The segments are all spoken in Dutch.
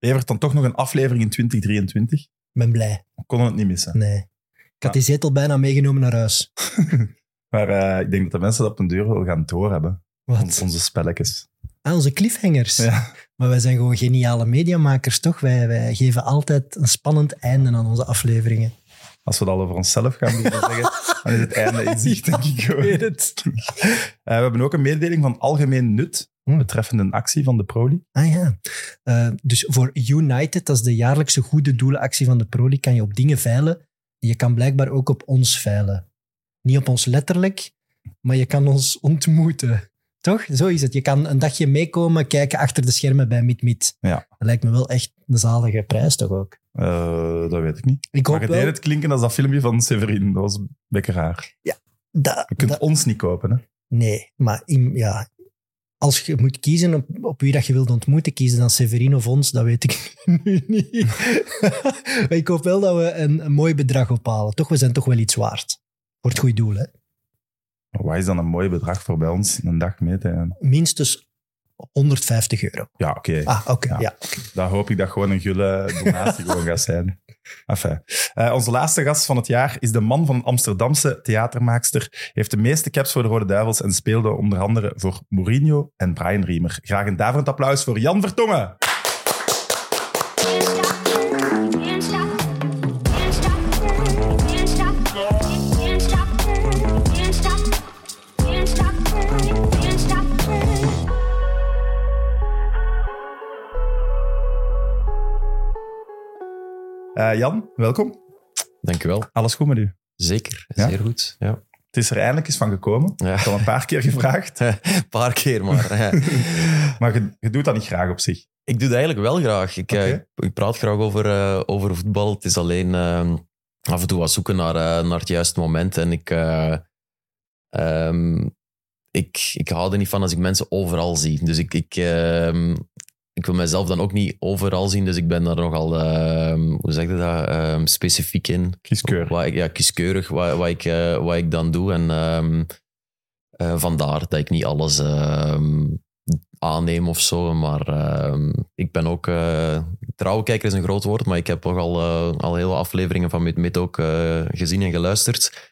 Levert dan toch nog een aflevering in 2023. Ik ben blij. We konden het niet missen. Nee. Ik had die zetel bijna meegenomen naar huis. Maar eh, ik denk dat de mensen dat op een deur wel gaan doorhebben. On- Wat? onze spelletjes. Ah, onze cliffhangers. Ja. Maar wij zijn gewoon geniale mediamakers, toch? Wij, wij geven altijd een spannend einde aan onze afleveringen. Als we dat al over onszelf gaan beginnen zeggen, dan is het einde in zicht, denk ik. Gewoon. weet het. Eh, we hebben ook een mededeling van algemeen nut Betreffende een actie van de Proli. Ah ja. Eh, dus voor United, dat is de jaarlijkse goede doelenactie van de Proli, kan je op dingen veilen. Je kan blijkbaar ook op ons veilen. Niet op ons letterlijk, maar je kan ons ontmoeten. Toch? Zo is het. Je kan een dagje meekomen, kijken achter de schermen bij Meet. Ja. Dat lijkt me wel echt een zalige prijs, toch ook? Eh, dat weet ik niet. Ik Maar hoop het deed wel... het klinken als dat filmpje van Severin. Dat was een beetje raar. dat- Je kunt ons niet kopen, hè? Nee, maar in- ja, als je moet kiezen op, op wie dat je wilt ontmoeten, kiezen dan Severino of ons, dat weet ik nu niet. maar ik hoop wel dat we een, een mooi bedrag ophalen. Toch, we zijn toch wel iets waard. Voor het goede doel, hè. Wat is dan een mooi bedrag voor bij ons een dag mee te gaan? Minstens 150 euro. Ja, oké. Ah, oké. Ja. ja. Dan hoop ik dat gewoon een gulle donatie gewoon gaat zijn. Enfin. Eh, onze laatste gast van het jaar is de man van Amsterdamse theatermaakster. Heeft de meeste caps voor de Rode Duivels en speelde onder andere voor Mourinho en Brian Riemer. Graag een daverend applaus voor Jan Vertongen. Eh, Jan, welkom. Dankjewel. Alles goed met u? Zeker, Ja? zeer goed. Ja. Het is er eindelijk eens van gekomen. Ja. Ik heb al een paar keer gevraagd, Een paar keer maar. ja. maar je, je doet dat niet graag op zich. Ik doe dat eigenlijk wel graag. Ik, eh, Oké. ik praat graag over, eh, over voetbal. Het is alleen af en toe wat zoeken naar, naar het juiste moment. En ik, eh, ehm, ik, ik hou er niet van als ik mensen overal zie. Dus ik, ik, ehm, ik wil mezelf dan ook niet overal zien. Dus ik ben daar nogal, ehm, hoe zeg je dat, Ehm, specifiek in. Kieskeurig. Wat ik, ja, kieskeurig wat, wat, ik, eh, wat ik dan doe. En ehm, eh, vandaar dat ik niet alles aanneem of zo. Maar ik ben ook... eh trouwkijker is een groot woord, maar ik heb ook al, al hele afleveringen van Mid ook gezien en geluisterd.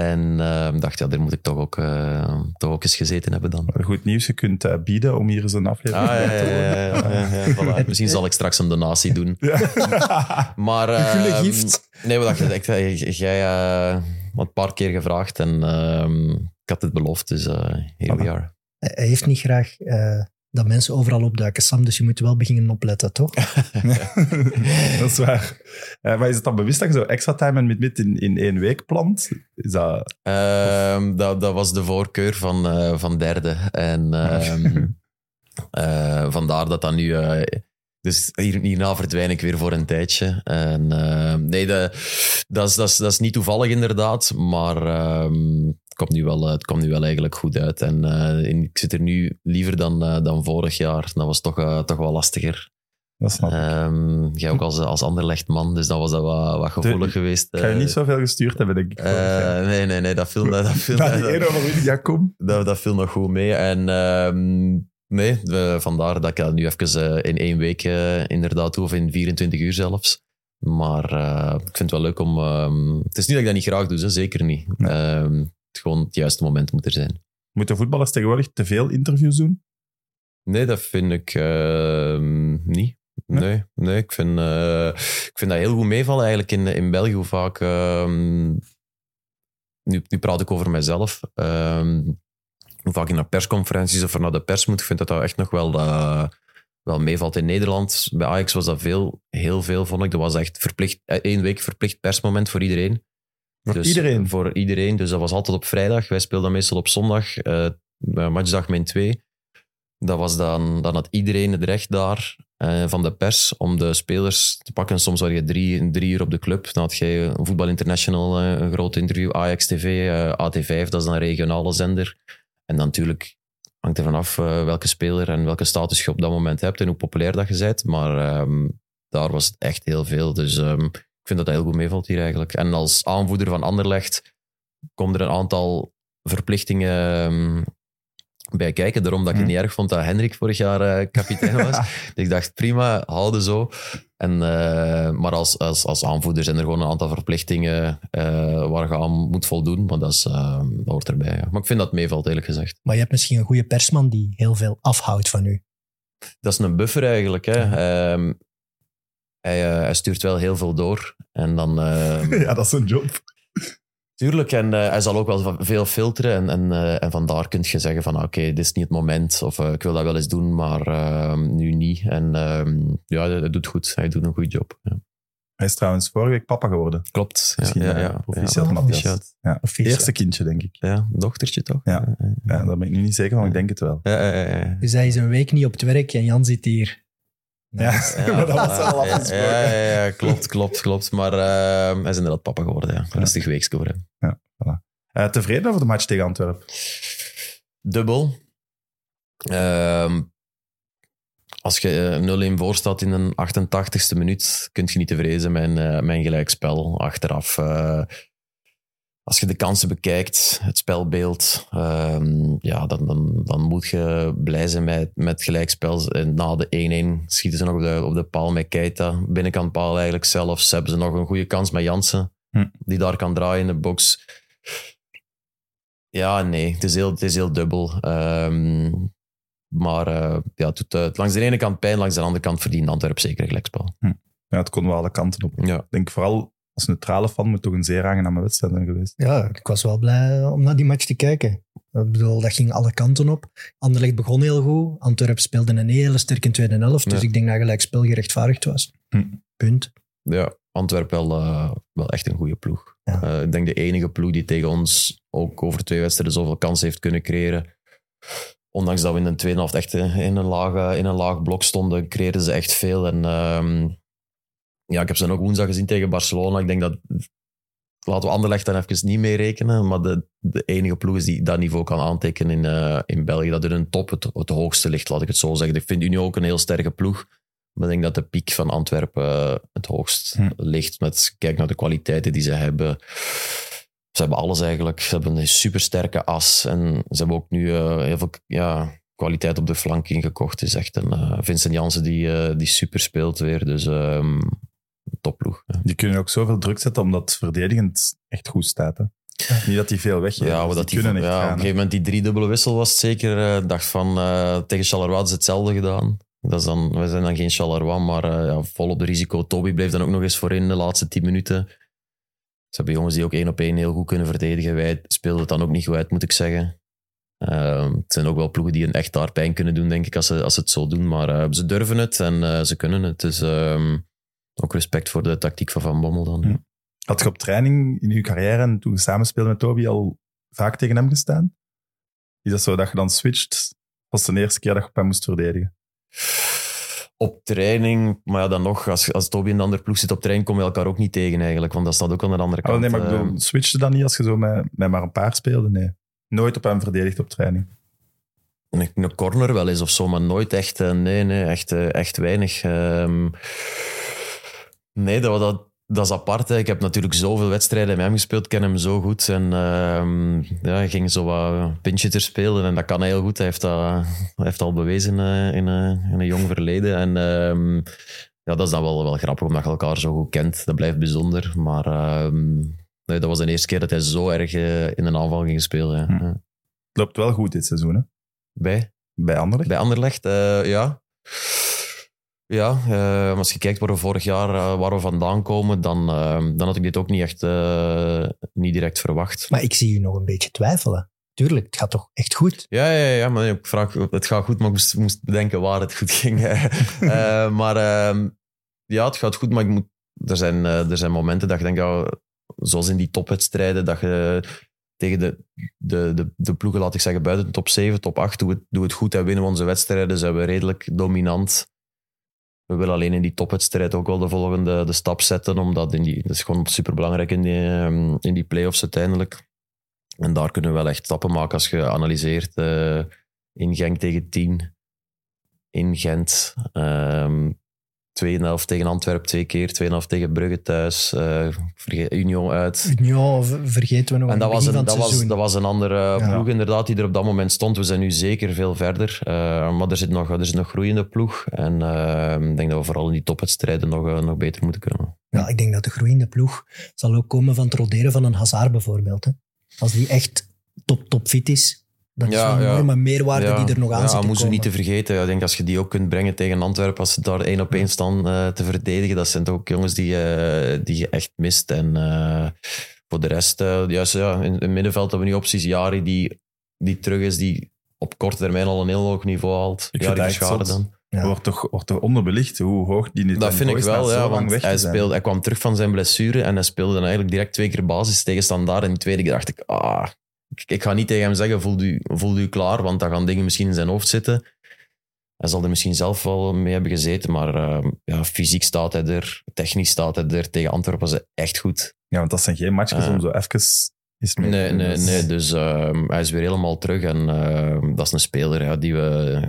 En ehm, dacht, ja, daar moet ik toch ook, eh, toch ook eens gezeten hebben dan. Goed nieuws, je kunt eh, bieden om hier eens een aflevering Ah, ja, bij ja, te ja, ja, ja, voilà. Misschien zal ik straks een donatie doen. Ja. Maar, Een gulle gift. Nee, wat dacht ik? ik- Jij eh had een paar keer gevraagd en ehm, ik had het beloofd, dus eh here we are. Hij heeft niet graag eh, dat mensen overal opduiken, Sam, dus je moet wel beginnen opletten, toch? dat is waar. Eh, maar is het dan bewust dat je zo extra time en mid-mid in, in één week plant? Is dat... Ehm, dat, dat was de voorkeur van, eh, van derde. En ehm, eh, vandaar dat dat nu... eh, dus hier, hierna verdwijn ik weer voor een tijdje. En, ehm, nee, de, dat, is, dat, is, dat is niet toevallig inderdaad, maar ehm, komt nu wel, eh, het komt nu wel eigenlijk goed uit. En eh, in- ik zit er nu liever dan, eh, dan vorig jaar. Dat was toch, toch wel lastiger. Dat snap ik. Ehm, jij ook als, als Anderlecht-man, dus dat was dat wat, wat gevoelig geweest. Ik ga je niet zoveel gestuurd hebben, denk ik. nee, nee, nee, dat viel, dat, viel, dat, ja, kom. dat, dat viel nog goed mee. En ehm, nee, we- vandaar dat ik dat nu even in één week inderdaad doe, of in 24 uur zelfs. Maar ik vind het wel leuk om... ehm, het is niet dat ik dat niet graag doe, hè, zeker niet. Nee. Het, gewoon het juiste moment moet er zijn. Moeten voetballers tegenwoordig te veel interviews doen? Nee, dat vind ik ehm, niet. Nee? Nee, nee ik, vind, eh, ik vind dat heel goed meevallen eigenlijk in, in België. Hoe vaak... ehm, nu, nu praat ik over mezelf. ehm, hoe vaak ik naar persconferenties of naar de pers moet. Ik vind dat dat echt nog wel, eh, wel meevalt in Nederland. Bij Ajax was dat veel, heel veel, vond ik. Dat was echt verplicht, eh, één week verplicht persmoment voor iedereen. Voor Dus iedereen? Voor iedereen. Dus dat was altijd op vrijdag. Wij speelden meestal op zondag. eh matchdag min 2. Dat was dan, dan had iedereen het recht daar eh, van de pers om de spelers te pakken. Soms was je drie, drie uur op de club. Dan had je Voetbal International, eh, een groot interview. Ajax TV, eh, AT5, dat is dan een regionale zender. En dan natuurlijk hangt er vanaf welke speler en welke status je op dat moment hebt en hoe populair dat je bent. Maar ehm, daar was het echt heel veel. Dus ehm, ik vind dat dat heel goed meevalt hier eigenlijk. En als aanvoerder van Anderlecht komen er een aantal verplichtingen ehm, bij kijken. Daarom dat ik het Mhm. niet erg vond dat Hendrik vorig jaar eh, kapitein was. Dus ik dacht, prima, houden zo. En, eh, maar als, als, als aanvoerder zijn er gewoon een aantal verplichtingen eh, waar je aan moet voldoen. Maar dat, is, eh, dat hoort erbij. Ja. Maar ik vind dat meevalt, eerlijk gezegd. Maar je hebt misschien een goede persman die heel veel afhoudt van u. Dat is een buffer eigenlijk. Hè. Ehm, hij, eh, hij stuurt wel heel veel door. En dan... ehm, Ja, dat is een job. Tuurlijk, en eh, hij zal ook wel veel filteren. En, en, eh, en vandaar kun je zeggen van, oké, dit is niet het moment. Of eh, ik wil dat wel eens doen, maar ehm, nu niet. En ehm, ja, hij, doet goed. Hij doet een goede job. Ja. Hij is trouwens vorige week papa geworden. Klopt. Ja, Misschien ja, ja, ja. Proficiat. Eerste kindje, denk ik. Ja, dochtertje toch? Ja. Ja, daar ben ik nu niet zeker van, maar ik denk het wel. Ja, ja, ja, ja. Dus hij is een week niet op het werk en Jan zit hier. Ja, Ja, maar dat was ja, al ja, afgesproken. Ja, ja, ja, klopt, klopt, klopt. Maar ehm, hij is inderdaad papa geworden. Ja. Rustig weekje voor hem. Eh, tevreden over de match tegen Antwerpen? Dubbel. Ehm, als je eh, 0-1 voor staat in een 88ste minuut, kun je niet tevreden zijn met een, eh, met een gelijkspel achteraf. Als je de kansen bekijkt, het spelbeeld, ehm, ja, dan, dan, dan moet je blij zijn met, met gelijkspel. En na de 1-1 schieten ze nog op de, op de paal met Keita. Binnenkant paal eigenlijk zelfs. Hebben ze nog een goede kans met Jansen, Hm. die daar kan draaien in de box. Ja, nee, het is heel, het is heel dubbel. Ehm, maar eh, ja, het doet eh, langs de ene kant pijn, langs de andere kant verdient Antwerpen zeker een gelijkspel. Ja, het kon wel alle kanten op. Ja. Ik denk vooral als neutrale fan moet toch een zeer aangename wedstrijd zijn geweest. Ja, ik was wel blij om naar die match te kijken. Ik bedoel, dat ging alle kanten op. Anderlecht begon heel goed. Antwerpen speelde een hele sterke tweede helft. Dus Ja. ik denk dat gelijk spel gerechtvaardigd was. Hm. Punt. Ja, Antwerpen wel, eh, wel echt een goede ploeg. Ja. Eh, ik denk de enige ploeg die tegen ons ook over twee wedstrijden zoveel kansen heeft kunnen creëren. Ondanks dat we in de tweede helft echt eh, in een laag, eh, in een laag blok stonden, creëerden ze echt veel. En ehm, ja, ik heb ze ook woensdag gezien tegen Barcelona. Ik denk dat, laten we Anderlecht dan even niet mee rekenen, maar de, de enige ploeg is die dat niveau kan aantekenen in, eh, in België. Dat er een top het, het hoogste ligt, laat ik het zo zeggen. Ik vind Unie ook een heel sterke ploeg. Maar ik denk dat de piek van Antwerpen eh, het hoogst Hm. ligt. Met kijk naar de kwaliteiten die ze hebben. Ze hebben alles eigenlijk. Ze hebben een supersterke as. En ze hebben ook nu eh, heel veel ja, kwaliteit op de flank ingekocht. Het is echt een Vincent Janssen die, die super speelt weer. Dus ehm topploeg. Ja. Die kunnen ook zoveel druk zetten omdat het verdedigend echt goed staat. Hè. Niet dat die veel weggeven. Ja, dus dat die die, kunnen echt ja, op gaan. een hè. gegeven moment die driedubbele wissel was het zeker. eh, dacht van, eh, tegen Charleroi is hetzelfde gedaan. Dat is dan, wij zijn dan geen Charleroi, maar eh, ja, vol op de risico. Toby bleef dan ook nog eens voorin de laatste tien minuten. Ze hebben jongens die ook één op één heel goed kunnen verdedigen. Wij speelden het dan ook niet goed uit, moet ik zeggen. Ehm, het zijn ook wel ploegen die een echt daar pijn kunnen doen, denk ik, als ze, als ze het zo doen. Maar ze durven het en ze kunnen het. Dus ehm, ook respect voor de tactiek van Van Bommel dan. Had je op training in je carrière en toen je samen speelde met Toby al vaak tegen hem gestaan? Is dat zo dat je dan switcht? Was het de eerste keer dat je op hem moest verdedigen? Op training, maar ja, dan nog, als, als Toby in een andere ploeg zit op training, kom je elkaar ook niet tegen eigenlijk, want dat staat ook aan de andere Oh, kant. nee, maar ik eh, bedoel, switchte dan niet als je zo met, met maar een paar speelde? Nee. Nooit op hem verdedigd op training. een, een corner wel eens of zo, maar nooit echt, eh, nee, nee, echt, eh, echt weinig. Ehm, nee, dat, dat, dat is apart. Hè. Ik heb natuurlijk zoveel wedstrijden met hem gespeeld, ken hem zo goed. En ehm, ja, hij ging zo wat pinchitter spelen en dat kan hij heel goed. Hij heeft dat, hij heeft al bewezen eh, in, eh, in een jong verleden. En ehm, ja, dat is dan wel, wel grappig, omdat je elkaar zo goed kent. Dat blijft bijzonder. Maar ehm, nee, dat was de eerste keer dat hij zo erg eh, in een aanval ging spelen. Hm. Ja. Loopt wel goed dit seizoen, hè? Bij? Bij Anderlecht. Bij Anderlecht, ja. Ja, eh, als je kijkt waar we vorig jaar eh, waar we vandaan komen, dan, eh, dan had ik dit ook niet echt niet direct verwacht. Maar ik zie u nog een beetje twijfelen. Tuurlijk, het gaat toch echt goed? Ja, ja, ja, maar ik vraag, het gaat goed, maar ik moest, moest bedenken waar het goed ging. Maar ehm, ja, het gaat goed, maar ik moet, er, zijn, er zijn momenten dat je denkt, ja, zoals in die topwedstrijden, dat je tegen de, de, de, de ploegen, laat ik zeggen, buiten de top 7, top 8, doe het, doe het goed en winnen we onze wedstrijden, zijn we redelijk dominant we willen alleen in die topwedstrijd ook wel de volgende de stap zetten. Omdat in die, dat is gewoon superbelangrijk in die, ehm, in die play-offs uiteindelijk. En daar kunnen we wel echt stappen maken als je analyseert uh, in Genk tegen 10. In Gent. Um, 2,5 tegen Antwerpen twee keer, 2,5 tegen Brugge thuis, eh, Union uit. Union vergeten we nog en dat was, een, dat, was, dat was een andere eh, ploeg inderdaad die er op dat moment stond. We zijn nu zeker veel verder, eh, maar er zit, nog, er zit nog groeiende ploeg. En ik denk dat we vooral in die topwedstrijden nog, nog beter moeten kunnen. Ja, ik denk dat de groeiende ploeg zal ook komen van het roderen van een Hazard bijvoorbeeld. Hè. Als die echt top, top fit is, dat is Ja, een ja. enorme meerwaarde die er nog aan ja, zit te moeten niet te vergeten. Ik denk als je die ook kunt brengen tegen Antwerpen, als ze daar één op één staan eh, te verdedigen, dat zijn toch ook jongens die, eh, die je echt mist. En eh, voor de rest, juist ja, in het middenveld hebben we nu opties. Jari die, die terug is, die op korte termijn al een heel hoog niveau haalt. Ik Jari zot. dan. Ja. Wordt, toch, wordt toch onderbelicht hoe hoog die nu Dat vind ik wel, ja, lang want hij, zijn. speelde, hij kwam terug van zijn blessure en hij speelde dan eigenlijk direct twee keer basis tegen Standaard. En in de tweede keer dacht ik, ah, ik, ik ga niet tegen hem zeggen, voel u, voel u klaar, want dan gaan dingen misschien in zijn hoofd zitten. Hij zal er misschien zelf wel mee hebben gezeten, maar eh, ja, fysiek staat hij er, technisch staat hij er. Tegen Antwerpen was hij echt goed. Ja, want dat zijn geen matchjes Ah. om zo even eens mee Nee, nee, is- nee. Dus ehm, hij is weer helemaal terug en ehm, dat is een speler ja, die, we,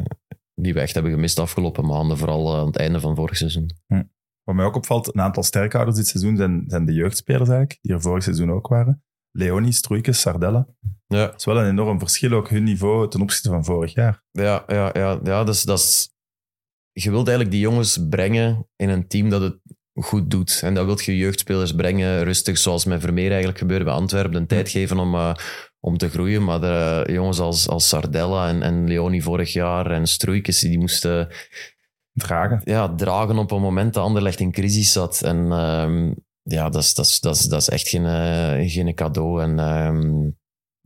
die we echt hebben gemist de afgelopen maanden, vooral aan het einde van vorig seizoen. Wat mij ook opvalt, een aantal sterkhouders dit seizoen zijn, zijn de jeugdspelers eigenlijk, die er vorig seizoen ook waren. Leonie, Stroeikens, Sardella. Ja, Dat is wel een enorm verschil, ook hun niveau ten opzichte van vorig jaar. Ja, ja, ja, ja dus dat is... Je wilt eigenlijk die jongens brengen in een team dat het goed doet. En dat wilt je jeugdspelers brengen, rustig, zoals met Vermeer eigenlijk gebeurde bij Antwerpen, een tijd geven om, eh, om te groeien. Maar de jongens als, als Sardella en, en Leoni vorig jaar en Stroeikens, die moesten Dragen. ja, dragen op een moment dat Anderlecht in crisis zat. En ehm, ja, dat is, dat, is, dat, is, dat is echt geen, eh, geen cadeau. En ehm,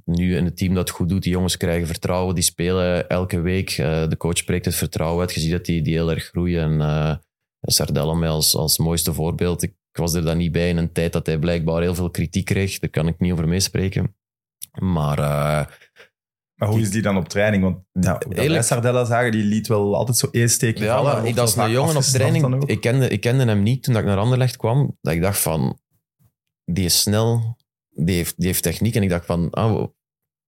nu in het team dat goed doet, die jongens krijgen vertrouwen, die spelen elke week. Eh, de coach spreekt het vertrouwen uit. Je ziet dat die, die heel erg groeien. En Sardella mij als, als mooiste voorbeeld. Ik was er dan niet bij in een tijd dat hij blijkbaar heel veel kritiek kreeg. Daar kan ik niet over meespreken. Maar Maar hoe is die dan op training? Want ja, Sardella zagen, die liet wel altijd zo één steekje Ja, vallen. en ik, wordt dat is wel een jongen op training. Ik kende, ik kende hem niet toen dat ik naar Anderlecht kwam. Dat ik dacht van, die is snel, die heeft, die heeft techniek. En ik dacht van, ah,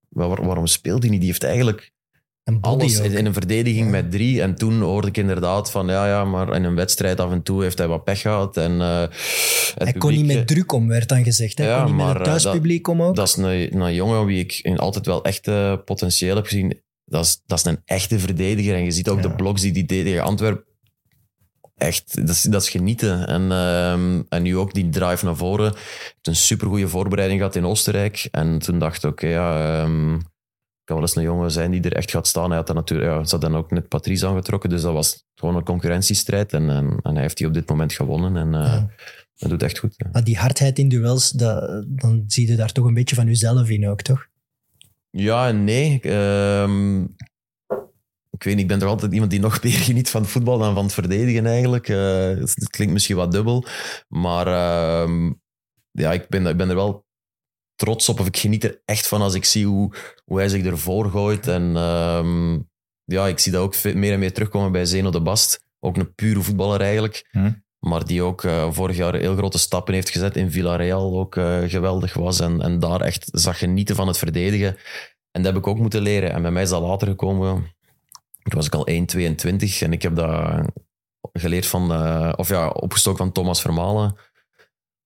wa- waar- waarom speelt hij niet? Die heeft eigenlijk Body alles in, in een verdediging met drie. En toen hoorde ik inderdaad van, ja, ja, maar in een wedstrijd af en toe heeft hij wat pech gehad. En, eh, het Hij kon niet publiek, met druk om, werd dan gezegd. Hij Ja, kon niet maar, met eh, het thuispubliek om ook. Dat is een, een jongen wie ik in altijd wel echt eh, potentieel heb gezien. Dat is, dat is een echte verdediger. En je ziet ook Ja. de bloks die die deed tegen Antwerpen. Echt, dat is, dat is genieten. En, ehm, en nu ook die drive naar voren. Heeft een supergoeie voorbereiding gehad in Oostenrijk. En toen dacht ik, oké, ja, ehm, kan wel eens een jongen zijn die er echt gaat staan. Hij had dan natuurlijk, ja, ze ook net Patrice aangetrokken. Dus dat was gewoon een concurrentiestrijd. En, en, en hij heeft die op dit moment gewonnen. En eh, Ja. dat doet echt goed. ja. Maar die hardheid in duels, dat, dan zie je daar toch een beetje van jezelf in ook, toch? Ja en nee. Ehm, ik weet niet, ik ben toch altijd iemand die nog meer geniet van het voetbal dan van het verdedigen eigenlijk. Het, het klinkt misschien wat dubbel, maar ehm, ja, ik ben, ik ben er wel trots op. Of ik geniet er echt van als ik zie hoe, hoe hij zich ervoor gooit. En ehm, ja, ik zie dat ook meer en meer terugkomen bij Zeno de Bast. Ook een pure voetballer eigenlijk. Hm. Maar die ook eh, vorig jaar heel grote stappen heeft gezet in Villarreal. Ook eh, geweldig was. En, en daar echt zag genieten van het verdedigen. En dat heb ik ook moeten leren. En bij mij is dat later gekomen. Toen was ik al 1,22 en ik heb dat geleerd van, eh, of ja, opgestoken van Thomas Vermalen.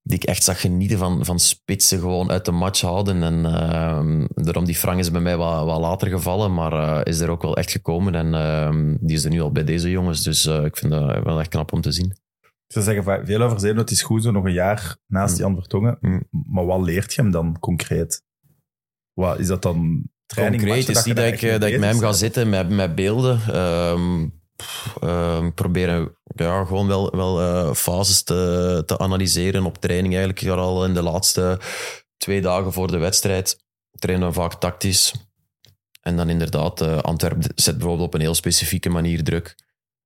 Die ik echt zag genieten van, van spitsen gewoon uit de match houden. En ehm, daarom die Frank is bij mij wat, wat later gevallen, maar eh, is er ook wel echt gekomen. En ehm, die is er nu al bij deze jongens. Dus eh, ik vind dat wel echt knap om te zien. Ze zeggen va- veel over Zeno, het is goed zo nog een jaar naast Mm. Jan Vertongen. Mm. Maar wat leert je hem dan concreet? Wat, is dat dan training? Concreet is niet dat ik, eh, dat ik met hem ga zitten met, met beelden. Ehm ehm, proberen ja, gewoon wel, wel eh, fases te, te analyseren op training. Eigenlijk al in de laatste twee dagen voor de wedstrijd trainen we vaak tactisch. En dan inderdaad, eh Antwerpen zet bijvoorbeeld op een heel specifieke manier druk.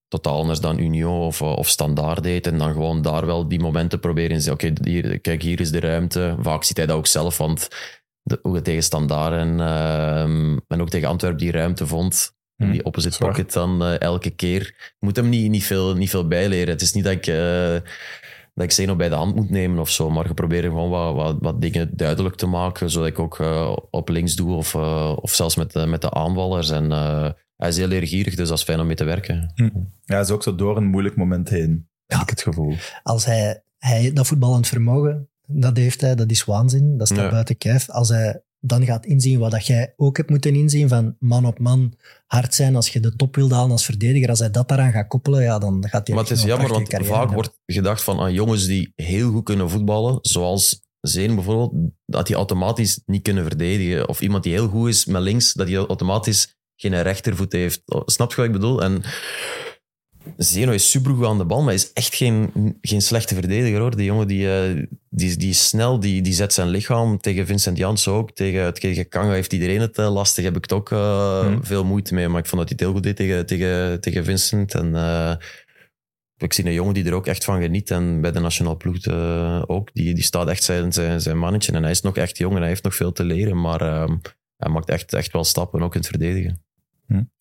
Totaal anders dan Union of, eh, of Standaard deed. En dan gewoon daar wel die momenten proberen. Oké, hier, kijk, hier is de ruimte. Vaak ziet hij dat ook zelf, want de, hoe tegen Standaard en, ehm, en ook tegen Antwerpen die ruimte vond. Hmm, die opposite zwaar. pocket dan eh, elke keer. Ik moet hem niet, niet, veel, niet veel bijleren. Het is niet dat ik, eh, dat ik Zeno bij de hand moet nemen of zo, maar je probeert gewoon wat, wat, wat dingen duidelijk te maken, zodat ik ook eh, op links doe of, eh, of zelfs met, de- met de aanvallers. En eh, hij is heel leergierig, dus dat is fijn om mee te werken. Ja, hij is ook zo door een moeilijk moment heen. heb ik het gevoel. Als hij, hij dat voetballend vermogen, dat heeft hij, dat is waanzin. Dat staat Ja. buiten kijf. Als hij dan gaat inzien wat dat jij ook hebt moeten inzien, van man op man hard zijn als je de top wilt halen als verdediger, als hij dat daaraan gaat koppelen, ja, dan gaat hij Maar het is jammer, want vaak hebben. wordt gedacht van aan jongens die heel goed kunnen voetballen, zoals Zeen bijvoorbeeld, dat die automatisch niet kunnen verdedigen. Of iemand die heel goed is met links, dat hij automatisch geen rechtervoet heeft. Snap je wat ik bedoel? En Zeno is supergoed aan de bal, maar hij is echt geen, geen slechte verdediger hoor. Die jongen die, eh, die, die is snel, die, die zet zijn lichaam. Tegen Vincent Janssen ook. Tegen, tegen Kanga heeft iedereen het eh, lastig. Heb ik het ook eh, Hmm. veel moeite mee. Maar ik vond dat hij het heel goed deed tegen, tegen, tegen Vincent. En ik zie een jongen die er ook echt van geniet. En bij de nationale ploeg ook. Die, die staat echt zijn, zijn, zijn mannetje. En hij is nog echt jong en hij heeft nog veel te leren. Maar hij maakt echt, echt wel stappen, ook in het verdedigen.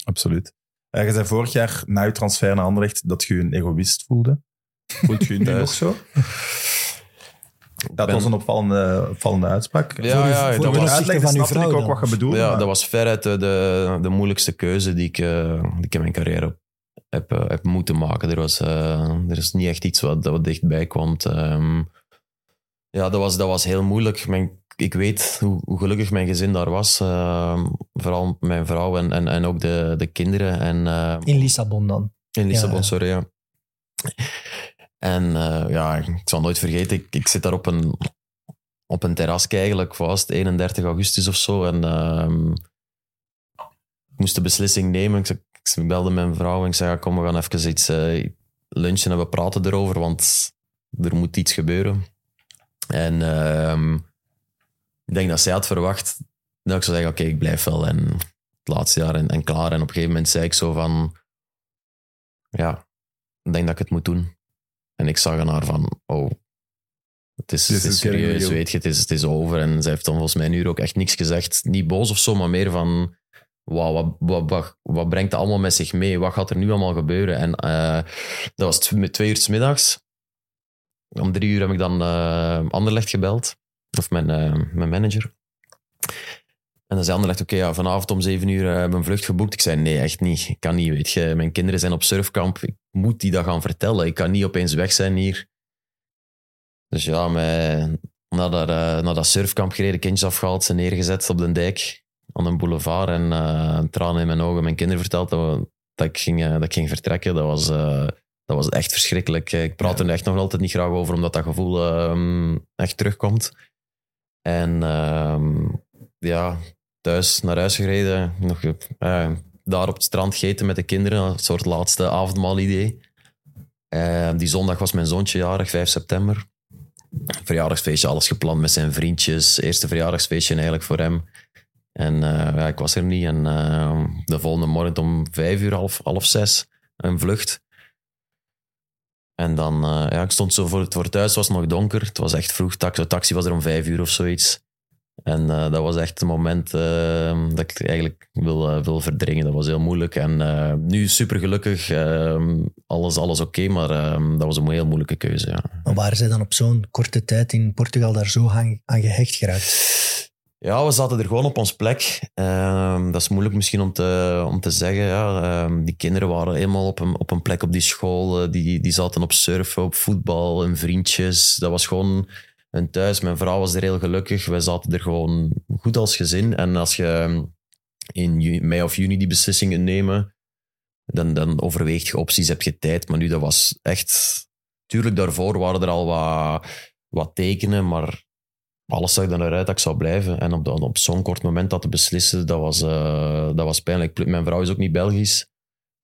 Absoluut. Eh, je zei vorig jaar na je transfer naar Anderlecht dat je je een egoïst voelde. Voelt je je nu nog zo? Dat ben- was een opvallende, opvallende uitspraak. Ja, Voor ja, voor dat was- uitleg van uw snapte ik vrouw ook wat je bedoelde. Ja, maar- dat was veruit de, de, de moeilijkste keuze die ik, eh, die ik in mijn carrière heb, eh, heb moeten maken. Er, was, eh, er is niet echt iets wat, wat dichtbij kwam. Ehm, ja, dat was, dat was heel moeilijk. Mijn, ik weet hoe, hoe gelukkig mijn gezin daar was. Ehm, vooral mijn vrouw en, en, en ook de, de kinderen. En, eh, In Lissabon dan. in Lissabon, Ja. sorry, ja. En eh, ja, ik zal nooit vergeten, ik, ik zit daar op een, op een terras eigenlijk, vast 31 augustus of zo. En ehm, ik moest de beslissing nemen. Ik, ik belde mijn vrouw en ik zei, ja, kom, we gaan even iets eh, lunchen en we praten erover, want er moet iets gebeuren. En ehm, ik denk dat zij had verwacht dat ik zou zeggen, oké, ik blijf wel. En het laatste jaar en, en klaar. En op een gegeven moment zei ik zo van, ja, ik denk dat ik het moet doen. En ik zag aan haar van, oh, het is, het is serieus, weet je, het is, het is over. En zij heeft dan volgens mij nu ook echt niks gezegd. Niet boos of zo, maar meer van, wauw, wat, wat, wat, wat brengt dat allemaal met zich mee? Wat gaat er nu allemaal gebeuren? En eh, dat was tw- twee uur 's middags. Om drie uur heb ik dan eh Anderlecht gebeld. Of mijn, eh, mijn manager. En dan zei Anderlecht, oké, ja, vanavond om zeven uur eh, hebben we een vlucht geboekt. Ik zei, nee, echt niet. Ik kan niet, weet je. Mijn kinderen zijn op surfkamp. Ik moet die dat gaan vertellen. Ik kan niet opeens weg zijn hier. Dus ja, mij, naar, dat, naar dat surfkamp gereden, kindjes afgehaald, ze neergezet op de dijk aan een boulevard. En eh, tranen in mijn ogen mijn kinderen verteld dat, dat, ik ging, dat ik ging vertrekken. Dat was, dat was echt verschrikkelijk. Ik praat er echt nog altijd niet graag over, omdat dat gevoel ehm, echt terugkomt. En ehm, ja, thuis naar huis gereden. Nog, eh, daar op het strand gegeten met de kinderen. Een soort laatste avondmaal-idee. Eh, die zondag was mijn zoontje jarig, 5 september. Verjaardagsfeestje, alles gepland met zijn vriendjes. Eerste verjaardagsfeestje eigenlijk voor hem. En eh, ja, ik was er niet. En eh, de volgende morgen om vijf uur, half, half zes, een vlucht. En dan, eh, ja, ik stond zo voor het, voor het huis, het was nog donker. Het was echt vroeg. De taxi was er om vijf uur of zoiets. En eh, dat was echt het moment eh, dat ik eigenlijk wil, wil verdringen. Dat was heel moeilijk. En nu super gelukkig. alles alles oké, maar eh, dat was een heel moeilijke keuze. Ja. Maar waren zij dan op zo'n korte tijd in Portugal daar zo aan gehecht geraakt? Ja, we zaten er gewoon op ons plek. Ehm, dat is moeilijk misschien om te, om te zeggen. Ja. Ehm, die kinderen waren helemaal op een, op een plek op die school. Eh, die, die zaten op surfen, op voetbal, en vriendjes. Dat was gewoon hun thuis. Mijn vrouw was er heel gelukkig. Wij zaten er gewoon goed als gezin. En als je ehm, in mei of juni die beslissingen nemen, dan, dan overweegt je opties, heb je tijd. Maar nu, dat was echt... Tuurlijk, daarvoor waren er al wat, wat tekenen, maar alles zag er naar uit dat ik zou blijven. En op, op zo'n kort moment dat te beslissen, dat was, eh, dat was pijnlijk. Mijn vrouw is ook niet Belgisch.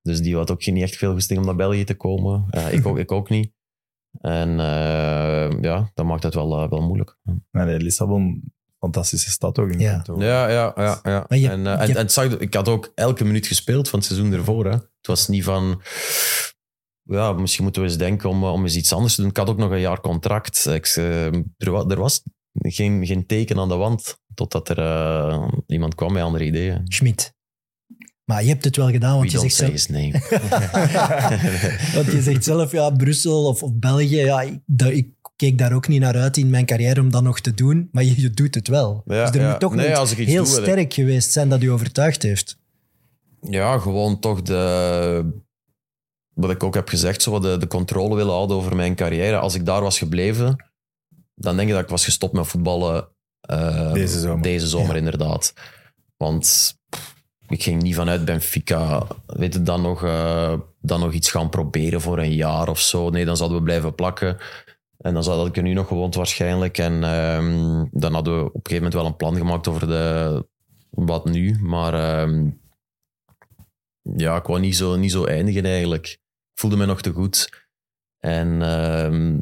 Dus die had ook geen echt veel goesting om naar België te komen. Eh, ik, ook, ik ook niet. En eh, ja, dat maakt het wel, wel moeilijk. Nee, nee, Lissabon, fantastische stad ook. In Ja. Ja, ja, ja. ja. Maar je- en, je- en, zag, ik had ook elke minuut gespeeld van het seizoen ervoor. Hè. Het was niet van... Ja, misschien moeten we eens denken om, om eens iets anders te doen. Ik had ook nog een jaar contract. Ik, er was geen, geen teken aan de wand totdat er eh, iemand kwam met andere ideeën. Schmid. Maar je hebt het wel gedaan, want je zegt, zelf, name? want je zegt zelf, ja, Brussel of, of België, ja, ik, dat- ik keek daar ook niet naar uit in mijn carrière om dat nog te doen, maar je, je doet het wel. Ja, dus er ja. moet toch Nee, heel doe, wil ik- sterk geweest zijn dat u overtuigd heeft. Ja, gewoon toch de... wat ik ook heb gezegd, zo de, de controle willen houden over mijn carrière. Als ik daar was gebleven, dan denk ik dat ik was gestopt met voetballen eh, Deze zomer. Deze zomer, inderdaad. Want pff, ik ging niet vanuit Benfica, weet je, dan nog, eh, dan nog iets gaan proberen voor een jaar of zo. Nee, dan zouden we blijven plakken. En dan had ik er nu nog gewoond waarschijnlijk. En ehm, dan hadden we op een gegeven moment wel een plan gemaakt over de, wat nu. Maar ehm, ja, ik wou niet zo, niet zo eindigen eigenlijk. Ik voelde me nog te goed. En ehm,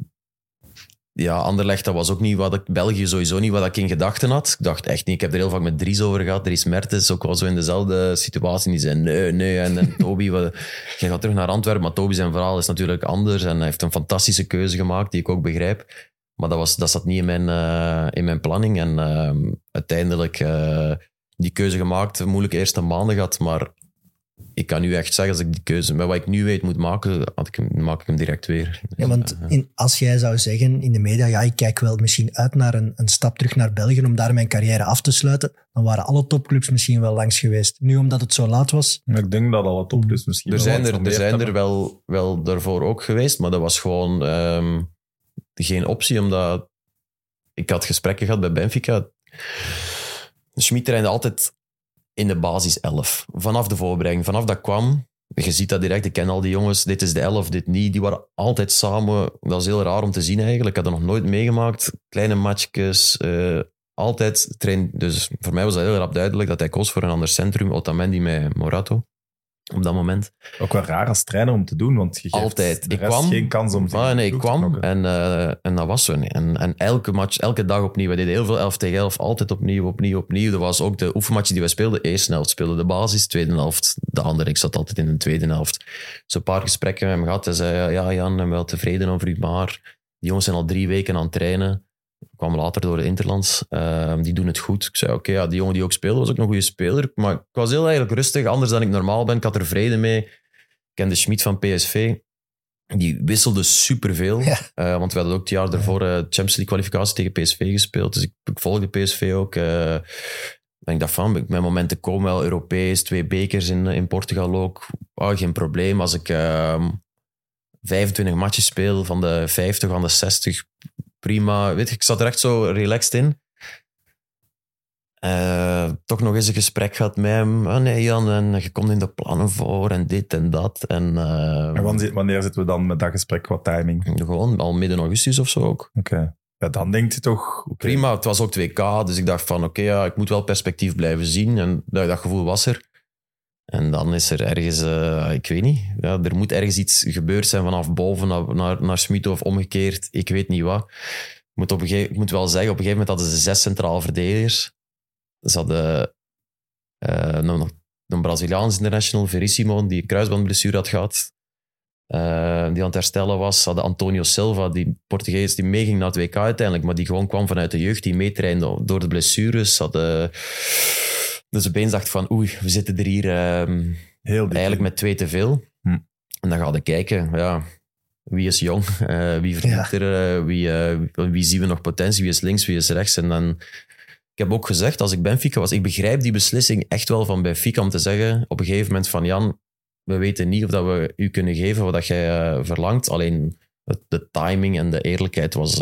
ja, Anderlecht, dat was ook niet wat ik... België sowieso niet wat ik in gedachten had. Ik dacht echt niet. Ik heb er heel vaak met Dries over gehad. Dries Mertens, ook wel zo in dezelfde situatie. Die zei nee, nee. En, en Toby, wat, jij gaat terug naar Antwerpen. Maar Toby zijn verhaal is natuurlijk anders. En hij heeft een fantastische keuze gemaakt, die ik ook begrijp. Maar dat, was, dat zat niet in mijn, eh, in mijn planning. En ehm, uiteindelijk eh, die keuze gemaakt. Moeilijke eerste maanden gehad, maar ik kan nu echt zeggen, als ik die keuze met wat ik nu weet moet maken, had ik hem, maak ik hem direct weer. Ja, want in, als jij zou zeggen in de media, ja, ik kijk wel misschien uit naar een, een stap terug naar België om daar mijn carrière af te sluiten, dan waren alle topclubs misschien wel langs geweest. Nu, omdat het zo laat was, Maar ik denk dat al wat op is misschien. Er wel zijn er, er, zijn er wel, wel daarvoor ook geweest, maar dat was gewoon ehm, geen optie, omdat ik had gesprekken gehad bij Benfica. Schmid trainde altijd in de basis 11. Vanaf de voorbereiding, vanaf dat kwam. Je ziet dat direct, ik ken al die jongens, dit is de 11, dit niet. Die waren altijd samen. Dat is heel raar om te zien eigenlijk. Ik had dat nog nooit meegemaakt. Kleine matchjes, eh, altijd train. Dus voor mij was dat heel rap duidelijk dat hij koos voor een ander centrum. Otamendi met Morato. Op dat moment. Ook wel raar als trainer om te doen, want je geeft Altijd. de Ik rest kwam- geen kans om zich Ah, nee, ik te kwam knokken. en, eh, en dat was zo. En, en elke match, elke dag opnieuw. We deden heel veel 11 tegen 11, altijd opnieuw, opnieuw, opnieuw. Dat was ook de oefenmatch die we speelden. Eerste helft speelde de basis, tweede helft de andere. Ik zat altijd in de tweede helft. Zo'n paar gesprekken met hem gehad. Hij zei, ja Jan, ik ben wel tevreden over u, maar die jongens zijn al drie weken aan het trainen. Ik kwam later door de Interlands. Eh, die doen het goed. Ik zei, oké, ja, die jongen die ook speelde was ook een goede speler. Maar ik was heel eigenlijk rustig, anders dan ik normaal ben. Ik had er vrede mee. Ik kende Schmid van PSV. Die wisselde superveel. Ja. Eh, want we hadden ook het jaar daarvoor eh, Champions League kwalificatie tegen PSV gespeeld. Dus ik, ik volgde PSV ook. eh en ik dacht van, mijn momenten komen wel Europees. Twee bekers in, in Portugal ook. Oh, geen probleem. Als ik ehm 25 matches speel van de 50, van de 60, prima. Weet je, ik zat er echt zo relaxed in. Eh, toch nog eens een gesprek gehad met hem. Ah, nee, Jan, en je komt in de plannen voor en dit en dat. En, eh, En wanneer, wanneer zitten we dan met dat gesprek qua timing? Oké. gewoon al midden augustus of zo ook. Ja, dan denkt je toch... oké, Prima, het was ook 2K, dus ik dacht van oké, ja, ik moet wel perspectief blijven zien. En dat, dat gevoel was er. En dan is er ergens, eh, ik weet niet, ja, er moet ergens iets gebeurd zijn vanaf boven naar, naar, naar of omgekeerd. Ik weet niet wat. Ik moet, op een gegeven, ik moet wel zeggen, op een gegeven moment hadden ze zes centraal verdedigers. Ze hadden eh, een, een Braziliaans international, Verissimo, die een kruisbandblessure had gehad. eh, die aan het herstellen was. Ze hadden Antonio Silva, die Portugees, die meeging naar het WK uiteindelijk, maar die gewoon kwam vanuit de jeugd, die meetrainde door de blessures. Ze hadden... Dus opeens dacht van, oei, we zitten er hier ehm, Heel eigenlijk met twee te veel. Hm. En dan ga je kijken, ja, wie is jong, Eh, wie verdient Ja. er, eh, wie, eh, wie zien we nog potentie, wie is links, wie is rechts. En dan, ik heb ook gezegd, als ik Benfica was, ik begrijp die beslissing echt wel van Benfica om te zeggen op een gegeven moment van Jan, we weten niet of dat we u kunnen geven wat dat jij verlangt, alleen het- de timing en de eerlijkheid was,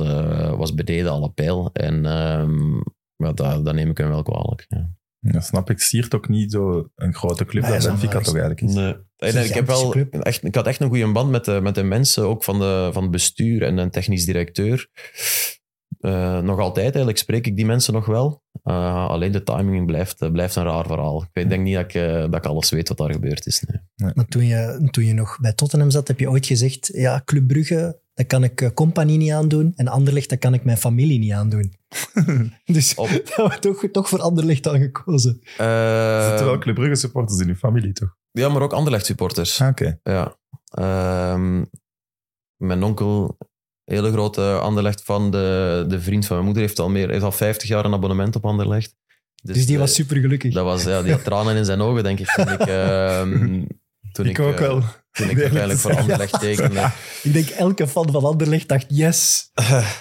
was beneden alle pijl. En ehm, ja, dat, dat neem ik hem wel kwalijk. Ja. Ja, snap ik. Siert ook niet zo een grote club Nee, dat is Benfica toch eigenlijk is. Nee. En ik, heb wel, echt, ik had echt een goede band met de, met de mensen, ook van, de, van het bestuur en een technisch directeur. Eh, nog altijd eigenlijk spreek ik die mensen nog wel. Eh, alleen de timing blijft, eh, blijft een raar verhaal. Ik denk niet dat ik, dat ik alles weet wat daar gebeurd is. Nee. maar toen je, toen je nog bij Tottenham zat, heb je ooit gezegd, ja, Club Brugge, dat kan ik eh, compagnie niet aandoen. En Anderlecht, dat kan ik mijn familie niet aandoen. dus Op- dat toch, toch voor Anderlecht dan gekozen. Eh, Er zitten wel Club Brugge supporters in uw familie, toch? ja, maar ook Anderlecht supporters. Ah, Oké. Ja. Ehm, mijn onkel, hele grote Anderlecht van de, de vriend van mijn moeder, heeft al, meer, heeft al 50 jaar een abonnement op Anderlecht. Dus die eh, was super gelukkig. Dat was, ja, die had tranen in zijn ogen, denk ik, toen ik, ehm, toen Ik ook eh, wel. Toen ik uiteindelijk te voor. Anderlecht tekende. Ik denk elke fan van Anderlecht dacht, yes,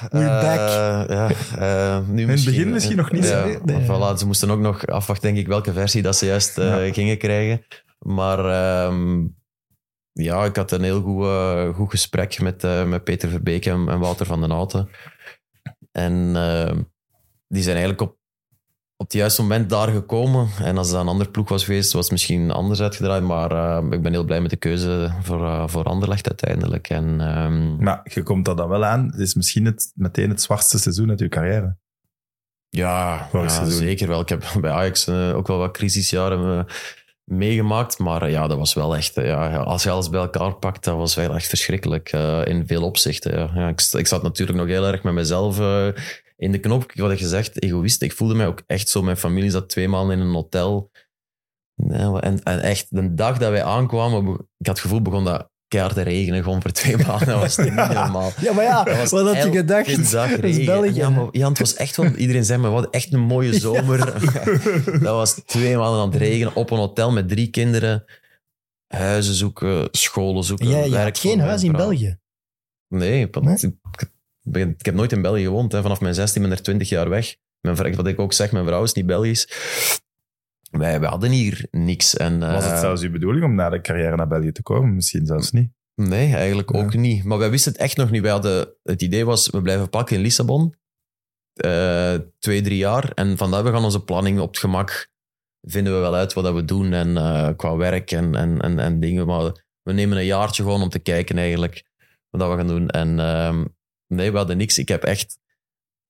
we're back. Eh, ja, eh, nu In het begin misschien nog niet Ja, zo. Nee. voilà, ze moesten ook nog afwachten, denk ik, welke versie dat ze juist eh, Ja. gingen krijgen. Maar ehm, ja, ik had een heel goed, eh, goed gesprek met, eh, met Peter Verbeek en, en Wouter van den Houten. En eh, die zijn eigenlijk op, op het juiste moment daar gekomen. En als dat een ander ploeg was geweest, was het misschien anders uitgedraaid. Maar eh, ik ben heel blij met de keuze voor, uh, voor Anderlecht uiteindelijk. En, ehm, Maar je komt dat dan wel aan. Het is misschien het, meteen het zwartste seizoen uit je carrière. Ja, zeker wel. Ik heb bij Ajax eh, ook wel wat crisisjaren eh, meegemaakt. Maar eh, ja, dat was wel echt... eh, ja, als je alles bij elkaar pakt, dat was wel echt verschrikkelijk. eh, in veel opzichten. Ja. Ja, ik, ik zat natuurlijk nog heel erg met mezelf eh, in de knop. Ik had gezegd, egoïst. Ik voelde mij ook echt zo... Mijn familie zat twee maanden in een hotel. Ja, en, en echt, de dag dat wij aankwamen, ik had het gevoel, begon dat keihard te regenen. Gewoon voor twee maanden. Dat was niet normaal. Ja, maar ja, Dat was wat had je gedacht? Dat is. België. Ja, maar ja, het was echt wel... Iedereen zei, maar wat echt een mooie zomer. dat was twee maanden aan het regenen op een hotel met drie kinderen. Huizen zoeken, scholen zoeken. Jij je werk had geen huis in. België. Nee, Nee? Ik, heb nooit in België gewoond. Hè. Vanaf mijn 16 ben ik er 20 jaar weg. Mijn wat ik ook zeg, mijn vrouw is niet Belgisch. Wij, wij hadden hier niks. En, Was het eh, zelfs uw bedoeling om na de carrière naar België te komen? Misschien zelfs niet. Nee, eigenlijk Ja. ook niet. Maar wij wisten het echt nog niet. Wij hadden, het idee was, we blijven pakken in Lissabon. Eh, twee, drie jaar. En vandaar we gaan onze planning op het gemak vinden we wel uit wat dat we doen. En eh, qua werk en, en, en, en dingen. Maar we nemen een jaartje gewoon om te kijken eigenlijk wat dat we gaan doen. En ehm, nee, we hadden niks. Ik heb echt...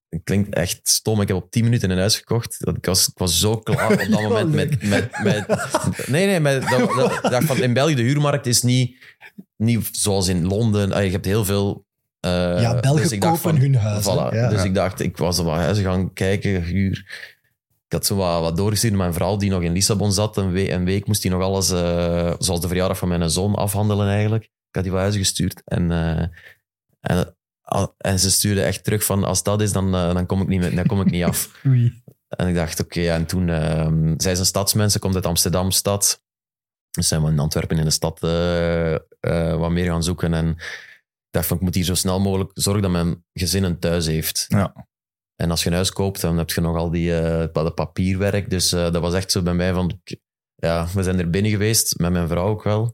Het klinkt echt stom. Ik heb op 10 minuten een huis gekocht. Dat- Ik was, ik was zo klaar op dat moment met, met, met... Nee, nee, met, dat, dat, dat van, in België de huurmarkt is niet, niet zoals in Londen. Ah, Je hebt heel veel... eh, ja, Belgen dus kopen van, hun huis. hè. Voilà. Ja. Dus ik dacht, ik was wat huizen gaan kijken, huur. Ik had zo wat, wat doorgestuurd mijn vrouw die nog in Lissabon zat. Een, we- een week moest hij nog alles, eh, zoals de verjaardag van mijn zoon, afhandelen eigenlijk. Ik had die wat huizen gestuurd. En, eh, en, en ze stuurde echt terug van, als dat is, dan, eh, dan, kom, ik niet, dan kom ik niet af. Oei. En ik dacht, oké, ja, en toen... ehm zij is een stadsmens, ze komt uit Amsterdam-stad. Dus zijn we in Antwerpen in de stad eh, wat meer gaan zoeken. En ik dacht van, ik moet hier zo snel mogelijk zorgen dat mijn gezin een thuis heeft. Ja. En als je een huis koopt, dan heb je nog al die dat papierwerk. Dus dat was echt zo bij mij van... Ja, we zijn er binnen geweest, met mijn vrouw ook wel.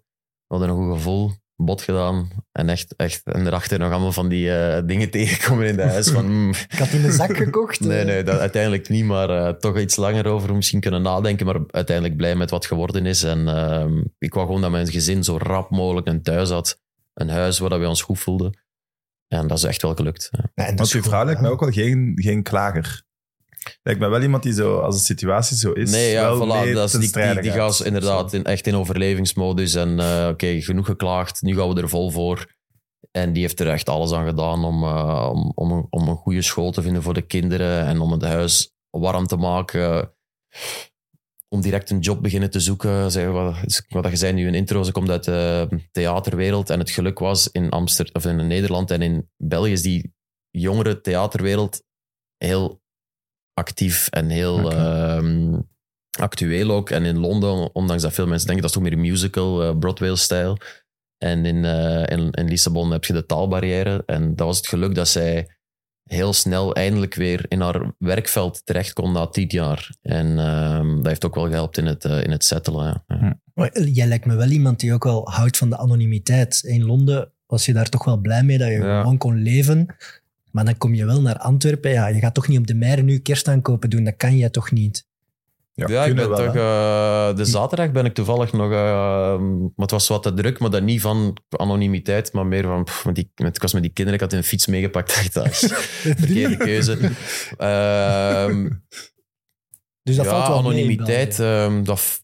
We hadden een goed gevoel, bot gedaan. En echt, echt en erachter nog allemaal van die eh, dingen tegenkomen in de huis. Van, mm, Ik had in de zak gekocht. Nee, eh. nee, dat, uiteindelijk niet, maar eh, toch iets langer over misschien kunnen nadenken. Maar uiteindelijk blij met wat geworden is. En ehm, ik wou gewoon dat mijn gezin zo rap mogelijk een thuis had. Een huis waar dat we ons goed voelden. En dat is echt wel gelukt. ja. Ja, en dat Want goed, vrouw lijkt mij ook wel geen, geen klager. Lijkt mij wel iemand die zo, als de situatie zo is, nee, ja, wel voilà, dat is, die, die, die inderdaad in, echt in overlevingsmodus. En eh, oké, genoeg geklaagd. Nu gaan we er vol voor. En die heeft er echt alles aan gedaan om, eh, om, om, een, om een goede school te vinden voor de kinderen. En om het huis warm te maken. Om direct een job beginnen te zoeken. Zeg, wat, wat je zei nu in intro, ze komt uit de theaterwereld. En het geluk was in, Amsterdam, of in Nederland en in België is die jongere theaterwereld heel actief en heel ehm, actueel ook. En in Londen, ondanks dat veel mensen denken dat is toch meer een musical, eh, Broadway-stijl. En in, eh, in, in Lissabon heb je de taalbarrière. En dat was het geluk dat zij heel snel eindelijk weer in haar werkveld terecht kon na tien jaar. En ehm, dat heeft ook wel gehelpt in het, eh, in het settelen. Ja. Ja. Maar Jij lijkt me wel iemand die ook wel houdt van de anonimiteit. In Londen was je daar toch wel blij mee dat je Ja. gewoon kon leven. Maar dan kom je wel naar Antwerpen. Ja, je gaat toch niet op de Meijer nu kerstaankopen doen. Dat kan jij toch niet? Ja, Ja, ik ben wel, toch, eh, de zaterdag ben ik toevallig nog... eh, maar het was wat te druk, maar dan niet van anonimiteit, maar meer van... pff, met die, met, ik was met die kinderen, ik had een fiets meegepakt. Dat is verkeerde keuze. Ehm, Dus dat ja, valt wel mee anonimiteit. België. ehm, dat,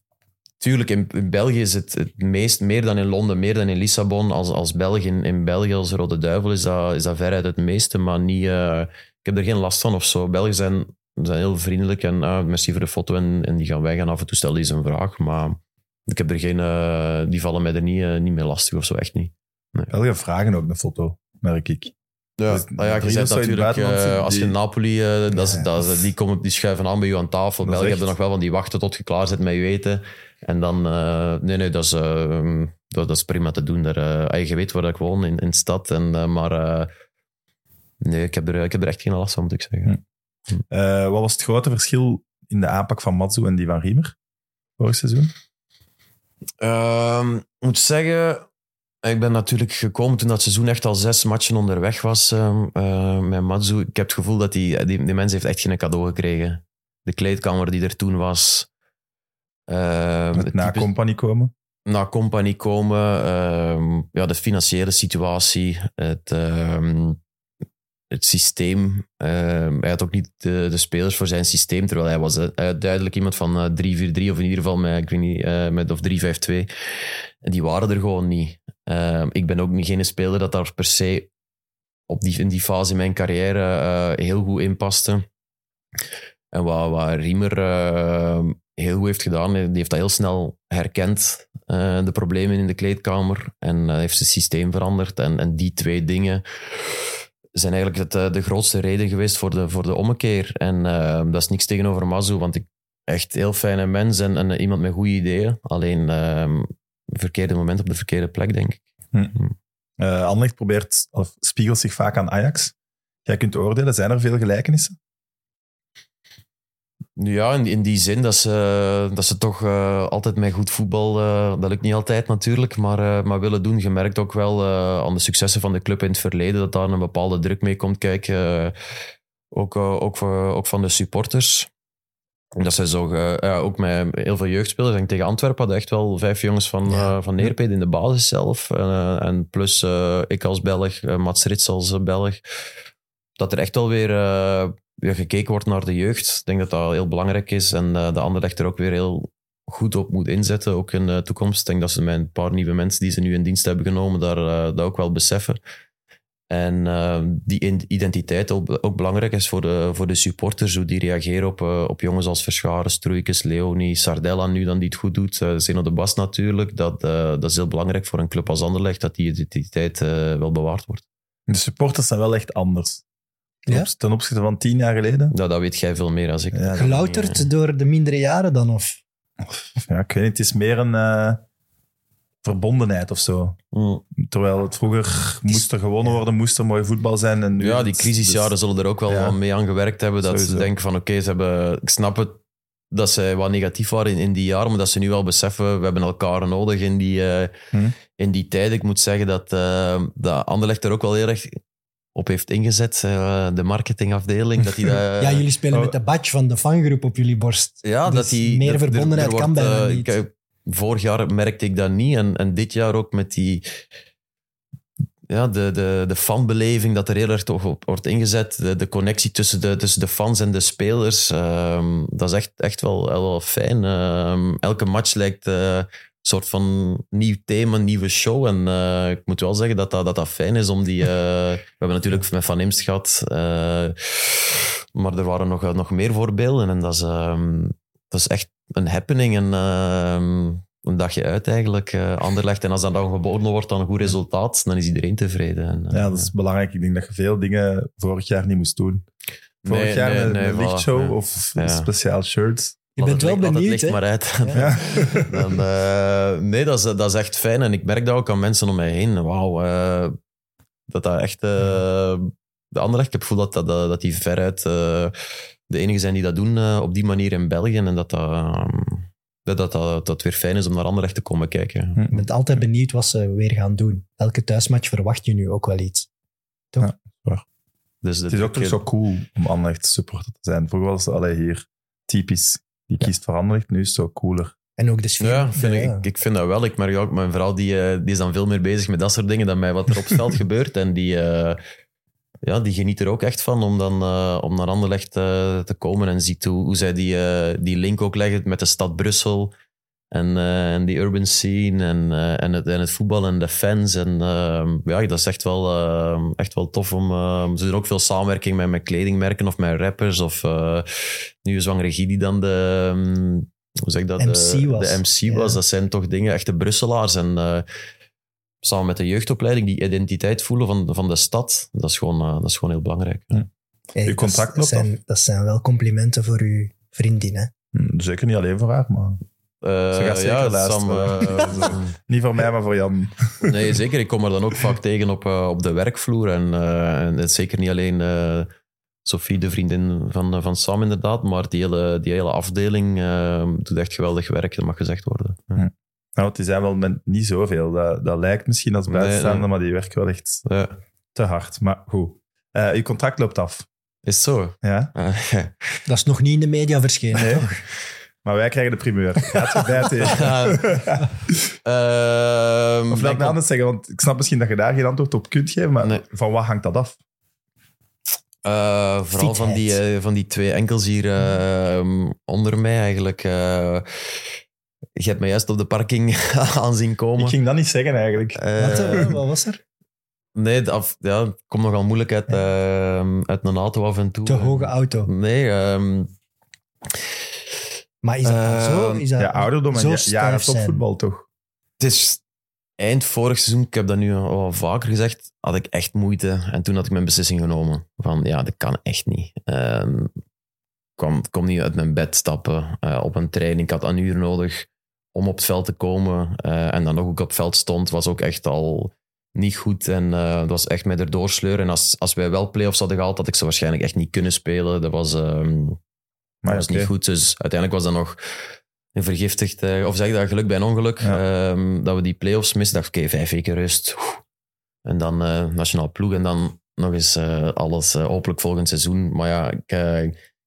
tuurlijk, in, in België is het het meest, meer dan in Londen, meer dan in Lissabon. Als, als België, in, België, als Rode Duivel, is dat, is dat veruit het meeste, maar niet... eh, ik heb er geen last van of zo. Belgen zijn, zijn heel vriendelijk en ah, merci voor de foto en, en die gaan weg. En af en toe stellen die een vraag, maar ik heb er geen... eh, die vallen mij er niet, eh, niet mee lastig of zo, echt niet. Belgen vragen ook een foto, merk ik. Ja, Dus ah ja je het natuurlijk, eh, als je die- Napoli, eh, dat is, Ja, dat is, dat is- die, komen, die schuiven aan bij je aan tafel. België echt- hebben nog wel van die wachten tot je klaar zit met je eten. En dan, eh, nee, nee, dat is, dat, dat is prima te doen. Daar, eh, ah, je weet waar ik woon, in, in de stad. En, maar eh, nee, ik heb, er, ik heb er echt geen last van, moet ik zeggen. Eh, wat was het grote verschil in de aanpak van Matsu en die van Riemer vorig seizoen? Ehm, ik moet zeggen, Ik ben natuurlijk gekomen toen dat seizoen echt al zes matchen onderweg was ehm, eh, met Matsu. Ik heb het gevoel dat die, die, die mens heeft echt geen cadeau gekregen. De kleedkamer die er toen was. het na type- compagnie komen. naar compagnie komen, ehm, ja, de financiële situatie, het, het systeem. Hij had ook niet de, de spelers voor zijn systeem, terwijl hij was eh, duidelijk iemand van eh, 3-4-3 of in ieder geval met, ik weet niet, eh, met of 3-5-2. En die waren er gewoon niet. Ehm, ik ben ook geen speler dat daar per se op die, in die fase in mijn carrière eh, heel goed in paste. En wat, wat Riemer eh, heel goed heeft gedaan, die heeft dat heel snel herkend, eh, de problemen in de kleedkamer, en eh, heeft zijn systeem veranderd. En, en die twee dingen zijn eigenlijk het, de grootste reden geweest voor de, voor de ommekeer. En eh, dat is niks tegenover Mazu, want ik echt heel fijne mens en, en iemand met goede ideeën. Alleen verkeerde moment op de verkeerde plek, denk ik. Eh Anderlecht probeert, of spiegelt zich vaak aan Ajax. Jij kunt oordelen, zijn er veel gelijkenissen? Ja, in, in die zin dat ze, dat ze toch eh, altijd met goed voetbal, eh, dat lukt niet altijd natuurlijk, maar, eh, maar willen doen. Je merkt ook wel eh, aan de successen van de club in het verleden dat daar een bepaalde druk mee komt kijken. eh, ook, eh, ook, ook van de supporters. Dat ze zo, eh, ja, ook met heel veel jeugdspelers. En tegen Antwerpen hadden echt wel vijf jongens van, Ja. eh, van Neerpede in de basis zelf. En plus eh, ik als Belg, Mats Rits als Belg. Dat er echt wel weer, gekeken wordt naar de jeugd. Ik denk dat dat heel belangrijk is. En de Anderlecht er ook weer heel goed op moet inzetten, ook in de toekomst. Ik denk dat ze met een paar nieuwe mensen die ze nu in dienst hebben genomen, daar, dat ook wel beseffen. En eh, die in- identiteit ook, ook belangrijk is voor de, voor de supporters, hoe die reageren op, eh, op jongens als Verscharen, Stroeikens, Leonie, Sardella nu dan die het goed doet. eh Zeno de Bas natuurlijk. Dat, eh, dat is heel belangrijk voor een club als Anderlecht, dat die identiteit eh, wel bewaard wordt. De supporters zijn wel echt anders. Ten Ja? Ten opzichte van tien jaar geleden. Nou, dat weet jij veel meer als ik. Ja, Gelouterd door de mindere jaren dan? Of? Ja, ik weet niet, het is meer een verbondenheid of zo. Mm. Terwijl het vroeger moest er gewonnen ja. worden, moest er mooi voetbal zijn. En nu Ja, die crisisjaren dus- zullen er ook wel Ja. wat mee aan gewerkt hebben. Dat Sowieso. ze denken van oké, ze hebben... Ik snap het dat ze wat negatief waren in, in die jaren, maar dat ze nu wel beseffen, we hebben elkaar nodig in die, eh, Hm. in die tijd. Ik moet zeggen dat, eh dat Anderlecht er ook wel heel erg op heeft ingezet, eh, de marketingafdeling. Dat die ja, jullie spelen oh. met de badge van de fangroep op jullie borst. Ja, Dus dat die... meer dat- er- verbondenheid er kan wordt, bijna niet. ik- vorig jaar merkte ik dat niet. En, en dit jaar ook met die... Ja, de, de, de fanbeleving dat er heel erg toch op wordt ingezet. De, de connectie tussen de, tussen de fans en de spelers. ehm, dat is echt, echt wel, wel fijn. Ehm, elke match lijkt eh, een soort van nieuw thema, nieuwe show. En eh, ik moet wel zeggen dat dat, dat, dat fijn is om die... eh, we hebben natuurlijk met Van Imst gehad. eh, maar er waren nog, nog meer voorbeelden. En dat is, ehm, dat is echt een happening. En, ehm, een dagje uit eigenlijk. eh Anderlecht. En als dat dan geboden wordt aan een goed resultaat, dan is iedereen tevreden. En, eh, Ja, dat is belangrijk. Ik denk dat je veel dingen vorig jaar niet moest doen. Vorig Nee, jaar nee, een, nee, een voilà, lichtshow of Ja. speciaal shirts. Je bent wel licht- benieuwd, het hè? licht maar uit. Ja. Dan, eh, nee, dat is, dat is echt fijn. En ik merk dat ook aan mensen om mij heen. Wauw, eh, dat dat echt... eh, de Anderlecht, ik heb het gevoel dat, dat, dat, dat die veruit eh, de enige zijn die dat doen eh, op die manier in België. En dat dat, ehm, dat, dat, dat, dat weer fijn is om naar Anderlecht te komen kijken. Je bent altijd benieuwd wat ze weer gaan doen. Elke thuismatch verwacht je nu ook wel iets. Dus de Het is ook toch zo cool om Anderlecht supporter te zijn. Vroeger was het hier typisch. Die kiest voor Anderlecht, nu is het zo cooler. En ook de sfeer. Ja, vind Ja. Ik, ik vind dat wel. Ik merk ook, mijn vrouw die, eh, die is dan veel meer bezig met dat soort dingen dan met wat er op het veld gebeurt. En die, eh, ja, die geniet er ook echt van om, dan, eh, om naar Anderlecht eh, te komen. En ziet hoe, hoe zij die, eh, die link ook leggen met de stad Brussel. En, en die urban scene en, en, het, en het voetbal en de fans. En eh, ja, dat is echt wel, echt wel tof om... ze doen ook veel samenwerking met, met kledingmerken of met rappers. Of nu Zwangere Guy die dan de... ehm, hoe zeg ik dat? MC de, was. De MC Ja. was. Dat zijn toch dingen, echte Brusselaars. En samen met de jeugdopleiding, die identiteit voelen van, van de stad, dat is gewoon, eh, dat is gewoon heel belangrijk. Ja. Hey, Uw dat zijn, dat zijn wel complimenten voor uw vriendin. Hè? Hm, Zeker niet alleen voor haar, maar Eh, Ze gaat zeker ja, luisteren. Sam, eh, niet voor mij, maar voor Jan. Nee, zeker. Ik kom er dan ook vaak tegen op, eh, op de werkvloer. En, eh, en het is zeker niet alleen eh, Sophie, de vriendin van, eh, van Sam, inderdaad. Maar die hele, die hele afdeling eh, doet echt geweldig werk, dat mag gezegd worden. Ja. Nou, want die zijn wel met niet zoveel. Dat, dat lijkt misschien als buitenstaander, nee. maar die werken wel echt Ja. te hard. Maar goed. Eh, je contract loopt af. Is het zo? Ja? Eh, Dat is nog niet in de media verschenen. Nee. Maar wij krijgen de primeur. Gaat je bij tegen? Ehm, Of laat me mijn anders zeggen, want ik snap misschien dat je daar geen antwoord op kunt geven, maar Nee. van wat hangt dat af? Eh, vooral van die, eh, van die twee enkels hier eh, onder mij eigenlijk. Je hebt me juist op de parking aan zien komen. Ik ging dat niet zeggen eigenlijk. Eh, Wat, eh, wat was er? nee, de af, ja, het komt nogal moeilijk uit, eh, uit een auto af en toe. Te hoge auto. Nee, ehm, Maar is dat zo? Ehm, Is dat Ja, ouderdom en jaren topvoetbal toch? het is eind vorig seizoen, ik heb dat nu al vaker gezegd, had ik echt moeite. En toen had ik mijn beslissing genomen. Van ja, dat kan echt niet. Ehm, ik kwam, kom niet uit mijn bed stappen eh, op een training. Ik had een uur nodig om op het veld te komen. Eh, en dan nog ook op het veld stond, was ook echt al niet goed. En eh dat was echt met erdoor sleuren. En als, als wij wel play-offs hadden gehaald, had ik ze waarschijnlijk echt niet kunnen spelen. Dat was, ehm, Maar dat ja, was niet goed. Dus uiteindelijk was dat nog een vergiftigd, eh, of zeg dat, geluk bij een ongeluk. Ja. ehm, dat we die play-offs misten. dacht oké, vijf weken rust. En dan nationaal ploeg. En dan nog eens alles hopelijk volgend seizoen. Maar ja, ik,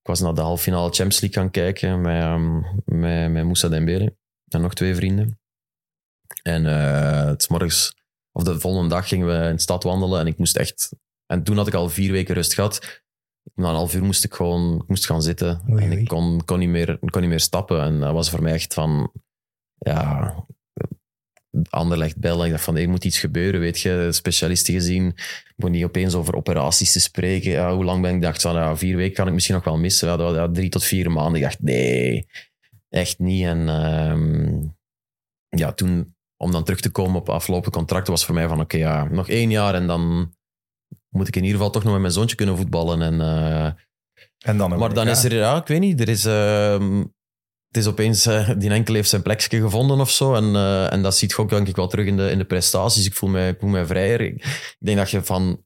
ik was naar de halve finale Champions League gaan kijken met, ehm, met, met Moussa Dembele. En nog twee vrienden. En eh, het morgens, of de volgende dag gingen we in de stad wandelen. En ik moest echt... En toen had ik al vier weken rust gehad. Na een half uur moest ik gewoon ik moest gaan zitten. Oei, en ik kon, kon, niet meer, kon niet meer stappen. En dat was voor mij echt van... Ja, Anderlecht bellen. Ik dacht van, er moet iets gebeuren, weet je. Specialisten gezien. Ik moet niet opeens over operaties te spreken. Ja, hoe lang ben ik? Ik dacht van, ja, vier weken kan ik misschien nog wel missen. Ja, dat was- ja, drie tot vier maanden. Ik dacht, nee, echt niet. En ehm, ja, toen, om dan terug te komen op afgelopen contracten, was voor mij van, oké, ja, nog één jaar en dan moet ik in ieder geval toch nog met mijn zoontje kunnen voetballen. En, eh, En dan maar dan is er, ja, ik weet niet, er is, ehm, het is opeens, eh, die enkel heeft zijn plekje gevonden of zo. En, eh, en dat ziet je ook denk ik wel terug in de, in de prestaties. Ik voel mij, ik voel mij vrijer. Ik denk dat je van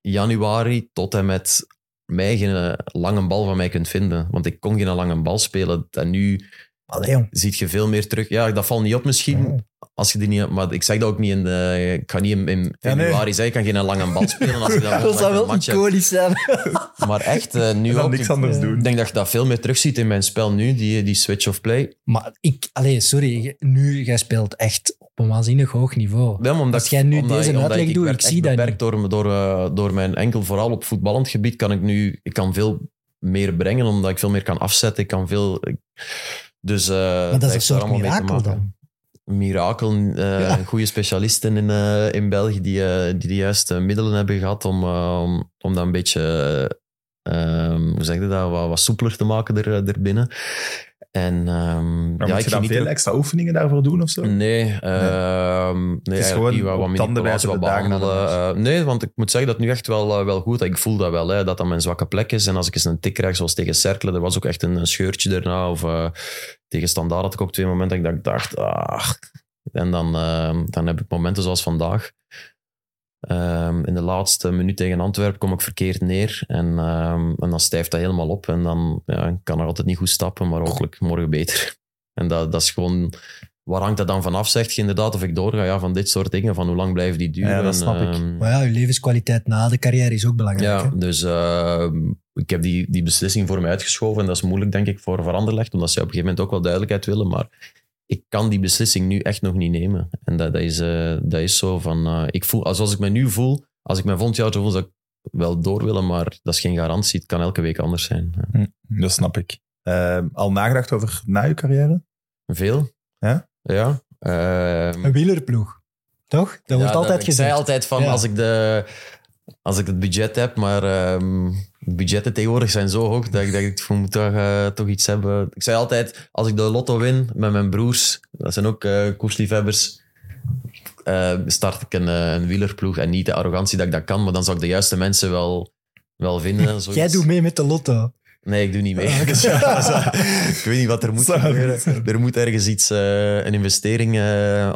januari tot en met mei geen eh, lange bal van mij kunt vinden. Want ik kon geen lange bal spelen. En nu Allee, jong. ziet je veel meer terug. Ja, dat valt niet op misschien. Als je die niet, maar ik zeg dat ook niet in de. Ik ga niet in, in Ja, nee. februari zeggen, ik kan geen lange bal spelen. Als je dan Dat zou wel iconisch zijn. Maar echt, eh, nu ook. niks Ik- anders eh, doen. ik denk dat je dat veel meer terugziet in mijn spel nu, die, die switch of play. Maar ik, allee, sorry, nu, jij speelt echt op een waanzinnig hoog niveau. Ja, maar omdat Als ik- jij nu omdat deze ik- omdat uitleg doet, ik zie dat beperkt door, door, eh, door mijn enkel, vooral op voetballend gebied, kan ik nu ik kan veel meer brengen, omdat ik veel meer kan afzetten. Ik kan veel... ik- dus, eh, Maar dat is een soort mirakel dan. Mirakel, eh, Ja. goede specialisten in, eh, in België die, die de juiste middelen hebben gehad om, om, om dat een beetje, eh, ehm, hoe zeg je dat, wat, wat soepeler te maken er, eh, erbinnen. En ehm Maar ja, moet ik je dan veel extra oefeningen daarvoor doen of zo? Nee, ehm nee, is gewoon niet. Wat, tanden bijten wat behandelen. Eh, nee, want ik moet zeggen dat het nu echt wel, eh, wel goed Ik voel dat wel, hè, dat dat mijn zwakke plek is. En als ik eens een tik krijg, zoals tegen Cercle, er was ook echt een, een scheurtje daarna. Of eh, tegen Standaard had ik ook twee momenten dat ik dacht, ah. En dan, eh, dan heb ik momenten zoals vandaag. Ehm, in de laatste minuut tegen Antwerpen kom ik verkeerd neer. En, ehm, en dan stijft dat helemaal op. En dan ja, ik kan er altijd niet goed stappen, maar hopelijk morgen beter. En dat, dat is gewoon... Waar hangt dat dan vanaf, zegt je inderdaad, of ik doorga? Ja, van dit soort dingen, van hoe lang blijven die duren? Ja, dat snap ik. Ehm, Maar ja, je levenskwaliteit na de carrière is ook belangrijk. ja, hè? dus ik heb die, die beslissing voor mij uitgeschoven. En dat is moeilijk, denk ik, voor Veranderlecht, omdat ze op een gegeven moment ook wel duidelijkheid willen. Maar ik kan die beslissing nu echt nog niet nemen. En dat, dat, is, eh, dat is zo van... eh, ik voel, zoals ik me nu voel, als ik me volgend jaar zo voel, zou ik wel door willen, maar dat is geen garantie. Het kan elke week anders zijn. Ja. Dat snap ik. Eh, al nagedacht over na je carrière? Veel? Ja? Ja. Ehm, Een wielerploeg. Toch? Dat Ja, wordt altijd ik gezegd. zei altijd van, Ja. als, ik de, als ik het budget heb, maar ehm, budgetten tegenwoordig zijn zo hoog dat ik denk, ik moet toch, eh, toch iets hebben. Ik zei altijd, als ik de lotto win met mijn broers, dat zijn ook eh koersliefhebbers, eh, start ik een, een wielerploeg en niet de arrogantie dat ik dat kan, maar dan zou ik de juiste mensen wel, wel vinden. Jij doet mee met de lotto. Nee, ik doe niet mee. Ah, ik weet niet wat er moet gebeuren. Er moet ergens iets, een investering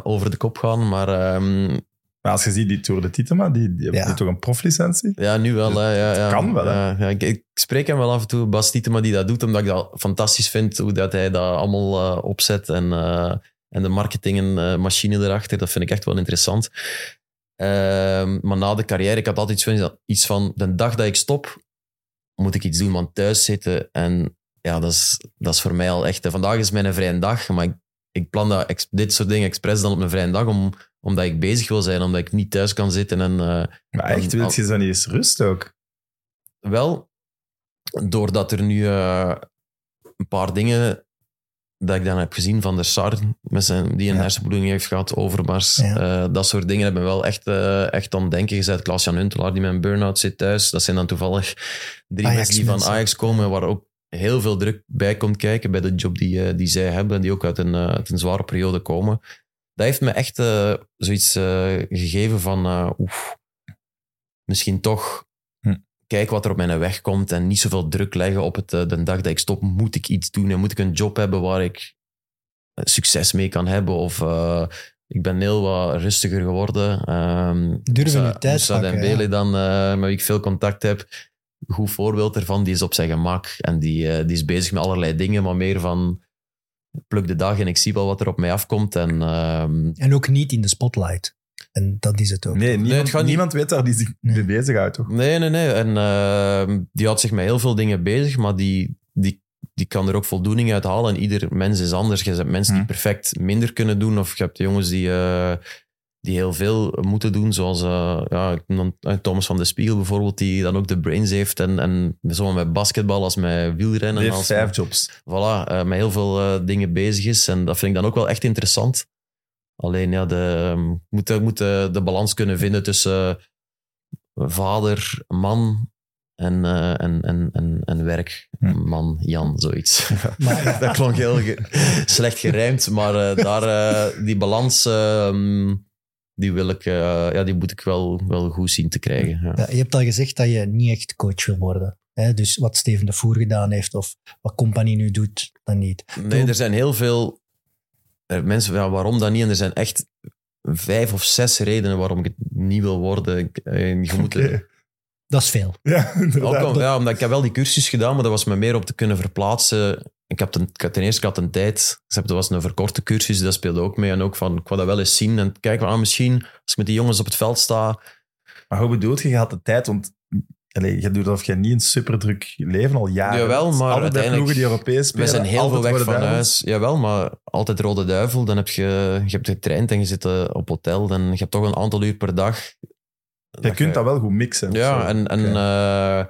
over de kop gaan, maar... ehm, Maar als je ziet die Tour de Titema, die, die Ja. heeft toch een proflicentie? Ja, nu wel. Hè. Ja, ja. kan wel, hè. Ja, ja, ik, ik spreek hem wel af en toe, Bas Tietema, die dat doet, omdat ik dat fantastisch vind, hoe dat hij dat allemaal eh, opzet. En, eh, en de marketing en eh, machine erachter. Dat vind ik echt wel interessant. Ehm, maar na de carrière, ik had altijd iets van, iets van, de dag dat ik stop, moet ik iets doen, want thuis zitten en ja, dat is, dat is voor mij al echt... Vandaag is mijn vrije dag, maar ik, ik plan dat, ex- dit soort dingen expres dan op mijn vrije dag, om, omdat ik bezig wil zijn, omdat ik niet thuis kan zitten en... eh, Maar echt, Dan- wil je zo niet eens rust ook? wel, doordat er nu eh, een paar dingen dat ik dan heb gezien van der Sar, met zijn, die een Ja. hersenbloeding heeft gehad, Overmars, Ja. eh, dat soort dingen hebben me wel echt, echt aan het denken gezet. Klaas-Jan Huntelaar, die met een burn-out zit thuis, dat zijn dan toevallig drie Ajax mensen die van. Ajax komen, waar ook heel veel druk bij komt kijken bij de job die, die zij hebben, die ook uit een, uit een zware periode komen. Dat heeft me echt eh, zoiets eh, gegeven van, eh, oef, misschien toch Hm. kijk wat er op mijn weg komt en niet zoveel druk leggen op het, de dag dat ik stop. Moet ik iets doen en moet ik een job hebben waar ik succes mee kan hebben? Of ik ben heel wat rustiger geworden. Ehm Durven Dembele ja. dan, met wie ik veel contact heb. Goed voorbeeld ervan, die is op zijn gemak en die, die is bezig met allerlei dingen, maar meer van pluk de dag en ik zie wel wat er op mij afkomt. En ehm, En ook niet in de spotlight. En dat is het ook. Nee, niemand, niet- niemand weet waar die zich Nee. mee bezighoudt, toch? Nee, nee, nee. En ehm, die houdt zich met heel veel dingen bezig, maar die, die, die kan er ook voldoening uit halen. En ieder mens is anders. Je hebt mensen die Hm. perfect minder kunnen doen, of je hebt jongens die, eh, die heel veel moeten doen, zoals eh, ja, eh, Thomas van de Spiegel bijvoorbeeld, die dan ook de brains heeft. En, en zowel met basketbal als met wielrennen. Die heeft als vijf met- jobs. voilà, eh, met heel veel eh, dingen bezig is. En dat vind ik dan ook wel echt interessant. Alleen ja, de, ehm, moet, de- moet de, de balans kunnen vinden tussen vader, man en, eh, en, en, en, en werk. Man, Jan, zoiets. Maar dat klonk heel ge- slecht gerijmd, maar eh, daar, eh, die balans, ehm, die, wil ik, eh, ja, die moet ik wel, wel goed zien te krijgen. Ja. ja, je hebt al gezegd dat je niet echt coach wil worden. Hè? Dus wat Steven de Voer gedaan heeft of wat Company nu doet, dan niet. Nee, er zijn heel veel er, mensen, ja, waarom dan niet? En er zijn echt vijf of zes redenen waarom ik het niet wil worden. Ik, eh, je moet. Dat is veel. Ja, inderdaad. omdat ik heb wel die cursus gedaan, maar dat was me meer om te kunnen verplaatsen. Ik heb ten, had ten eerste ik had een tijd, dus dat was een verkorte cursus, dat speelde ook mee. En ook van, ik wou dat wel eens zien. En kijken, ah, misschien als ik met die jongens op het veld sta, Maar hoe bedoelt je, je had de tijd, want allee, je doet alsof je niet een superdruk leven al jaren Jawel, maar uiteindelijk- ploegen die Europees spelen. We zijn heel veel weg van huis. Jawel, maar altijd Rode Duivel. Dan heb je, je hebt getraind en je zit eh, op hotel. Dan je hebt toch een aantal uur per dag. Je kunt dat wel goed mixen. Ja, zo. en, en eh,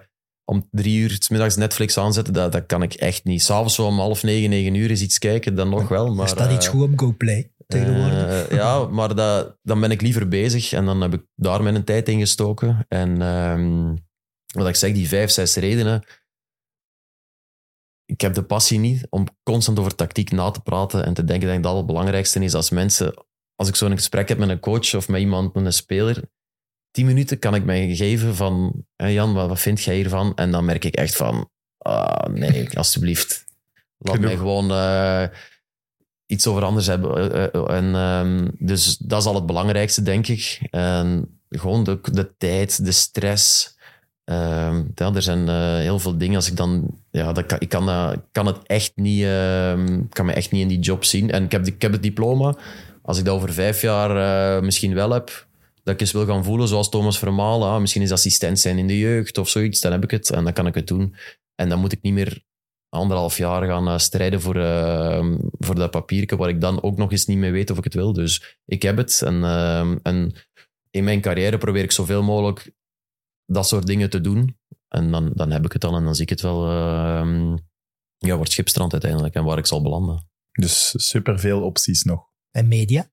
om drie uur 's middags Netflix aanzetten, dat, dat kan ik echt niet. S'avonds zo om half negen, negen uur is iets kijken, dan nog wel. Maar, er staat iets eh, goed op GoPlay tegenwoordig. eh, ja, maar dat, dan ben ik liever bezig en dan heb ik daar mijn tijd in gestoken. En ehm, wat ik zeg, die vijf, zes redenen. Ik heb de passie niet om constant over tactiek na te praten en te denken dat dat het belangrijkste is als mensen. Als ik zo'n gesprek heb met een coach of met iemand, met een speler, tien minuten kan ik mij geven van "Hé Jan, wat, wat vind jij hiervan? En dan merk ik echt van, ah nee, alsjeblieft. Laat Genoeg. mij gewoon eh, iets over anders hebben. Eh, eh, en, ehm, dus dat is al het belangrijkste, denk ik. En gewoon de, de tijd, de stress. Ehm, ja, er zijn heel veel dingen. Als ik dan, ja, dat kan, ik kan, ik kan het echt niet, ehm, kan me echt niet in die job zien. En ik heb, ik heb het diploma. Als ik dat over vijf jaar misschien wel heb, dat ik eens wil gaan voelen zoals Thomas Vermalen. Ah, misschien is assistent zijn in de jeugd of zoiets. Dan heb ik het en dan kan ik het doen. En dan moet ik niet meer anderhalf jaar gaan eh, strijden voor, eh, voor dat papiertje waar ik dan ook nog eens niet mee weet of ik het wil. Dus ik heb het. En, eh, en in mijn carrière probeer ik zoveel mogelijk dat soort dingen te doen. En dan, dan heb ik het dan en dan zie ik het wel ja, het schipstrand uiteindelijk en waar ik zal belanden. Dus superveel opties nog. En media?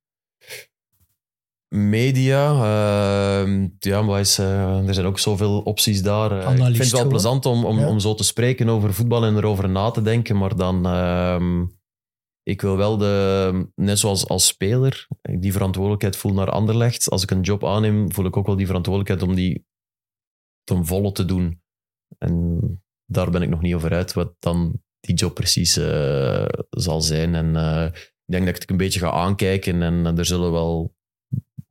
Media, eh, ja, maar is, eh, er zijn ook zoveel opties daar. Eh, ik vind het wel plezant om, om, Ja. om zo te spreken over voetbal en erover na te denken, maar dan, ehm, ik wil wel de, net zoals als speler, die verantwoordelijkheid voel naar Anderlecht. Als ik een job aanneem, voel ik ook wel die verantwoordelijkheid om die ten volle te doen. En daar ben ik nog niet over uit, wat dan die job precies eh, zal zijn. En ik denk dat ik het een beetje ga aankijken en er zullen wel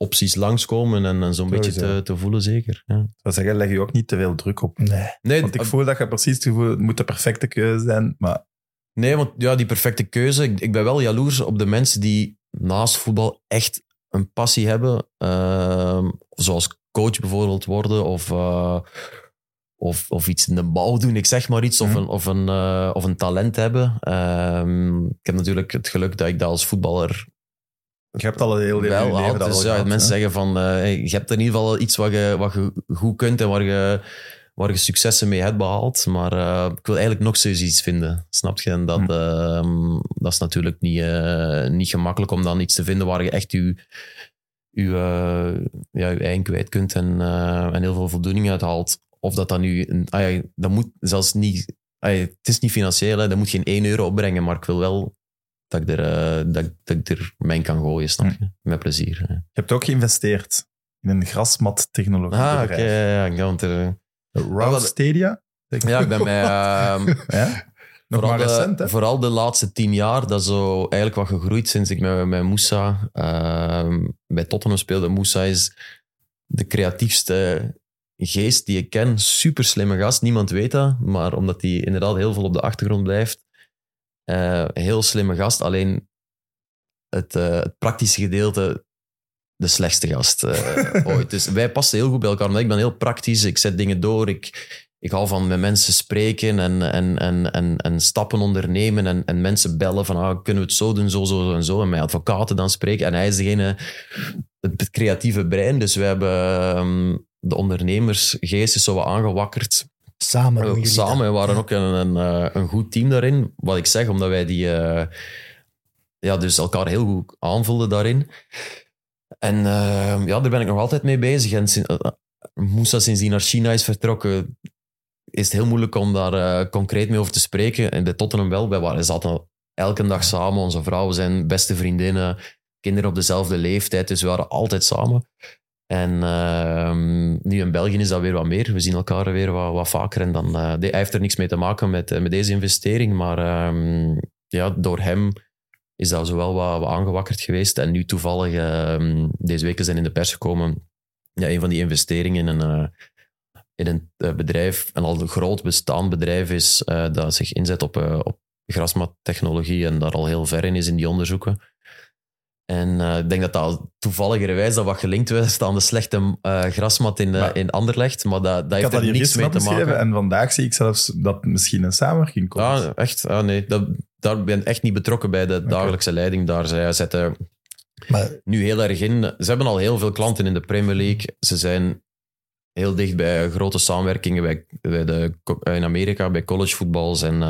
opties langskomen en, en zo'n beetje te, te voelen, zeker. Ja. Ik zou zeggen, leg je ook niet te veel druk op. Nee. Nee, Want ik voel dat je precies het gevoel het moet de perfecte keuze zijn. Maar nee, want ja, die perfecte keuze. Ik, ik ben wel jaloers op de mensen die naast voetbal echt een passie hebben. ehm, zoals coach bijvoorbeeld worden of, eh, of, of iets in de bouw doen, ik zeg maar iets. Of, Mhm. een, of, een, eh, of een talent hebben. Ehm, ik heb natuurlijk het geluk dat ik dat als voetballer Je hebt al een heel wel leven had. dat Dus al ja, gehad, mensen hè? zeggen van, eh, je hebt in ieder geval iets wat je, wat je goed kunt en waar je, waar je successen mee hebt behaald. Maar eh, ik wil eigenlijk nog zoiets iets vinden. Snap je? En dat, Hm. ehm, dat is natuurlijk niet, eh, niet gemakkelijk om dan iets te vinden waar je echt je, je, ja, je eigen kwijt kunt en, en heel veel voldoening uit haalt. Of dat dan nu... Ah ja, dat moet zelfs niet... ah ja, het is niet financieel, hè, dat moet geen 1 euro opbrengen, maar ik wil wel dat ik er, eh, dat, dat ik er mijn kan gooien, snap je? Met plezier. Je hebt ook geïnvesteerd in een grasmat-technologie. Ah, oké. ja, ja, want er- wat- Stadia? ja, ik ben bij... ehm, Ja? Nog vooral, de, recent, hè? vooral de laatste tien jaar, dat is zo eigenlijk wat gegroeid sinds ik met, met Moussa ehm, bij Tottenham speelde. Moussa is de creatiefste geest die ik ken. Super slimme gast, niemand weet dat. Maar omdat hij inderdaad heel veel op de achtergrond blijft. Eh, heel slimme gast, alleen het, eh, het praktische gedeelte de slechtste gast eh, ooit. Dus wij passen heel goed bij elkaar. Omdat ik ben heel praktisch, ik zet dingen door, ik, ik hou van met mensen spreken en, en, en, en, en stappen ondernemen en, en mensen bellen van ah, kunnen we het zo doen, zo, zo, zo en zo. En met advocaten dan spreken. En hij is degene, het, het creatieve brein. Dus we hebben ehm, de ondernemersgeest is zo wat aangewakkerd. Samen doen Ook jullie samen, we waren ook een, een, eh, een goed team daarin. Wat ik zeg, omdat wij die, eh, ja, dus elkaar heel goed aanvulden daarin. En eh, ja, daar ben ik nog altijd mee bezig. En Moussa, sinds hij naar China is vertrokken, is het heel moeilijk om daar concreet mee over te spreken. En bij Tottenham wel. Wij waren, zaten elke dag samen. Onze vrouwen zijn beste vriendinnen. Kinderen op dezelfde leeftijd. Dus we waren altijd samen. En ehm, nu in België is dat weer wat meer. We zien elkaar weer wat, wat vaker. En dan, eh, hij heeft er niks mee te maken met, eh, met deze investering. Maar ehm, ja, door hem is dat zowel wat, wat aangewakkerd geweest. En nu toevallig, ehm, deze weken zijn in de pers gekomen, ja, een van die investeringen in een, eh, in een bedrijf, een al groot bestaand bedrijf is, dat zich inzet op, op grasmattechnologie en daar al heel ver in is in die onderzoeken. En eh, ik denk dat dat toevalligerwijs dat wat gelinkt was aan de slechte eh, grasmat in, eh, Maar- in Anderlecht. Maar dat, dat heeft er niks mee te maken. en vandaag zie ik zelfs dat misschien een samenwerking komt. Ah, echt? Ah, nee. Dat, daar ben ik echt niet betrokken bij de dagelijkse leiding. Daar zij zetten Maar nu heel erg in. Ze hebben al heel veel klanten in de Premier League. Ze zijn heel dicht bij grote samenwerkingen bij, bij de, in Amerika, bij collegevoetbals. En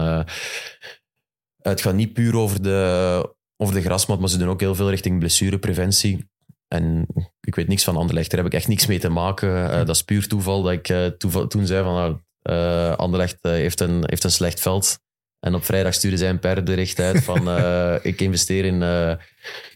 het gaat niet puur over de, over de grasmat, maar ze doen ook heel veel richting blessurepreventie. En ik weet niks van Anderlecht, daar heb ik echt niks mee te maken. Eh, dat is puur toeval dat ik eh, toeval, toen zei van eh, Anderlecht heeft, een, heeft een slecht veld. En op vrijdag stuurde zij een persbericht uit van ik investeer in,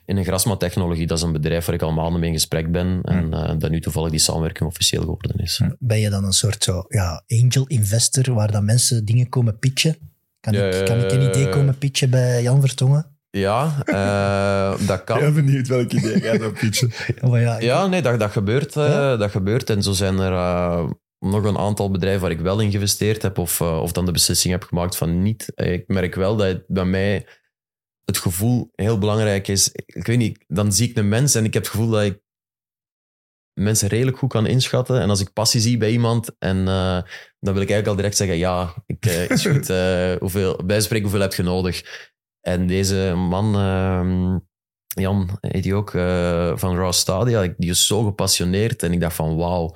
in een grasmattechnologie. Dat is een bedrijf waar ik al maanden mee in gesprek ben. En eh, dat nu toevallig die samenwerking officieel geworden is. ben je dan een soort zo, ja, angel investor waar dan mensen dingen komen pitchen? Kan, Ja, ik, kan ik een idee komen pitchen bij Jan Vertongen? Ja, eh, dat kan. Ik ben benieuwd welk idee jij zou pitchen. Oh, ja, Ja, nee, dat, dat, gebeurt, eh, Ja? dat gebeurt. En zo zijn er eh, nog een aantal bedrijven waar ik wel in geïnvesteerd heb of, of dan de beslissing heb gemaakt van niet. Ik merk wel dat het bij mij het gevoel heel belangrijk is. Ik weet niet, dan zie ik een mens en ik heb het gevoel dat ik mensen redelijk goed kan inschatten. En als ik passie zie bij iemand, en, eh, dan wil ik eigenlijk al direct zeggen, ja, ik, eh, is goed. eh, hoeveel, bij spreken, hoeveel heb je nodig? En deze man... ehm, Jan heet die ook, eh, van Raw Stadia. Die is zo gepassioneerd. En ik dacht van, wauw,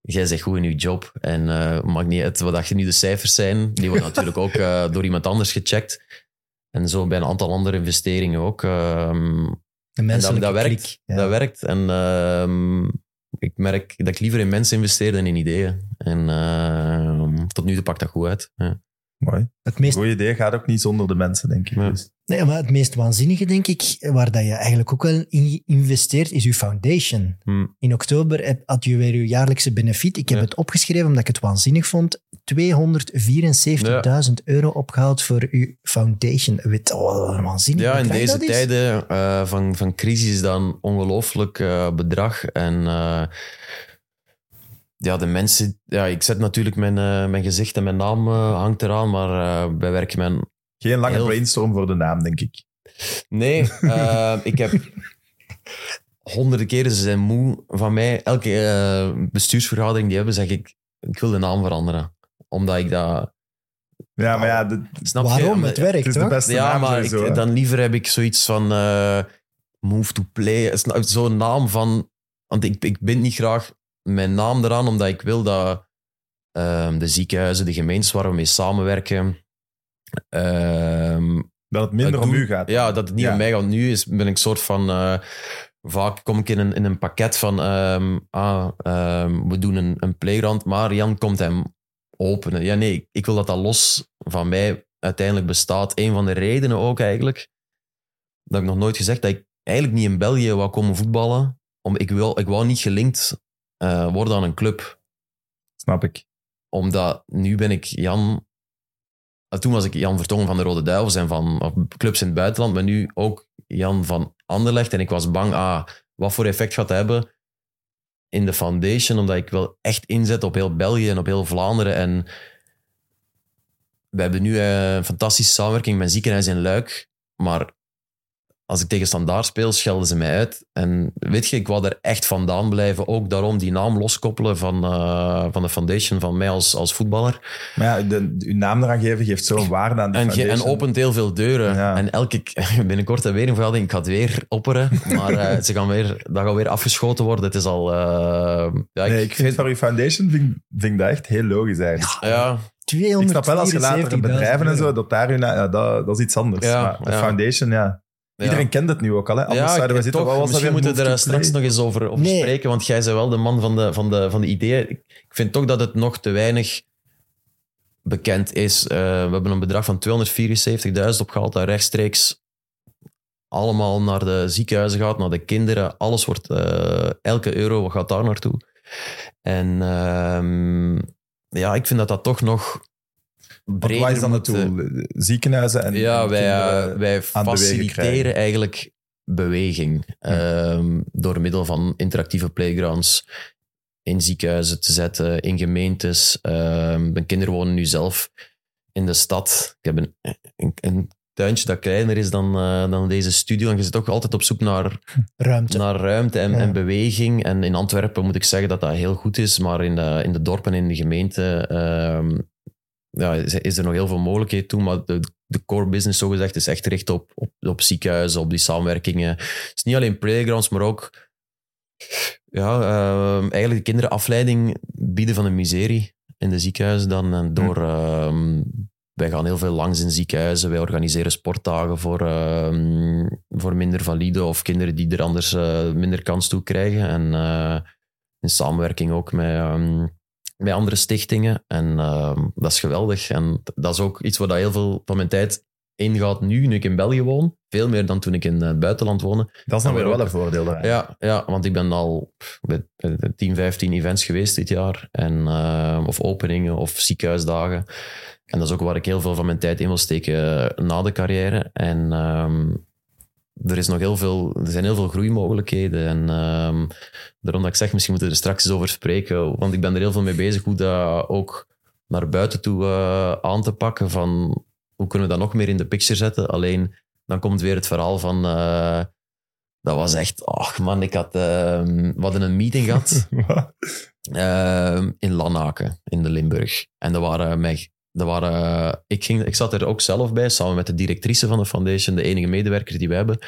jij zegt goed in je job. En maakt niet uit wat je nu de cijfers zijn. Die worden natuurlijk ook eh, door iemand anders gecheckt. En zo bij een aantal andere investeringen ook. ehm, Een en dat, werkt. Ja. Dat werkt. En ehm, ik merk dat ik liever in mensen investeer dan in ideeën. En tot nu toe pakt dat goed uit. Ja. Mooi. Het meest idee gaat ook niet zonder de mensen, denk ik. Ja. Dus. Nee, maar het meest waanzinnige, denk ik, waar dat je eigenlijk ook wel in investeert, is je foundation. Hm. In oktober had je weer je jaarlijkse benefiet. Ik heb Ja. het opgeschreven omdat ik het waanzinnig vond. 274.000 euro opgehaald voor uw foundation. Weet, oh, wat een waanzinnig Ja, in deze tijden eh, van, van crisis is dat een ongelooflijk eh, bedrag. En eh, ja, de mensen... Ja, ik zet natuurlijk mijn, eh, mijn gezicht en mijn naam eh, hangt eraan, maar eh wij werken met... Geen lange Heel- brainstorm voor de naam, denk ik. Nee, eh, ik heb honderden keren, ze zijn moe van mij. Elke eh, bestuursvergadering die hebben, zeg ik, ik wil de naam veranderen. Omdat ik dat... Ja, maar ja, de- Snap je? Waarom? Omdat- Het werkt, het is de beste Ja, naam maar sowieso, ik, dan liever heb ik zoiets van eh, move to play. Zo'n naam van... Want ik, ik bind niet graag mijn naam eraan, omdat ik wil dat ehm, de ziekenhuizen, de gemeentes waar we mee samenwerken... ehm, Dat het minder het om u gaat. Ja, dat het niet Ja. om mij gaat. Nu is, ben ik soort van... eh, vaak kom ik in een, in een pakket van... ehm, ah, we doen een, een playground, maar Jan komt hem openen. Ja, nee, ik wil dat dat los van mij uiteindelijk bestaat. Een van de redenen ook eigenlijk, dat ik nog nooit gezegd dat ik eigenlijk niet in België wou komen voetballen. Om, ik, wil, ik wou niet gelinkt eh, worden aan een club Snap ik. omdat nu ben ik Jan. eh, Toen was ik Jan Vertongen van de Rode Duivels en van of clubs in het buitenland, maar nu ook Jan van Anderlecht. En ik was bang, ah, wat voor effect gaat het hebben in de foundation, omdat ik wel echt inzet op heel België en op heel Vlaanderen. En we hebben nu eh, een fantastische samenwerking met ziekenhuis in Luik, maar als ik tegen Standaard speel, schelden ze mij uit. En weet je, ik wou er echt vandaan blijven. Ook daarom die naam loskoppelen van, eh, van de foundation, van mij als, als voetballer. Maar ja, de, de- uw naam eraan geven geeft zo'n waarde aan die En, ge- en foundation. opent heel veel deuren. Ja. En elke, binnenkort hebben we weer een vergadering. Ik ga het weer opperen. Maar eh, ze gaan weer, dat gaat weer afgeschoten worden. Het is al... eh, ja, Nee, ik vind voor uw foundation vind, vind ik dat echt heel logisch eigenlijk. Ja, Ik snap wel als je later in bedrijven en zo, dat daar, ja, dat, dat is iets anders. Ja, maar de ja. foundation, ja. Ja. Iedereen kent het nu ook al, hè? Anders ja, zouden we zitten, toch, dat misschien moeten we er straks nog eens over, over Nee. spreken, want jij bent wel de man van de, van de, van de ideeën. Ik, vind toch dat het nog te weinig bekend is. Eh, we hebben een bedrag van 274.000 opgehaald dat rechtstreeks allemaal naar de ziekenhuizen gaat, naar de kinderen. Alles wordt, eh, elke euro gaat daar naartoe. En ehm, ja, ik vind dat dat toch nog breder Wat is dan het doel? Ziekenhuizen en ja, wij, eh, wij faciliteren eigenlijk beweging ehm, door middel van interactieve playgrounds in ziekenhuizen te zetten, in gemeentes. Ehm, mijn kinderen wonen nu zelf in de stad. Ik heb een, een, een tuintje dat kleiner is dan, eh, dan deze studio en je zit ook altijd op zoek naar Ruimte. naar ruimte en, Ja. en beweging. En in Antwerpen moet ik zeggen dat dat heel goed is, maar in de, in de dorpen en in de gemeente ehm, ja, is, er nog heel veel mogelijkheden toe. Maar de, de core business, zogezegd, is echt gericht op, op, op ziekenhuizen, op die samenwerkingen. Het is niet alleen playgrounds, maar ook ja, ehm, eigenlijk de kinderen afleiding bieden van de miserie in de ziekenhuizen dan. En door, ehm, wij gaan heel veel langs in ziekenhuizen. Wij organiseren sportdagen voor, ehm, voor minder valide of kinderen die er anders eh, minder kans toe krijgen. En eh, in samenwerking ook met, met andere stichtingen. En ehm, dat is geweldig. En dat is ook iets waar heel veel van mijn tijd ingaat nu, nu ik in België woon. Veel meer dan toen ik in het buitenland woonde. Dat is dan weer wel een voordeel. daaraan. Ja, ja, want ik ben al bij eh, 10, 15 events geweest dit jaar. En, eh, of openingen of ziekenhuisdagen. En dat is ook waar ik heel veel van mijn tijd in wil steken eh, na de carrière. En ehm, er, is nog heel veel, er zijn heel veel groeimogelijkheden. En ehm, daarom dat ik zeg, misschien moeten we er straks eens over spreken. Want ik ben er heel veel mee bezig hoe dat ook naar buiten toe eh, aan te pakken. Van hoe kunnen we dat nog meer in de picture zetten? Alleen dan komt weer het verhaal van. eh, dat was echt, ach man, ik had, ehm, we hadden een meeting gehad ehm, in Lanaken, in de Limburg. En er waren mij, er waren, ik, ging, ik zat er ook zelf bij, samen met de directrice van de foundation, de enige medewerker die we hebben.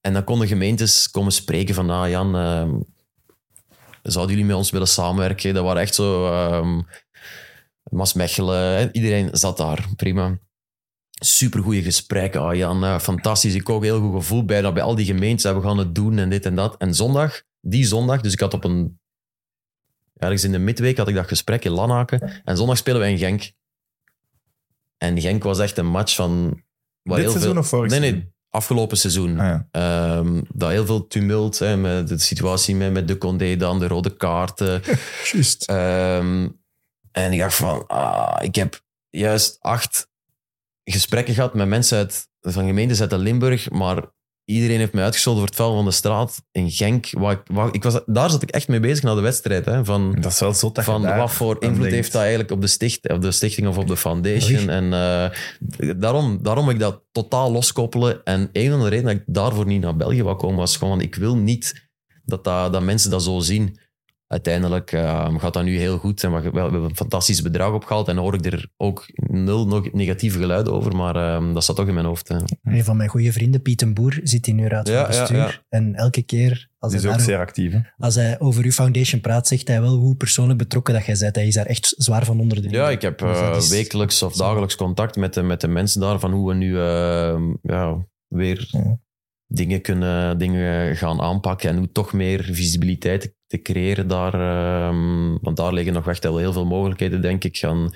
En dan konden gemeentes komen spreken van, ah Jan, ehm, zouden jullie met ons willen samenwerken? Dat waren echt zo, ehm Maasmechelen, hè, iedereen zat daar, prima. Supergoeie gesprekken. Ah, Jan, eh, fantastisch. Ik ook heel goed gevoel bij dat bij al die gemeentes. We gaan het doen en dit en dat. En zondag, die zondag, dus ik had op een... Ergens in de midweek had ik dat gesprek in Lanaken. En zondag spelen we in Genk. En Genk was echt een match van... Dit heel seizoen veel, of vorig Nee, nee, afgelopen seizoen. Ah, ja. Ehm, dat heel veel tumult, hè, met de situatie met, met de Condé dan, de rode kaarten. Juist. Ehm, en ik dacht van, ah, ik heb juist acht gesprekken gehad met mensen uit, van gemeentes uit Limburg, maar iedereen heeft mij uitgescholden voor het vuil van de straat in Genk. Waar ik, was, daar zat ik echt mee bezig na de wedstrijd. Hè, van, Dat is wel je van wat voor invloed heeft dat eigenlijk op de, sticht, op de stichting of op de foundation. En eh, daarom, daarom ik dat totaal loskoppelen. En een van de redenen dat ik daarvoor niet naar België wou komen, was gewoon, ik wil niet dat, dat, dat mensen dat zo zien. Uiteindelijk eh, gaat dat nu heel goed en we, we hebben een fantastisch bedrag opgehaald en hoor ik er ook nul nog negatieve geluiden over, maar eh, dat zat toch in mijn hoofd. hè. Een van mijn goede vrienden, Piet en Boer, zit in uw raad Ja, van bestuur. ja, ja. En elke keer als Die hij, is ook daar- zeer actief. hè. als hij over uw foundation praat, zegt hij wel hoe persoonlijk betrokken dat jij bent. Hij is daar echt zwaar van onder de Ja, ik heb Dus eh, is- wekelijks of dagelijks contact met de, met de mensen daar van hoe we nu eh, ja, weer Ja. dingen kunnen dingen gaan aanpakken en hoe toch meer visibiliteit te creëren daar. ehm, want daar liggen nog echt wel heel veel mogelijkheden, denk ik. Gaan,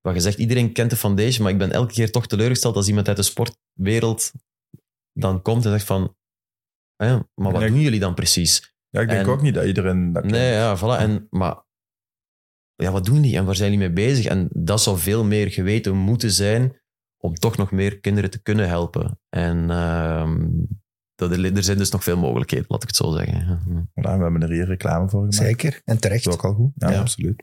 wat je zegt, iedereen kent de foundation, maar ik ben elke keer toch teleurgesteld als iemand uit de sportwereld dan komt en zegt van, ah ja, maar wat ik- doen jullie dan precies? Ja, ik denk En- ook niet dat iedereen dat. Nee, ja, voilà. En, maar ja, wat doen die en waar zijn die mee bezig? En dat zou veel meer geweten moeten zijn om toch nog meer kinderen te kunnen helpen. En ehm, dat er, er zijn dus nog veel mogelijkheden, laat ik het zo zeggen. Ja. We hebben er hier reclame voor gemaakt. Zeker, en terecht. Dat is ook al goed. Ja, Ja. absoluut.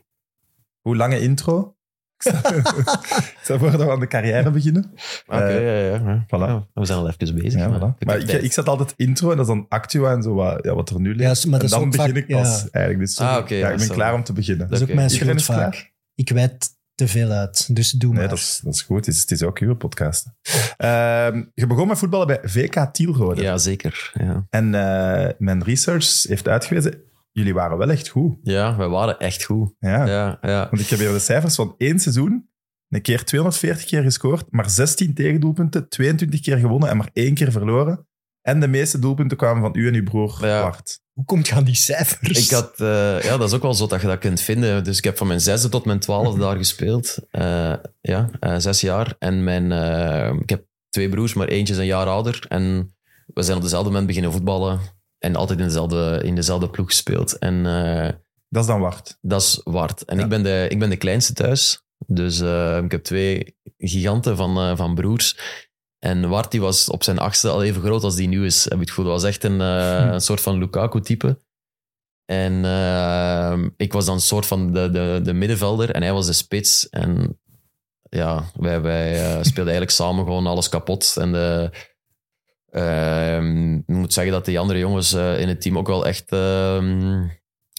Hoe lange intro? Ik stel voor dat we aan de carrière beginnen. Oké, Eh, ja, ja, ja. voilà. Ja, we zijn al even bezig. Ja, maar voilà. ik Maar ik, ik zet altijd intro en dat is dan actua en zo wat, ja, wat er nu ligt. Ja, maar dat en is dan ook begin vaak- ik pas ja. eigenlijk. Dus. Ah, oké, ja, ik ben klaar om te beginnen. Dat is ook mijn schuld vaak. Ik wijd te veel uit, dus doe Nee, maar. dat is, dat is goed. Het is, het is ook uw podcast. Ehm, je begon met voetballen bij VK Tielrode. Ja, zeker. Ja. En eh, mijn research heeft uitgewezen, jullie waren wel echt goed. ja, we waren echt goed. Ja. Ja, ja. Want ik heb hier de cijfers van één seizoen. Een keer 240 keer gescoord, maar 16 tegendoelpunten, 22 keer gewonnen en maar één keer verloren. En de meeste doelpunten kwamen van u en uw broer Ja. Bart. Hoe komt je aan die cijfers? Ik had, eh, ja, dat is ook wel zo dat je dat kunt vinden. Dus ik heb van mijn zesde tot mijn twaalfde daar gespeeld. Eh, ja, eh, zes jaar. En mijn, ik heb twee broers, maar eentje is een jaar ouder. En we zijn op dezelfde moment beginnen voetballen. En altijd in dezelfde, in dezelfde ploeg gespeeld. En eh, Dat is dan Wart. dat is Wart. En Ja. ik, ben de, ik ben de kleinste thuis. Dus eh, ik heb twee giganten van, eh, van broers. En Wart die was op zijn achtste al even groot als die nu is. Heb ik het goed. Dat was echt een, eh, een soort van Lukaku-type. En eh, ik was dan een soort van de, de, de middenvelder en hij was de spits. En ja, wij, wij eh, speelden eigenlijk samen gewoon alles kapot. En de, ehm, ik moet zeggen dat die andere jongens eh, in het team ook wel echt ehm,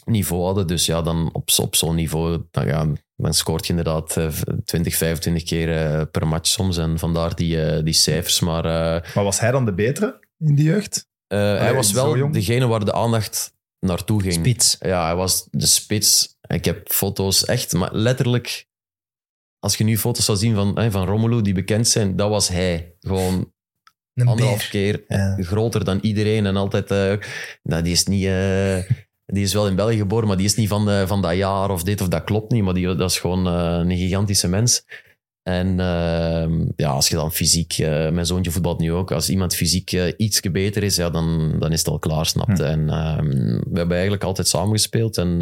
niveau hadden. Dus ja, dan op, zo- op zo'n niveau, dan, ja, dan scoort je inderdaad eh, 20, 25 keer eh, per match soms. En vandaar die, eh, die cijfers. Maar eh, Maar was hij dan de betere in die jeugd? eh, hij was wel degene waar de aandacht naartoe ging. Spits. Ja, hij was de spits. Ik heb foto's echt, maar letterlijk, als je nu foto's zou zien van, hè, van Romelu die bekend zijn, dat was hij. Gewoon Een anderhalf beer. keer Ja. groter dan iedereen en altijd. eh, nou, die is niet. eh, die is wel in België geboren, maar die is niet van, eh, van dat jaar of dit of dat klopt niet. Maar die, dat is gewoon eh, een gigantische mens. En ehm, ja, als je dan fysiek, eh, mijn zoontje voetbalt nu ook, als iemand fysiek iets beter is, ja, dan, dan is het al klaar, snapte. Hm. En ehm, we hebben eigenlijk altijd samengespeeld en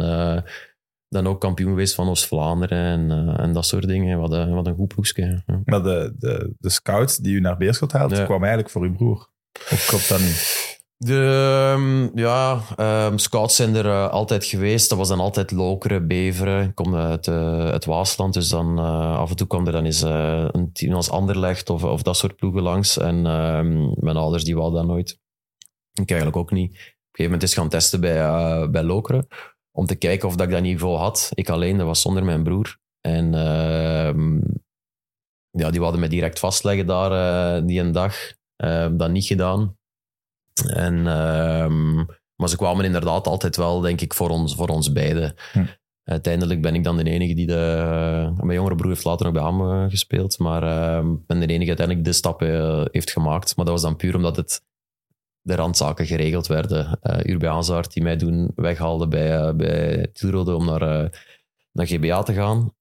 dan ook kampioen geweest van Oost-Vlaanderen en, en dat soort dingen. Wat een, wat een goed ploegje. Ja. Maar de, de, de scouts die u naar Beerschot haalt, Ja. kwamen eigenlijk voor uw broer. Of klopt dat niet? De, ehm, ja, ehm, scouts zijn er eh, altijd geweest. Dat was dan altijd Lokeren, Beveren. Ik kom uit eh, het Waasland, dus dan af en toe kwam er dan eens een team als Anderlecht of, of dat soort ploegen langs. En ehm, mijn ouders die wilden dat nooit. Ik eigenlijk ook niet. Op een gegeven moment is gaan testen bij, bij Lokeren, om te kijken of dat ik dat niveau had. Ik alleen, dat was zonder mijn broer. En ja, die wilden me direct vastleggen daar die een dag. Dat niet gedaan. En, ehm, maar ze kwamen inderdaad altijd wel, denk ik, voor ons, voor ons beiden. Hm. Uiteindelijk ben ik dan de enige die de... Mijn jongere broer heeft later nog bij hem eh, gespeeld, maar ehm, ik ben de enige die uiteindelijk de stap eh, heeft gemaakt. Maar dat was dan puur omdat het de randzaken geregeld werden. Uh, Urbe Hazard, die mij toen weghaalde bij, uh, bij Tilrode om naar, uh, naar GBA te gaan.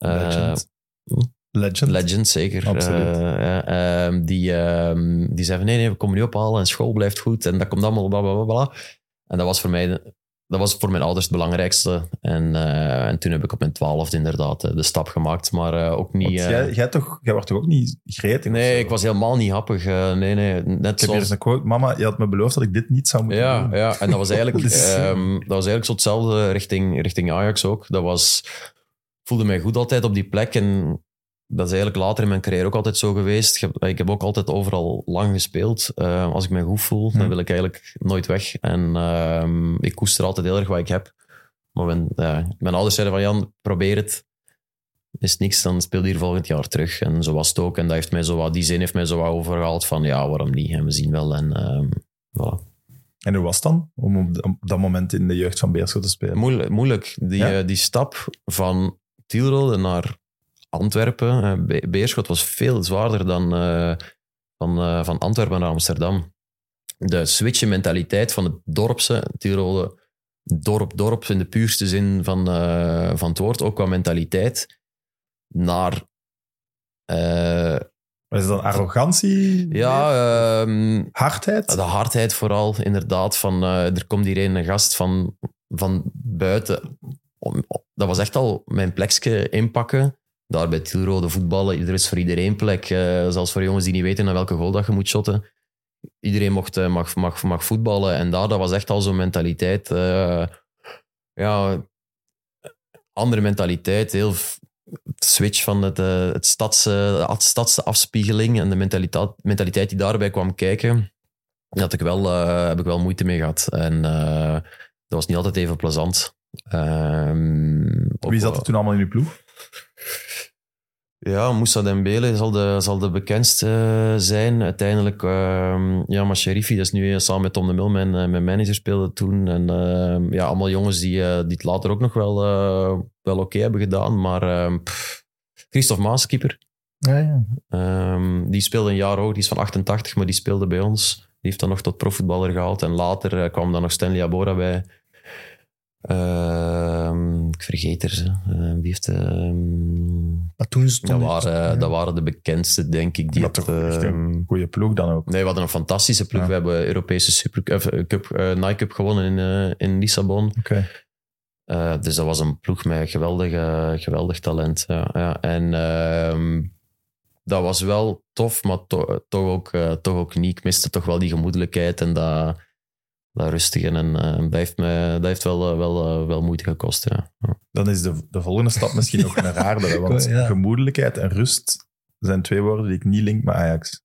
Legend. Legend, zeker. Absoluut. Uh, uh, die, uh, die zei van nee, nee, we komen nu ophalen en school blijft goed en dat komt allemaal bla bla bla. bla. En dat was voor mij, dat was voor mijn ouders het belangrijkste. En, eh, en toen heb ik op mijn twaalfde inderdaad eh, de stap gemaakt. Maar eh, ook niet... Eh, jij, jij, toch, jij wordt toch ook niet gretig? nee, ik was helemaal niet happig. eh, nee, nee. Net Ik zoals... eens een quote. Mama, je had me beloofd dat ik dit niet zou moeten Ja, doen. ja, en dat was eigenlijk, Dus- ehm, dat was eigenlijk zo hetzelfde richting, richting Ajax ook. Dat was, voelde mij goed altijd op die plek en dat is eigenlijk later in mijn carrière ook altijd zo geweest. Ik heb, ik heb ook altijd overal lang gespeeld. Eh, als ik me goed voel, dan Hmm. wil ik eigenlijk nooit weg. En ehm, ik koester altijd heel erg wat ik heb. Maar mijn, ja, mijn ouders zeiden van Jan, probeer het. Is niks, dan speel je hier volgend jaar terug. En zo was het ook. En dat heeft mij zo wat, die zin heeft mij zo wat overgehaald van ja, waarom niet? En we zien wel. En ehm, voilà. En hoe was het dan om op, dat moment in de jeugd van Beerschot te spelen? Moeilijk. moeilijk. Die, Ja? eh, die stap van Tielrode naar Antwerpen, eh, Be- Beerschot, was veel zwaarder dan eh, van, eh, van Antwerpen naar Amsterdam. De switch in mentaliteit van het dorpse, Tielrode, dorp, dorp in de puurste zin van, van het woord, ook qua mentaliteit, naar... Wat is dat arrogantie? ja, ehm, Hardheid? de hardheid vooral, inderdaad. Van, er komt hier een gast van, van buiten. Dat was echt al mijn plekje inpakken. Daar bij Tielrode voetballen, er is voor iedereen plek. eh, zelfs voor jongens die niet weten naar welke goal dat je moet shotten. Iedereen mocht, eh, mag, mag, mag voetballen. En daar dat was echt al zo'n mentaliteit. eh, ja, andere mentaliteit. Heel switch van het, het stadse, de stadse afspiegeling en de mentaliteit, mentaliteit die daarbij kwam kijken. Daar had ik wel, heb ik wel moeite mee gehad. En dat was niet altijd even plezant. Ehm, Wie zat er toen allemaal in uw ploeg? Ja, Moussa Dembele zal de, zal de bekendste eh, zijn. Uiteindelijk, ehm ja, maar Sherifi, dat is nu eh, samen met Tom de Mil, mijn, eh, mijn manager, speelde toen. En ehm, ja, allemaal jongens die, die het later ook nog wel, wel oké hebben gedaan. Maar ehm, pff, Christophe Maas, keeper, Ja, ja. die speelde een jaar ook. Die is van 88, maar die speelde bij ons. Die heeft dan nog tot profvoetballer gehaald. En later kwam dan nog Stanley Abora bij. Ehm, ik vergeet er ze. Eh, wie heeft... ehm, Maar toen dat het- waren, ja. dat waren de bekendste, denk ik. Die Dat het, toch echt ehm, een goede ploeg dan ook. nee, we hadden een fantastische ploeg. Ja. We hebben Europese Super, eh, Cup, eh, Nike Cup gewonnen in, eh, in Lissabon. Oké. Eh, dus dat was een ploeg met geweldig, eh, geweldig talent. Ja, ja. En ehm, dat was wel tof, maar to- toch, ook, toch ook niet. Ik miste toch wel die gemoedelijkheid en dat, dat rustige. En eh, dat heeft, me, dat heeft wel, eh, wel, eh, wel moeite gekost. Ja. Ja. Dan is de, de volgende stap misschien nog een raardere. Want Ja. gemoedelijkheid en rust zijn twee woorden die ik niet link met Ajax.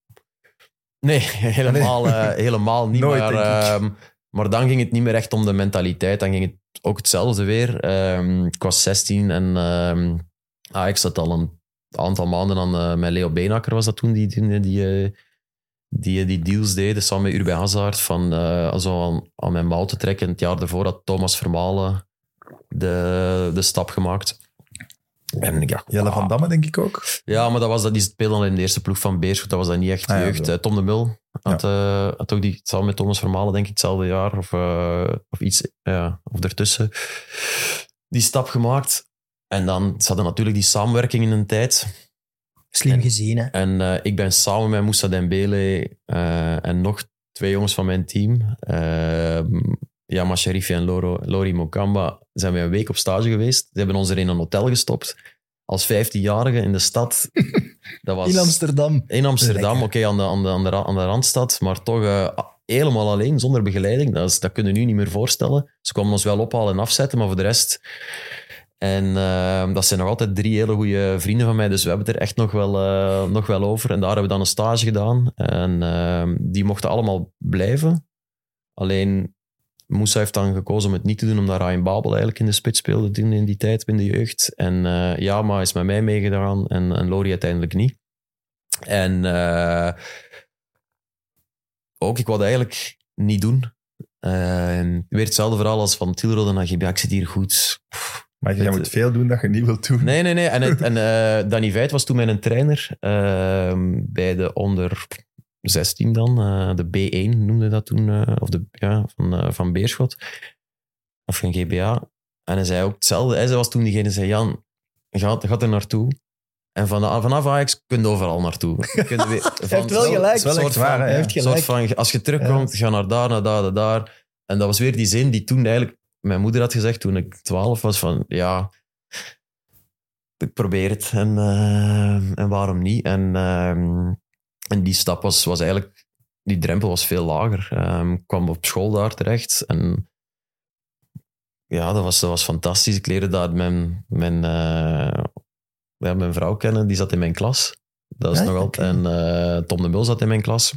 Nee, helemaal, helemaal niet. Nooit, maar, ehm, maar dan ging het niet meer echt om de mentaliteit. Dan ging het ook hetzelfde weer. Ehm, ik was 16 en ehm Ajax zat al een aantal maanden aan met Leo Beenakker was dat toen, die, die, die, eh, die, die deals deden samen met Urban Hazard van eh, zo aan, aan mijn mouw te trekken. En het jaar daarvoor had Thomas Vermalen de, de stap gemaakt. En dacht, Jelle van ah, Damme, denk ik ook. ja, maar dat was dat, die speelde al in de eerste ploeg van Beerschot. Dat was dat niet echt Ah, ja, jeugd. Eh, Tom de Mul had, eh, had ook die, samen met Thomas Vermalen, denk ik, hetzelfde jaar. Of, eh, of iets, ja, of ertussen. Die stap gemaakt. En dan ze hadden natuurlijk die samenwerking in een tijd. Slim gezien, hè. En eh, ik ben samen met Moussa Dembele eh, en nog twee jongens van mijn team, uh, Yama Sherifi en Loro, Lori Mokamba, zijn we een week op stage geweest. Ze hebben ons er in een hotel gestopt. Als 15-jarige in de stad. Dat was In Amsterdam. in Amsterdam, oké, aan, de, aan, de, aan, de, ra- aan de Randstad, maar toch eh, helemaal alleen, zonder begeleiding. Dat, is, dat kunnen we nu niet meer voorstellen. Ze kwamen ons wel ophalen en afzetten, maar voor de rest... En eh, dat zijn nog altijd drie hele goede vrienden van mij, dus we hebben het er echt nog wel, eh, nog wel over. En daar hebben we dan een stage gedaan. En eh, die mochten allemaal blijven. Alleen Moussa heeft dan gekozen om het niet te doen, omdat Ryan Babel eigenlijk in de spits speelde toen in die tijd, in de jeugd. En eh Jama is met mij meegedaan en, en Lori uiteindelijk niet. En eh, ook, ik wou dat eigenlijk niet doen. En weer hetzelfde verhaal als van Tilrode naar GBA. Ik zit hier goed. Maar je Het- moet veel doen dat je niet wilt doen. Nee, nee, nee. En, het- en eh, Danny Veit was toen mijn trainer ehm, bij de onder 16 dan. eh, de B1 noemde dat toen. eh, of de, ja, van, eh, van Beerschot. Of van GBA. En hij zei ook hetzelfde. Hij was toen diegene die zei, Jan, ga, ga er naartoe. En van, vanaf Ajax kun je overal naartoe. Je kunt weer- van- heeft wel gelijk. Dat is wel soort echt waar, van- hè? Hij heeft soort gelijk. van, als je terugkomt, ga naar daar, naar daar, naar daar. En dat was weer die zin die toen eigenlijk mijn moeder had gezegd toen ik 12 was van ja, ik probeer het en, eh, en waarom niet? En, ehm, en die stap was, was eigenlijk, die drempel was veel lager. Ehm, ik kwam op school daar terecht en ja, dat was, dat was fantastisch. Ik leerde daar mijn, mijn, eh, ja, mijn vrouw kennen, die zat in mijn klas. Dat is Ja, nog altijd. En eh, Tom de Mul zat in mijn klas.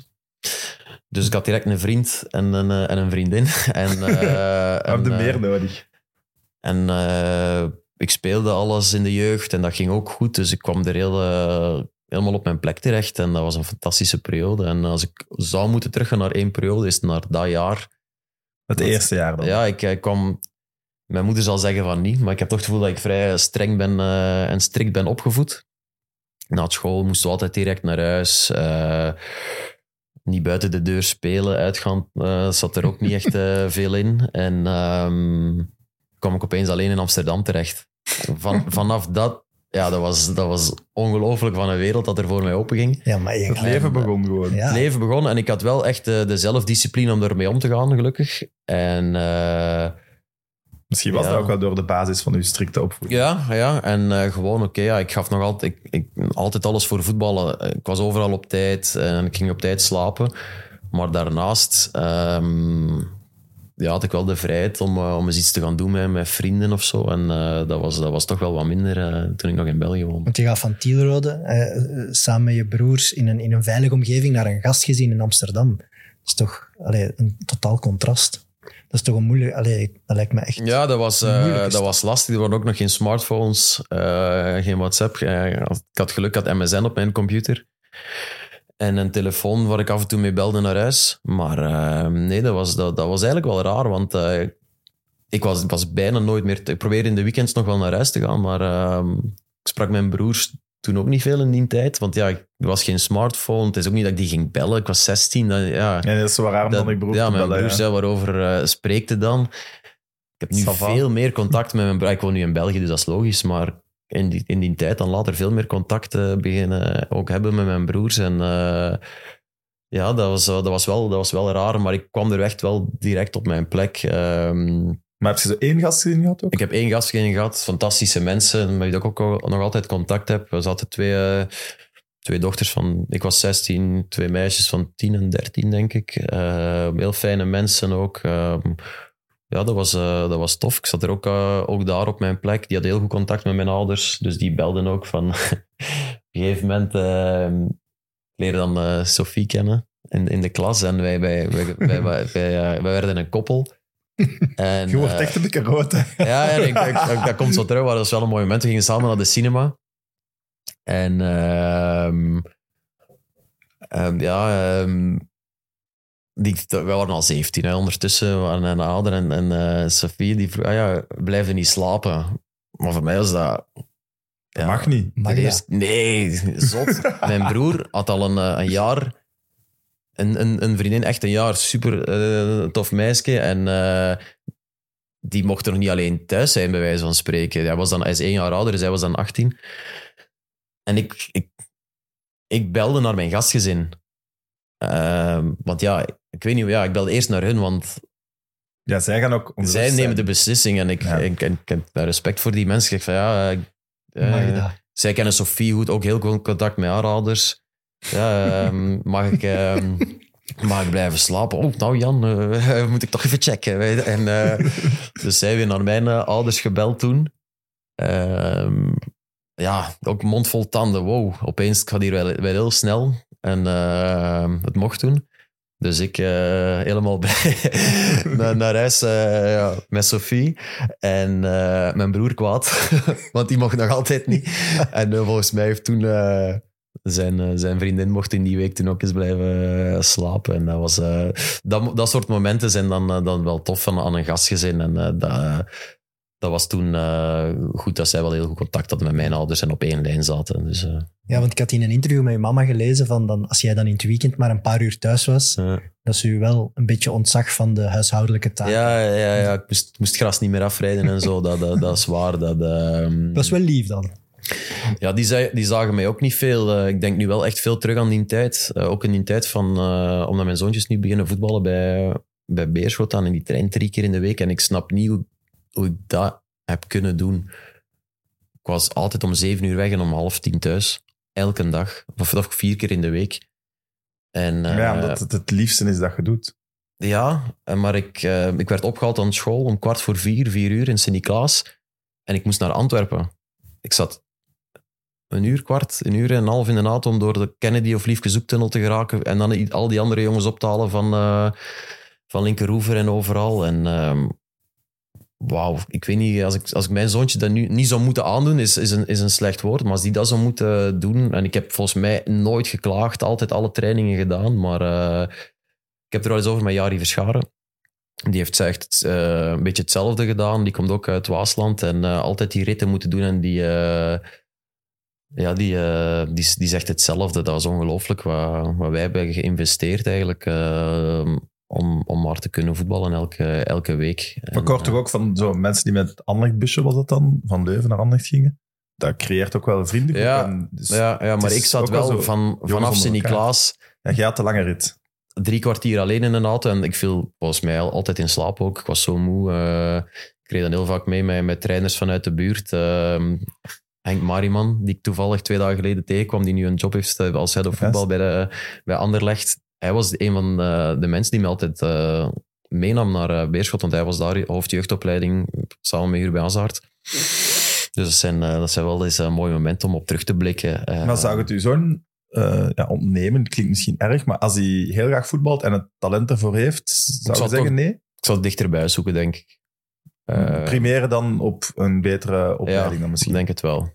Dus ik had direct een vriend en een, eh, en een vriendin. En, We en, hebben eh, meer nodig. en ik speelde alles in de jeugd en dat ging ook goed. Dus ik kwam er heel, helemaal op mijn plek terecht. En dat was een fantastische periode. En als ik zou moeten teruggaan naar één periode, is het naar dat jaar. Het dat- eerste jaar dan. Ja, ik, ik kwam... Mijn moeder zal zeggen van niet, maar ik heb toch het gevoel dat ik vrij streng ben en strikt ben opgevoed. Na school moesten we altijd direct naar huis. Eh, niet buiten de deur spelen, uitgaan, eh, zat er ook niet echt eh, veel in. En ehm, kwam ik opeens alleen in Amsterdam terecht. Van, vanaf dat, ja, dat was, dat was ongelooflijk van een wereld dat er voor mij openging. Ja, maar je Het leven begon gewoon. Ja. Het leven begon en ik had wel echt de, de zelfdiscipline om ermee om te gaan, gelukkig. En eh, Misschien was Ja. dat ook wel door de basis van uw strikte opvoeding. ja, ja, en eh, gewoon oké, ja, ik gaf nog altijd, ik, ik, altijd alles voor voetballen. Ik was overal op tijd en ik ging op tijd slapen. Maar daarnaast ehm, ja, had ik wel de vrijheid om, eh, om eens iets te gaan doen met, met vrienden of zo. En eh, dat, was, dat was toch wel wat minder eh, toen ik nog in België woonde. Want je gaat van Tielrode eh, eh, samen met je broers in een, in een veilige omgeving naar een gastgezin in Amsterdam. Dat is toch allee, een totaal contrast. Dat is toch een moeilijk... Allee, dat lijkt me echt... Ja, dat was, eh, dat was lastig. Er waren ook nog geen smartphones, eh, geen WhatsApp. Eh, ik had geluk, ik had MSN op mijn computer. En een telefoon waar ik af en toe mee belde naar huis. Maar nee, dat was, dat, dat was eigenlijk wel raar, want ik was, was bijna nooit meer... Ik probeerde in de weekends nog wel naar huis te gaan, maar ik sprak mijn broers toen ook niet veel in die tijd. Want ja, er was geen smartphone. Het is ook niet dat ik die ging bellen. Ik was 16. dan- ja, Ja, dat is zo raar om dan ik broer ja, mijn bellen. broers, ja. ja, waarover eh spreekt het dan? Ik heb nu veel meer contact met mijn broer. Ik woon nu in België, dus dat is logisch. Maar in die, in die tijd dan later veel meer contact eh, beginnen ook hebben met mijn broers. En eh, ja, dat was, eh, dat, was wel, dat was wel raar. Maar ik kwam er echt wel direct op mijn plek. Ehm, Maar heb je zo één gastgezin gehad ook? ik heb één gastgezin gehad, fantastische mensen, met wie ik ook nog altijd contact heb. We zaten twee, eh, twee dochters van, ik was 16, twee meisjes van 10 en 13, denk ik. Eh, heel fijne mensen ook. Ehm, ja, dat was, eh, dat was tof. Ik zat er ook, eh, ook daar op mijn plek. Die had heel goed contact met mijn ouders, dus die belden ook van... op een gegeven moment eh, leerde dan eh, Sophie kennen in, in de klas en wij, wij, wij, wij, wij, eh, wij werden een koppel. En, Je wordt eh, echt een beetje rood. hè. ja, en ik, ik- ik- dat komt zo terug, maar dat is wel een mooi moment. We gingen samen naar de cinema. En ehm, ehm, ja, ehm, die, we waren al 17 hè, ondertussen. We waren een ouder en, en eh, Sophie die vroeg, ah ja, blijf je niet slapen? Maar voor mij was dat... Dat mag niet. Mag nee, zot. Mijn broer had al een, eh, een jaar een, een, een vriendin, echt een jaar, super eh, tof meisje. En eh, die mocht er nog niet alleen thuis zijn, bij wijze van spreken. Hij, was dan, hij is één jaar ouder, dus hij was dan 18. En ik, ik, ik belde naar mijn gastgezin. Ehm, want ja, ik weet niet, ja, ik belde eerst naar hun, want Ja, zij gaan ook... zij zijn. nemen de beslissing. En ik, Ja. ik, ik, ik heb daar respect voor die mensen. Ik zeg van ja, eh, zij kennen Sophie goed, ook heel goed contact met haar ouders. Ehm, mag, ik, mag ik blijven slapen? Oh, nou Jan, eh, moet ik toch even checken. weet je. En, eh, dus zij weer naar mijn eh, ouders gebeld toen. Ehm, ja, ook mond vol tanden. Wow, opeens gaat hier wel, wel heel snel. En het mocht toen. Dus ik helemaal blij naar, naar huis ja, met Sophie. En mijn broer kwaad, want die mocht nog altijd niet. En volgens mij heeft toen zijn, eh, zijn vriendin mocht in die week toen ook eens blijven eh, slapen. En dat, was, eh, dat, dat soort momenten zijn dan, dan wel tof van, aan een gastgezin. En dat, dat was toen goed dat zij wel heel goed contact hadden met mijn ouders en op één lijn zaten. Dus, Ja, want ik had in een interview met je mama gelezen van dan, als jij dan in het weekend maar een paar uur thuis was, dat ze u wel een beetje ontzag van de huishoudelijke taken. ja, ja, ja, ik moest, moest gras niet meer afrijden en zo. Dat, dat, dat is waar. Dat, ehm, Dat is wel lief dan. Ja, die, zei, die zagen mij ook niet veel. Eh, ik denk nu wel echt veel terug aan die tijd. Eh, ook in die tijd van, eh, omdat mijn zoontjes nu beginnen voetballen bij, bij Beerschot aan. En die traint drie keer in de week. En ik snap niet hoe, hoe ik dat heb kunnen doen. Ik was altijd om zeven uur weg en om half tien thuis. Elke dag. Of, of vier keer in de week. En, Maar ja, omdat het het liefste is dat je doet. ja, maar ik, ik werd opgehaald aan school om kwart voor vier, vier uur in Sint-Niklaas. En ik moest naar Antwerpen. Ik zat een uur, kwart, een uur en een half in de auto om door de Kennedy of Liefke Zoektunnel te geraken. En dan al die andere jongens op te halen van, eh van Linkeroever en overal. En ehm, wauw, ik weet niet, als ik, als ik mijn zoontje dat nu niet zou moeten aandoen, is, is, een, is een slecht woord. Maar als die dat zou moeten doen, en ik heb volgens mij nooit geklaagd, altijd alle trainingen gedaan, maar eh, ik heb er al eens over met Jari Verscharen. Die heeft echt eh, een beetje hetzelfde gedaan. Die komt ook uit Waasland en altijd die ritten moeten doen. En die, ja, die, eh, die, die zegt hetzelfde. Dat is ongelooflijk wat, wat wij hebben geïnvesteerd eigenlijk. eh, om, om maar te kunnen voetballen elke, elke week. En, ik hoor eh, toch ook van zo mensen die met Anderlecht-busje, was dat dan, van Leuven naar Anderlecht gingen. Dat creëert ook wel een vriendengroep. Ja, en dus, ja, ja, maar ik zat wel van, vanaf Sint-Niklaas ja, jij had de lange rit. drie kwartier alleen in een auto. En ik viel volgens mij al- altijd in slaap ook. Ik was zo moe. ik reed dan heel vaak mee met, met trainers vanuit de buurt. Ehm, Henk Mariman, die ik toevallig twee dagen geleden tegenkwam, die nu een job heeft eh, als head of voetbal bij, de, bij Anderlecht. Hij was een van de, de mensen die me altijd eh, meenam naar eh, Beerschot, want hij was daar hoofdjeugdopleiding samen met Urban Hazard. Dus dat zijn, eh, dat zijn wel eens een mooie momenten om op terug te blikken. Eh, Maar zou het u zo'n eh, ja, ontnemen? Klinkt misschien erg, maar als hij heel graag voetbalt en het talent ervoor heeft, zou zou je zeggen toch- nee? ik zal het dichterbij zoeken, denk ik. Eh, Primeren dan op een betere opleiding dan Ik misschien? denk het wel.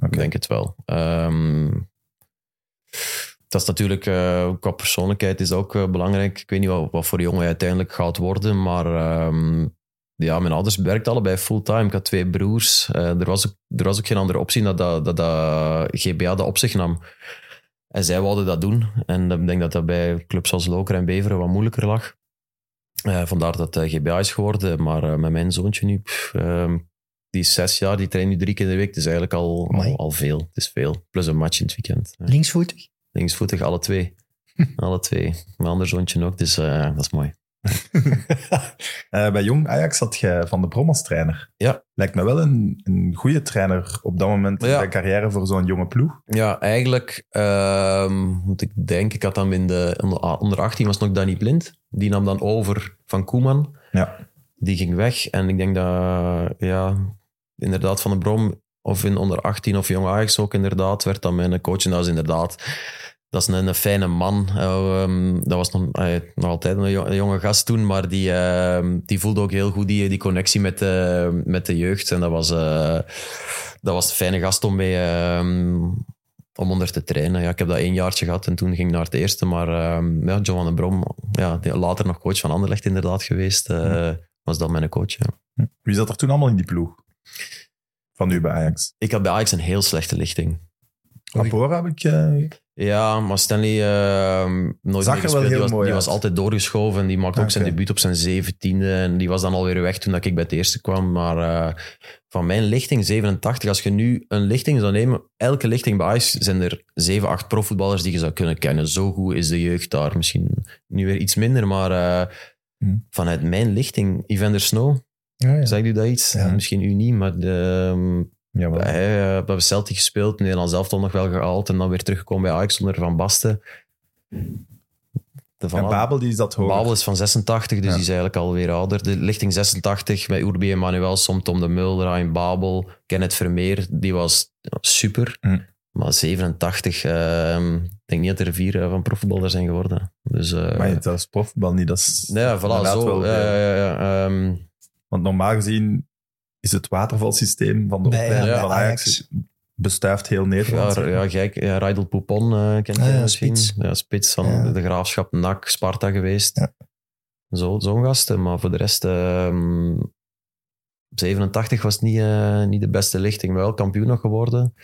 Ik denk het wel. Ehm, dat is natuurlijk, eh, qua persoonlijkheid is ook eh, belangrijk. Ik weet niet wat, wat voor jongen hij uiteindelijk gaat worden, maar ehm, ja, mijn ouders werkten allebei fulltime. Ik had twee broers. Er, was ook, er was ook geen andere optie dat, dat, dat, dat GBA dat op zich nam. En zij wilden dat doen. En ik denk dat dat bij clubs als Loker en Beveren wat moeilijker lag. Eh, vandaar dat het GBA is geworden. Maar eh, met mijn zoontje nu, pff, ehm, die is zes jaar, die traint nu drie keer in de week. Het is eigenlijk al, al, al veel. Het is veel. Plus een match in het weekend. Linksvoetig? Linksvoetig, alle twee. alle twee. Mijn ander zoontje ook, dus eh, dat is mooi. Eh, bij Jong Ajax had jij Van de Brom als trainer. Ja. Lijkt me wel een, een goede trainer op dat moment in Ja. zijn carrière voor zo'n jonge ploeg. Ja, eigenlijk ehm, moet ik denken, ik had dan in de onder, onder 18 was nog Danny Blind. Die nam dan over van Koeman. Ja. Die ging weg. En ik denk dat, ja, inderdaad Van de Brom, of in onder 18 of Jong Ajax ook inderdaad, werd dan mijn coach. En dat is inderdaad, dat is een, een fijne man. Eh, ehm, dat was nog, eh, nog altijd een, jo- een jonge gast toen, maar die, ehm, die voelde ook heel goed die, die connectie met de, met de jeugd. En dat was, eh, dat was een fijne gast om mee... om onder te trainen. Ja, ik heb dat één jaartje gehad en toen ging ik naar het eerste. Maar ehm, ja, John van den Brom, ja, die- later nog coach van Anderlecht inderdaad geweest, eh, was dat mijn coach. Ja. Wie zat er toen allemaal in die ploeg? Van u bij Ajax. Ik had bij Ajax een heel slechte lichting. Oei. Rapora heb ik... eh, Ja, maar Stanley ehm nooit Zag meer er wel. Die, was, mooi die uit. was altijd doorgeschoven en die maakte ook zijn Oké. debuut op zijn zeventiende. En die was dan alweer weg toen dat ik bij het eerste kwam. Maar eh, van mijn lichting, 87, als je nu een lichting zou nemen, elke lichting bij Ajax zijn er 7, 8 profvoetballers die je zou kunnen kennen. Zo goed is de jeugd daar. Misschien nu weer iets minder, maar Hm. vanuit mijn lichting, Evander Snow, Ja, ja. zegt u dat iets? Ja. Misschien u niet, maar ehm, ja, wel. hij uh, bij Celtic gespeeld, Nederlands elftal nog wel gehaald en dan weer teruggekomen bij Ajax onder Van Basten. De En Van Babel die zat hoger. Babel is van 86, dus Ja. die is eigenlijk alweer ouder. De lichting 86 met Urbi Emanuel, Som, Tom de Mul, Ryan Babel, Kenneth Vermeer, die was super. Hm. Maar 87, ehm, ik denk niet dat er vier eh, van profvoetballer zijn geworden. Dus, eh, Maar dat is profvoetbal niet. Dat is nee, ja, voilà, zo. wel Ja, veel. ja, ja, ehm, Want normaal gezien is het watervalsysteem van de Bij- opleiding ja, van Ajax, Ajax. bestuift heel Nederland. Ja, ja, kijk, ja, Raidel Poupon eh kent Ah, je ja, misschien. spits. Ja, spits van Ja. de graafschap NAC, Sparta geweest. Ja. Zo, zo'n gasten. Maar voor de rest, ehm 87 was niet, eh, niet de beste lichting. Wel kampioen nog geworden.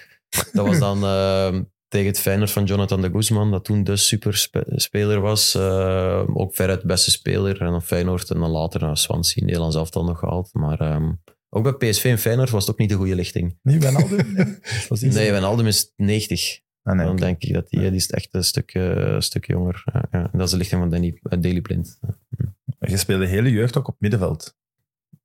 Dat was dan ehm, tegen het Feyenoord van Jonathan de Guzman, dat toen de superspeler was. Eh, ook veruit beste speler. En dan Feyenoord en dan later naar Swansea, Nederlands elftal nog gehaald. Maar ehm, ook bij PSV en Feyenoord was het ook niet de goede lichting. Nee, Wijnaldum? Nee. Nee? Wijnaldum is 90. Ah, nee, Dan denk ik dat die, die is echt een stuk, eh, stuk jonger. En Dat is de lichting van Danny, eh, Daily Blind. Je speelde de hele jeugd ook op middenveld.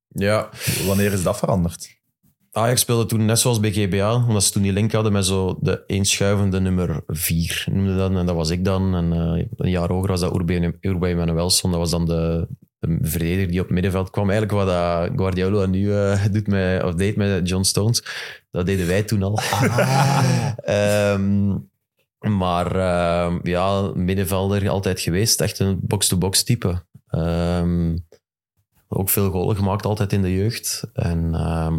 Ja, Wanneer is dat veranderd? Ajax speelde toen net zoals bij GBA, omdat ze toen die link hadden met zo de eenschuivende nummer 4, noemde dat. En dat was ik dan. En eh, een jaar hoger was dat Urbain Manuelson. Dat was dan de, de verdediger die op het middenveld kwam. Eigenlijk wat Guardiola nu eh, doet met, of deed met John Stones, dat deden wij toen al. Ehm, maar ehm, ja, middenvelder altijd geweest. Echt een box-to-box type. Ehm, ook veel golen gemaakt, altijd in de jeugd. En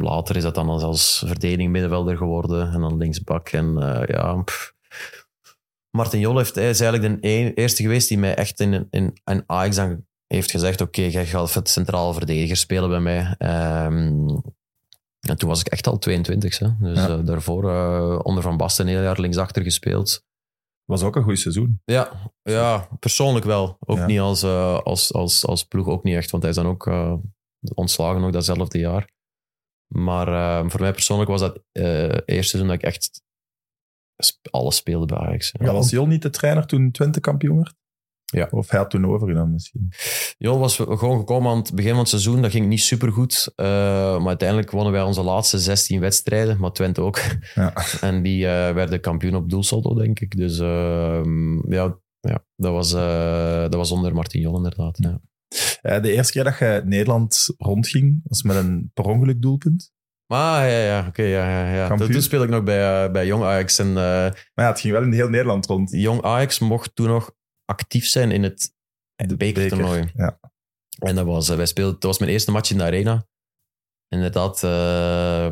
later is dat dan als verdediging middenvelder geworden. En dan linksbak. En eh, ja... pff. Martin Jol heeft, hij is eigenlijk de e- eerste geweest die mij echt in, in, in Ajax dan heeft gezegd oké, jij gaat het centraal verdediger spelen bij mij. Ehm, en toen was ik echt al 22. Hè. Dus Ja. eh, daarvoor eh, onder Van Basten een heel jaar linksachter gespeeld. Was ook een goed seizoen. Ja, ja persoonlijk wel. Ook Ja. niet als, eh, als, als, als ploeg, ook niet echt. Want hij is dan ook ontslagen nog datzelfde jaar. Maar eh, voor mij persoonlijk was dat eerste seizoen dat ik echt alles speelde bij Ajax. Ja. Was Jol niet de trainer toen Twente kampioen werd? Ja. Of hij had toen overgenomen misschien. Jol was gewoon gekomen aan het begin van het seizoen. Dat ging niet supergoed. eh maar uiteindelijk wonnen wij onze laatste 16 wedstrijden. Maar Twente ook. Ja. En die eh, werden kampioen op doelsaldo, denk ik. Dus ehm, ja, ja dat, was, eh, dat was onder Martin Jol inderdaad. Ja. De eerste keer dat je Nederland rondging, was met een per ongeluk doelpunt. Maar ja, ja, oké, ja, ja, ja. Kampioen. Toen speelde ik nog bij, bij Jong Ajax. En Maar ja, het ging wel in heel Nederland rond. Jong Ajax mocht toen nog actief zijn in het De bekertoernooi. Ja. En dat was, eh, wij speelden, dat was mijn eerste match in de arena. Inderdaad, eh,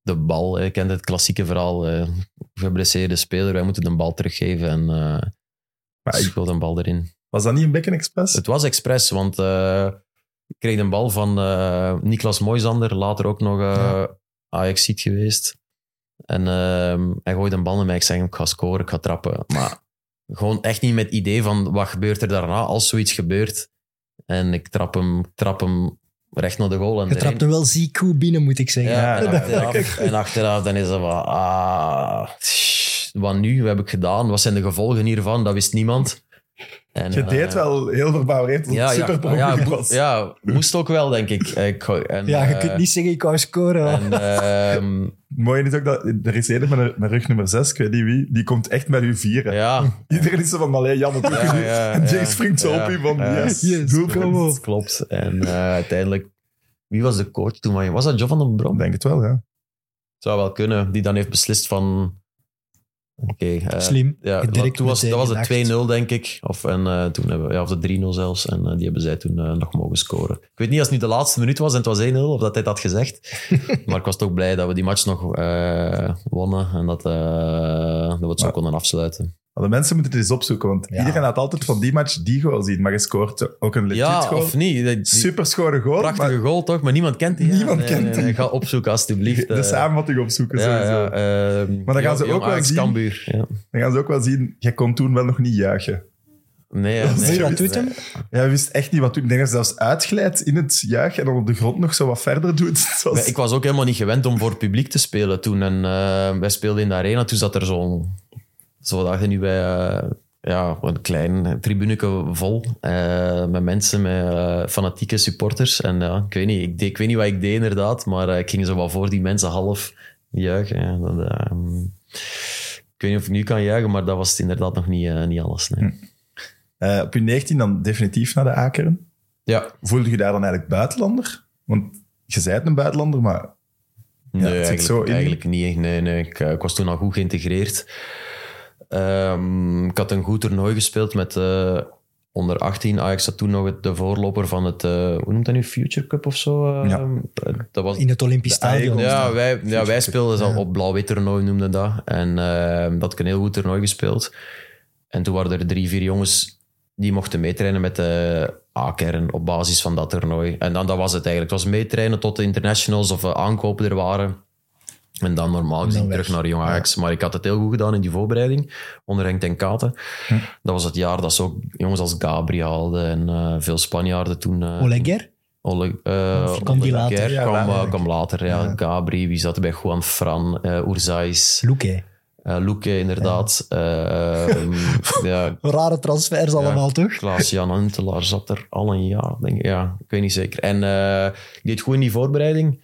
de bal, je kent het klassieke verhaal. eh geblesseerde speler, wij moeten de bal teruggeven. En Maar ik ik- een bal erin. was dat niet een Bekken Express? Het was expres, want ik kreeg een bal van eh Niklas Moisander, later ook nog Ja. Ajax-ziet geweest. En ehm, hij gooide een bal naar mij. Ik zeg, ik ga scoren, ik ga trappen. Maar gewoon echt niet met het idee van wat gebeurt er daarna als zoiets gebeurt. En ik trap hem, trap hem recht naar de goal. En Je trapt hem wel ziek goed binnen, moet ik zeggen. Ja, en achteraf, en achteraf dan is dat van, ah, wat nu? Wat heb ik gedaan? Wat zijn de gevolgen hiervan? Dat wist niemand. En, Je eh, deed wel heel verbouwereerd dat het super per ja, was. ja, moest ook wel, denk ik. ik en, Ja, je eh, kunt niet zeggen, ik wou scoren. En, ehm, Het mooie is ook dat er is een met, met rug nummer 6, ik weet niet wie, die komt echt met u vieren. ja, Iedereen is zo van, allee, Jan, het doet Ja, u niet. ja, En ja. springt zo Ja, op u van, ja. yes, Yes, doelpunt. klopt. En eh, uiteindelijk, wie was de coach toen? Was dat Joe van den Brom? Ik denk het wel, ja. Zou wel kunnen. Die dan heeft beslist van... Oké. eh, Slim. Ja, toen was, dat was de 2-0, denk ik. Of, en, eh, toen hebben, we- ja, of de 3-0 zelfs. En eh, die hebben zij toen nog mogen scoren. Ik weet niet als het nu de laatste minuut was en het was 1-0, of dat hij dat had gezegd. maar ik was toch blij dat we die match nog wonnen. En dat, dat we het zo Maar- konden afsluiten. De mensen moeten het eens opzoeken, want Ja. iedereen had altijd van die match die goal zien. Maar je scoort ook een legit Ja, goal. of niet? Die- goal. prachtige maar goal, toch? Maar niemand kent die. Niemand Nee, kent nee, Ga opzoeken, alstublieft. de eh. samenvatting opzoeken, ja, sowieso. ja, ehm, Maar dan gaan ze ook wel zien-. Dan gaan ze ook wel zien, jij kon toen wel nog niet juichen. Nee, Dat nee, wat doet hem? Ja, je wist echt niet wat doen. Ik denk dat je zelfs uitglijdt in het juichen en dan op de grond nog zo wat verder doet. Ik was ook helemaal niet gewend om voor het publiek te spelen toen. En eh, wij speelden in de arena, toen zat er zo'n... Zo je nu bij eh, ja, een klein tribuneke vol. eh, met mensen, met eh, fanatieke supporters. En ja, ik weet, niet, ik, deed- ik weet niet wat ik deed inderdaad, maar ik ging zo wat voor die mensen half juichen. Ja, dat, eh, ik weet niet of ik nu kan juichen, maar dat was inderdaad nog niet, niet alles. Nee. Eh, op je 19 dan definitief naar de Akeren. Ja, Voelde je daar dan eigenlijk buitenlander? Want je zei het een buitenlander, maar Nee, het zit eigenlijk, zo eigenlijk niet. Nee, nee. Ik, ik was toen al goed geïntegreerd. Ehm, ik had een goed toernooi gespeeld met eh, onder 18. Ajax had toen nog het, de voorloper van het, eh, hoe noemt dat nu, Future Cup of zo? Eh, Ja. Dat was, In het Olympisch Stadion. ja, wij, ja, wij speelden al Ja. op blauw-wit toernooi, noemden dat. En eh, dat had ik een heel goed toernooi gespeeld. En toen waren er drie, vier jongens die mochten meetrainen met de A-kern op basis van dat toernooi. En dan dat was het eigenlijk. Het was meetrainen tot de internationals of eh, aankopen er waren. En dan normaal gezien terug naar Jong Ajax. Maar ik had het heel goed gedaan in die voorbereiding, onder Henk ten Katen. Dat was het jaar dat ze ook jongens als Gabriel hadden en eh, veel Spanjaarden toen... eh, Oleguer? Olle, eh, Of kwam die later? Ja, kwam, later, denk kwam later. Ja. Ja. Gabri, wie zat er bij Juan Fran, Urzais. Loeke. Eh Loeke, inderdaad. Ehm, ja, Rare transfers allemaal, toch? Klaas-Jan Huntelaar zat er al een jaar, denk ik. Ja, ik weet niet zeker. En eh, ik deed goed in die voorbereiding.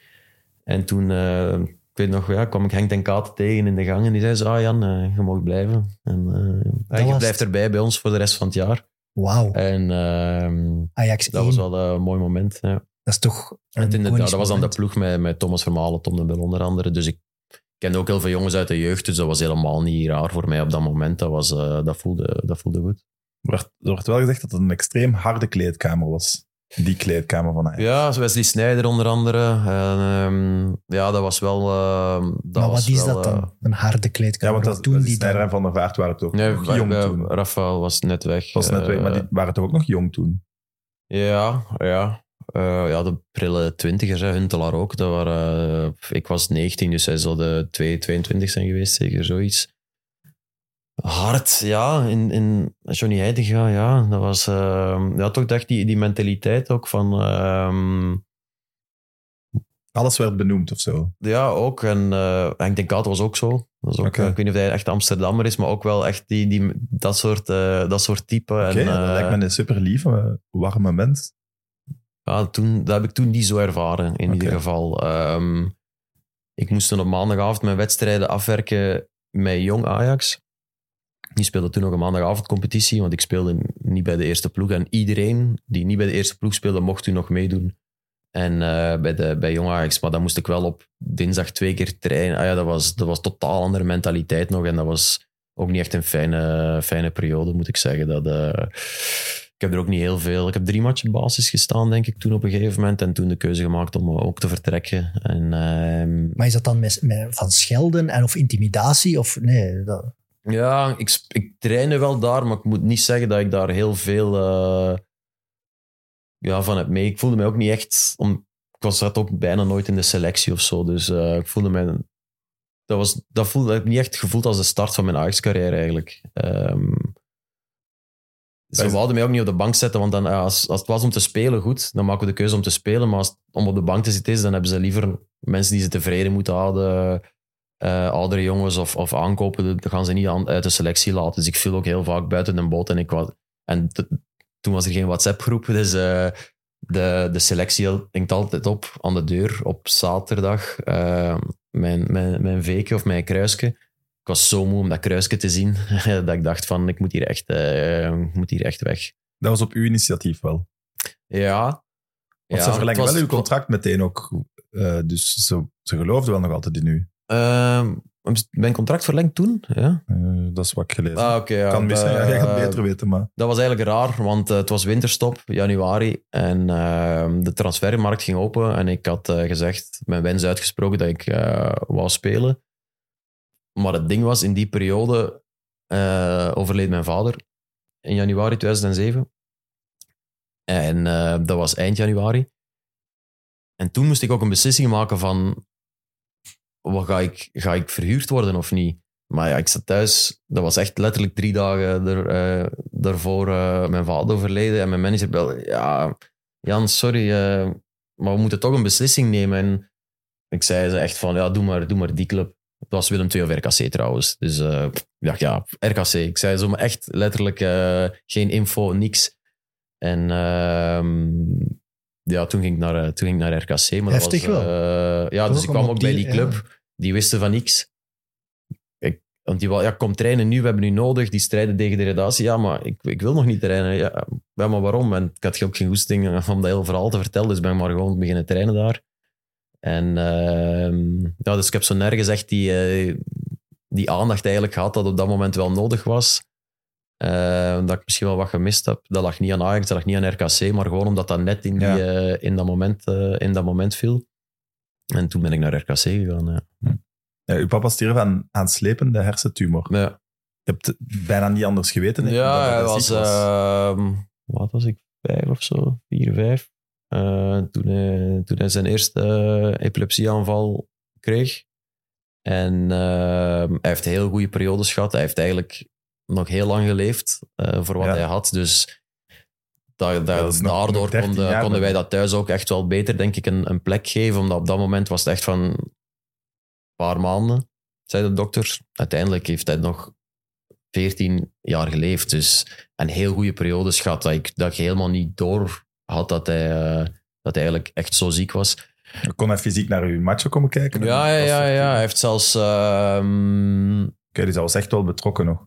En toen, eh, ik weet nog, ja, kwam ik Henk ten Katen tegen in de gang. En die zei zo, ah Jan, eh, je mag blijven. En eh, ja, je was blijft erbij bij ons voor de rest van het jaar. Wauw. En ehm, Ajax dat 1, was wel een mooi moment. Ja. dat is toch En dat was dan de ploeg met, met Thomas Vermalen, Tom de Bel onder andere. Dus ik kende ook heel veel jongens uit de jeugd, dus dat was helemaal niet raar voor mij op dat moment. Dat, was, eh, dat, voelde, dat voelde goed. Er werd, er werd wel gezegd dat het een extreem harde kleedkamer was. Die kleedkamer van Ajax. Ja, Wesley Sneijder onder andere. En, ehm, ja, dat was wel... eh, dat Maar was wat is wel, dat eh, dan? Een harde Ja, kleedkamer? want Wat dat, doen dat die Sneijder dan? en Van der Vaart waren toch nee, nog jong eh, toen. Rafael was net weg. was net weg, maar Eh, die waren toch ook nog jong toen? Ja, ja. Eh, ja, de prille twintigers, hè. Huntelaar ook. Dat waren, eh, ik was 19, dus hij zou de 2, 22 zijn geweest, zeker zoiets. Hard, ja. In, in Johnny Heidega, ja. Dat was eh, ja, toch dacht die, die mentaliteit ook van... ehm, Alles werd benoemd of zo. ja, ook. En eh Henk den Kaat was ook zo. Dat is ook, Oké. eh, ik weet niet of hij echt Amsterdammer is, maar ook wel echt die, die, dat, soort, eh, dat soort type. Oké, en, dat lijkt me een super lieve, warme mens. Ja, toen, dat heb ik toen niet zo ervaren, in ieder geval. Ehm, ik moest toen op maandagavond mijn wedstrijden afwerken met Jong Ajax. Die speelde toen nog een maandagavondcompetitie, want ik speelde niet bij de eerste ploeg. En iedereen die niet bij de eerste ploeg speelde, mocht toen nog meedoen. En eh, bij, de, bij Jong Ajax. Maar dan moest ik wel op dinsdag twee keer trainen. Ah ja, dat was, dat was totaal andere mentaliteit nog. En dat was ook niet echt een fijne, fijne periode, moet ik zeggen. Dat, eh, ik heb er ook niet heel veel... Ik heb drie matchen basis gestaan, denk ik, toen op een gegeven moment. En toen de keuze gemaakt om ook te vertrekken. En ehm, Maar is dat dan met, van schelden en of intimidatie? Of nee, dat, Ja, ik, ik trainde wel daar, maar ik moet niet zeggen dat ik daar heel veel eh, ja, van heb mee. Ik voelde mij ook niet echt... Om, ik was zat ook bijna nooit in de selectie of zo, dus eh, ik voelde mij... Dat, was, dat voelde dat heb ik niet echt gevoeld als de start van mijn Ajax-carrière eigenlijk. Ehm, ze wilden mij ook niet op de bank zetten, want dan, ja, als, als het was om te spelen, goed, dan maken we de keuze om te spelen. Maar als het om op de bank te zitten is, dan hebben ze liever mensen die ze tevreden moeten houden eh, oudere jongens of, of aankopen, dat gaan ze niet aan, uit de selectie laten. Dus ik viel ook heel vaak buiten de boot. En, ik was, en toen was er geen WhatsApp-groep, dus eh, de, de selectie hangt altijd op aan de deur op zaterdag. eh, mijn, mijn, mijn veekje of mijn kruisje. Ik was zo moe om dat kruisje te zien, dat ik dacht van, ik moet hier echt, ik moet hier echt weg. Dat was op uw initiatief wel. Ja. Want ja, ze verlengen was- wel uw contract meteen ook. dus ze, ze geloofden wel nog altijd in u. Ehm, mijn contract verlengd toen? Ja. Eh, dat is wat ik gelezen. Ah, oké. ja. kan missen, ja, jij gaat Eh, beter weten, maar... Dat was eigenlijk raar, want eh, het was winterstop, januari. En eh, de transfermarkt ging open. En ik had gezegd, mijn wens uitgesproken, dat ik wou spelen. Maar het ding was, in die periode overleed mijn vader. In januari 2007. En dat was eind januari. En toen moest ik ook een beslissing maken van... Wat ga, ik, ga ik verhuurd worden of niet? Maar ja, ik zat thuis. Dat was echt letterlijk drie dagen er, eh, daarvoor eh, mijn vader overleden. En mijn manager belde, ja, Jan, sorry, eh, maar we moeten toch een beslissing nemen. En ik zei ze echt van, ja, doe maar, doe maar die club. Het was Willem II of RKC trouwens. Dus ja, RKC. Ik zei zo, echt letterlijk geen info, niks. En ehm, ja, toen ging ik naar, eh, toen ging ik naar RKC. Maar Heftig dat was, wel. eh, ja, dus ik kwam ook bij die- club. Die wisten van niks. Ik, want die wou, ja, kom trainen nu, we hebben nu nodig. Die strijden tegen de redatie. Ja, maar ik, ik wil nog niet trainen. Ja, ja, maar waarom? En ik had ook geen goesting om dat hele verhaal te vertellen, dus ben ik maar gewoon beginnen trainen daar. En ehm, ja, dus ik heb zo nergens echt die, eh, die aandacht eigenlijk gehad dat op dat moment wel nodig was. Eh, dat ik misschien wel wat gemist heb. Dat lag niet aan Ajax, dat lag niet aan RKC, maar gewoon omdat dat net in, die, Ja. eh, in, dat, moment, eh, in dat moment viel. En toen ben ik naar RKC gegaan. Ja. Ja, uw papa stierf aan, aan slepende hersentumor. Ja. Je hebt het bijna niet anders geweten. Ja, dat hij hij was, ehm, wat was ik, vijf of zo, vier, vijf. Eh, toen, hij, toen hij zijn eerste epilepsieaanval kreeg. En ehm, hij heeft heel goede periodes gehad. Hij heeft eigenlijk nog heel lang geleefd eh, voor wat Ja. hij had. Dus da- da- daardoor 13 konden, jaar konden wij dat thuis ook echt wel beter, denk ik, een, een plek geven. Omdat op dat moment was het echt van een paar maanden. zei de dokter. Uiteindelijk heeft hij nog 14 jaar geleefd. Dus een heel goede periodes gehad dat ik, dat ik helemaal niet door had dat hij, eh, dat hij eigenlijk echt zo ziek was. Kon hij fysiek naar uw matchen komen kijken? Ja, ja, ja, ja. Hij heeft zelfs... ehm, Oké, dus hij was echt wel betrokken nog.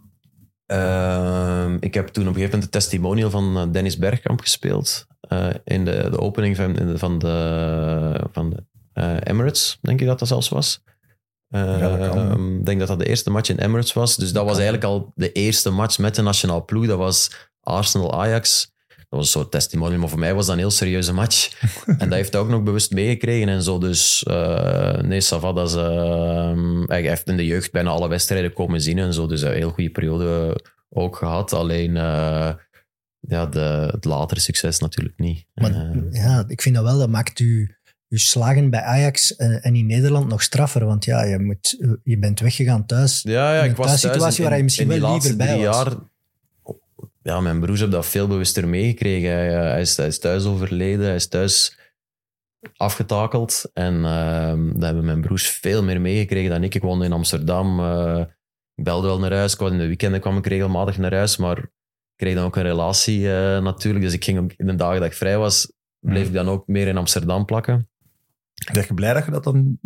Ehm, ik heb toen op een gegeven moment de testimonial van eh, Dennis Bergkamp gespeeld. eh, in de, de opening van, in de- van de, van de eh, Emirates, denk ik dat dat zelfs was. Eh, Ja, kan, Ik denk dat dat de eerste match in Emirates was. Dus dat was eigenlijk al de eerste match met de nationale ploeg. Dat was Arsenal-Ajax. Was een soort testimonial, maar voor mij was dat een heel serieuze match. en dat heeft hij ook nog bewust meegekregen en zo. Dus eh nee, Sava, dat is, eh, hij heeft in de jeugd bijna alle wedstrijden komen zien en zo. Dus een heel goede periode ook gehad. Alleen eh, ja, de, het latere succes natuurlijk niet. Maar Eh, ja, ik vind dat wel, dat maakt u, uw slagen bij Ajax en, in Nederland nog straffer. Want ja, je, moet, je bent weggegaan thuis. Ja, ja In ik was thuis in- waar je misschien in wel liever bij drie was. jaar. Ja, mijn broers hebben dat veel bewuster meegekregen. Hij, eh, hij, is, hij is thuis overleden, hij is thuis afgetakeld. En ehm dat hebben mijn broers veel meer meegekregen dan ik. Ik woonde in Amsterdam. eh, ik belde wel naar huis. Ik in de weekenden kwam ik regelmatig naar huis, maar ik kreeg dan ook een relatie eh, natuurlijk. Dus ik ging ook in de dagen dat ik vrij was, bleef Mhm. ik dan ook meer in Amsterdam plakken. Ben je blij dat je dat dan...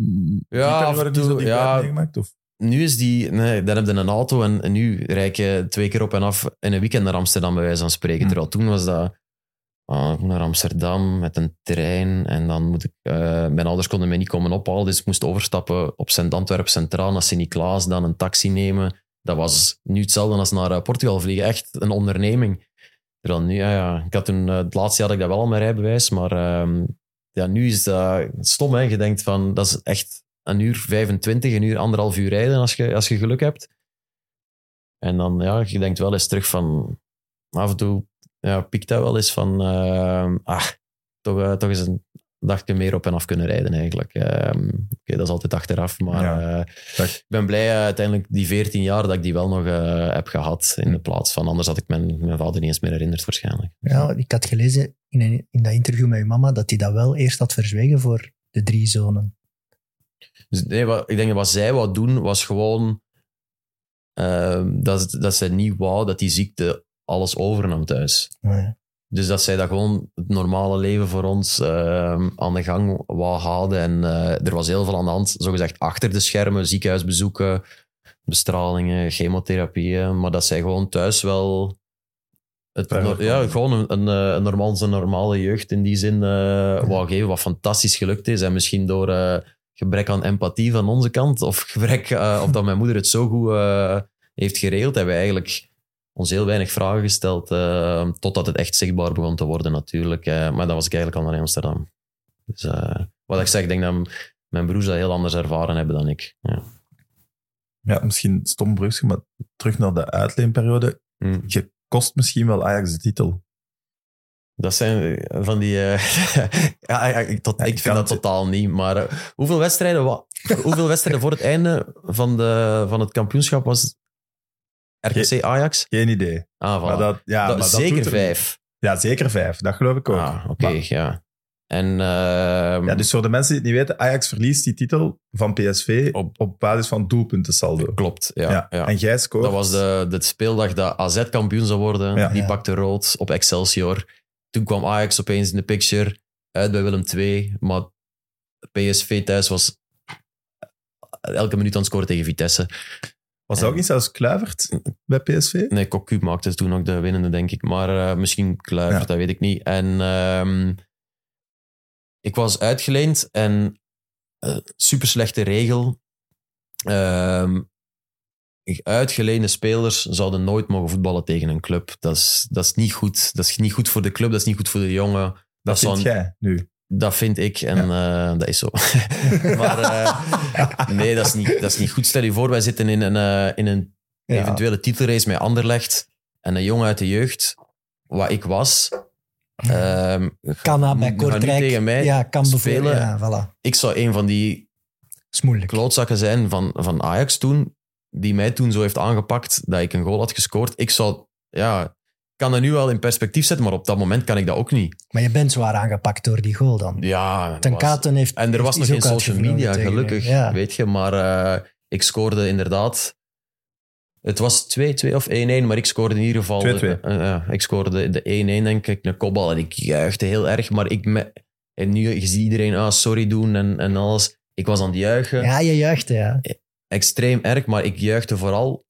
Ja, af en toe, ja. meegemaakt? Of? Nu is die, nee, dan heb je een auto en, en nu rijd je twee keer op en af in een weekend naar Amsterdam, bij wijze van spreken. Hmm. Terwijl toen was dat ah, ik moet naar Amsterdam met een trein en dan moet ik, eh, mijn ouders konden mij niet komen ophalen, dus ik moest overstappen op Sint Antwerp Centraal naar Sint-Niklaas, dan een taxi nemen. Dat was nu hetzelfde als naar eh, Portugal vliegen, echt een onderneming. Terwijl nu, ja, ja, ik had toen, eh, het laatste jaar had ik dat wel al mijn rijbewijs, maar ehm, ja, nu is dat stom, hè. Je denkt van, dat is echt een uur 25, een uur, anderhalf uur rijden als je, als je geluk hebt. En dan, ja, je denkt wel eens terug van, af en toe ja, piekt dat wel eens van, ah, toch, eh, toch eens een dagje meer op en af kunnen rijden eigenlijk. Ehm, Oké, dat is altijd achteraf, maar Ja, eh, ik ben blij uiteindelijk die 14 jaar dat ik die wel nog heb gehad in de plaats van, anders had ik mijn, mijn vader niet eens meer herinnerd waarschijnlijk. Ja, ik had gelezen in, een, in dat interview met uw mama dat hij dat wel eerst had verzwegen voor de drie zonen. Dus nee, wat, ik denk dat wat zij wou doen, was gewoon ehm, dat, dat zij niet wou dat die ziekte alles overnam thuis. Ja. Dus dat zij dat gewoon het normale leven voor ons ehm, aan de gang wou houden. En eh, er was heel veel aan de hand, zogezegd achter de schermen, ziekenhuisbezoeken, bestralingen, chemotherapieën. Maar dat zij gewoon thuis wel... Het, ja, gewoon een, een, eh, een, normaal, een normale jeugd in die zin eh wou geven, wat fantastisch gelukt is. En misschien door gebrek aan empathie van onze kant, of gebrek, eh, of dat mijn moeder het zo goed eh, heeft geregeld, hebben we eigenlijk ons heel weinig vragen gesteld, eh, totdat het echt zichtbaar begon te worden natuurlijk. Maar dan was ik eigenlijk al naar Amsterdam. Dus wat ik zeg, ik denk dat mijn broers dat heel anders ervaren hebben dan ik. Ja. Ja, misschien stom brugje, maar terug naar de uitleenperiode. Hm. Je kost misschien wel Ajax de titel. Dat zijn eh, van die... eh, ja, ik, tot, Ja, ik ik vind dat het- totaal niet. Maar eh, hoeveel, wedstrijden, wa- hoeveel wedstrijden voor het einde van, de, van het kampioenschap was RKC Ajax? Geen idee. Ah, voilà. Maar dat, ja, Dat- maar dat zeker er- vijf. Ja, zeker vijf. Dat geloof ik ook. Ah, oké, ja. En ehm, Ja, dus voor de mensen die het niet weten, Ajax verliest die titel van PSV op, Op- basis van doelpunten saldo. klopt, ja. ja. En jij scoort. Dat was de, de speeldag dat AZ kampioen zou worden. Ja. Die pakte rood op Excelsior. Toen kwam Ajax opeens in de picture. Uit bij Willem II. Maar PSV thuis was elke minuut aan het scoren tegen Vitesse. Was dat ook niet zelfs Kluivert bij PSV? Nee, Cocu maakte toen ook de winnende, denk ik. Maar eh, misschien Kluivert, Ja. dat weet ik niet. En ehm, ik was uitgeleend en eh, super slechte regel. Ehm, uitgeleende spelers zouden nooit mogen voetballen tegen een club. Dat is, dat is niet goed. Dat is niet goed voor de club, dat is niet goed voor de jongen. Dat Dat, vind jij nu. dat vind ik en eh, dat is zo. maar eh, nee, dat is, niet, dat is niet goed. Stel je voor, wij zitten in een, eh, in een Ja. eventuele titelrace met Anderlecht en een jongen uit de jeugd, wat ik was, ehm Kana bij ga nu Kortrijk. tegen mij ja, kan spelen. spelen. Ja, voilà. ik zou een van die is moeilijk. klootzakken zijn van, van Ajax toen, die mij toen zo heeft aangepakt dat ik een goal had gescoord. Ik zou, ja, kan dat nu wel in perspectief zetten, maar op dat moment kan ik dat ook niet. Maar je bent zwaar aangepakt door die goal dan. Ja, Ten was- Katen heeft En er was nog geen social media, gelukkig, Ja. weet je. Maar eh, Ik scoorde inderdaad... Het was 2-2 of 1-1, maar ik scoorde in ieder geval... 2-2. eh, eh, ja, ik scoorde de 1-1, denk ik, een kopbal. En ik juichte heel erg, maar ik... Me, en nu, je ziet iedereen ah, sorry doen en, en alles. Ik was aan het juichen Ja, je juichte, ja. Extreem erg, maar ik juichte vooral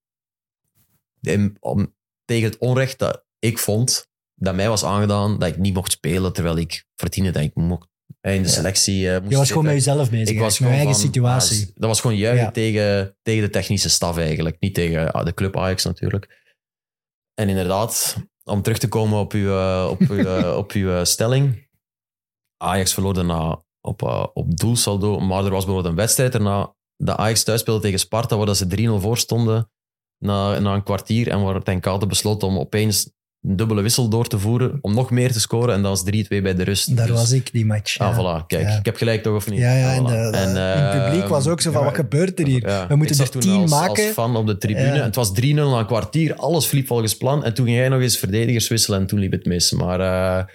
in- om, tegen het onrecht dat ik vond dat mij was aangedaan dat ik niet mocht spelen terwijl ik verdiende dat ik mocht, eh, in de selectie eh, moest Je was gewoon met jezelf bezig. Ik was met je eigen van, situatie. ah, dat was gewoon juichen Ja. tegen, tegen de technische staf eigenlijk. Niet tegen ah, de club Ajax natuurlijk. En inderdaad, om terug te komen op uw, eh, op uw, op uw stelling. Ajax verloor daarna op, op doelsaldo. Maar er was bijvoorbeeld een wedstrijd daarna dat Ajax thuis speelde tegen Sparta, waar dat ze 3-0 voor stonden na, na een kwartier. En waar Ten Kate besloot om opeens een dubbele wissel door te voeren om nog meer te scoren. En dat was 3-2 bij de rust. Daar Dus- was ik, die match. Ah, ja. voilà. Kijk, Ja. ik heb gelijk toch, of niet? Ja, ja, en, Ah, de- En, het publiek ehm, was ook zo van, ja, wat gebeurt er hier? We moeten er tien als, maken. als fan op de tribune. Het was 3-0 na een kwartier. Alles liep volgens plan. En toen ging jij nog eens verdedigers wisselen en toen liep het mis. Maar eh,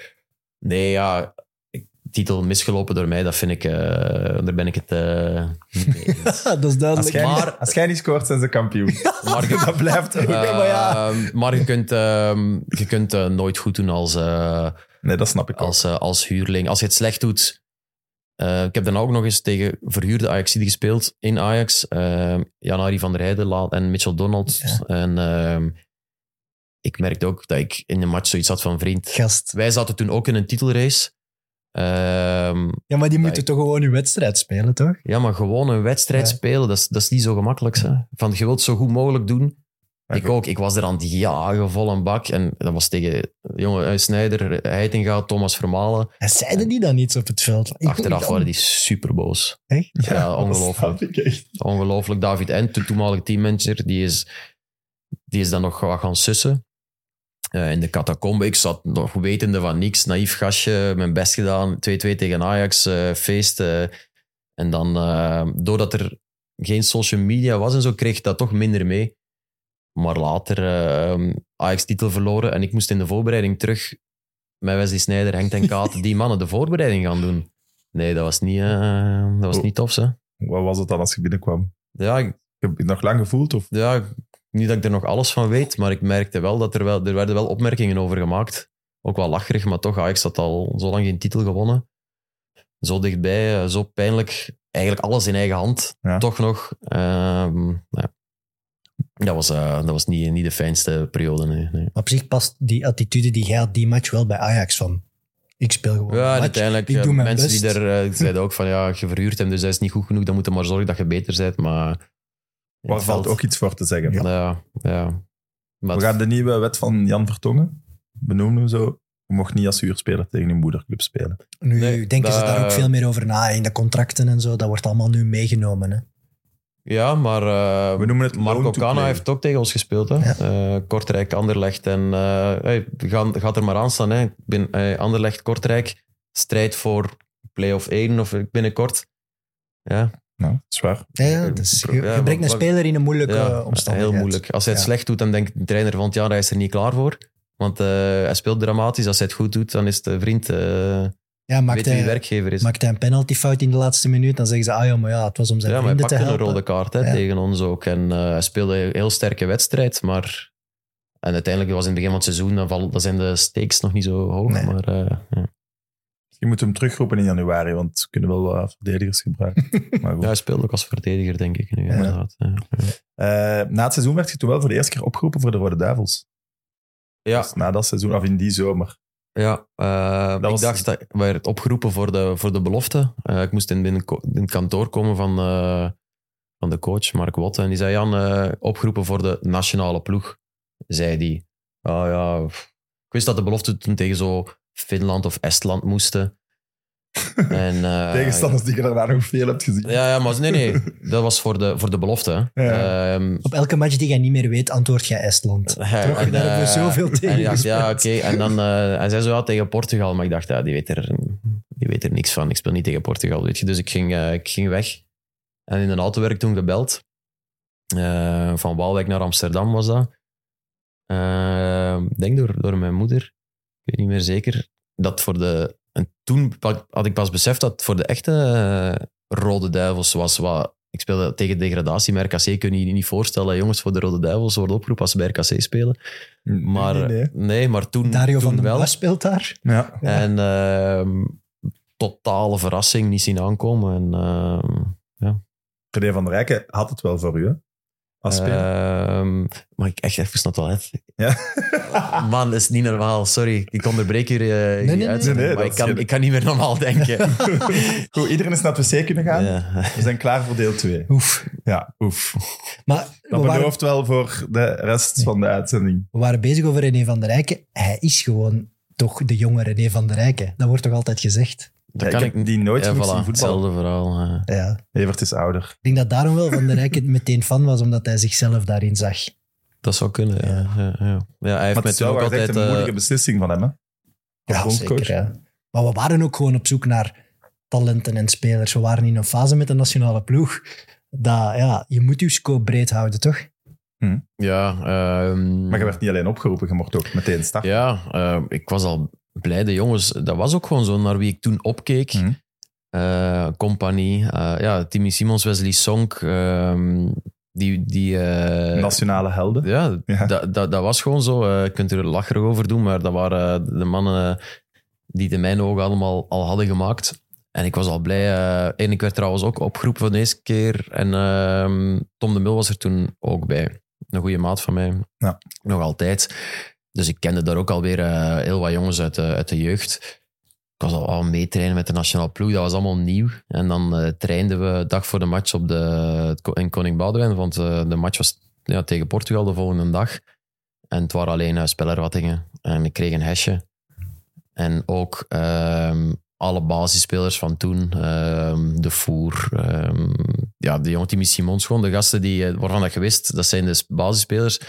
nee, ja... Titel misgelopen door mij, dat vind ik... eh, daar ben ik het eh, niet mee eens. dat is Als duidelijk. jij, Maar- niet, als jij niet scoort, zijn ze kampioen. Maar je, dat blijft ook. maar ja. maar je kunt, ehm, je kunt eh, nooit goed doen als... eh, Nee, dat snap ik ook. als, als huurling. Als je het slecht doet. eh, ik heb daarna ook nog eens tegen verhuurde Ajax gespeeld in Ajax. Uh, Jan-Ari van der Heijden en Mitchell Donald. Ja. En ehm, ik merkte ook dat ik in de match zoiets had van vriend. Gast. Wij zaten toen ook in een titelrace. Ehm, Ja, maar die moeten toch gewoon uw wedstrijd spelen, toch? ja, maar gewoon een wedstrijd Ja. spelen, dat is, dat is niet zo gemakkelijk. Hè? Van, je wilt het zo goed mogelijk doen. Maar Ik goed. ook. Ik was er aan het jagen, vol een bak. En dat was tegen jongen eh, Snijder, Heitinga, Thomas Vermalen. En zeiden die dan iets op het veld? Ik Achteraf waren dan- die super boos. Echt? Ja, ongelooflijk. echt. Ongelooflijk. David Ent, de toenmalige teammanager, die is, die is dan nog wat gaan sussen. Eh, in de catacombe. Ik zat nog wetende van niks. Naïef gastje, mijn best gedaan. 2-2 tegen Ajax, eh, feest. eh. en dan, doordat er geen social media was en zo, kreeg ik dat toch minder mee. Maar later Ajax-titel verloren en ik moest in de voorbereiding terug met Wesley Sneijder, Henk ten Katen, die mannen de voorbereiding gaan doen. Nee, dat was niet, dat was Oh. niet tof, hè. Wat was het dan als je binnenkwam? Ja, ik- Heb je het nog lang gevoeld? Of? ja, niet dat ik er nog alles van weet, maar ik merkte wel dat er wel, er werden wel opmerkingen over gemaakt. Ook wel lacherig, maar toch, Ajax had al zo lang geen titel gewonnen. Zo dichtbij, eh, zo pijnlijk. Eigenlijk alles in eigen hand, Ja. toch nog. Ehm, ja. Dat was, eh, dat was niet, niet de fijnste periode, nee. nee. Op zich past die attitude die jij had die match wel bij Ajax van. Ik speel gewoon Ja, uiteindelijk, ik eh, doe mijn mensen best. die er eh, zeiden ook van, ja, je verhuurt hem, dus hij is niet goed genoeg, dan moet je maar zorgen dat je beter bent, maar... Waar valt veld- ook iets voor te zeggen. Ja. Ja, ja. Maar We gaan de nieuwe wet van Jan Vertongen benoemen zo. Je mocht niet als huurspeler tegen een moederclub spelen. Nu Nee, denken ze daar ook veel meer over na in de contracten en zo. Dat wordt allemaal nu meegenomen. Hè. Ja, maar eh, We noemen het Marco Cana heeft ook tegen ons gespeeld. Hè? Ja. Eh, Kortrijk, Anderlecht. En uh, hey, gaat, gaat er maar aan staan. Hè? Ik ben, eh, Anderlecht, Kortrijk. Strijd voor play-off 1 of binnenkort. Ja, Nou, dat is waar. Ja, ja, dus je, Ja, je brengt een speler in een moeilijke ja eh, omstandigheid. heel moeilijk. Als hij het Ja. slecht doet, dan denkt de trainer van ja, hij is er niet klaar voor. Want eh, hij speelt dramatisch. Als hij het goed doet, dan is de vriend... eh Ja, maakt weet wie de hij, werkgever is. maakt hij een penaltyfout in de laatste minuut, dan zeggen ze, ah ja, maar ja, het was om zijn ja, hij vrienden te pakte een helpen. rode kaart hè, Ja. tegen ons ook. En eh, hij speelde een heel sterke wedstrijd, maar... En uiteindelijk was in het begin van het seizoen, dan, val, dan zijn de stakes nog niet zo hoog. Nee. Maar eh, ja. Je moet hem terugroepen in januari, want we kunnen wel wat verdedigers gebruiken. Maar goed. ja, hij speelde ook als verdediger, denk ik. Nu, Ja. inderdaad. Ja. Eh, na het seizoen werd je toen wel voor de eerste keer opgeroepen voor de Rode Duivels. Ja, Dus na dat seizoen, of in die zomer. ja eh, ik was- dacht dat ik werd opgeroepen voor de, voor de belofte. Eh, ik moest in, binnen, in het kantoor komen van, van de coach, Mark Wotte. En die zei, Jan, opgeroepen voor de nationale ploeg, zei die. Ah ja, ik wist dat de belofte toen tegen zo Finland of Estland moesten. en, eh, Tegenstanders die je daarna nog veel hebt gezien. Ja, ja, maar nee, nee. Dat was voor de, voor de belofte. hè. Ja. Ehm, Op elke match die jij niet meer weet, antwoord jij Estland. Ja, Toch? en, Daar hebben we eh, zoveel tegen En ik dacht, ja, oké. En dan eh, hij zei zo ja, tegen Portugal. Maar ik dacht, ja, die weet, er, die weet er niks van. Ik speel niet tegen Portugal, weet je. Dus ik ging, eh, ik ging weg. En in een auto werd ik toen gebeld. Eh, van Waalwijk naar Amsterdam was dat. Ik denk door, door mijn moeder. Ik weet niet meer zeker. Dat voor de... En toen had ik pas beseft dat het voor de echte eh, Rode Duivels was wat ik speelde tegen degradatie met RKC. Kun je je niet voorstellen, jongens, voor de Rode Duivels worden opgeroepen als ze bij RKC spelen. Maar, Nee, nee, nee. maar toen, Dario toen van. Buis speelt daar. Ja. Ja. En ehm, totale verrassing, niet zien aankomen. En, ehm, René van der Rijken had het wel voor u, hè? Ehm, mag ik echt even naar het toilet? ja. Man, dat is niet normaal. Sorry, ik onderbreek hier, uh, nee, nee. Nee, nee, maar ik kan, geen- ik kan niet meer normaal denken. Goed, iedereen is naar het wc kunnen gaan. ja. We zijn klaar voor deel 2. Oef. Ja, oef. Maar we Dat waren, belooft wel voor de rest van de uitzending. we waren bezig over René van der Rijken. Hij is gewoon toch de jonge René van der Rijken. Dat wordt toch altijd gezegd? Dat Ja, kan ik heb die nooit Ja, voilà, zien voetballen. hetzelfde verhaal. eh. Ja. Evert is ouder. Ik denk dat daarom wel Van der Rijken meteen fan was, omdat hij zichzelf daarin zag. Dat zou kunnen, ja. ja. ja, ja. Ja, hij heeft Maar het met ook echt altijd... een eh, moeilijke beslissing van hem, hè? Ja, zeker. Ja. Maar we waren ook gewoon op zoek naar talenten en spelers. We waren in een fase met de nationale ploeg. Dat, ja, je moet je scope breed houden, toch? ja, ehm, Maar je werd niet alleen opgeroepen, je mocht ook meteen starten. Ja, eh, ik was al blij. De jongens, dat was ook gewoon zo naar wie ik toen opkeek. Eh, Compagnie, eh, ja, Timmy Simons, Wesley Sonk. ehm, die, die, eh, Nationale helden. ja, Ja. Dat, dat, dat was gewoon zo. Je kunt er lacherig over doen, maar dat waren de mannen die in mijn ogen allemaal al hadden gemaakt. En ik was al blij. en ik werd trouwens ook opgeroepen voor de eerste keer. En ehm, Tom de Mul was er toen ook bij. Een goede maat van mij. Ja. Nog altijd. Dus ik kende daar ook alweer eh heel wat jongens uit de, uit de jeugd. Ik was al aan meetrainen met de nationale ploeg. Dat was allemaal nieuw. En dan eh, trainden we dag voor de match op de, in Koning Boudewijn. Want eh, de match was ja, tegen Portugal de volgende dag. En het waren alleen uh, spelerwattingen. En ik kreeg een hesje. En ook ehm, alle basisspelers van toen. ehm, de Voer. ehm, ja, de jonge Timmy Simons. Gewoon de gasten die, waarvan dat je wist, dat zijn de basisspelers.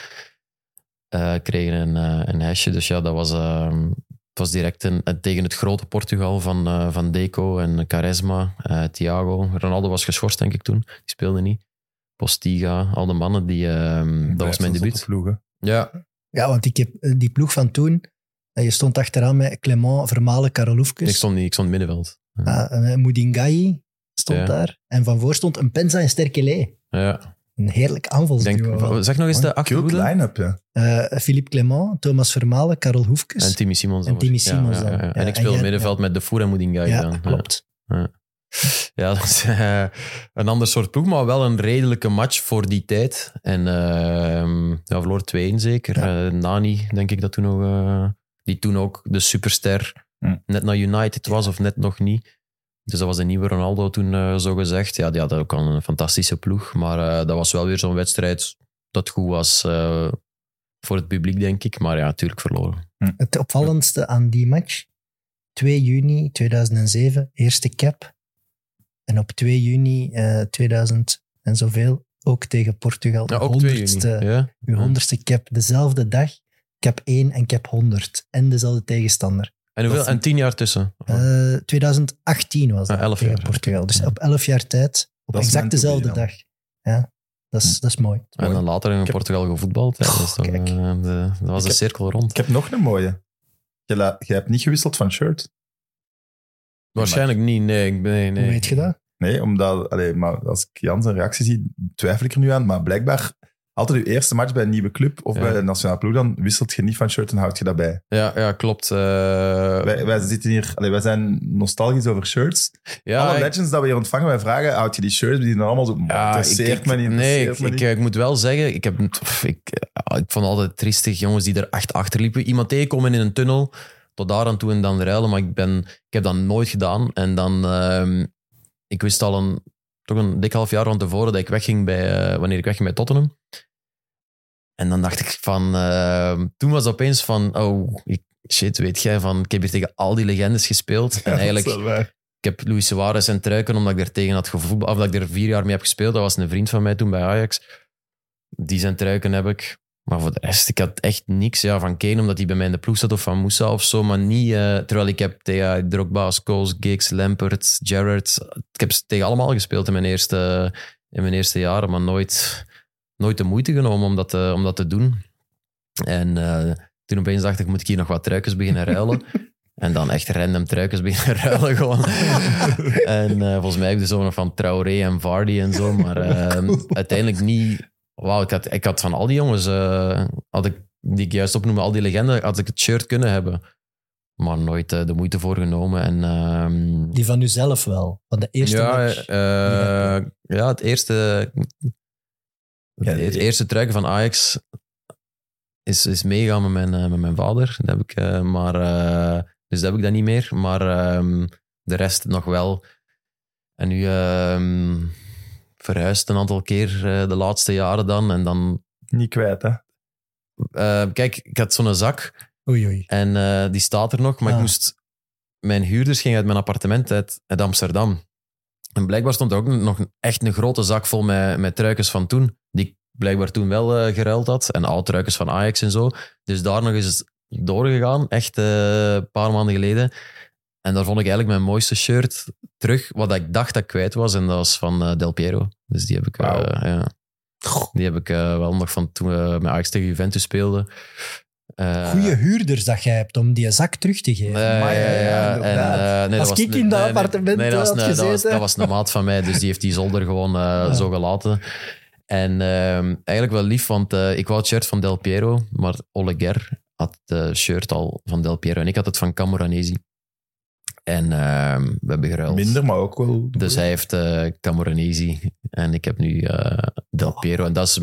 Eh, kregen een, eh, een hesje. Dus ja, dat was, ehm, het was direct een, een- tegen het grote Portugal van, eh, van Deco en Quaresma. eh, Thiago. Ronaldo was geschorst, denk ik toen. Die speelde niet. Postiga, al de mannen. Die, ehm, dat was mijn debuut. Ploegen. Ja, Ja, want ik heb eh, die ploeg van toen... eh, Je stond achteraan met Clement, Vermalen, Karel Hoefkes. ik stond niet, ik stond in het middenveld. Ah, eh, Moedingai stond Ja. daar. En van voor stond een Penza en Sterkele. Ja, Een heerlijk ik aanvalsduo. denk, zeg nog eens de achterhoede. line-up, ja. Eh, Philippe Clement, Thomas Vermalen, Karel Hoefkes. En Timmy Simons. En dan Timmy was- ja, Simons ja, dan. ja, ja. Ja, En ik en speel jij- middenveld met De Voer en Moedingai. ja, dan. Ja. klopt. Ja, dat is eh, een ander soort ploeg, maar wel een redelijke match voor die tijd. En ehm ja, verloor 2-1 zeker. Eh, Nani, denk ik dat toen nog... die toen ook de superster Hm. net naar United was, of net nog niet. Dus dat was de nieuwe Ronaldo toen, eh, zo gezegd. Ja, die had ook al een fantastische ploeg. Maar eh, dat was wel weer zo'n wedstrijd dat goed was eh, voor het publiek, denk ik. Maar ja, natuurlijk verloren. Het opvallendste aan die match, 2 juni 2007, eerste cap. En op 2 juni eh 2000 en zoveel, ook tegen Portugal. Ja, de ook 2 honderdste, juni. Ja? uw honderdste cap, dezelfde dag. Cap 1 en cap 100. En dezelfde tegenstander. En, hoeveel, en tien jaar tussen. Eh 2018 was dat Ah, elf tegen jaar. Portugal. Dus Ja. op 11 jaar tijd, op Dat exact dezelfde dag. Ja, dat is, dat is mooi. En dan later in heb- Portugal gevoetbald. Ja, Oh, dus dan, kijk. eh, de, dat was Ik de heb- cirkel rond. Ik heb nog een mooie. Je, la- je hebt niet gewisseld van shirt. Waarschijnlijk niet, nee. ik- nee, nee. Hoe weet je dat? Nee, omdat, allee, maar als ik Jan zijn reactie zie, twijfel ik er nu aan. Maar blijkbaar, altijd je eerste match bij een nieuwe club of Ja. bij de nationale ploeg, dan wisselt je niet van shirt en houd je dat bij. Ja, ja, klopt. eh, Wij, wij zitten hier, allee, wij zijn nostalgisch over shirts. ja, Alle ik- legends dat we hier ontvangen, wij vragen, houd je die shirts? Die zijn allemaal zo, ja, interesseert ik, me niet, Nee, ik, me ik, niet. ik moet wel zeggen, ik, heb, pff, ik, ik vond altijd triestig jongens die er echt achter liepen. Iemand tegenkomen in een tunnel, tot daar aan toe en dan ruilen. Maar ik, ben, ik heb dat nooit gedaan. En dan, ehm, ik wist al een, toch een dik half jaar van tevoren dat ik wegging bij, eh, wanneer ik wegging bij Tottenham. En dan dacht ik van, ehm, toen was het opeens van, oh, shit, weet jij van, ik heb hier tegen al die legendes gespeeld. En Ja, eigenlijk, ik heb Luis Suarez en Truiken, omdat ik er tegen had gevoetbald, of dat ik er vier jaar mee heb gespeeld. Dat was een vriend van mij toen bij Ajax. Die zijn Truiken heb ik. Maar voor de rest, ik had echt niks ja, van Kane, omdat hij bij mij in de ploeg zat, of van Moussa of zo. Maar niet, eh, terwijl ik heb tegen Drogba, Scholes, Giggs, Lampert, Gerrard. Ik heb ze tegen allemaal gespeeld in mijn eerste, in mijn eerste jaren, maar nooit, nooit de moeite genomen om dat te, om dat te doen. En eh, toen opeens dacht ik, moet ik hier nog wat truikens beginnen ruilen. En dan echt random truikens beginnen ruilen gewoon. en eh, volgens mij heb ik de zonen van Traoré en Vardy en zo. Maar eh, uiteindelijk niet... Wauw, ik had, ik had van al die jongens, eh, had ik, die ik juist opnoemde, al die legenden, had ik het shirt kunnen hebben. Maar nooit eh, de moeite voor genomen. En, ehm, Die van uzelf wel. Van de eerste ja, match. eh, ja, het eerste, Ja, het eerste truiken van Ajax is, is meegaan met mijn, eh, met mijn vader. Dat heb ik, eh, maar, eh, dus dat heb ik dan niet meer. Maar ehm, de rest nog wel. En nu ehm verhuisd een aantal keer de laatste jaren dan. En dan, Niet kwijt, hè? eh, kijk, ik had zo'n zak Oei, oei. en eh, die staat er nog, maar ik Ah. moest... Mijn huurders gingen uit mijn appartement uit, uit Amsterdam. En blijkbaar stond er ook nog echt een grote zak vol met, met truikens van toen, die ik blijkbaar toen wel eh, geruild had. En oude truikens van Ajax en zo. Dus daar nog eens doorgegaan, echt eh, een paar maanden geleden. En daar vond ik eigenlijk mijn mooiste shirt terug, wat ik dacht dat ik kwijt was. En dat was van eh, Del Piero. Dus die heb ik, ja. die heb ik wel nog van toen we met Ajax tegen Juventus speelden. Eh, Goeie huurders dat jij hebt om die zak terug te geven. ja, Maar ja, ja, ja, En, eh, nee, Als dat was ik in dat nee, appartement, nee, dat was had dat was- gezeten. Dat was een maat van mij, dus die heeft die zolder gewoon eh, zo gelaten. En ehm, eigenlijk wel lief, want eh, ik wou het shirt van Del Piero, maar Oleguer had het shirt al van Del Piero en ik had het van Camoranesi. En ehm, we hebben geruild. Minder, maar ook wel. Dus hij heeft eh Camoranesi en ik heb nu eh, Del Piero. En dat is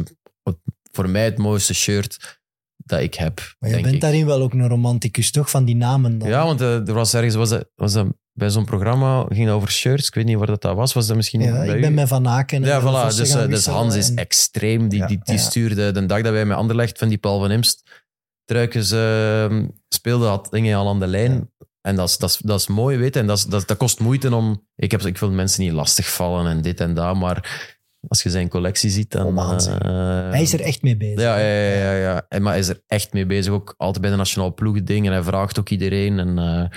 voor mij het mooiste shirt dat ik heb, Maar je bent ik. daarin wel ook een romanticus, toch? Van die namen dan. Ja, want eh, er was ergens, was dat, was dat bij zo'n programma, ging over shirts, ik weet niet waar dat, dat was, was dat misschien Ja, ik u? ben met Van Aken. en Ja, voilà, dus, eh, dus Hans is extreem, die, Ja. die, die Ja. stuurde de dag dat wij met Anderlecht van die Paul van Imst truikens eh, speelden, had dingen al aan de lijn. En dat is, dat, is, dat is mooi, weet je, en dat, is, dat, dat kost moeite om... Ik, heb, ik wil mensen niet lastigvallen en dit en dat, maar als je zijn collectie ziet, dan... Oh, eh, Hij is er echt mee bezig. ja, ja, ja, ja, ja. En, maar hij is er echt mee bezig. Ook altijd bij de nationale ploeg-ding. En hij vraagt ook iedereen. En eh, hij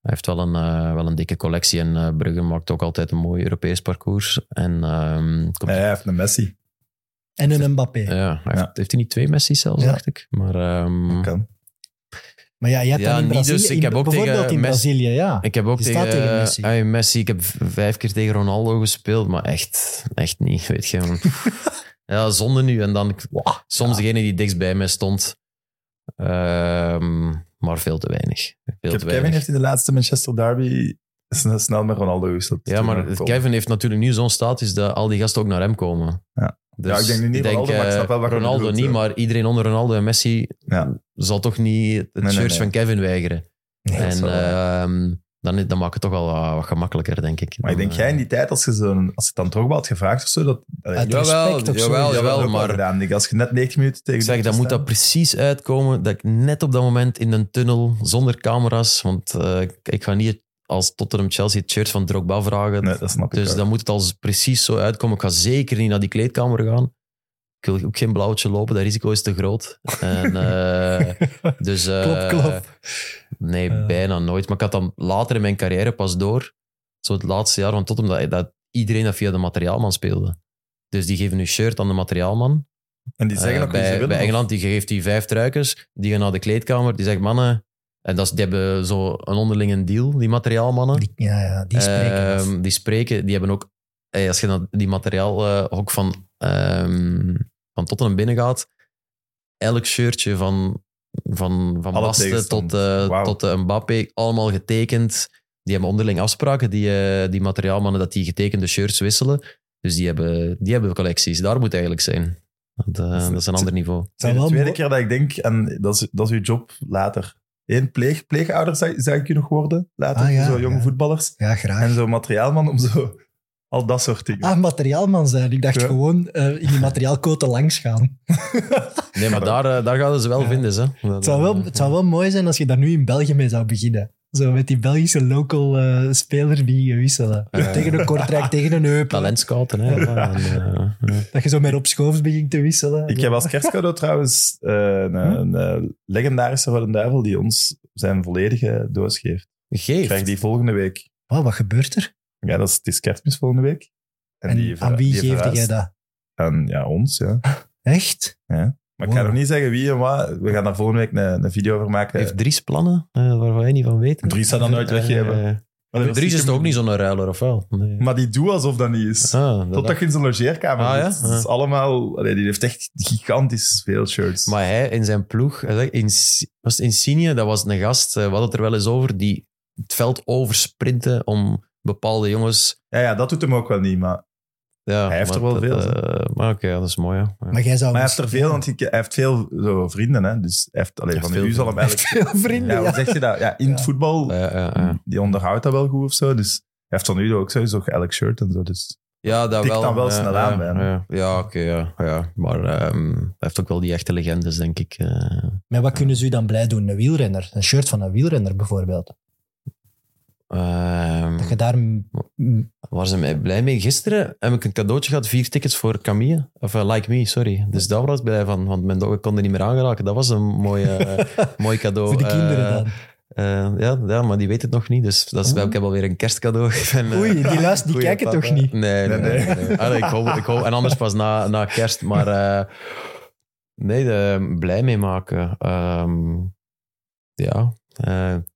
heeft wel een, eh, wel een dikke collectie. En eh, Brugge maakt ook altijd een mooi Europees parcours. En ehm, komt, hij heeft een Messi. En een Mbappé. ja, hij heeft, Ja. heeft hij niet twee Messi's zelfs, Ja. dacht ik. Maar ehm, Kan. Maar ja, je hebt Ja, dan in niet Brazilië... dus. Ik in- heb ook bijvoorbeeld tegen in Messi- Brazilië, ja. ik heb ook Je tegen, staat tegen Messi. ah, Messi. Ik heb vijf keer tegen Ronaldo gespeeld. Maar echt, echt niet, weet je. ja, zonde nu. En dan soms degene die dichtst bij mij stond. Ehm, maar veel te weinig. Veel Ik heb te Kevin weinig. heeft in de laatste Manchester Derby snel, snel met Ronaldo gewisseld. Ja, maar Kevin heeft natuurlijk nu zo'n status dat al die gasten ook naar hem komen. Ja. Dus Ja, ik denk nu niet Ronaldo, maar ik snap wel wat Ronaldo bedoelt, niet, maar iedereen onder Ronaldo en Messi Ja. zal toch niet het Nee, nee, shirt nee. van Kevin weigeren. en ehm, dan, dan maakt het toch wel wat, wat gemakkelijker, denk ik. Maar ik denk, jij in eh, die tijd, als je, zo'n, als je het dan toch wel had gevraagd of zo, dat... Uit ja, respect of zo. jawel, dat jawel, maar- gedaan. Als je net 90 minuten tegen zeg, dan moet dat precies uitkomen dat ik net op dat moment in een tunnel, zonder camera's, want eh, ik, ik ga niet als Tottenham Chelsea het shirt van Drogba vragen. Nee, dat snap ik Dus dan moet het al precies zo uitkomen. Ik ga zeker niet naar die kleedkamer gaan. Ik wil ook geen blauwtje lopen, dat risico is te groot. En, eh, dus, eh, Klop, klop. Nee, Eh. bijna nooit. Maar ik had dan later in mijn carrière pas door, zo het laatste jaar van Tottenham, dat, dat iedereen dat via de materiaalman speelde. Dus die geven nu shirt aan de materiaalman. En die zeggen ook wie ze bij, willen, bij Engeland, die geeft die vijf truikens, die gaan naar de kleedkamer, die zegt mannen, en dat is, die hebben zo een onderlinge deal, die materiaalmannen. Die, ja, ja, die spreken. af. Ehm, die spreken, die hebben ook, eh, als je naar die materiaalhok van, ehm van Tottenham binnengaat, elk shirtje van, van, van Alle Basten tot, eh Wauw. tot eh, Mbappé, allemaal getekend. Die hebben onderling afspraken, die, eh, die materiaalmannen, dat die getekende shirts wisselen. Dus die hebben, die hebben collecties. Daar moet eigenlijk zijn. Dat, eh, Dat is- is een ander niveau. Het zou de tweede keer dat ik denk, en dat is, dat is uw job later. Eén, pleeg, pleegouder zou, zou ik je nog worden, later, Ah, ja, zo jonge ja. voetballers. Ja, graag. En zo materiaalman om zo al dat soort dingen. Ah, materiaalman zijn. Ik dacht Ja. gewoon eh, in die materiaalkoten langs gaan. Nee, maar daar, eh, daar gaan ze wel Ja. vinden. Ze. Het zou, wel, het zou wel mooi zijn als je daar nu in België mee zou beginnen. Zo met die Belgische local eh speler die je wisselen. Ja. Tegen een Kortrijk, tegen een Eupen. Talentscouten. Hè. En, eh, ja. Dat je zo met Rob Schoofs begint te wisselen. Ik heb als kerstcadeau trouwens eh, een, een, eh, legendarische Rode Duivel die ons zijn volledige doos geeft. Ik Geeft. krijg die volgende week. Wow, wat gebeurt er? Ja, dat is, het is kerstmis volgende week. En, die aan wie die geefde jij dat? Aan ja, ons, ja. Echt? Maar Maar ik ga nog niet zeggen wie en wat. We gaan daar volgende week een, een video over maken. Heeft Dries plannen uh, waar wij niet van weten? Dries zou dat nooit weggeven. Uh, Maar dat Dries is toch ook niet zo'n ruiler, of wel? Nee. Maar die doet alsof dat niet is. Ah, dat- Totdat je in zijn logeerkamer Ah, ja? is allemaal... Allee, die heeft echt gigantisch veel shirts. Maar hij in zijn ploeg, in, was het Insigne, dat was een gast, eh, we hadden het er wel eens over, die het veld oversprinten om bepaalde jongens... Ja, ja, dat doet hem ook wel niet. Maar, Ja, Hij heeft er wel dat, veel, eh, maar oké, dat is mooi. Ja. Maar jij zou maar hij heeft er veel, want hij heeft veel zo, vrienden. Hè? Dus hij heeft, allee, Hij van heeft u zal hem Hij heeft eigenlijk... veel vrienden. Ja, Ja, zeg je dat? Ja, in het voetbal, Ja, ja, ja. die onderhoudt dat wel goed of zo. Dus hij heeft van u ook sowieso elk shirt en zo. Dus Ja, dat wel. dan wel ja, snel ja, aan. Ja, ja oké, ja, ja. Maar ehm, hij heeft ook wel die echte legendes, denk ik. eh. Maar wat kunnen ze u dan blij doen? Een wielrenner? Een shirt van een wielrenner bijvoorbeeld? Ehm, Dat je daar... Waar zijn mij blij mee? Gisteren heb ik een cadeautje gehad, vier tickets voor Camille. Of eh, Like Me, sorry. Dus daar was ik blij van, want mijn dochter kon er niet meer aangeraken. Dat was een mooi, eh, mooi cadeau. voor de kinderen Eh, dan. ja, ja, maar die weet het nog niet. Dus dat is, Oh. ik heb alweer een kerstcadeau. Eh, Oei, die luisteren, die kijken papa. toch niet? Nee, nee, Nee, nee. nee. nee. Allee, ik hoop, ik hoop, en anders pas na, na kerst. Maar nee, de, blij mee maken. Ehm, ja,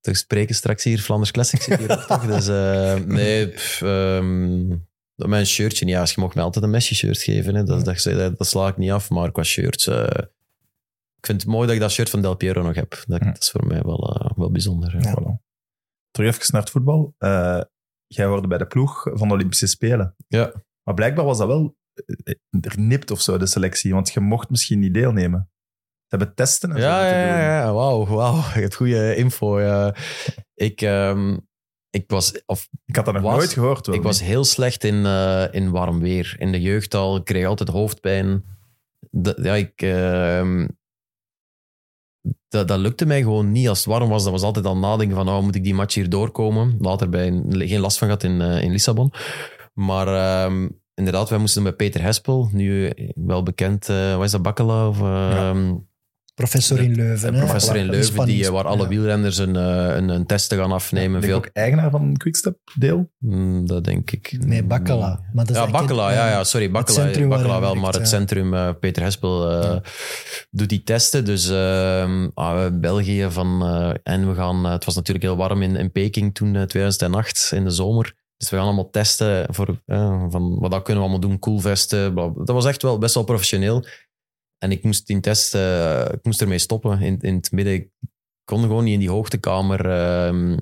te spreken straks hier, Flanders Classic zit hier ook toch? Dus eh, nee, pff, ehm, mijn shirtje, ja, je mag mij altijd een Messi-shirt geven. Hè. Dat, dat, dat, dat sla ik niet af, maar qua shirts... eh, ik vind het mooi dat ik dat shirt van Del Piero nog heb. Dat, dat is voor mij wel, wel bijzonder. ja. Voilà. Terug even naar het voetbal. Jij hoorde bij de ploeg van de Olympische Spelen. Ja. Maar blijkbaar was dat wel eh, vernipt of zo, de selectie. Want je mocht misschien niet deelnemen. Hebben testen en zo Ja, moeten ja, ja, ja. Wauw, wauw. Je hebt goede info. ja. Ik, ehm, ik, was, of, Ik had dat nog Was- nooit gehoord. wel ik was heel slecht in, eh, in warm weer. In de jeugd al. Ik kreeg altijd hoofdpijn. Dat, ja, ik, ehm, dat, dat lukte mij gewoon niet. Als het warm was, dat was altijd al nadenken van oh, moet ik die match hier doorkomen? Later bij een- geen last van gehad in, eh, in Lissabon. Maar ehm, inderdaad, wij moesten bij Peter Hespel, nu wel bekend, eh wat is dat, Bakkela? Of, Professor in Leuven. hè? professor in Leuven, die, eh, waar alle ja. wielrenners een, eh, een, een test te gaan afnemen. Ik denk Veel, ook eigenaar van Quickstep deel. Mm, dat denk ik. Nee, Bakkela. Maar dat is Ja, ja, ja, sorry. Bakkela, centrum waar Bakkela hij wel, werkt, maar het ja. centrum, eh, Peter Hespel, eh, doet die testen. Dus ehm, ah, België van... en we gaan... het was natuurlijk heel warm in, in Peking toen, eh, 2008, in de zomer. Dus we gaan allemaal testen voor eh, van wat dat kunnen we allemaal doen, koelvesten. Dat was echt wel best wel professioneel. En ik moest die test, eh, ik moest ermee stoppen in, in het midden. Ik kon gewoon niet in die hoogtekamer. ehm,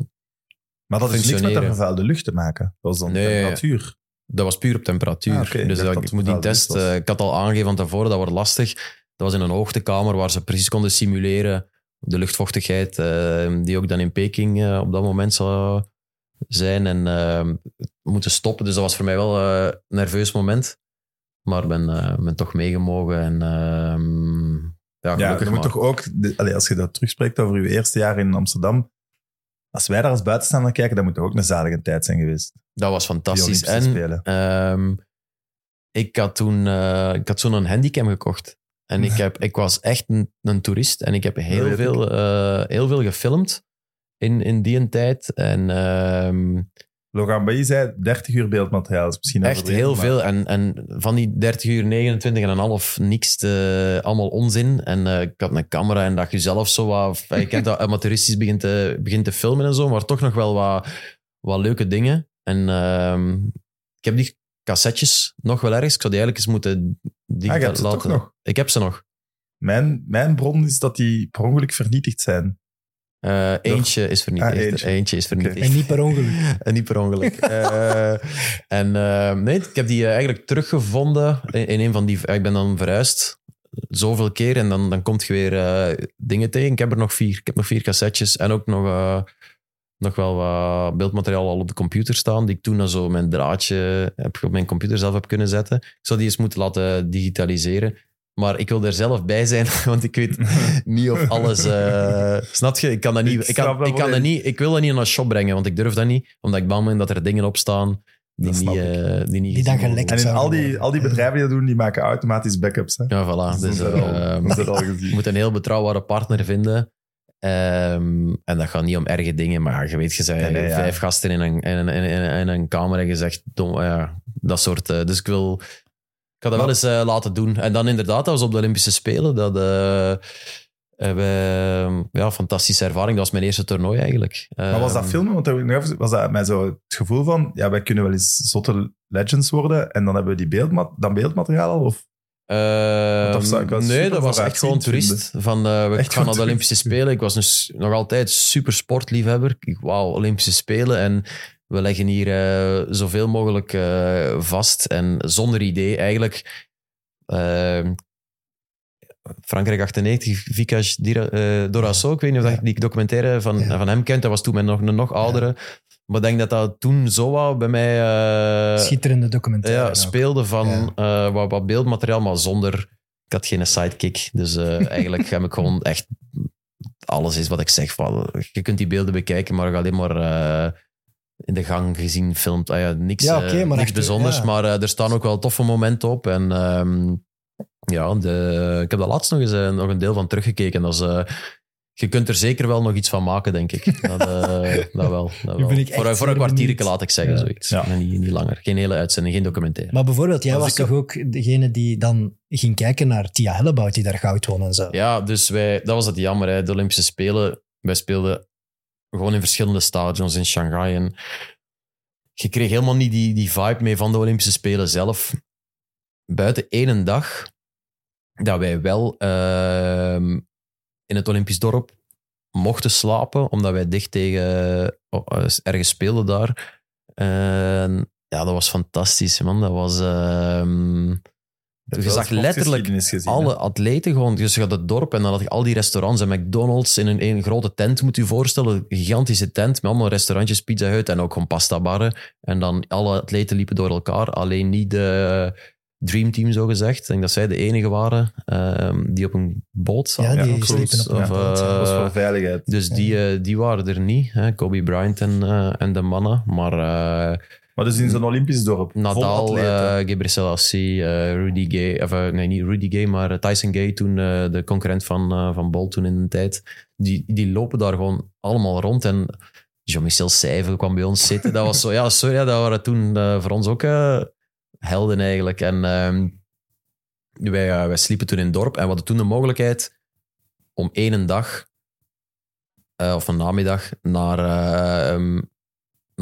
Maar dat is niks met de vervuilde lucht te maken. Dat was dan Nee. temperatuur. Dat was puur op temperatuur. Ah, Dus dat- dat ik het moet die test... eh, ik had al aangegeven van tevoren, dat wordt lastig. Dat was in een hoogtekamer waar ze precies konden simuleren de luchtvochtigheid eh, die ook dan in Peking eh, op dat moment zou zijn. En eh, moeten stoppen. Dus dat was voor mij wel een nerveus moment. Maar ben, eh, ben toch meegemogen. En ehm, ja, Ja, je moet toch ook, de- allee, als je dat terugspreekt over je eerste jaar in Amsterdam, als wij daar als buitenstaander kijken, dan moet het ook een zalige tijd zijn geweest. Dat was fantastisch. En. Ehm, ik had toen eh, ik had zo'n een handicam gekocht. En ik, heb, ik was echt een, een toerist. En ik heb heel, veel, eh, heel veel gefilmd in, in die tijd. En ehm, Logan Bailly zei 30 uur beeldmateriaal. is misschien echt heel maar- veel. En, en van die 30 uur, 29 en een half, niks. te- allemaal onzin. En eh, ik had een camera en dat je zelf zo wat... Je kent dat amateuristisch begint te, begint te filmen en zo, maar toch nog wel wat, wat leuke dingen. En ehm, ik heb die cassettes nog wel ergens. Ik zou die eigenlijk eens moeten Ah, digitaal laten. toch nog? Ik heb ze nog. Mijn, mijn bron is dat die per ongeluk vernietigd zijn. Eh, eentje is vernietigd. Ah, eentje. eentje. is vernietigd. En niet per ongeluk. En niet per ongeluk. Eh, en eh, nee, ik heb die eigenlijk teruggevonden in, in een van die... Ik ben dan verhuisd zoveel keer en dan, dan komt je weer eh, dingen tegen. Ik heb er nog vier. Ik heb nog vier cassettes en ook nog, eh, nog wel wat beeldmateriaal al op de computer staan, die ik toen dan zo mijn draadje heb, op mijn computer zelf heb kunnen zetten. Ik zou die eens moeten laten digitaliseren. Maar ik wil er zelf bij zijn, want ik weet niet of alles... eh, snap je? Ik kan dat niet... Ik, kan, dat ik, kan dat niet, ik wil dat niet naar een shop brengen, want ik durf dat niet. Omdat ik bang ben dat er dingen op staan die, niet, eh, die niet Die dan gelekt En in al die, al die bedrijven die dat doen, die maken automatisch backups. Hè. Ja, voilà. Dus, al je gezien. moet een heel betrouwbare partner vinden. Ehm, en dat gaat niet om erge dingen, maar je weet, je zei Nee, nee, ja. vijf gasten in een, in, een, in, een, in een kamer en je zegt dom, ja, dat soort. dus ik wil, ga dat wel eens eh, laten doen. En dan inderdaad, dat was op de Olympische Spelen. Dat, eh, we, ja, fantastische ervaring. Dat was mijn eerste toernooi eigenlijk. Maar was dat Ehm, filmen? Want dat ik was dat mij zo het gevoel van, ja, wij kunnen wel eens zotte legends worden en dan hebben we die beeldma dan beeldmateriaal al? Of? Ik wel nee, dat was echt gewoon toerist. Van, eh, we Echt gaan naar de Olympische Spelen. Ik was dus nog altijd super sportliefhebber. Ik- Wauw, Olympische Spelen. En we leggen hier eh, zoveel mogelijk eh, vast. En zonder idee eigenlijk. ehm, Frankrijk 98, Vikash Dira- eh, Dorasso. Ik weet niet of Ja. je die documentaire van, Ja. van hem kent. Dat was toen met nog, een nog oudere. Maar ik denk dat dat toen zo bij mij... eh, Schitterende documentaire. ja, ook. speelde van eh, wat, wat beeldmateriaal, maar zonder... Ik had geen sidekick. Dus eh, eigenlijk heb ik gewoon echt... Alles is wat ik zeg. Van, je kunt die beelden bekijken, maar alleen maar eh, in de gang gezien filmt. Ah ja, niks, Ja, eh, maar niks achter- bijzonders. ja. Maar eh, er staan ook wel toffe momenten op. En ehm, ja, de, ik heb daar laatst nog eens eh, nog een deel van teruggekeken. Dat is, je kunt er zeker wel nog iets van maken, denk ik. Dat, dat wel. Dat wel. echt voor, voor een kwartiertje, benieuwd. laat ik zeggen, Ja. zoiets. Ja. En Niet, niet langer. Geen hele uitzending, geen documentaire. Maar bijvoorbeeld, jij was toch ook degene die dan ging kijken naar Tia Hellebout, die daar goud won en zo. Ja, dus wij, dat was het jammer. Hè. De Olympische Spelen, wij speelden gewoon in verschillende stadions in Shanghai. En je kreeg helemaal niet die, die vibe mee van de Olympische Spelen zelf. Buiten één dag dat wij wel ehm, in het Olympisch dorp mochten slapen, omdat wij dicht tegen oh, eh, ergens speelden daar. Ja, dat was fantastisch, man. Dat was... ehm, je zag letterlijk alle atleten gewoon. Dus je gaat het dorp en dan had je al die restaurants en McDonald's in een, een grote tent, moet je je voorstellen. Een gigantische tent met allemaal restaurantjes, Pizza Hut en ook gewoon pasta barren. En dan alle atleten liepen door elkaar. Alleen niet de Dream Team, zo gezegd. Ik denk dat zij de enige waren ehm, die op een boot Ja, zaten. die cruise, slepen op een of, boot, ja. eh, Dat was voor veiligheid. dus die, eh, die waren er niet. Hè? Kobe Bryant en, eh, en de mannen. Maar eh, Maar dus in zo'n Olympisch dorp. Nadal, atleten. eh Gebre Selassie, eh, Rudy Gay, of eh, nee, niet Rudy Gay, maar Tyson Gay, toen de concurrent van, van Bolt toen in de tijd. Die, die lopen daar gewoon allemaal rond. En Jean-Michel Seyve kwam bij ons zitten. Dat was zo, ja, sorry, dat waren toen voor ons ook helden eigenlijk. En ehm, wij, wij sliepen toen in het dorp en we hadden toen de mogelijkheid om één dag of een namiddag naar, eh, ehm,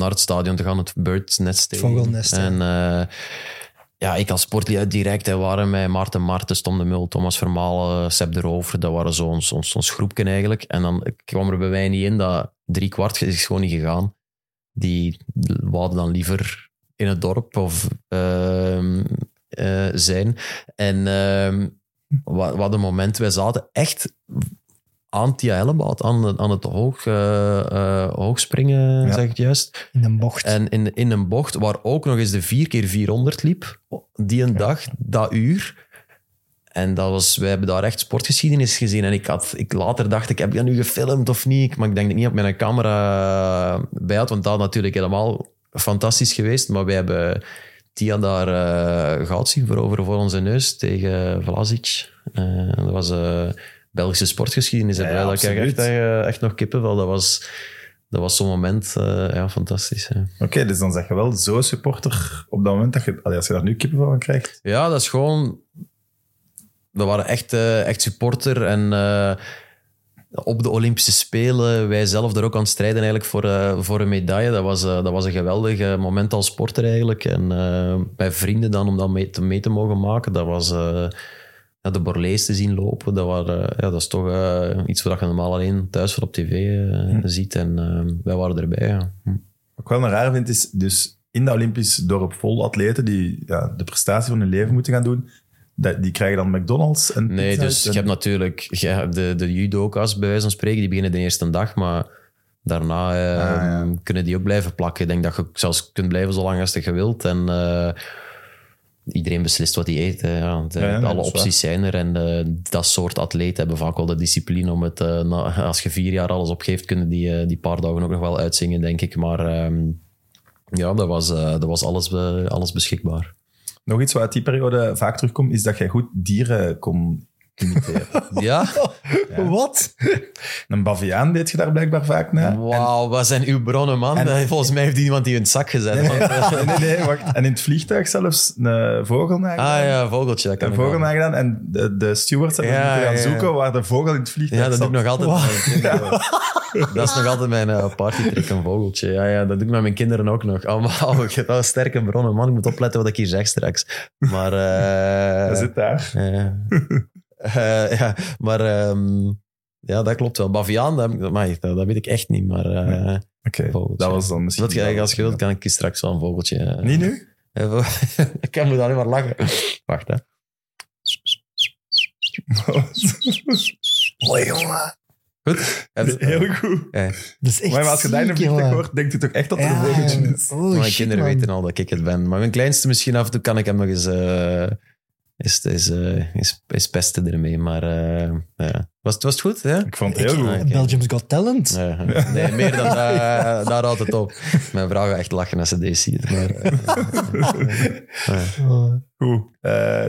naar het stadion te gaan, het Bird's Nest. Vogelnest. En eh, ja, ik als sportlied direct, hè, waren met Maarten Martens, Tom de Mul, Thomas Vermalen, Seb de Rover, dat waren zo ons, ons, ons groepje eigenlijk. En dan kwam er bij mij niet in dat drie kwart is gewoon niet gegaan. Die wouden dan liever in het dorp of ehm, eh, zijn. En ehm wat, wat een moment, wij zaten echt aan Tia Hellebout, aan, aan het hoog, hoogspringen, Ja. zeg ik het juist. In een bocht. En in, in een bocht waar ook nog eens de 4x400 liep, die een dag, dat uur. En dat was, wij hebben daar echt sportgeschiedenis gezien. En ik had, ik later dacht ik, heb je dat nu gefilmd of niet? Maar ik denk dat ik niet op mijn camera bij had, want dat had natuurlijk helemaal fantastisch geweest. Maar wij hebben Tia daar eh goud zien veroveren voor onze neus tegen Vlasic. Dat was Belgische sportgeschiedenis. Ja, en ja, dat ik echt, eh, echt nog kippenvel. Dat was, dat was zo'n moment, eh, ja, fantastisch. Oké, dus dan zeg je wel zo supporter op dat moment dat je, allee, als je daar nu kippen van krijgt. Ja, dat is gewoon. We waren echt, eh, echt supporter. En op de Olympische Spelen, wij zelf er ook aan het strijden eigenlijk voor, voor een medaille. Dat was, dat was een geweldig moment als sporter eigenlijk. En bij vrienden dan om dat mee te, mee te mogen maken, dat was. Ja, de Borlees te zien lopen, dat, waren, ja, dat is toch eh, iets wat je normaal alleen thuis voor op tv eh, ziet. En eh, wij waren erbij. Ja. Hm. Wat ik wel een raar vind, is dus in dat Olympisch dorp vol atleten die ja, de prestatie van hun leven moeten gaan doen, dat, die krijgen dan McDonald's en Nee, dus je hebt natuurlijk ja, de, de judoka's, bij wijze van spreken, die beginnen de eerste dag, maar daarna Ah, ja. kunnen die ook blijven plakken. Ik denk dat je zelfs kunt blijven zolang als je wilt. En eh, iedereen beslist wat hij eet. hè. Ja, de- Ja, ja, nee, alle opties zijn er. En eh, dat soort atleten hebben vaak wel de discipline om het... eh, na- als je vier jaar alles opgeeft, kunnen die eh, die paar dagen ook nog wel uitzingen, denk ik. Maar ehm, ja, dat was, eh, dat was alles, eh, alles beschikbaar. Nog iets wat uit die periode vaak terugkomt, is dat jij goed dieren kon imiteren. Ja? Ja. Wat? Een baviaan deed je daar blijkbaar vaak naar. Wauw, wat zijn uw bronnen, man? En- Volgens mij heeft iemand die in het zak gezet. Nee, want, eh, nee, nee, nee, wacht. En in het vliegtuig zelfs een vogel nagedaan. ah ja, vogeltje. Dat kan Een vogel nagedaan. En de, de stewards hebben Ja, moeten gaan ja, ja. zoeken waar de vogel in het vliegtuig Ja, dat doe ik zat. nog altijd kinderen. Dat is nog altijd mijn uh, partytrick, een vogeltje. Ja, ja, dat doe ik met mijn kinderen ook nog. Allemaal, ik heb wel sterke bronnen, man. Ik moet opletten wat ik hier zeg straks. Maar... eh, Hij zit daar. eh, eh, ja, maar... ehm, ja, dat klopt wel. Baviaan, dat, dat, dat, dat weet ik echt niet, maar... eh, dat was dan misschien... dat, je- als je wilt, kan ik straks wel een vogeltje... eh, Niet nu? ik kan me alleen maar lachen. Wacht, hè. Mooi, jongen. Goed? Heel goed. Ja. Dat is echt Maar als je een jongen. hoort, denkt je toch echt dat er een vogeltje is? oh, mijn shit, kinderen man. weten al dat ik het ben. Maar mijn kleinste misschien af en toe kan ik hem nog eens... eh is, is, eh, is, is pesten ermee. Maar eh, ja. was, het- was het goed? Ja? Ik vond het heel Ik- goed. Oké. Belgium's Got Talent. Nee, meer dan eh, daar houdt het op. Mijn vrouw gaat echt lachen als ze deze ziet. Maar. Goed.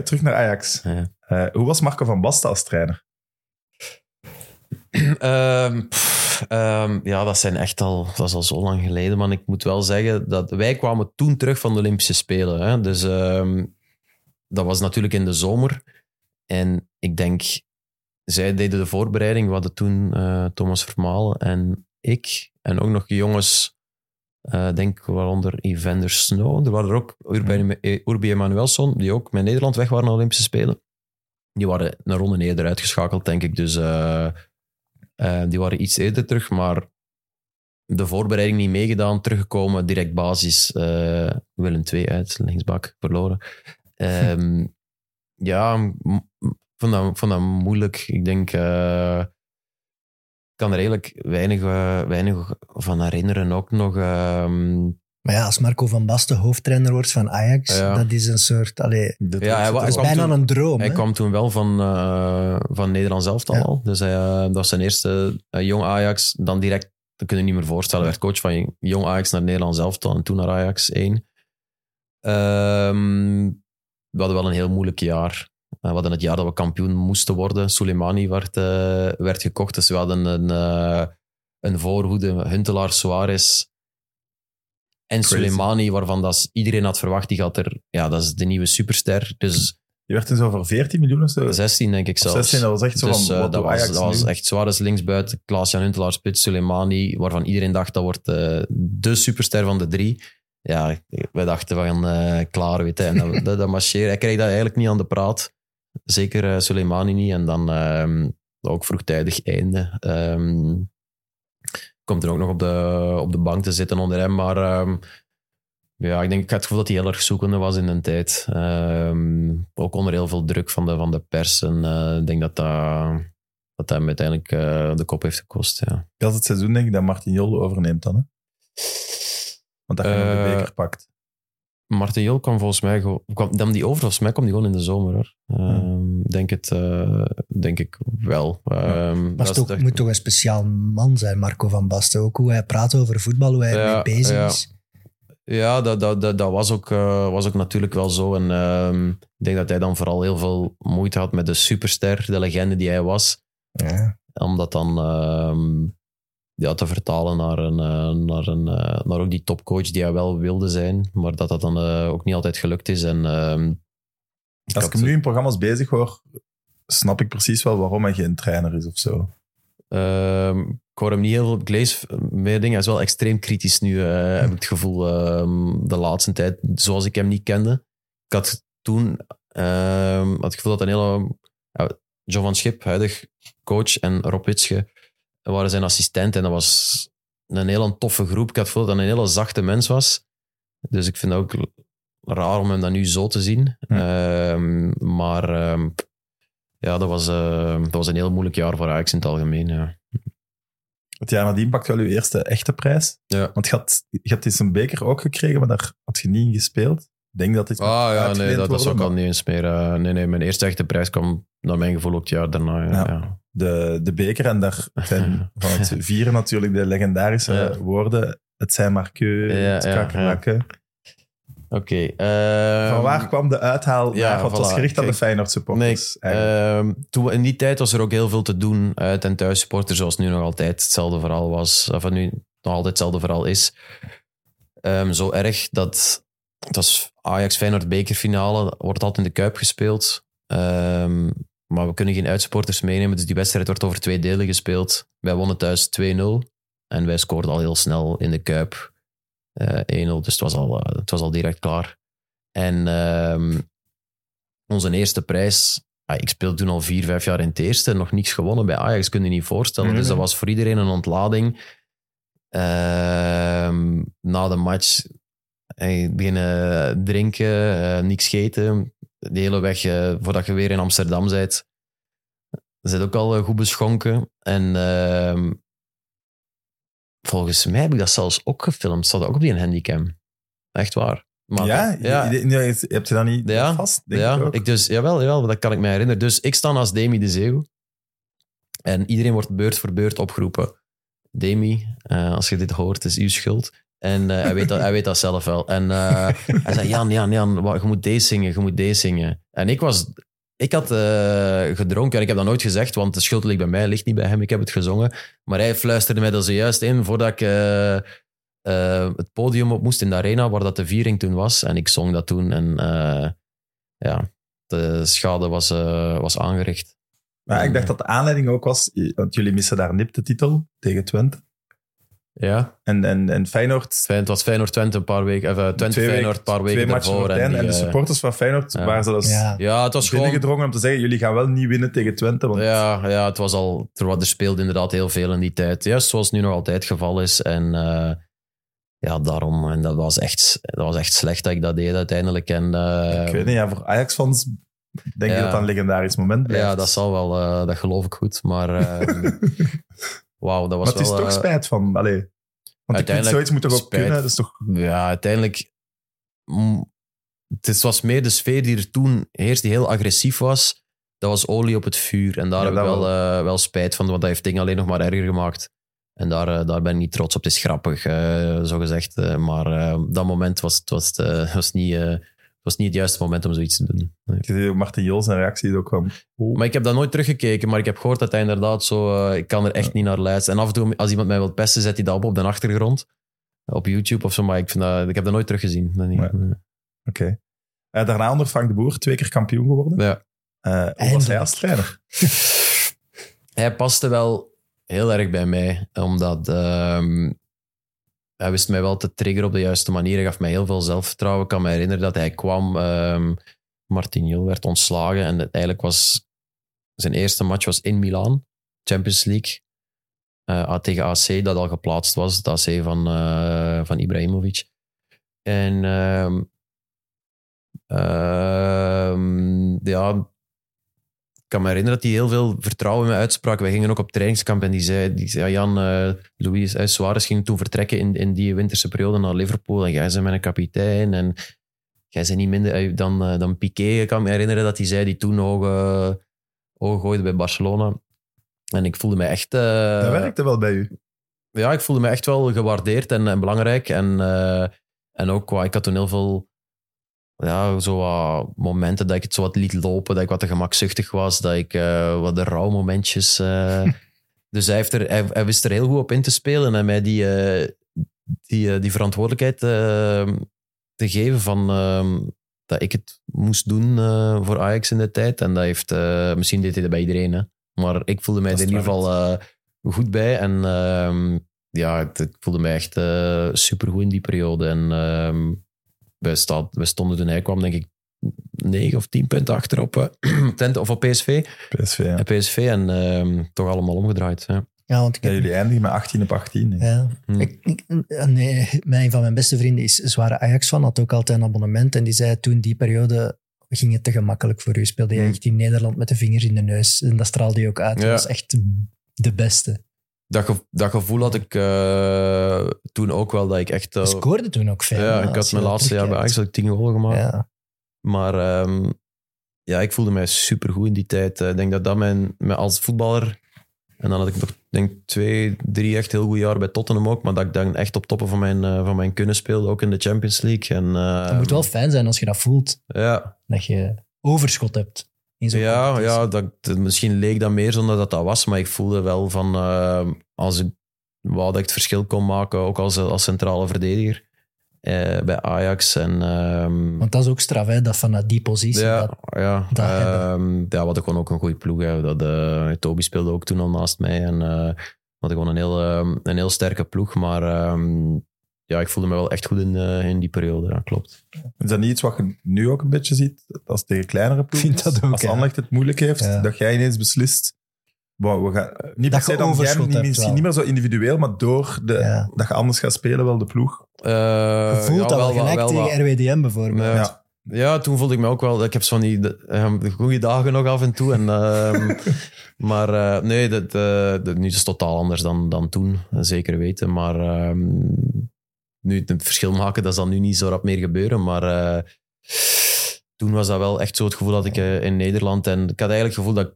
Terug naar Ajax. ja. Eh, hoe was Marco van Basten als trainer? Ehm, pff, ehm, ja, dat zijn echt al, dat is al zo lang geleden, man. Ik moet wel zeggen dat wij kwamen toen terug van de Olympische Spelen. Hè? Dus ehm, dat was natuurlijk in de zomer. En ik denk, zij deden de voorbereiding. We hadden toen eh, Thomas Vermalen en ik. En ook nog jongens, eh denk waaronder Evander Snow. Er waren er ook Urbi, eh, Urbi Emanuelson, die ook met Nederland weg waren naar de Olympische Spelen. Die waren een ronde eerder uitgeschakeld, denk ik. Dus die waren iets eerder terug, maar de voorbereiding niet meegedaan, teruggekomen, direct basis. eh Willem 2 uit, linksbak, verloren. Ehm, ja, vond dat, vond dat moeilijk. Ik denk, eh, ik kan er eigenlijk weinig, eh, weinig van herinneren. Ook nog, ehm, Maar ja, als Marco van Basten hoofdtrainer wordt van Ajax, Ja. dat is een soort... Allee, Ja, hij dat bijna toen- een droom. Hij hè? kwam toen wel van, eh van Nederlands elftal Ja. al. Dus hij, eh, dat was zijn eerste jong Ajax. Dan direct, dat kun je niet meer voorstellen, werd coach van jong Ajax naar Nederlands elftal en toen naar Ajax 1. Ehm, we hadden wel een heel moeilijk jaar. Eh, we hadden het jaar dat we kampioen moesten worden. Soleimani werd, eh, werd gekocht, dus we hadden een, eh, een voorhoede. Huntelaar, Suarez en. Soleimani, waarvan dat iedereen had verwacht, die gaat er... Ja, dat is de nieuwe superster. Dus Je werd toen zo voor 14 miljoen of zo. 16 denk ik zelfs. 16, dat was echt zo Dus, van, dat, was, dat was echt Suarez linksbuiten, Klaas-Jan Huntelaar, Spits, Soleimani, waarvan iedereen dacht dat wordt eh, de superster van de drie. Ja, wij dachten van eh, klaar, weet. En dat, dat. Hij kreeg dat eigenlijk niet aan de praat. Zeker eh Soleimani niet. En dan ehm, ook vroegtijdig einde. Ehm, komt er ook nog op de, op de bank te zitten onder hem. Maar ehm, ja, ik denk, ik had het gevoel dat hij heel erg zoekende was in een tijd. Ook onder heel veel druk van de, van de pers. En eh, ik denk dat dat, dat hem uiteindelijk de kop heeft gekost. Ja. Dat het seizoen, denk ik, dat Martin Jol overneemt dan. Hè? Want dat je nog de Eh, beker pakt. Martin Jol kwam volgens mij... gewoon- Kwam, nam die over? Volgens mij kwam die gewoon in de zomer. Hoor. Ehm, denk, het, eh, denk ik wel. Ehm, Maar dat is toch, echt- moet toch een speciaal man zijn, Marco van Basten. Ook hoe hij praat over voetbal, hoe hij Ja, ermee bezig is. Ja, dat, dat, dat, dat was, ook, eh, was ook natuurlijk wel zo. En ehm, ik denk dat hij dan vooral heel veel moeite had met de superster, de legende die hij was. Ja. Om dat dan ja, te vertalen naar, een, eh, naar, een, eh, naar ook die topcoach die hij wel wilde zijn. Maar dat dat dan eh, ook niet altijd gelukt is. En, ehm, ik Als ik hem nu in programma's bezig hoor, snap ik precies wel waarom hij geen trainer is of zo. Ehm, ik hoor hem niet heel veel. Meer dingen. Hij is wel extreem kritisch nu, heb ik het gevoel, ehm, de laatste tijd. Zoals ik hem niet kende. Ik had toen had het gevoel dat een hele. John van Schip, huidig coach, en Rob Witsche waren zijn assistent. En dat was een hele toffe groep. Ik had gevoel dat hij een hele zachte mens was. Dus ik vind het ook raar om hem dan nu zo te zien. Hm. Ehm, maar ehm, ja, dat was, eh, dat was een heel moeilijk jaar voor Ajax in het algemeen. Ja. Het jaar nadien pakt wel uw eerste echte prijs. Ja. Want je had, je had eens een beker ook gekregen, maar daar had je niet in gespeeld. Ik denk dat dit Ah ja, nee, dat, dat is ook al niet eens meer. eh, nee, nee, mijn eerste echte prijs kwam naar mijn gevoel ook het jaar daarna. Ja, Ja. De, de beker. En daar zijn van het vieren natuurlijk de legendarische Ja. woorden. Het zijn maar het ja, kakkerlakken. Oké. ehm, Van waar kwam de uithaal? ja, Ja, wat was gericht aan de Feyenoord Nee, supporters. eigenlijk. ehm, toen, in die tijd was er ook heel veel te doen uit- en thuis supporters, zoals nu nog altijd hetzelfde verhaal was. Of nu nog altijd hetzelfde verhaal is. Ehm, zo erg dat... Het was Ajax-Feyenoord bekerfinale, wordt altijd in de Kuip gespeeld. Ehm, maar we kunnen geen uitsupporters meenemen, dus die wedstrijd wordt over twee delen gespeeld. Wij wonnen thuis 2-0 en wij scoorden al heel snel in de Kuip eh 1-0, dus het was, al, eh, het was al direct klaar. En ehm, onze eerste prijs, ah, ik speelde toen al vier, vijf jaar in het eerste, nog niets gewonnen bij Ajax, kun je niet voorstellen. Dus dat was voor iedereen een ontlading. Ehm, na de match eh, beginnen drinken, eh, niks eten. De hele weg eh, voordat je weer in Amsterdam bent, zit ook al eh, goed beschonken. En ehm, volgens mij heb ik dat zelfs ook gefilmd. Staat ook op die handicam. Echt waar. Maar, ja, ja, Je, je- je- heb je dat niet Ja, vast? Denk ja, ik ik dus, jawel, jawel, dat kan ik me herinneren. Dus ik sta naast Demi de Zeeuw. En iedereen wordt beurt voor beurt opgeroepen. Demi, eh, als je dit hoort, is uw schuld. En eh, hij, weet dat, hij weet dat zelf wel. En eh, hij zei, Jan, Jan, Jan, wa- je moet deze zingen, je moet deze zingen. En ik was... Ik had eh, gedronken en ik heb dat nooit gezegd, want de schuld ligt bij mij, ligt niet bij hem. Ik heb het gezongen. Maar hij fluisterde mij dat zojuist in voordat ik het podium op moest in de arena, waar dat de viering toen was. En ik zong dat toen. En ja, de schade was, was aangericht. Maar ik dacht dat de aanleiding ook was, want jullie missen daar nip de titel tegen Twente. Ja, En, en, en Feyenoord... Fijn- het was Feyenoord-Twente een paar weken, of, eh, Twente twee Feyenoord een paar weken daarvoor. En, die, de eh, supporters van Feyenoord ja. waren zelfs Ja. ja, het was gewoon... binnengedrongen om te zeggen, jullie gaan wel niet winnen tegen Twente. Want Ja, ja, het was al... Er, er speelde inderdaad heel veel in die tijd. Juist zoals nu nog altijd het geval is. En eh, ja, daarom... En dat was, echt, dat was echt slecht dat ik dat deed uiteindelijk. En, eh, ik weet niet, ja, voor Ajax-fans denk Ja. ik dat dat een legendarisch moment blijft. Ja, dat zal wel, eh, dat geloof ik goed. Maar eh, wauw, dat was maar het is toch eh, spijt van... Allee, want ik zoiets moet toch ook spijt. kunnen? Dat is toch... Ja, uiteindelijk... mm, Het was meer de sfeer die er toen heerst, die heel agressief was. Dat was olie op het vuur. En daar Ja, heb ik wel, wel. eh, wel spijt van, want dat heeft dingen alleen nog maar erger gemaakt. En daar, eh, daar ben ik niet trots op. Het is grappig, eh, zo gezegd. maar dat moment was, het was, was, niet, was niet het juiste moment om zoiets te doen. Nee. Je ziet ook Martin Jols zijn reactie is ook van... Oh. Maar ik heb dat nooit teruggekeken, maar ik heb gehoord dat hij inderdaad zo... eh, ik kan er echt niet naar luisteren. En af en toe, als iemand mij wil pesten, zet hij dat op op de achtergrond. Op YouTube of zo, maar ik, vind dat, ik heb dat nooit teruggezien. Nee. Nee. Oké. Eh, daarna onder Frank de Boer, twee keer kampioen geworden. Ja. Eh, hoe was hij als trainer? Hij paste wel heel erg bij mij, omdat ehm, hij wist mij wel te triggeren op de juiste manier. Hij gaf mij heel veel zelfvertrouwen. Ik kan me herinneren dat hij kwam, ehm Martin werd ontslagen en eigenlijk was zijn eerste match was in Milaan, Champions League, eh, tegen AC, dat al geplaatst was, het AC van, eh, van Ibrahimovic. En ehm, ehm, ja, kan me herinneren dat hij heel veel vertrouwen in me uitsprak. Wij gingen ook op trainingskamp en die zei, die zei Jan, eh Louis eh, Suarez ging toen vertrekken in, in die winterse periode naar Liverpool en jij bent mijn kapitein en jij bent niet minder eh, dan, dan Piqué. Ik kan me herinneren dat hij zei, die toen ogen, ogen gooide bij Barcelona. En ik voelde me echt... dat werkte wel bij u. ja, ik voelde me echt wel gewaardeerd en, en belangrijk. En, en ook, qua- ik had toen heel veel ja, zo wat momenten dat ik het zo wat liet lopen, dat ik wat te gemakzuchtig was, dat ik eh, wat de rouwmomentjes... eh dus hij, heeft er, hij, hij wist er heel goed op in te spelen en mij die, eh, die, die verantwoordelijkheid eh, te geven van... eh, dat ik het moest doen voor Ajax in de tijd. En dat heeft... misschien deed hij dat bij iedereen, hè. Maar ik voelde mij er in ieder geval goed bij. En ehm, ja, het- ik voelde mij echt supergoed in die periode. En ehm wij, wij stonden toen hij kwam, denk ik, 9 of 10 punten achter op eh, Twente of op PSV. PSV, ja. En PSV en ehm, toch allemaal omgedraaid. Ja. Ja, want ik Ja, jullie eindigen met 18 op 18. hè. Ja. Hm. Ik, ik- nee, mijn, een van mijn beste vrienden is zware Ajax-fan, had ook altijd een abonnement. En die zei toen die periode ging het te gemakkelijk voor u. Speelde je Hm. echt in Nederland met de vingers in de neus. En dat straalde je ook uit. Dat was echt de beste. Dat, ge- dat gevoel had ik eh, toen ook wel, dat ik echt... scoorde toen ook veel. ja, ik had mijn dat laatste jaar bij Ajax terugkijkt. had ik 10 goals gemaakt. Ja. Maar ehm, ja, ik voelde mij supergoed in die tijd. Eh, Ik denk dat dat mijn, mijn als voetballer En dan had ik nog, denk twee, drie echt heel goede jaar bij Tottenham ook. Maar dat ik dan echt op toppen van mijn, eh, van mijn kunnen speelde, ook in de Champions League. En, Het moet wel fijn zijn als je dat voelt, Ja, dat je overschot hebt. In zo'n ja, ja dat, misschien leek dat meer zonder dat dat was. Maar ik voelde wel van, eh, als ik wou dat ik het verschil kon maken, ook als, als centrale verdediger eh, bij Ajax. En, ehm, Want dat is ook straf, hè, dat vanuit die positie. Ja, dat- ja. dat Ehm, ja, we hadden gewoon ook een goede ploeg. Hè. Dat, eh, Toby speelde ook toen al naast mij. En eh, we hadden gewoon een heel, ehm, een heel sterke ploeg. Maar ja, ik voelde me wel echt goed in, eh, in die periode. Ja, klopt. Is dat niet iets wat je nu ook een beetje ziet? Als tegen kleinere ploegen ook, Als ja. Anderlecht het moeilijk heeft, Ja. dat jij ineens beslist... Wow, we gaan, niet per Dat se je dan jij, niet, hebt misschien wel. niet meer zo individueel, maar door de, Ja. dat je anders gaat spelen, wel de ploeg. Eh, Je voelt ja, dat wel, gelijk wel tegen RWDM bijvoorbeeld. Ja. Ja. Toen voelde ik me ook wel... Ik heb zo die eh, de goede dagen nog af en toe. En, ehm, maar eh, nee, dat, eh, dat, nu is het totaal anders dan, dan toen. Zeker weten. Maar ehm, nu het verschil maken, dat zal nu niet zo rap meer gebeuren. Maar eh, toen was dat wel echt zo het gevoel dat ik eh, in Nederland... En ik had eigenlijk het gevoel dat ik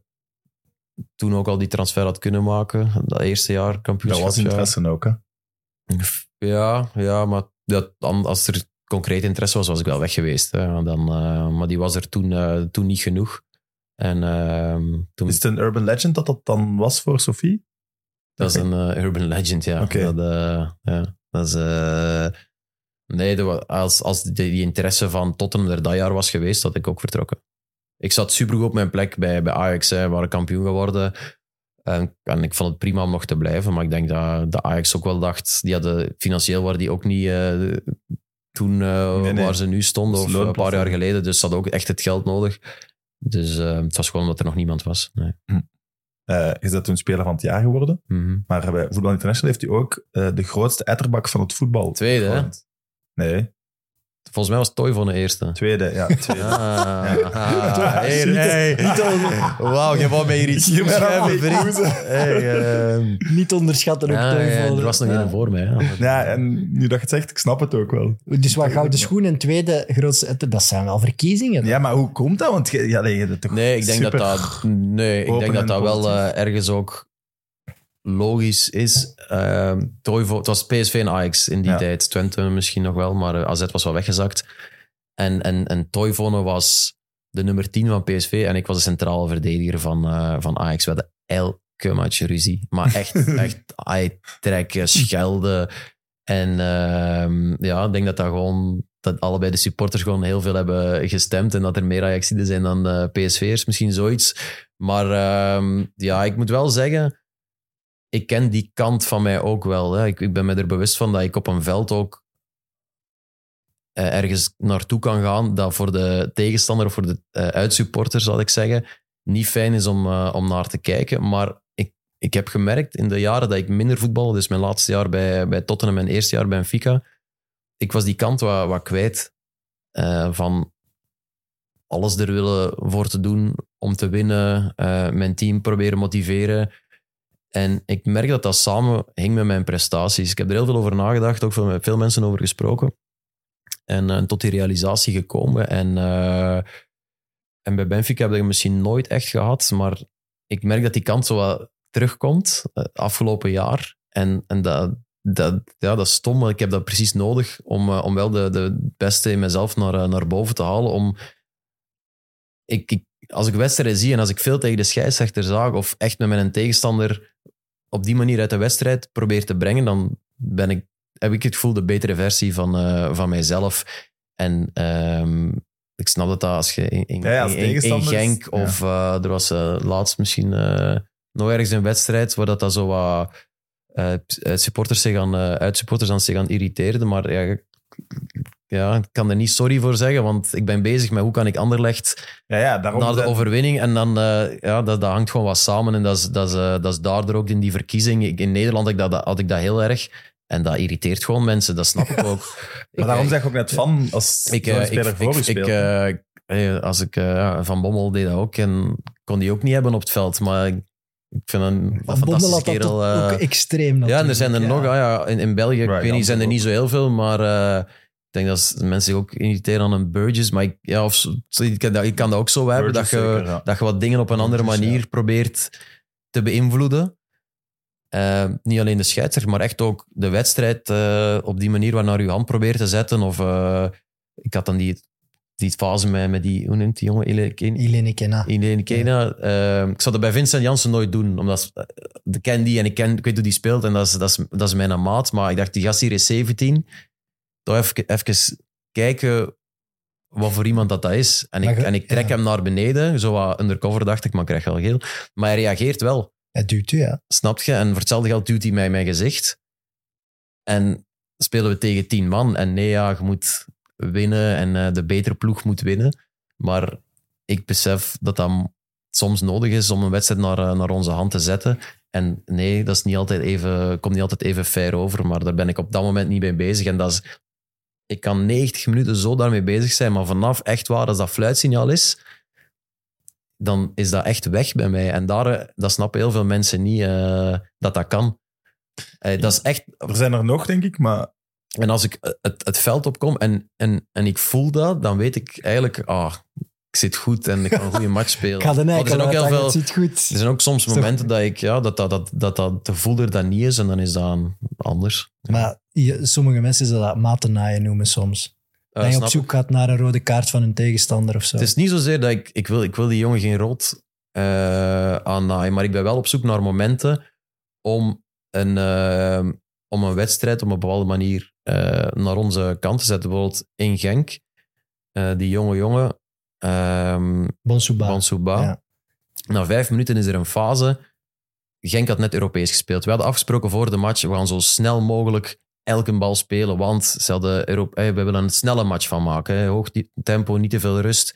toen ook al die transfer had kunnen maken. Dat eerste jaar Dat kampioenschap. was interesse ook, hè? Ja, ja maar dat, als er concreet interesse was, was ik wel weg geweest. Hè. Dan, eh, maar die was er toen, eh, toen niet genoeg. En ehm, toen, Is het een urban legend dat dat dan was voor Sophie? dat is een eh, urban legend, ja. Dat, eh, ja. Dat is... eh, nee, als, als die, interesse van Tottenham er dat jaar was geweest, had ik ook vertrokken. Ik zat supergoed op mijn plek bij, bij Ajax. Hè, we waren kampioen geworden. En, en ik vond het prima om nog te blijven. Maar ik denk dat de Ajax ook wel dacht... Die hadden, financieel waren die ook niet eh, toen eh, Nee, nee. waar ze nu stonden. Of een paar jaar geleden. Dus ze hadden ook echt het geld nodig. Dus het was gewoon omdat er nog niemand was. Nee. Eh is dat toen speler van het jaar geworden? Mhm. Maar bij Voetbal International heeft hij ook eh, de grootste etterbak van het voetbal. Tweede, hè? Nee, Volgens mij was Toivonen de eerste. tweede. Ja, tweede. Ah, Ja. ah, hey, Niet- hey. niet Wauw, je wou mij hier iets schrijven, vriend. Hey, ehm, Niet onderschatten ook ja, Toivonen. ja, er was nog Ja. een voor mij. Ja. Ja, en nu dat je het zegt, ik snap het ook wel. Dus wat gouden schoen en tweede grootste... Dat zijn wel verkiezingen. Ja, maar hoe komt dat? Want je, ja, nee, je hebt toch Nee, ik denk dat dat, nee, ik denk dat, dat wel eh, ergens ook logisch is. Toivo, het was PSV en Ajax in die Ja. tijd. Twente misschien nog wel, maar eh, AZ was wel weggezakt. En, en, en Toivonen was de nummer 10 van PSV en ik was de centrale verdediger van, eh, van Ajax. We hadden elke match ruzie. Maar echt, echt ai, trekken, schelden. En ehm, ja, ik denk dat dat gewoon... Dat allebei de supporters gewoon heel veel hebben gestemd en dat er meer Ajaxiden zijn dan eh, PSV'ers. Misschien zoiets. Maar ehm, ja, ik moet wel zeggen... Ik ken die kant van mij ook wel. Hè. Ik, ik ben me er bewust van dat ik op een veld ook eh, ergens naartoe kan gaan dat voor de tegenstander of voor de eh, uitsupporter, zal ik zeggen, niet fijn is om, eh, om naar te kijken. Maar ik, ik heb gemerkt in de jaren dat ik minder voetbalde, dus mijn laatste jaar bij, bij Tottenham en eerste jaar bij Benfica, ik was die kant wat, wat kwijt eh, van alles er willen voor te doen om te winnen, mijn team proberen motiveren. En ik merk dat dat samen hing met mijn prestaties. Ik heb er heel veel over nagedacht, ook met veel mensen over gesproken. En eh, tot die realisatie gekomen. En, eh, en bij Benfica heb ik dat misschien nooit echt gehad, maar ik merk dat die kant zo wat terugkomt eh, afgelopen jaar. En, en dat, dat, ja, dat is stom, ik heb dat precies nodig om, om wel de, de beste in mezelf naar, naar boven te halen. Om, ik, als ik wedstrijden zie en als ik veel tegen de scheidsrechter zag of echt met mijn tegenstander op die manier uit de wedstrijd probeer te brengen, dan ben ik, heb ik het gevoel de betere versie van, eh, van mijzelf. En ehm, ik snap dat dat als je in, in, Ja, ja, als in- Genk ja. of eh, er was eh, laatst misschien nog ergens een wedstrijd waar dat, dat zo wat supporters zich aan, uitsupporters aan zich aan irriteerden. Maar ja, ik- ja, ik kan er niet sorry voor zeggen, want ik ben bezig met hoe kan ik Anderlecht Ja, ja, daarom na de zijn- overwinning. En dan, eh, ja, dat, dat hangt gewoon wat samen. En dat is, dat is, eh, dat is daardoor ook in die verkiezing. Ik- In Nederland had ik dat, had ik dat heel erg. En dat irriteert gewoon mensen, dat snap ik ook. Maar Ik- daarom zeg ik ook net van, als ik, eh, speler ik, voor eh, eh, als ik, eh, Van Bommel deed dat ook en kon die ook niet hebben op het veld. Maar ik, vind een, een Van Bommel fantastische had dat kerel. eh, ook extreem ja, en er zijn er natuurlijk, nog. Ah, ja, in, in België, ik weet niet, zijn er niet zo heel veel, maar eh, ik denk dat mensen zich ook irriteren aan een Burgess. Maar ik, ja, of, ik, kan dat, ik kan dat ook zo hebben, dat je, zeker, ja. dat je wat dingen op een andere manier ja. probeert te beïnvloeden. Eh, niet alleen de scheidsrechter, maar echt ook de wedstrijd eh, op die manier waarnaar je hand probeert te zetten. Of eh, ik had dan die, die fase met, met die, hoe noemt die jongen? Ilene Kenna. in Kenia. Eh, ik zou dat bij Vincent Janssen nooit doen, omdat ik ken die en ik, ken, ik weet hoe die speelt en dat is, dat, is, dat is mijn maat. Maar ik dacht, die gast hier is 17. Toch even, even kijken wat voor iemand dat, dat is. En ik, en ik trek ja. hem naar beneden, zo wat undercover dacht ik, maar ik krijg wel geel. Maar hij reageert wel, Hij duwt u, ja. snap je? En voor hetzelfde geld duwt hij mij in mijn gezicht. En spelen we tegen tien man. En nee, ja, je moet winnen en eh, de betere ploeg moet winnen. Maar ik besef dat dat soms nodig is om een wedstrijd naar, eh, naar onze hand te zetten. En nee, dat is niet altijd even, komt niet altijd even fair over, maar daar ben ik op dat moment niet mee bezig. En dat is, ik kan 90 minuten zo daarmee bezig zijn, maar vanaf echt waar, als dat fluitsignaal is, dan is dat echt weg bij mij. En daar, eh, dat snappen heel veel mensen niet, eh, dat dat kan. Eh, dat is echt, Er zijn er nog, denk ik, maar en als ik het, het veld opkom en, en, en ik voel dat, dan weet ik eigenlijk, ah, zit goed en ik kan een goede match spelen. Ik ga Maar er zijn ook heel veel, zit goed. er zijn ook soms momenten dat ik, ja, dat dat, dat, dat, dat de gevoel er dan niet is en dan is dat anders. Maar je- sommige mensen zullen dat matennaaien noemen soms. Eh, dat je op zoek gaat naar een rode kaart van een tegenstander of zo. Het is niet zozeer dat ik, ik wil, ik wil die jongen geen rood eh aannaaien, maar ik ben wel op zoek naar momenten om een, eh, om een wedstrijd op een bepaalde manier naar onze kant te zetten. Bijvoorbeeld in Genk, die jonge jongen, ehm Bonsouba. Bansouba. Ja. Na vijf minuten is er een fase. Genk had net Europees gespeeld. We hadden afgesproken voor de match, we gaan zo snel mogelijk elke bal spelen, want ze hadden eh, we willen een snelle match van maken. hè. Hoog tempo, niet te veel rust.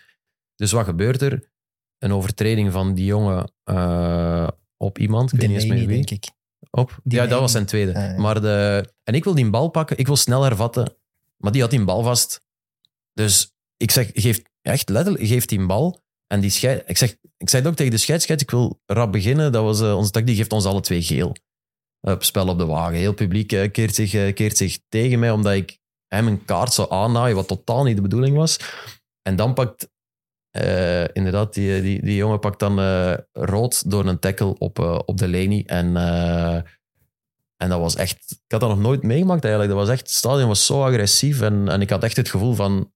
Dus wat gebeurt er? Een overtreding van die jongen eh, op iemand. Ik weet niet eens meer wie. denk ik. Op? Ja, dat was zijn tweede. Ah, ja. Maar de, en ik wil die bal pakken, ik wil snel hervatten, maar die had die bal vast. Dus ik zeg, geef, echt letterlijk, geef die bal. En die scheid, ik, zeg, ik zei het ook tegen de scheidsrechter, ik wil rap beginnen. Dat was eh, onze tak, die geeft ons alle twee geel. Spel op de wagen. Heel publiek eh, keert, zich, eh, keert zich tegen mij, omdat ik hem een kaart zou aannaaien, wat totaal niet de bedoeling was. En dan pakt, inderdaad, die, die, die jongen pakt dan rood door een tackle op, op de Leni. En, en dat was echt, ik had dat nog nooit meegemaakt eigenlijk. Dat was echt, het stadion was zo agressief en, en ik had echt het gevoel van,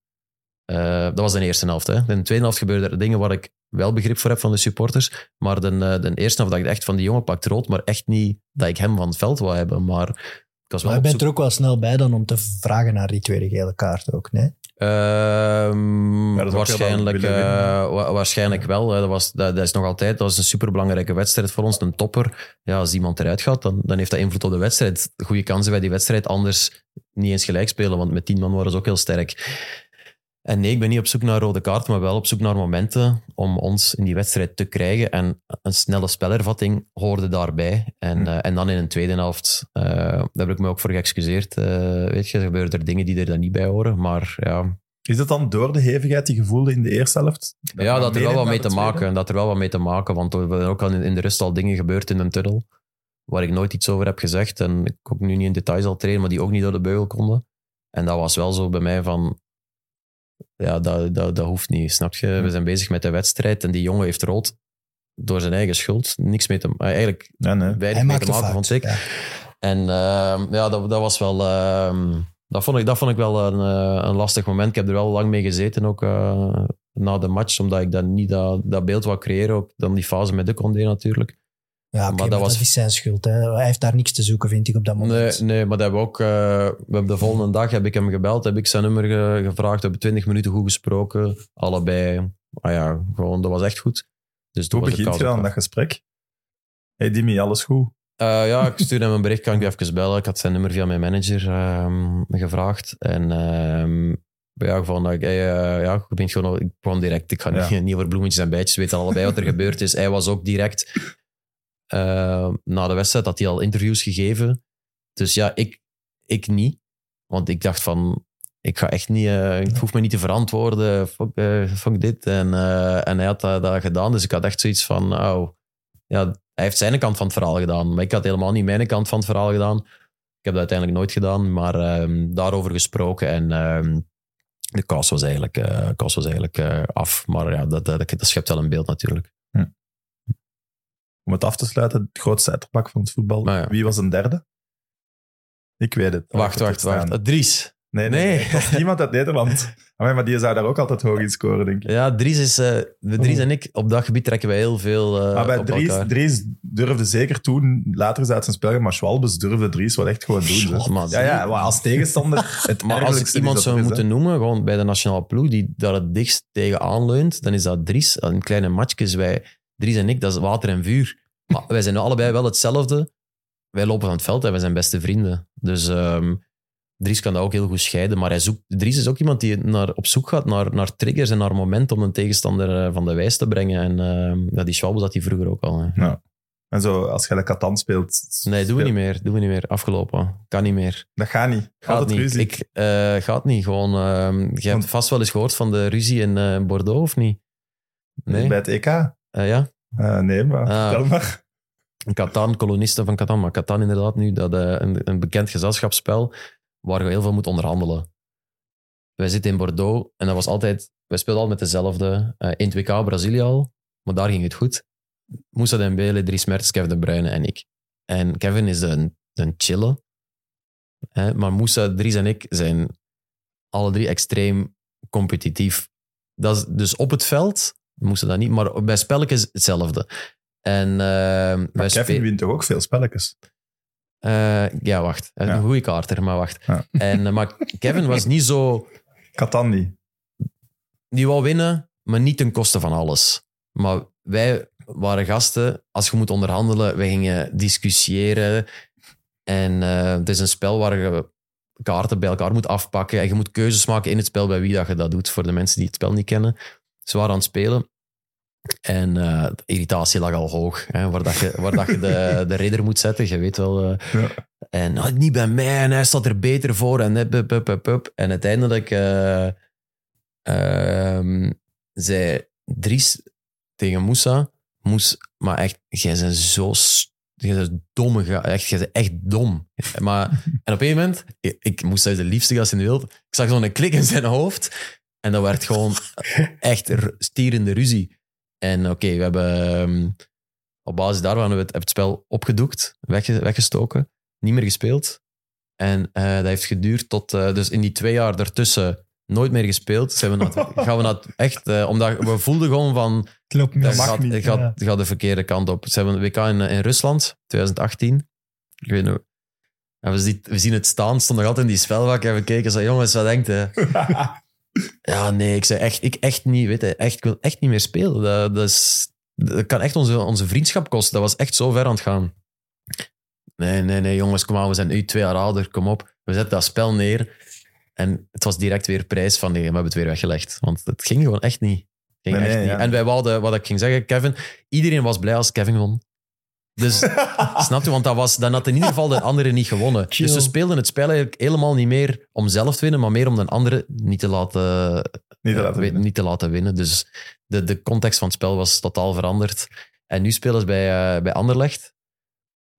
eh, dat was de eerste helft. Hè. In de tweede helft gebeurden er dingen waar ik wel begrip voor heb van de supporters. Maar de, eh, de eerste helft dacht ik echt van, die jongen pakt rood, maar echt niet dat ik hem van het veld wou hebben. Maar ik was wel Maar je bent zoek- er ook wel snel bij dan om te vragen naar die tweede gele kaart ook, nee? Ehm, Ja, dat waarschijnlijk, eh, wa- waarschijnlijk wel. hè. Dat, was, dat, dat is nog altijd dat is een superbelangrijke wedstrijd voor ons, een topper. Ja, als iemand eruit gaat, dan, dan heeft dat invloed op de wedstrijd. Goede kansen bij die wedstrijd, anders niet eens gelijk spelen, want met tien man waren ze ook heel sterk. En nee, ik ben niet op zoek naar rode kaart, maar wel op zoek naar momenten om ons in die wedstrijd te krijgen. En een snelle spelervatting hoorde daarbij. En, Hm. eh, en dan in een tweede helft, eh, daar heb ik me ook voor geëxcuseerd. eh, weet je, er gebeuren er dingen die er dan niet bij horen. Maar ja, is dat dan door de hevigheid die je voelde in de eerste helft? ja, dat er wel wat mee te maken. maken. Dat er wel wat mee te maken, want er zijn ook al in, de rust al dingen gebeurd in een tunnel waar ik nooit iets over heb gezegd en ik ook nu niet in detail zal treden, maar die ook niet door de beugel konden. En dat was wel zo bij mij van, ja, dat, dat, dat hoeft niet, snap je? We zijn bezig met de wedstrijd en die jongen heeft rood door zijn eigen schuld. Niks mee te maken. Eigenlijk Nee, nee. weinig Hij mee maakt te maken, vond ik. Ja. En ehm, ja, dat, dat was wel... ehm, dat, vond ik, dat vond ik wel een, eh, een lastig moment. Ik heb er wel lang mee gezeten, ook eh, na de match, omdat ik dan niet dat, dat beeld wou creëren. Ook dan die fase met de Condé natuurlijk. Ja, Maar maar dat dat, was- is zijn schuld. Hè. Hij heeft daar niks te zoeken, vind ik, op dat Nee, moment. nee, maar dat hebben we ook... eh, we hebben de volgende dag heb ik hem gebeld, heb ik zijn nummer ge- gevraagd, we hebben 20 minuten goed gesproken. Allebei. Ah ja, gewoon, dat was echt goed. Dus toen Hoe begint je ook dat gesprek? Hey Dimi, alles goed? Eh, ja, ik stuurde hem een bericht, kan ik u even bellen? Ik had zijn nummer via mijn manager ehm, gevraagd. En ehm ja, gewoon dat hey, eh, ja, ik ben gewoon, ik begon direct, ik ga Ja. niet, niet over bloemetjes en bijtjes, we weten allebei wat er gebeurd is. Hij was ook direct, eh, na de wedstrijd had hij al interviews gegeven. Dus ja, ik, ik niet. Want ik dacht van, ik ga echt niet, eh, ik hoef me niet te verantwoorden, fuck, fuck dit. En, eh, en hij had dat, gedaan, dus ik had echt zoiets van, oh, ja, hij heeft zijn kant van het verhaal gedaan, maar ik had helemaal niet mijn kant van het verhaal gedaan. Ik heb dat uiteindelijk nooit gedaan, maar ehm, daarover gesproken en ehm, de kous was eigenlijk, kous was eigenlijk af. Maar ja, dat, dat, dat schept wel een beeld natuurlijk. Om het af te sluiten, het grootste uitpak van het voetbal. Nou ja. Wie was een derde? Ik weet het. Wacht, wacht, wacht. Dries. Nee, nee, Nee. was niemand uit Nederland. Maar, maar die zou daar ook altijd hoog in scoren, denk ik. Ja, Dries, is, de Dries Oh. en ik, op dat gebied trekken wij heel veel eh, maar bij op Dries, elkaar. Dries durfde zeker toen, later is uit zijn spel maar Schwalbes durfde Dries wel echt gewoon doen. Ja, ja, maar als tegenstander, het Maar als ik iemand dat zou moeten noemen, gewoon bij de nationale ploeg, die daar het dichtst tegen aanleunt, dan is dat Dries. In kleine matchjes, wij, Dries en ik, dat is water en vuur. Maar wij zijn allebei wel hetzelfde. Wij lopen van het veld en wij zijn beste vrienden. Dus ehm, Dries kan dat ook heel goed scheiden. Maar hij zoekt, Dries is ook iemand die naar, op zoek gaat naar, naar triggers en naar momenten om een tegenstander eh, van de wijs te brengen. En ehm, ja, die Schwalbe had hij vroeger ook al. hè. En zo, als je de Catan speelt... Nee, doen we niet meer. Doen we niet meer. Afgelopen. Kan niet meer. Dat gaat niet. Gaat Altijd niet. ruzie. Ik, eh, gaat niet. Gewoon, ehm, je hebt vast wel eens gehoord van de ruzie in eh, Bordeaux, of niet? Nee? Bij het EK? Eh, ja. Eh, nee, maar Ah. vertel maar. Catan, kolonisten van Catan. Maar Catan inderdaad nu, dat, eh, een, een bekend gezelschapsspel waar je heel veel moet onderhandelen. Wij zitten in Bordeaux en dat was altijd... Wij speelden altijd met dezelfde. in 2K Brazilië al, maar daar ging het goed. Moussa Dembele, Dries Mertens, Kevin De Bruyne en ik. En Kevin is een, een chille. Hè, maar Moussa, Dries en ik zijn alle drie extreem competitief. Dat is, dus op het veld moesten dat niet, maar bij spelletjes hetzelfde. En eh, Maar Kevin wint toch ook veel spelletjes? eh, ja, wacht. Ja. Een goede kaarter, maar wacht. Ja. En, eh, maar Kevin was niet zo... Catan niet. Die wou winnen, maar niet ten koste van alles. Maar wij waren gasten. Als je moet onderhandelen, wij gingen discussiëren. En het is een spel waar je kaarten bij elkaar moet afpakken. En je moet keuzes maken in het spel bij wie dat je dat doet. Voor de mensen die het spel niet kennen. Waren aan het spelen. En eh, de irritatie lag al hoog. Hè, waar dat je, waar dat je de, de ridder moet zetten. Je weet wel... eh, Ja. en nou, niet bij mij, en hij staat er beter voor. En, hup, hup, hup, hup, hup. en uiteindelijk ehm, zei Dries tegen Moussa, Moes, maar echt, jij bent zo jij bent domme, echt, jij bent echt dom. Maar, en op een moment, ik, ik Moussa is de liefste gast in de wereld, ik zag zo'n klik in zijn hoofd en dat werd gewoon echt stierende ruzie. En oké, we hebben ehm, op basis daarvan hebben we het, hebben het spel opgedoekt, wegge- weggestoken niet meer gespeeld. En eh, dat heeft geduurd tot... eh, dus in die twee jaar daartussen nooit meer gespeeld. Zijn we naar gaan we naar het echt... eh, omdat we voelden gewoon van... Het loopt Dat gaat, niet, gaat, ja. gaat de verkeerde kant op. Ze hebben een WK in, in Rusland, 2018. Ik weet nog... En we, zien, we zien het staan, stond nog altijd in die spelbak en we keken zo, jongens, wat denkt hij? Ja, nee, ik zei echt, ik echt niet, weet je, echt, ik wil echt niet meer spelen. Dat, dat, is, dat kan echt onze, onze vriendschap kosten. Dat was echt zo ver aan het gaan. Nee, nee, nee, jongens, kom aan, we zijn nu twee jaar ouder, kom op. We zetten dat spel neer. En het was direct weer prijs van, nee, we hebben het weer weggelegd. Want het ging gewoon echt niet. Het Ging Nee, echt nee, niet. ja. En wij wouden, wat ik ging zeggen, Kevin, iedereen was blij als Kevin won. Dus, snap je? Want dat was, dan had in ieder geval de andere niet gewonnen. Chill. Dus ze speelden het spel eigenlijk helemaal niet meer om zelf te winnen, maar meer om de andere niet te laten, Niet te eh, laten wi- winnen. niet te laten winnen. Dus de, de context van het spel was totaal veranderd. En nu spelen ze bij, eh, bij Anderlecht.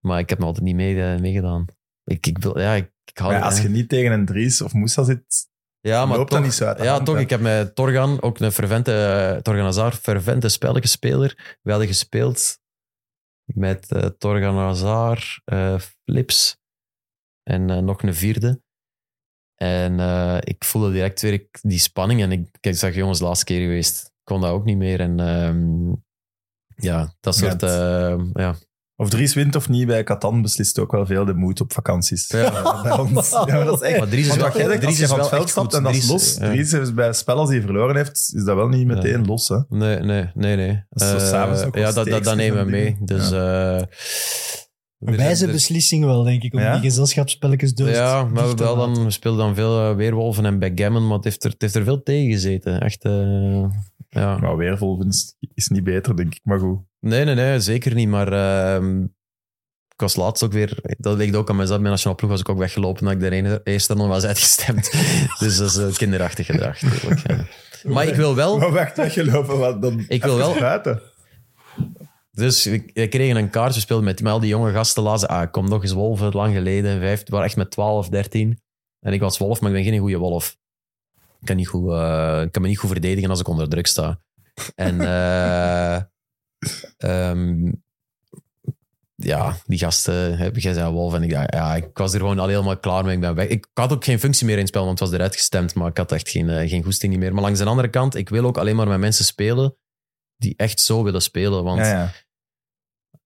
Maar ik heb nog altijd niet mee, eh, meegedaan. Ik, ik, ja, ik, ik hou Maar ja, als je niet tegen een Dries of Moussa zit, ja, maar loopt toch, dat niet zo uit Ja, toch. Ik heb met Torgan, ook een fervente, Torgan Hazard, fervente spelletje-speler. We hadden gespeeld met eh, Torgan Hazard, eh, Flips en eh, nog een vierde. En ik voelde direct weer die spanning. En ik, ik zag, jongens, de laatste keer geweest. Ik kon dat ook niet meer. En ehm, ja, dat soort... ja. Of Dries wint of niet, bij Catan beslist ook wel veel de moed op vakanties. Ja. Bij ons. Ja, maar dat is echt... Maar Dries is wel, jij Dries is van wel het veld stapt goed. en dat is los. ja. Dries is bij spel als hij verloren heeft, is dat wel niet meteen Ja. los. Hè? Nee, nee, nee, nee. Dat is Eh, ook ja, dat, dat, dat steekjes nemen we mee. Dus, eh, Een er wijze zijn- beslissing wel, denk ik, om Ja? die gezelschapsspelletjes door Ja, maar we, wel dan, we speelden dan veel eh, weerwolven en backgammon, maar het heeft er, het heeft er veel tegen gezeten. Echt, eh, ja. Maar weervolven is, niet beter, denk ik. Maar goed. Nee, nee, nee, zeker niet. Maar ehm, ik was laatst ook weer, dat ligt ook aan mezelf, mijn nationale ploeg was ik ook weggelopen dat ik de ene, eerste nog was uitgestemd. dus dat is eh, kinderachtig gedrag. ja. Maar ik wil wel, Maar wacht, weggelopen, want dan Ik wil wel- buiten. Dus we we kregen een kaart, we speelden met, met al die jonge gasten. Lazen, ah, ik kom nog eens wolven, lang geleden. Vijf, waren echt met 12, 13. En ik was wolf, maar ik ben geen goede wolf. Ik kan, niet goed, eh, ik kan me niet goed verdedigen als ik onder druk sta. En ehm, ja, die gasten, jij zei Wolf en ik, dacht, ja, ik was er gewoon al helemaal klaar mee. Ik ben weg. Ik had ook geen functie meer in het spel, want het was eruit gestemd, maar ik had echt geen, eh, geen goesting meer. Maar langs de andere kant, ik wil ook alleen maar met mensen spelen die echt zo willen spelen. Want Ja, ja.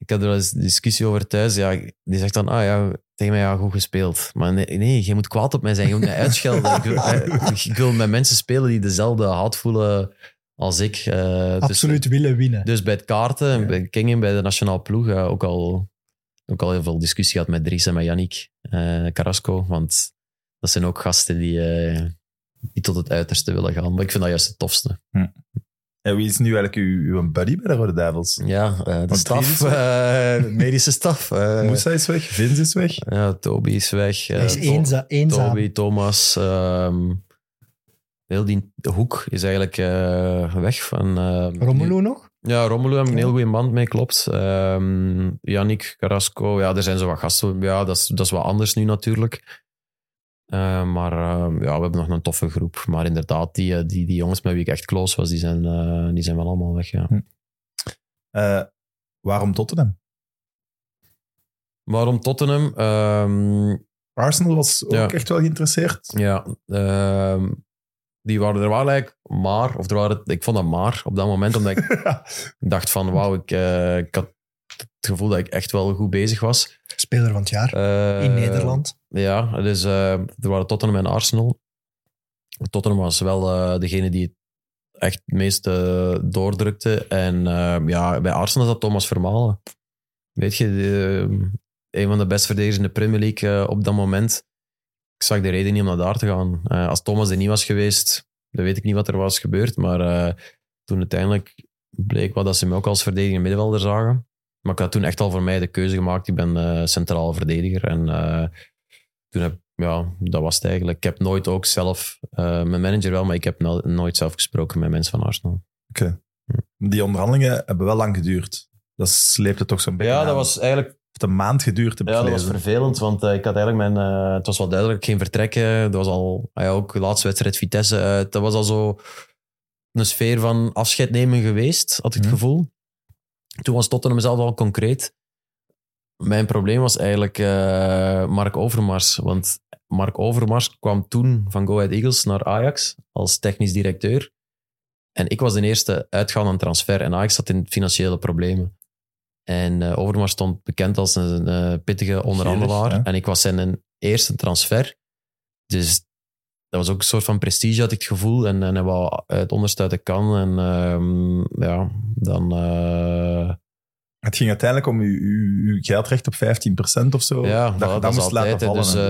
Ik had er eens een discussie over thuis. Ja, die zegt dan, ah ja, tegen mij, ja, goed gespeeld. Maar nee, nee je moet kwaad op mij zijn, je moet mij uitschelden. ik, wil, eh, ik wil met mensen spelen die dezelfde haat voelen als ik. Eh, dus- Absoluut willen winnen. dus bij het kaarten, bij Kingen, bij de nationale ploeg, ook, al, ook al heel veel discussie gehad met Dries en met Yannick eh, Carrasco. Want dat zijn ook gasten die, eh, die tot het uiterste willen gaan. Maar ik vind dat juist het tofste. En wie is nu eigenlijk uw, uw buddy bij de Rode Duivels? Ja, eh, de staf, eh, medische staf. eh, Moussa is weg, Vince is weg. ja, Toby is weg. Hij is eenza eenzaam. Toby, Thomas. ehm, heel die hoek is eigenlijk eh, weg van... eh, Romelu nog? Ja, Romelu heb ik een heel goede band mee, klopt. Ehm Yannick, Carrasco, ja, er zijn zo wat gasten. Ja, dat is, dat is wat anders nu natuurlijk. Eh, maar eh, ja, we hebben nog een toffe groep. Maar inderdaad, die, eh, die, die jongens met wie ik echt close was, die zijn, eh, die zijn wel allemaal weg, ja. Eh, waarom Tottenham? Waarom Tottenham? Ehm, Arsenal was ook Ja. echt wel geïnteresseerd. ja, ehm, die waren er wel eigenlijk maar, of er waren, ik vond dat maar op dat moment, omdat ik dacht van, wauw, ik, ik had het gevoel dat ik echt wel goed bezig was. Speler van het jaar Eh, in Nederland. Ja, dus eh, er waren Tottenham en Arsenal. Tottenham was wel eh, degene die het echt het meest eh, doordrukte. En ja, bij Arsenal dat Thomas Vermalen. Weet je, de- een van de beste verdedigers in de Premier League op dat moment. Ik zag de reden niet om naar daar te gaan. Als Thomas er niet was geweest, dan weet ik niet wat er was gebeurd. Maar toen uiteindelijk bleek wel dat ze me ook als verdedigende middenvelder zagen. Maar ik had toen echt al voor mij de keuze gemaakt. Ik ben eh centraal verdediger. En eh, toen heb ja, dat was het eigenlijk. Ik heb nooit ook zelf, eh, mijn manager wel, maar ik heb no- nooit zelf gesproken met mensen van Arsenal. Die onderhandelingen hebben wel lang geduurd. Dat sleepte toch zo'n beetje Ja, dat was eigenlijk Het een maand geduurd, ik ja, dat was vervelend, want ik had eigenlijk mijn, het was wel duidelijk, geen vertrekken. Dat was al, ah ja, ook de laatste wedstrijd Vitesse uit. Dat was al zo een sfeer van afscheid nemen geweest, had ik het Mhm. gevoel. Toen was Tottenham zelf al concreet. Mijn probleem was eigenlijk eh, Mark Overmars. Want Mark Overmars kwam toen van Go Ahead Eagles naar Ajax als technisch directeur. En ik was de eerste uitgaande transfer. En Ajax zat in financiële problemen. En eh, Overmars stond bekend als een eh, pittige onderhandelaar. Gierig. En ik was zijn eerste transfer. Dus dat was ook een soort van prestige, had ik het gevoel. En, en hij wou het onderste uit de kan. En ehm, ja, dan... eh, Het ging uiteindelijk om uw, uw, uw geldrecht op 15% of zo. Ja, dat, dat, moest laten altijd. hè. vallen. Dus en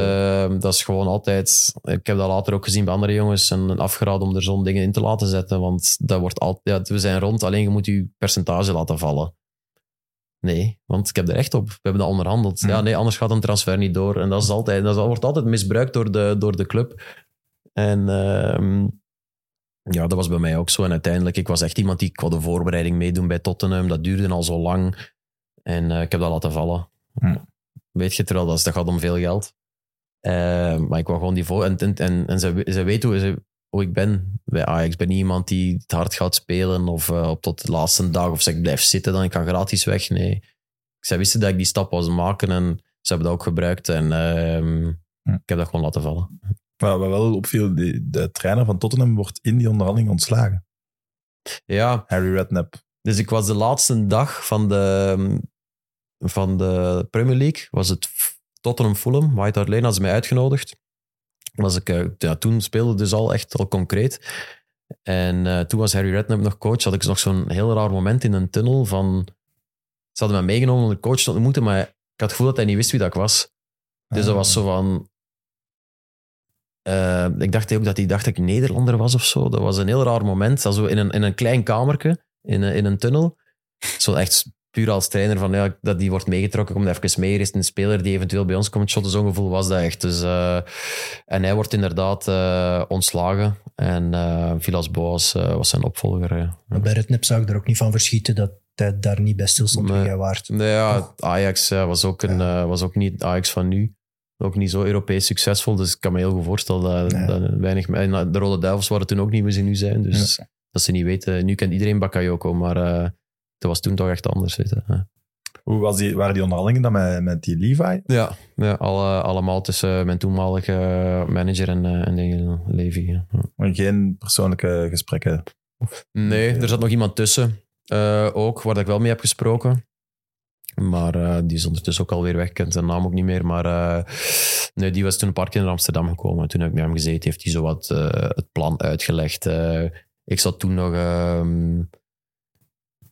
zo. eh, dat is gewoon altijd. Ik heb dat later ook gezien bij andere jongens en afgeraden om er zo'n dingen in te laten zetten. Want dat wordt altijd. Ja, we zijn rond, alleen je moet je percentage laten vallen. Nee, want ik heb er echt op. We hebben dat onderhandeld. Ja, Hmm. nee, anders gaat een transfer niet door. En dat, is altijd, dat wordt altijd misbruikt door de, door de club. En ehm, ja, dat was bij mij ook zo. En uiteindelijk, ik was echt iemand die wou de voorbereiding meedoen bij Tottenham. Dat duurde al zo lang. En eh, ik heb dat laten vallen. Hmm. Weet je, terwijl dat, is- dat gaat om veel geld. Eh, maar ik wou gewoon die voor. En, en, en, en ze, ze weten hoe, ze, hoe ik ben bij Ajax. Ik ben niet iemand die het hard gaat spelen of eh, op tot de laatste dag of zeg ik blijf zitten, dan ik kan gratis weg. Nee. Zij wisten dat ik die stap was maken en ze hebben dat ook gebruikt. En ehm, Hm. ik heb dat gewoon laten vallen. Maar wat wel opviel, de, de trainer van Tottenham wordt in die onderhandeling ontslagen. Ja, Harry Redknapp. Dus ik was de laatste dag van de, van de Premier League, was het Tottenham Fulham, White Hart Lane, hadden ze mij uitgenodigd. Was ik, eh, ja, toen speelde dus al echt al concreet. En eh, toen was Harry Redknapp nog coach, had ik nog zo'n heel raar moment in een tunnel van... Ze hadden mij meegenomen om de coach te ontmoeten, maar ik had het gevoel dat hij niet wist wie dat ik was. Dus dat was zo van... eh, ik dacht ook dat hij dacht dat ik Nederlander was of zo. Dat was een heel raar moment. Also in een, in een klein kamertje, in, een- in een tunnel. Zo echt puur als trainer van ja, dat die wordt meegetrokken, komt even mee. Er is een speler die eventueel bij ons komt shotten. Zo'n gevoel was dat echt. Dus, eh, en hij wordt inderdaad eh, ontslagen. En eh Vilas Boas eh, was zijn opvolger. ja. Maar bij Redknapp zou ik er ook niet van verschieten dat hij daar niet bij stilstond Nee. wie jij waard. Nee, ja, Ajax ja, was, ook een, eh, was ook niet Ajax van nu. Ook niet zo Europees succesvol. Dus ik kan me heel goed voorstellen dat, Nee. dat weinig... En de Rode Duivels waren toen ook niet wie ze nu zijn. Dus dat ze niet weten... Nu kent iedereen Bakayoko, maar eh dat was toen toch echt anders. Ja. Hoe was die, waren die onderhandelingen dan met, met die Levi? Ja, ja alle, allemaal tussen mijn toenmalige manager en, eh, en de Levi. ja. Maar Geen persoonlijke gesprekken. Nee, er zat nog iemand tussen. eh, ook, waar ik wel mee heb gesproken. Maar eh, die is ondertussen ook alweer weg. Ik ken zijn naam ook niet meer. Maar eh, nee, die was toen een paar keer naar Amsterdam gekomen. Toen heb ik met hem gezeten. Heeft hij zo wat eh, het plan uitgelegd. Ik zat toen nog... er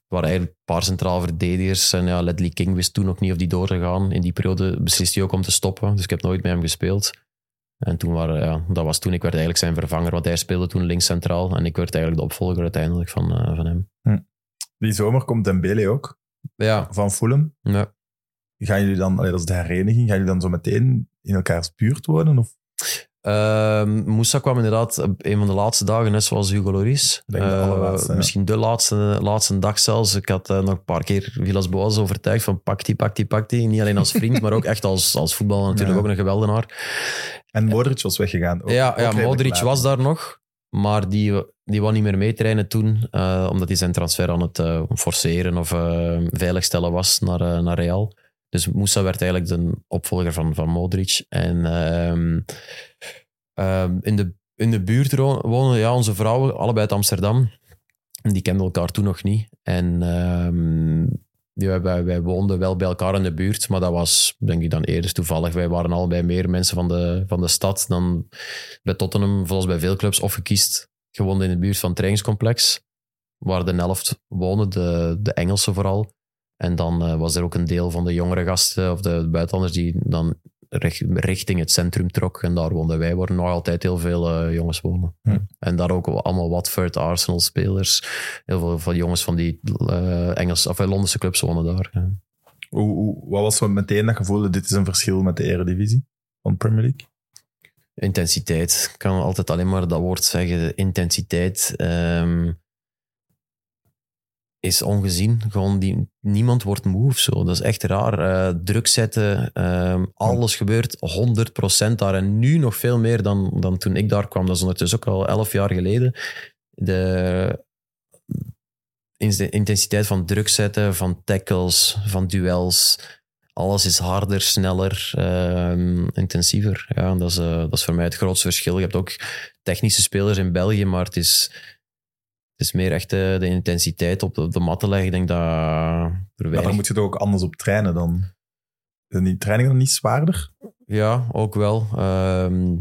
waren eigenlijk een paar centraal verdedigers. En ja, Ledley King wist toen nog niet of die door gaan. In die periode beslist hij ook om te stoppen. Dus ik heb nooit met hem gespeeld. En toen waren, ja, dat was toen, ik werd eigenlijk zijn vervanger, want hij speelde toen links centraal. En ik werd eigenlijk de opvolger uiteindelijk van, van hem. Die zomer komt Dembele ook, Ja, van Fulham. ja. Gaan jullie dan, allee, dat is de hereniging, gaan jullie dan zo meteen in elkaars buurt wonen? Of? Moussa kwam inderdaad op een van de laatste dagen, net zoals Hugo Loris. De Eh, ja. Misschien de laatste, laatste dag zelfs. Ik had eh, nog een paar keer Villas Boas overtuigd van pak die, pak die, pak die. Niet alleen als vriend, maar ook echt als, als voetballer natuurlijk Ja. ook een geweldenaar. En Modric was weggegaan. Ook, ja, ook ja Modric was daar nog, maar die, die wou niet meer meetrainen toen, eh, omdat hij zijn transfer aan het eh, forceren of eh, veiligstellen was naar, naar Real. Dus Moussa werd eigenlijk de opvolger van, van Modric. En ehm, ehm, in, de, in de buurt wonen ja, onze vrouwen, allebei uit Amsterdam. Die kenden elkaar toen nog niet. En ehm, ja, wij, woonden wel bij elkaar in de buurt, maar dat was denk ik dan eerder toevallig. Wij waren allebei meer mensen van de, van de stad dan bij Tottenham, zoals bij veel clubs, of gekiest. Gewoon in de buurt van het trainingscomplex, waar de helft wonen, de, de Engelsen vooral. En dan eh, was er ook een deel van de jongere gasten of de buitenlanders die dan richting het centrum trok. En daar woonden wij, waar nog altijd heel veel eh, jongens wonen. En daar ook allemaal Watford, Arsenal spelers. Heel veel van jongens van die eh Engels, of eh, Londense clubs wonen daar. Ja. Hoe, hoe, wat was zo meteen dat gevoel, dit is een verschil met de eredivisie van de Premier League? Intensiteit. Ik kan altijd alleen maar dat woord zeggen. Intensiteit ehm, is ongezien. Gewoon die, niemand wordt moe zo. Dat is echt raar. Eh, druk zetten. ehm, alles gebeurt 100% daar. En nu nog veel meer dan, dan toen ik daar kwam. Dat is ondertussen ook al 11 jaar geleden. De de intensiteit van druk zetten, van tackles, van duels. Alles is harder, sneller, ehm, intensiever. Ja, dat is, eh, dat is voor mij het grootste verschil. Je hebt ook technische spelers in België, maar het is, het is meer echt de, de intensiteit op de, op de mat te leggen. Ik denk dat er Ja, weinig... dan moet je toch ook anders op trainen dan. Zijn die trainingen dan niet zwaarder? Ja, ook wel. Ehm,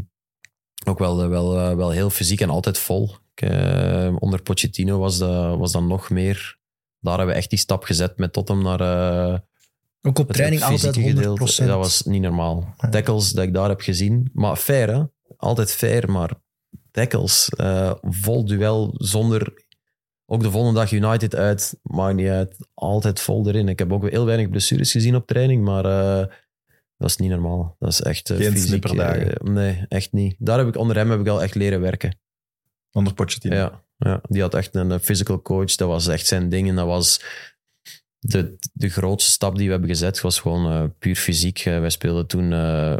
ook wel, eh, wel, eh, wel heel fysiek en altijd vol. Ik, eh, onder Pochettino was dat, was dat nog meer. Daar hebben we echt die stap gezet met Tottenham naar eh, Ook op het training altijd 100%. fysieke gedeelte. Dat was niet normaal. Ja. Tackles dat ik daar heb gezien. Maar fair, hè? Altijd fair, maar tackles. eh, vol duel, zonder... Ook de volgende dag United uit, maakt niet uit. Altijd vol erin. Ik heb ook heel weinig blessures gezien op training, maar eh, dat is niet normaal. Dat is echt eh, Geen fysiek. eh, nee, echt niet. Daar heb ik, onder hem heb ik al echt leren werken. Onder Pochettino. Ja, ja, die had echt een physical coach. Dat was echt zijn ding. En dat was de, de grootste stap die we hebben gezet. was gewoon puur fysiek. Wij speelden toen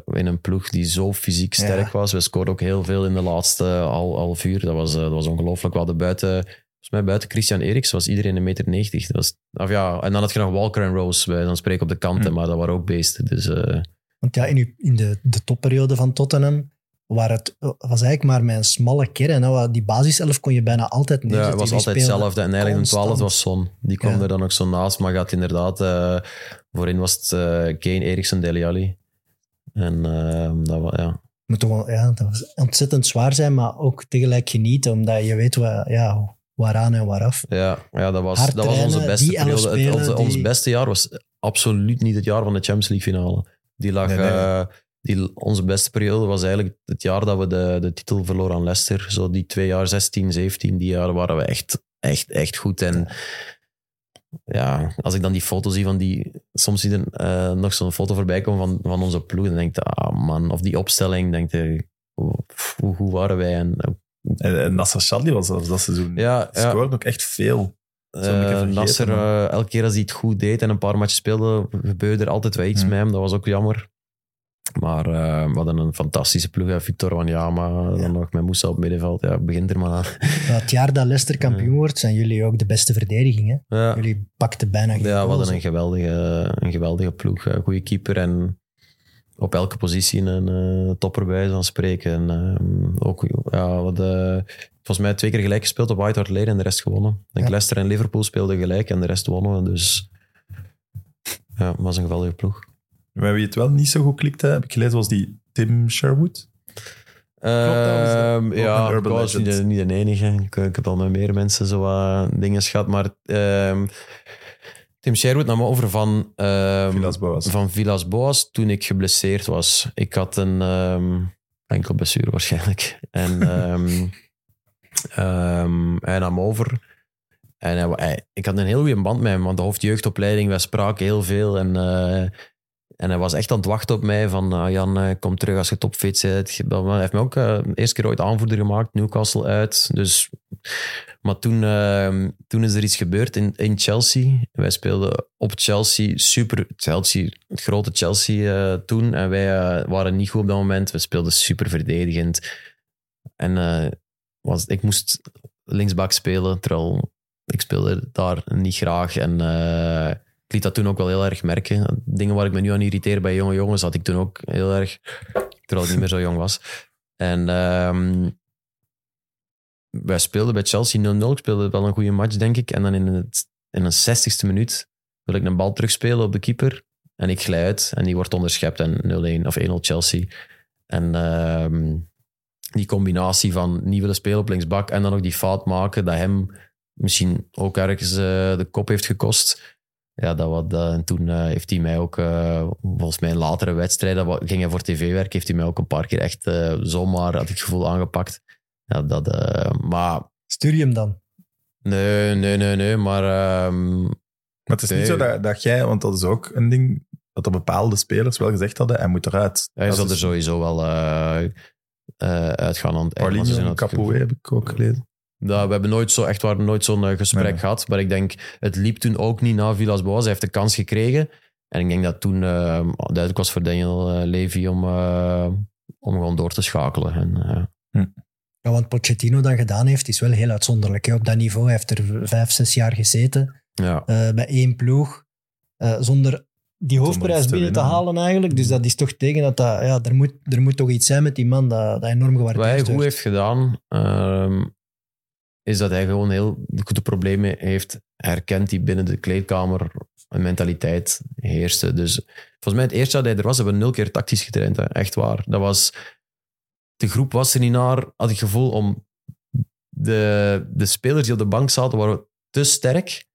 in een ploeg die zo fysiek sterk Ja. was. We scoorden ook heel veel in de laatste al, half uur. Dat was, dat was ongelooflijk. We hadden buiten, volgens mij buiten Christian Eriks was iedereen een meter 90. Dat was, of ja, en dan had je nog Walker en Rose bij dan spreken op de kanten, Hm. maar dat waren ook beesten. Dus eh, Want ja, in, uw- in de, de topperiode van Tottenham waar het, was eigenlijk maar een smalle kern. Hè, die basiself kon je bijna altijd Ja, neerzetten. het was altijd hetzelfde. En eigenlijk een constant. 12 was Son. Die kwam Ja. er dan ook zo naast. Maar gaat inderdaad... eh, voorin was het eh, Kane, Eriksen, Dele Alli. En dat was... Ja. moet toch wel, ja, dat was ontzettend zwaar zijn, maar ook tegelijk genieten, omdat je weet wat, ja, waaraan en waaraf. Ja, ja, dat was, Hard dat was onze beste periode. Het- onze, ons beste jaar was absoluut niet het jaar van de Champions League finale. Die lag... Nee, nee, nee. eh, die, onze beste periode was eigenlijk het jaar dat we de, de titel verloren aan Leicester. Zo die twee jaar, 16, 17, die jaren waren we echt, echt, echt goed. En ja, als ik dan die foto zie van die... Soms zie je eh, nog zo'n foto voorbij komen van, van onze ploeg. Dan denk je, ah man, of die opstelling, denk je, hoe goed waren wij? En, En, en Nasser Chadli was dat, dat seizoen. ja, ja, scoorde ook echt veel. Eh, vergeten Nasser, eh, elke keer als hij het goed deed en een paar matches speelde, gebeurde er altijd wel iets Hmm. met hem. Dat was ook jammer. Maar eh, we hadden een fantastische ploeg. hè. Victor Wanyama, dan nog met Moussa op middenveld. Ja, begint er maar aan. Het jaar dat Leicester kampioen wordt, zijn jullie ook de beste verdediging. Hè? Ja. Jullie pakten bijna geen Ja, we hadden een geweldige, een geweldige ploeg. Een goede keeper en op elke positie een eh, topper bij van spreken. En, ehm, ook, ja, we hadden volgens mij twee keer gelijk gespeeld op White Hart Lane en de rest gewonnen. Ja. Leicester en Liverpool speelden gelijk en de rest wonnen. Dus ja, het was een geweldige ploeg. Met wie het wel niet zo goed klikte, heb ik gelezen, was die Tim Sherwood. ook ja, ik was niet de, legend. niet de enige. Ik, ik heb al met meer mensen zo wat dingen gehad. Maar ehm, Tim Sherwood nam over van, ehm, Villas Boas. van Villas Boas toen ik geblesseerd was. Ik had een ehm enkel blessure waarschijnlijk. En ehm, hij nam over. En hij, hij- ik had een heel goede band met hem, want de hoofdjeugdopleiding, wij spraken heel veel. En, eh, en hij was echt aan het wachten op mij van ah, Jan, eh, kom terug als je topfit maar Hij heeft me ook eh, de eerste keer ooit aanvoerder gemaakt, Newcastle uit. Dus, maar toen, ehm, toen is er iets gebeurd in, in Chelsea. Wij speelden op Chelsea, super Chelsea, het grote Chelsea eh, toen. En wij waren niet goed op dat moment. We speelden super verdedigend. En was, ik moest linksback spelen, terwijl ik speelde daar niet graag. En ik liet dat toen ook wel heel erg merken. Dingen waar ik me nu aan irriteer bij jonge jongens, had ik toen ook heel erg, terwijl ik niet meer zo jong was. En ehm, wij speelden bij Chelsea 0-0. Ik speelde wel een goede match, denk ik. En dan in, het, in een 60ste minuut wil ik een bal terugspelen op de keeper. En ik glij uit en die wordt onderschept en 0-1 of 1-0 Chelsea. En ehm, die combinatie van niet willen spelen op linksbak en dan nog die fout maken, dat hem misschien ook ergens eh, de kop heeft gekost. Ja, dat wat, dat, en toen eh, heeft hij mij ook, eh, volgens mij in latere wedstrijden, ging hij voor tv werken, heeft hij mij ook een paar keer echt eh, zomaar, had ik het gevoel, aangepakt. Ja, dat, eh, maar Stuur je hem dan? nee, nee, nee, nee, maar ehm, Maar het is niet zo dat, dat jij, want dat is ook een ding dat er bepaalde spelers wel gezegd hadden, hij moet eruit. hij zal is er sowieso wel eh, eh, uitgaan aan het Paulinho, gevoel. Capoe heb ik ook gelezen. Dat, we hebben nooit zo, echt waar, nooit zo'n eh, gesprek Nee. gehad. Maar ik denk, het liep toen ook niet na Villas Boas. Hij heeft de kans gekregen. En ik denk dat toen eh, duidelijk was voor Daniel eh, Levy om, eh, om gewoon door te schakelen. En, eh, Ja, wat Pochettino dan gedaan heeft, is wel heel uitzonderlijk. Hè? Op dat niveau hij heeft er vijf, zes jaar gezeten. ja. eh, bij één ploeg. eh, zonder die hoofdprijs te binnen te halen eigenlijk. Dus dat is toch tegen dat dat... Ja, er moet, er moet toch iets zijn met die man dat, dat enorm Wat hij gewaardeerd goed wordt. heeft gedaan, ehm, is dat hij gewoon heel goede problemen heeft herkend die binnen de kleedkamer een mentaliteit heerste. Dus volgens mij het eerste dat hij er was, hebben we nul keer tactisch getraind. Echt waar. Dat was, de groep was er niet naar, had ik gevoel, om de, de spelers die op de bank zaten, waren te sterk.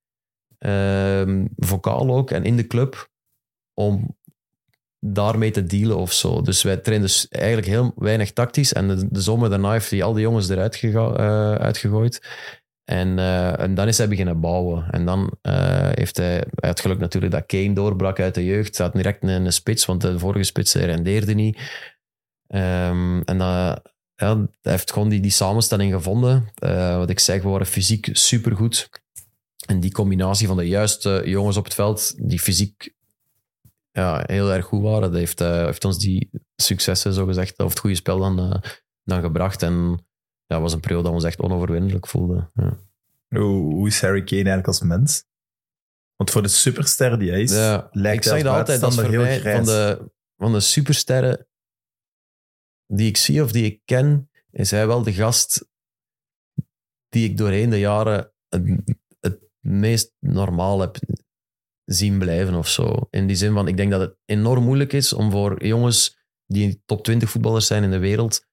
Ehm vocaal ook en in de club om daarmee te dealen of zo. Dus wij trainden dus eigenlijk heel weinig tactisch. En de, zomer daarna heeft hij al die jongens eruit gega- eh, uitgegooid. En, eh, en dan is hij beginnen bouwen. En dan eh, heeft hij, hij had geluk natuurlijk dat Kane doorbrak uit de jeugd. Hij had direct een, een spits, want de vorige spits rendeerde niet. Ehm, en ja, hij heeft gewoon die, die samenstelling gevonden. Wat ik zeg, we waren fysiek supergoed. En die combinatie van de juiste jongens op het veld, die fysiek ja, heel erg goed waren, dat heeft, eh, heeft ons die successen, zo gezegd, of het goede spel dan, eh, dan gebracht. En ja, was een periode dat we ons echt onoverwinnelijk voelden. Ja. Hoe, hoe is Harry Kane eigenlijk als mens? Want voor de superster die hij is, Ja, lijkt ik zeg dat altijd, dat voor buitenstander mij heel van de, van de supersterren die ik zie of die ik ken, is hij wel de gast die ik doorheen de jaren het, het meest normaal heb zien blijven of zo. In die zin van, ik denk dat het enorm moeilijk is om voor jongens die top 20 voetballers zijn in de wereld,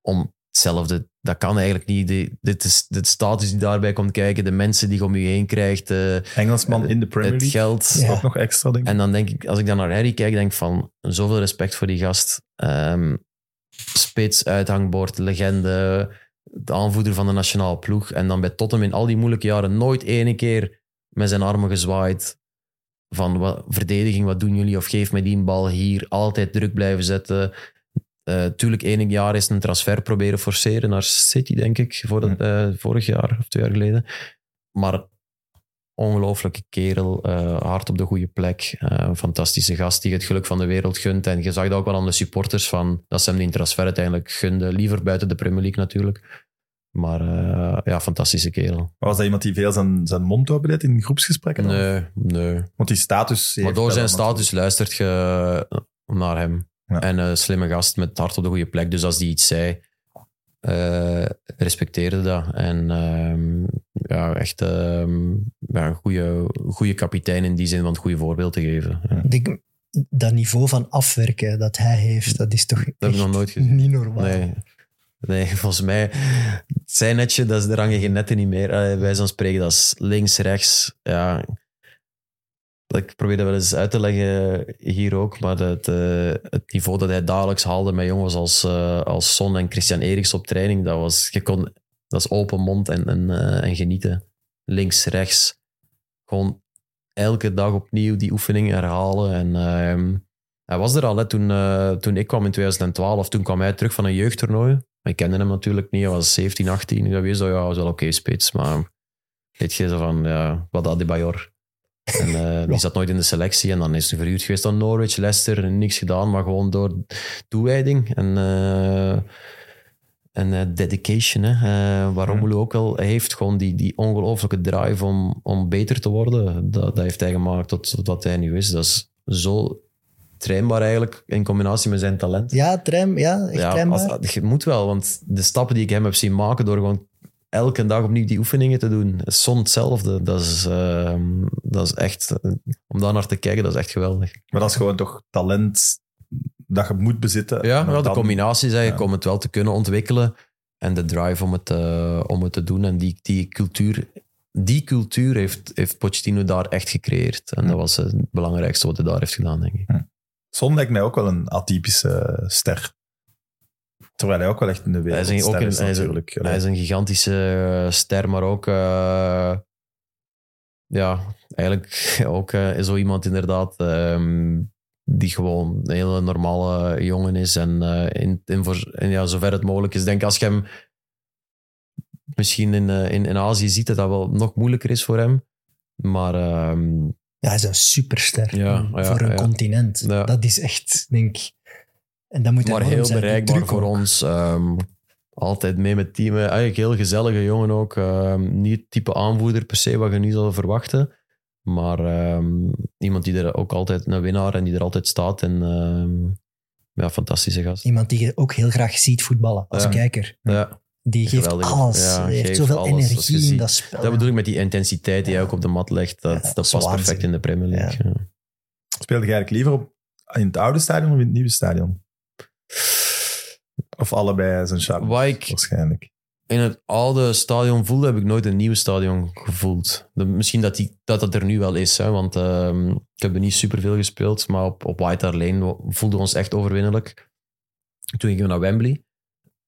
om hetzelfde, dat kan eigenlijk niet. Die, dit is de status die daarbij komt kijken, de mensen die je om je heen krijgt, eh, Engelsman in de Premier het League. geld. Dat is ook nog extra, denk ik. En dan denk ik, als ik dan naar Harry kijk, denk ik van zoveel respect voor die gast. Ehm, spits, uithangbord, legende, de aanvoerder van de nationale ploeg. En dan bij Tottenham in al die moeilijke jaren nooit ene keer met zijn armen gezwaaid. Van wat, verdediging, wat doen jullie? Of geef mij die bal hier. Altijd druk blijven zetten. Eh tuurlijk, enig jaar is een transfer proberen forceren naar City, denk ik. Voor dat, eh, vorig jaar of twee jaar geleden. Maar ongelooflijke kerel, eh, hard op de goede plek. een fantastische gast die het geluk van de wereld gunt. En je zag dat ook wel aan de supporters van dat ze hem die transfer uiteindelijk gunden. Liever buiten de Premier League natuurlijk. Maar eh, ja, fantastische kerel. Was dat iemand die veel zijn, zijn mond open deed in groepsgesprekken? Nee, nee. Want die status... Maar door zijn status luistert je naar hem. Ja. En een slimme gast met het hart op de goede plek. Dus als die iets zei, eh, respecteerde dat. En ehm, ja, echt ehm, ja, een goede, goede kapitein in die zin van het goede voorbeeld te geven. Ja. Ik denk, dat niveau van afwerken dat hij heeft, dat is toch Dat heb ik nog nooit gezien. niet normaal. Nee. Nee, volgens mij, zijn netje, dat is, hangen geen netten niet meer. Wij zo'n spreken, dat is links, rechts. Ja. Ik probeer dat wel eens uit te leggen hier ook, maar het, eh, het niveau dat hij dagelijks haalde met jongens als, eh, als Son en Christian Eriks op training, dat was, je kon, dat is open mond en, en, eh, en genieten. Links, rechts. Gewoon elke dag opnieuw die oefening herhalen. En ehm, hij was er al toen, toen ik kwam in 2012. Toen kwam hij terug van een jeugdtoernooi. Maar ik kende hem natuurlijk niet. Hij was 17, 18. Ik wist dat ja, was wel oké spits. Maar weet je, van, ja, wat dat Bayor. En eh, die zat nooit in de selectie. En dan is hij verhuurd geweest aan Norwich, Leicester. Niks gedaan, maar gewoon door toewijding. En, eh, en eh, dedication. Hè. Waar Romelu ook wel heeft. Gewoon die, die ongelooflijke drive om, om beter te worden. Dat, dat heeft hij gemaakt tot, tot wat hij nu is. Dat is zo trainbaar eigenlijk in combinatie met zijn talent. Ja, trein, ja, echt Ja, als, je moet wel, want de stappen die ik hem heb zien maken door gewoon elke dag opnieuw die oefeningen te doen, is zon hetzelfde. Dat is, ehm, dat is echt, om daar naar te kijken, dat is echt geweldig. Maar dat is gewoon toch talent dat je moet bezitten. Ja, de combinatie zeg je, ja. om het wel te kunnen ontwikkelen en de drive om het, eh, om het te doen. En die, die cultuur, die cultuur heeft, heeft Pochettino daar echt gecreëerd. En Ja. dat was het belangrijkste wat hij daar heeft gedaan, denk ik. Son lijkt mij ook wel een atypische ster. Terwijl hij ook wel echt in de wereld Hij is, een- ook een, is, hij, is, natuurlijk. hij is een gigantische eh, ster, maar ook, eh, ja, eigenlijk ook eh, zo iemand inderdaad ehm, die gewoon een hele normale jongen is. En, in, in voor, en ja, zover het mogelijk is. Ik denk als je hem misschien in, in, in Azië ziet, dat dat wel nog moeilijker is voor hem. Maar ehm, Ja, hij is een superster Ja, ja, voor een continent. Dat is echt, denk ik... En dat moet maar heel zijn, bereikbaar voor ook. ons. ehm, altijd mee met teamen. Eigenlijk heel gezellige jongen ook. ehm, niet het type aanvoerder per se wat je nu zou verwachten. Maar ehm, iemand die er ook altijd een winnaar en die er altijd staat. En ja, fantastische gast. Iemand die je ook heel graag ziet voetballen, als Ja. kijker. Ja, Die geeft Geweldig. alles. Ja, Hij heeft geeft zoveel alles. Energie in dat spel. dat bedoel ik met die intensiteit die hij ook op de mat legt. Dat, Ja, dat past waanzin. perfect in de Premier League. Ja. Speelde je eigenlijk liever op, in het oude stadion of in het nieuwe stadion? Of allebei zijn charme, waarschijnlijk. in het oude stadion voelde, heb ik nooit een nieuw stadion gevoeld. De- misschien dat, die, dat dat er nu wel is, hè, want ehm, ik heb er niet superveel gespeeld, maar op, op White Hart Lane voelden we ons echt overwinnelijk. Toen gingen we naar Wembley,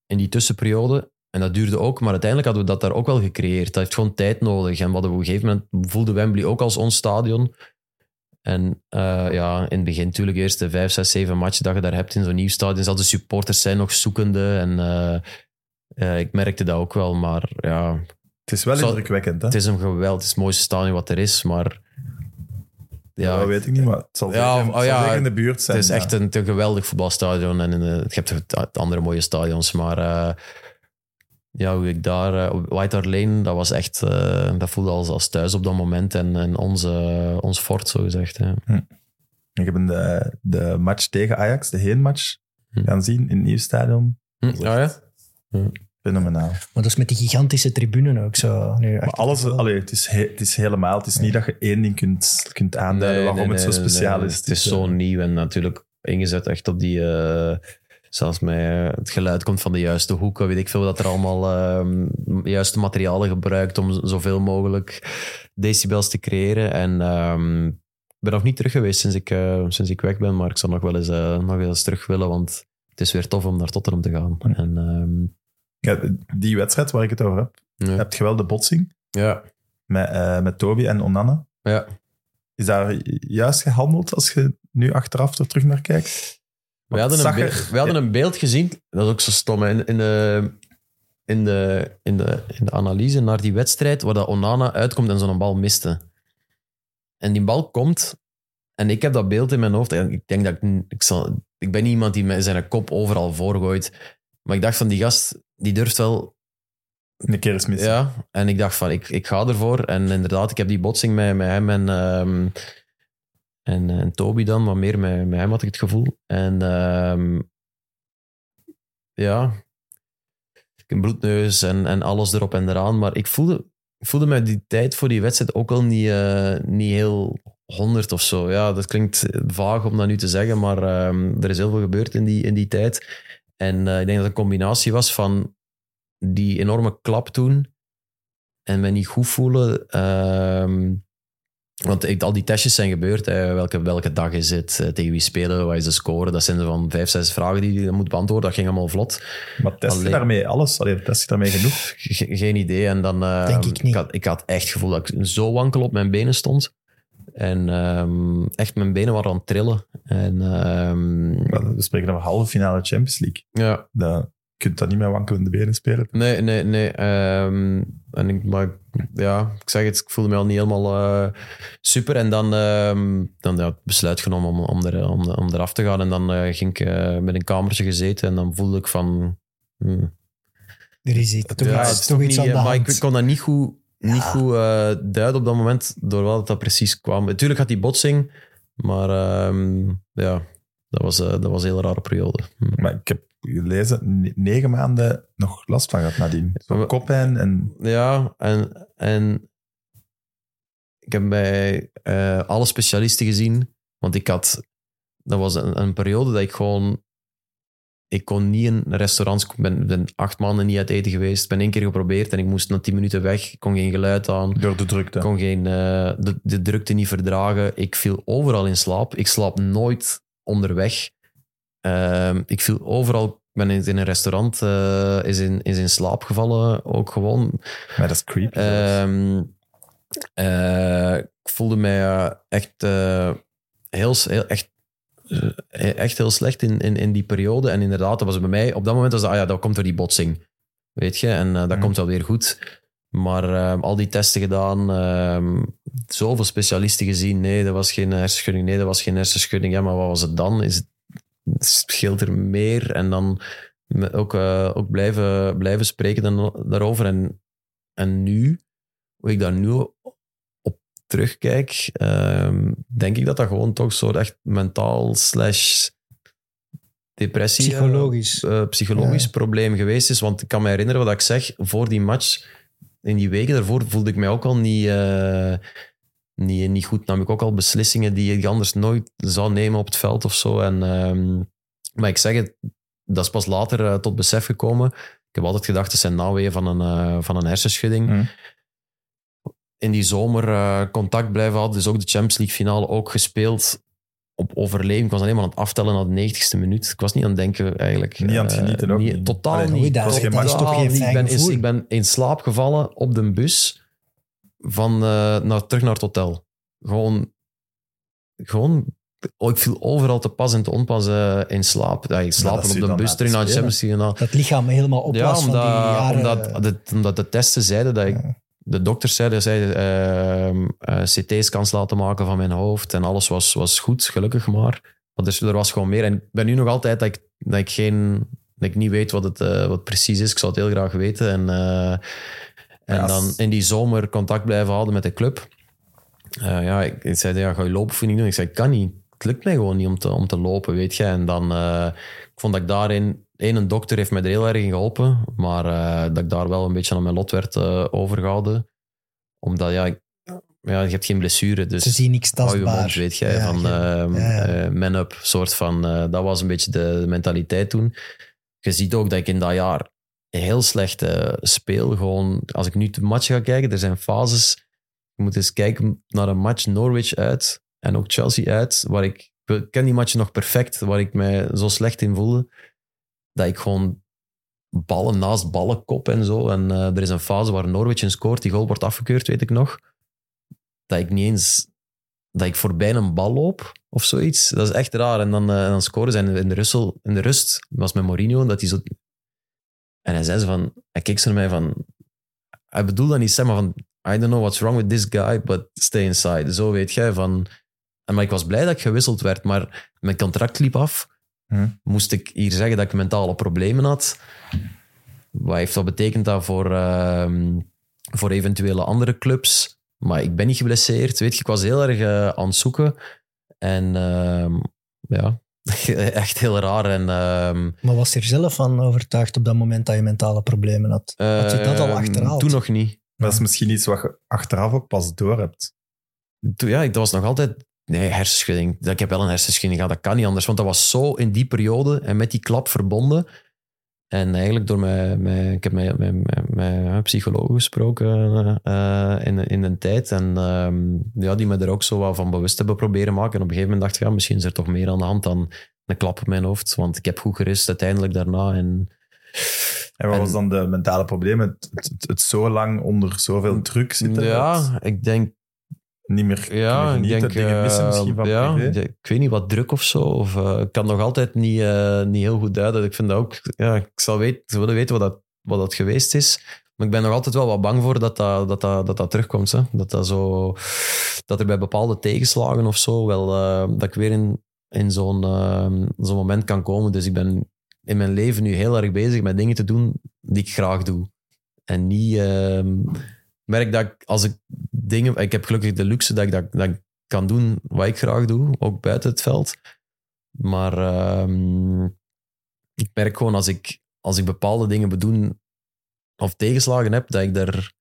in die tussenperiode, en dat duurde ook, maar uiteindelijk hadden we dat daar ook wel gecreëerd. Dat heeft gewoon tijd nodig. En wat op een gegeven moment voelde Wembley ook als ons stadion. En eh, ja, in het begin natuurlijk, eerst de vijf, zes, zeven matchen dat je daar hebt in zo'n nieuw stadion, zal de supporters zijn nog zoekende en... eh, eh, ik merkte dat ook wel, maar ja, Het is wel indrukwekkend, hè? het is een geweld. Het is het mooiste stadion wat er is, maar ja, dat weet ik niet, maar het zal, Ja, zeker, oh het ja, in de buurt het zijn. is ja. echt een, een geweldig voetbalstadion. En je hebt het- andere mooie stadions, maar ja, hoe ik daar, eh, op White Hart Lane, dat was echt, eh, dat voelde als, als thuis op dat moment en, en onze, ons fort, zo gezegd. Hè. Ik heb een de, de match tegen Ajax, de heenmatch, Hm. gaan zien in het nieuwe stadion. Hm, ja, ja. Fenomenaal. Maar dat is met die gigantische tribunen ook zo. Nu, Maar alles, allee, het, is he- het is helemaal, het is niet dat je één ding kunt, kunt aanduiden Nee, waarom nee, het zo speciaal nee. is. Het is eh, zo nieuw en natuurlijk ingezet echt op die... eh, zelfs met eh, het geluid komt van de juiste hoeken. Weet ik veel dat er allemaal ehm, juiste materialen gebruikt om zoveel mogelijk decibels te creëren. En ehm, ik ben nog niet terug geweest sinds ik, eh, sinds ik weg ben, maar ik zou nog wel eens, eh, nog wel eens terug willen, want het is weer tof om naar Tottenham te gaan. En, ehm, ja, die wedstrijd waar ik het over heb, ja. heb je wel de botsing ja, met, met Toby en Onana. ja. Is daar juist gehandeld als je nu achteraf er terug naar kijkt? We hadden, een beeld, we hadden een beeld gezien, dat is ook zo stom, hè, in, in, de, in, de, in, de, in de analyse naar die wedstrijd, waar dat Onana uitkomt en zo'n bal miste. En die bal komt. En ik heb dat beeld in mijn hoofd. En ik denk dat ik... Ik, zal, ik ben niet iemand die met zijn kop overal voorgooit. Maar ik dacht van, die gast, die durft wel Een keer eens missen. ja, en ik dacht van, ik, ik ga ervoor. En inderdaad, ik heb die botsing met, met hem en, ehm, en, en Toby dan, maar meer met, met hem had ik het gevoel. En ehm, ja, een bloedneus en, en alles erop en eraan. Maar ik voelde, voelde me die tijd voor die wedstrijd ook al niet, eh, niet heel honderd of zo. Ja, dat klinkt vaag om dat nu te zeggen, maar ehm, er is heel veel gebeurd in die, in die tijd. En eh, ik denk dat het een combinatie was van die enorme klap toen en me niet goed voelen. ehm, want ik- al die testjes zijn gebeurd. Hè. Welke, welke dag is het? Eh, Tegen wie spelen? Wat is de score? Dat zijn er van vijf, zes vragen die je moet beantwoorden. Dat ging allemaal vlot. Maar test je daarmee alles? Allee, test je daarmee genoeg? Ge- geen idee. En dan, eh, Denk ik niet. had, ik had echt het gevoel dat ik zo wankel op mijn benen stond. En ehm, echt, mijn benen waren aan het trillen. En ehm, We spreken over halve finale Champions League. ja, Dat, kunt dat niet met wankelende benen spelen. Nee, nee, nee. ehm, en ik, maar ja, ik zeg het, ik voelde me al niet helemaal eh, super. En dan, ehm dan ja, het besluit genomen om, om, er, om, om eraf te gaan. En dan eh, ging ik eh, met een kamertje gezeten en dan voelde ik van... hmm, Er is iets, toch ja, iets, toch iets niet, aan de eh, Maar hand. ik kon dat niet goed, niet Ja. goed duiden op dat moment, door wat dat precies kwam. Natuurlijk had die botsing, maar ehm, ja, dat was, eh, dat was een hele rare periode. Hm. Maar ik heb gelezen, ne- negen maanden nog last van gehad nadien. Zo Maar- koppijn en... Ja, en, en ik heb bij eh, alle specialisten gezien, want ik had, dat was een, een periode dat ik gewoon, ik kon niet in restaurants, ik ben, ben acht maanden niet uit eten geweest, ben één keer geprobeerd en ik moest na tien minuten weg, ik kon geen geluid aan, Door de drukte. ik kon geen, eh, de, de drukte niet verdragen, ik viel overal in slaap, ik slaap nooit onderweg. Ehm, ik viel overal, ik ben in, een restaurant, eh, is, in, is in slaap gevallen, ook gewoon. Maar dat is creepy. Ehm, eh, ik voelde mij eh, echt, heel, heel, echt, echt heel slecht in, in, in die periode. En inderdaad, dat was bij mij, op dat moment was dat, ah ja, dat komt door die botsing. Weet je, en dat komt wel weer goed. Maar ehm, al die testen gedaan, zoveel specialisten gezien. Nee, dat was geen hersenschudding. Nee, dat was geen hersenschudding. Ja, maar wat was het dan? Is het, scheelt er meer? En dan ook, eh, ook blijven, blijven spreken dan, daarover. En, en nu, hoe ik daar nu op terugkijk, ehm, denk ik dat dat gewoon toch zo echt mentaal slash depressie... eh, Psychologisch. eh, psychologisch Ja. probleem geweest is. Want ik kan me herinneren wat ik zeg, voor die match, in die weken daarvoor, voelde ik mij ook al niet, niet, niet goed. Nam ik ook al beslissingen die ik anders nooit zou nemen op het veld of zo. En, ehm, maar ik zeg het, dat is pas later eh, tot besef gekomen. Ik heb altijd gedacht, dat zijn naweeën van een, eh, van een hersenschudding. Mhm. In die zomer eh, contact blijven houden. Dus ook de Champions League finale ook gespeeld op overleving. Ik was alleen maar aan het aftellen naar de 90ste minuut. Ik was niet aan het denken eigenlijk. Niet aan het genieten ook niet. Totaal Allee, niet. dat is geen match. toch geen. Ik ben, in, ik ben in slaap gevallen op de bus van, eh, naar, terug naar het hotel. Gewoon, gewoon oh, ik viel overal te pas en te onpas eh, in slaap. Ja, ik slapen op de bus terug naar de Champions League. en dan- Dat lichaam helemaal op ja, was van die omdat, jaren. omdat, de, omdat de testen zeiden dat ik... Ja. De dokters zeiden, zeiden ehm, eh, CT-scans laten maken van mijn hoofd en alles was, was goed, gelukkig maar. Maar dus, er was gewoon meer. En ik ben nu nog altijd dat ik, dat ik, geen, dat ik niet weet wat het, wat precies is. Ik zou het heel graag weten. En, eh, en Ja, dan in die zomer contact blijven houden met de club. Eh, ja, ik, ik zei, ja, ga je loopvoeding doen? Ik zei, kan niet. Het lukt mij gewoon niet om te, om te lopen, weet je. En dan eh, ik vond dat ik daarin... één, een dokter heeft mij er heel erg in geholpen. Maar eh, dat ik daar wel een beetje aan mijn lot werd eh, overgehouden. Omdat, ja, ik- ja, je hebt geen blessure. Dus Ze zien niks hou je tastbaar. mond, weet je. Ja, van ehm, ja, man-up, soort van... dat was een beetje de mentaliteit toen. Je ziet ook dat ik in dat jaar heel slecht eh, speel. Gewoon, als ik nu de match ga kijken, er zijn fases... Je moet eens kijken naar een match Norwich uit en ook Chelsea uit, waar ik... Ik ken die match nog perfect, waar ik mij zo slecht in voelde, dat ik gewoon ballen naast ballen kop en zo. En eh, er is een fase waar Norwich een scoort, die goal wordt afgekeurd, weet ik nog. Dat ik niet eens... Dat ik voorbij een bal loop of zoiets. Dat is echt raar. En dan, eh, dan scoren ze in de, Russel, in de rust, was met Mourinho, dat hij zo... En hij zei zo van... Hij keek zo naar mij van... Hij bedoelde dat niet, zeg maar van... I don't know what's wrong with this guy, but stay inside. Zo weet jij van... En maar ik was blij dat ik gewisseld werd, maar mijn contract liep af. Hm. Moest ik hier zeggen dat ik mentale problemen had? Wat heeft dat betekend dat voor, ehm, voor eventuele andere clubs? Maar ik ben niet geblesseerd. Weet je, ik was heel erg eh, aan het zoeken. En ehm, ja, echt heel raar. En, ehm, Maar was je er zelf van overtuigd op dat moment dat je mentale problemen had? Had je dat al ehm, achterhaald? Toen nog niet. Maar dat is misschien iets wat je achteraf ook pas door hebt. Toen, ja, dat was nog altijd... Nee, hersenschudding. Ik heb wel een hersenschudding gehad. Dat kan niet anders. Want dat was zo in die periode en met die klap verbonden. En eigenlijk door mijn... mijn ik heb mijn, mijn, mijn psycholoog gesproken eh, in, in een tijd. En ehm, ja, die me er ook zo wat van bewust hebben proberen maken. En op een gegeven moment dacht ik, ja, misschien is er toch meer aan de hand dan een klap op mijn hoofd. Want ik heb goed gerust uiteindelijk daarna. En En wat En- was dan de mentale problemen? Het, het, het zo lang onder zoveel druk zitten. ja, ik denk niet meer Ja, ik denk... dingen missen eh, misschien van ja, privé. ik weet niet, wat druk of zo. Of, eh, ik kan nog altijd niet, eh, niet heel goed duiden. Ik vind dat ook... Ja, ik zal weten, willen weten wat dat, wat dat geweest is. Maar ik ben nog altijd wel wat bang voor dat dat, dat, dat, dat, dat terugkomt. Hè. Dat, dat, zo, dat er bij bepaalde tegenslagen of zo wel... dat ik weer in, in zo'n zo'n moment kan komen. Dus ik ben in mijn leven nu heel erg bezig met dingen te doen die ik graag doe. En niet... merk dat ik, als ik dingen... Ik heb gelukkig de luxe dat ik, dat, dat ik kan doen wat ik graag doe, ook buiten het veld. Maar ehm, ik merk gewoon als ik, als ik bepaalde dingen bedoel of tegenslagen heb, dat ik daar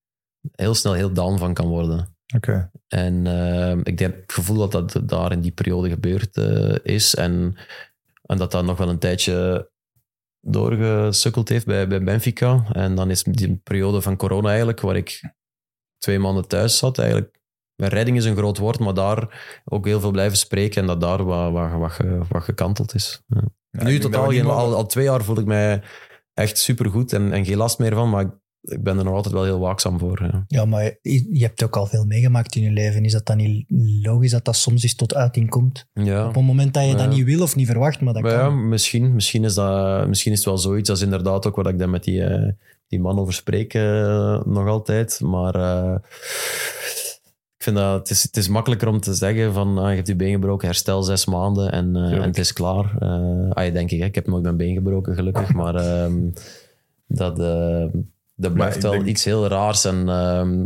heel snel heel down van kan worden. Oké. En ehm, ik heb het gevoel dat dat daar in die periode gebeurd eh, is. En, en dat dat nog wel een tijdje doorgesukkeld heeft bij, bij Benfica. En dan is die periode van corona eigenlijk, waar ik twee maanden thuis zat, eigenlijk... Mijn redding is een groot woord, maar daar ook heel veel blijven spreken en dat daar wat, wat, wat, ge- wat gekanteld is. Ja. Ja, nu totaal geen, al, al twee jaar voel ik mij echt supergoed en, en geen last meer van, maar ik, ik ben er nog altijd wel heel waakzaam voor. Ja. Ja, maar je, je hebt ook al veel meegemaakt in je leven. Is dat dan niet logisch dat dat soms eens tot uiting komt? Ja. Op een moment dat je dat niet wil of niet verwacht, maar dat Maar ja, kan. misschien, misschien, is dat, misschien is het wel zoiets. Dat is inderdaad ook wat ik daar met die, eh, die man over spreek eh, nog altijd. Maar eh, ik vind dat het is, het is makkelijker om te zeggen van ah, je hebt je been gebroken, herstel zes maanden en, eh, en het is klaar. Ah, denk ik, hè. ik heb nooit mijn been gebroken gelukkig, maar ehm, dat, dat blijft wel denk- iets heel raars. En, ehm,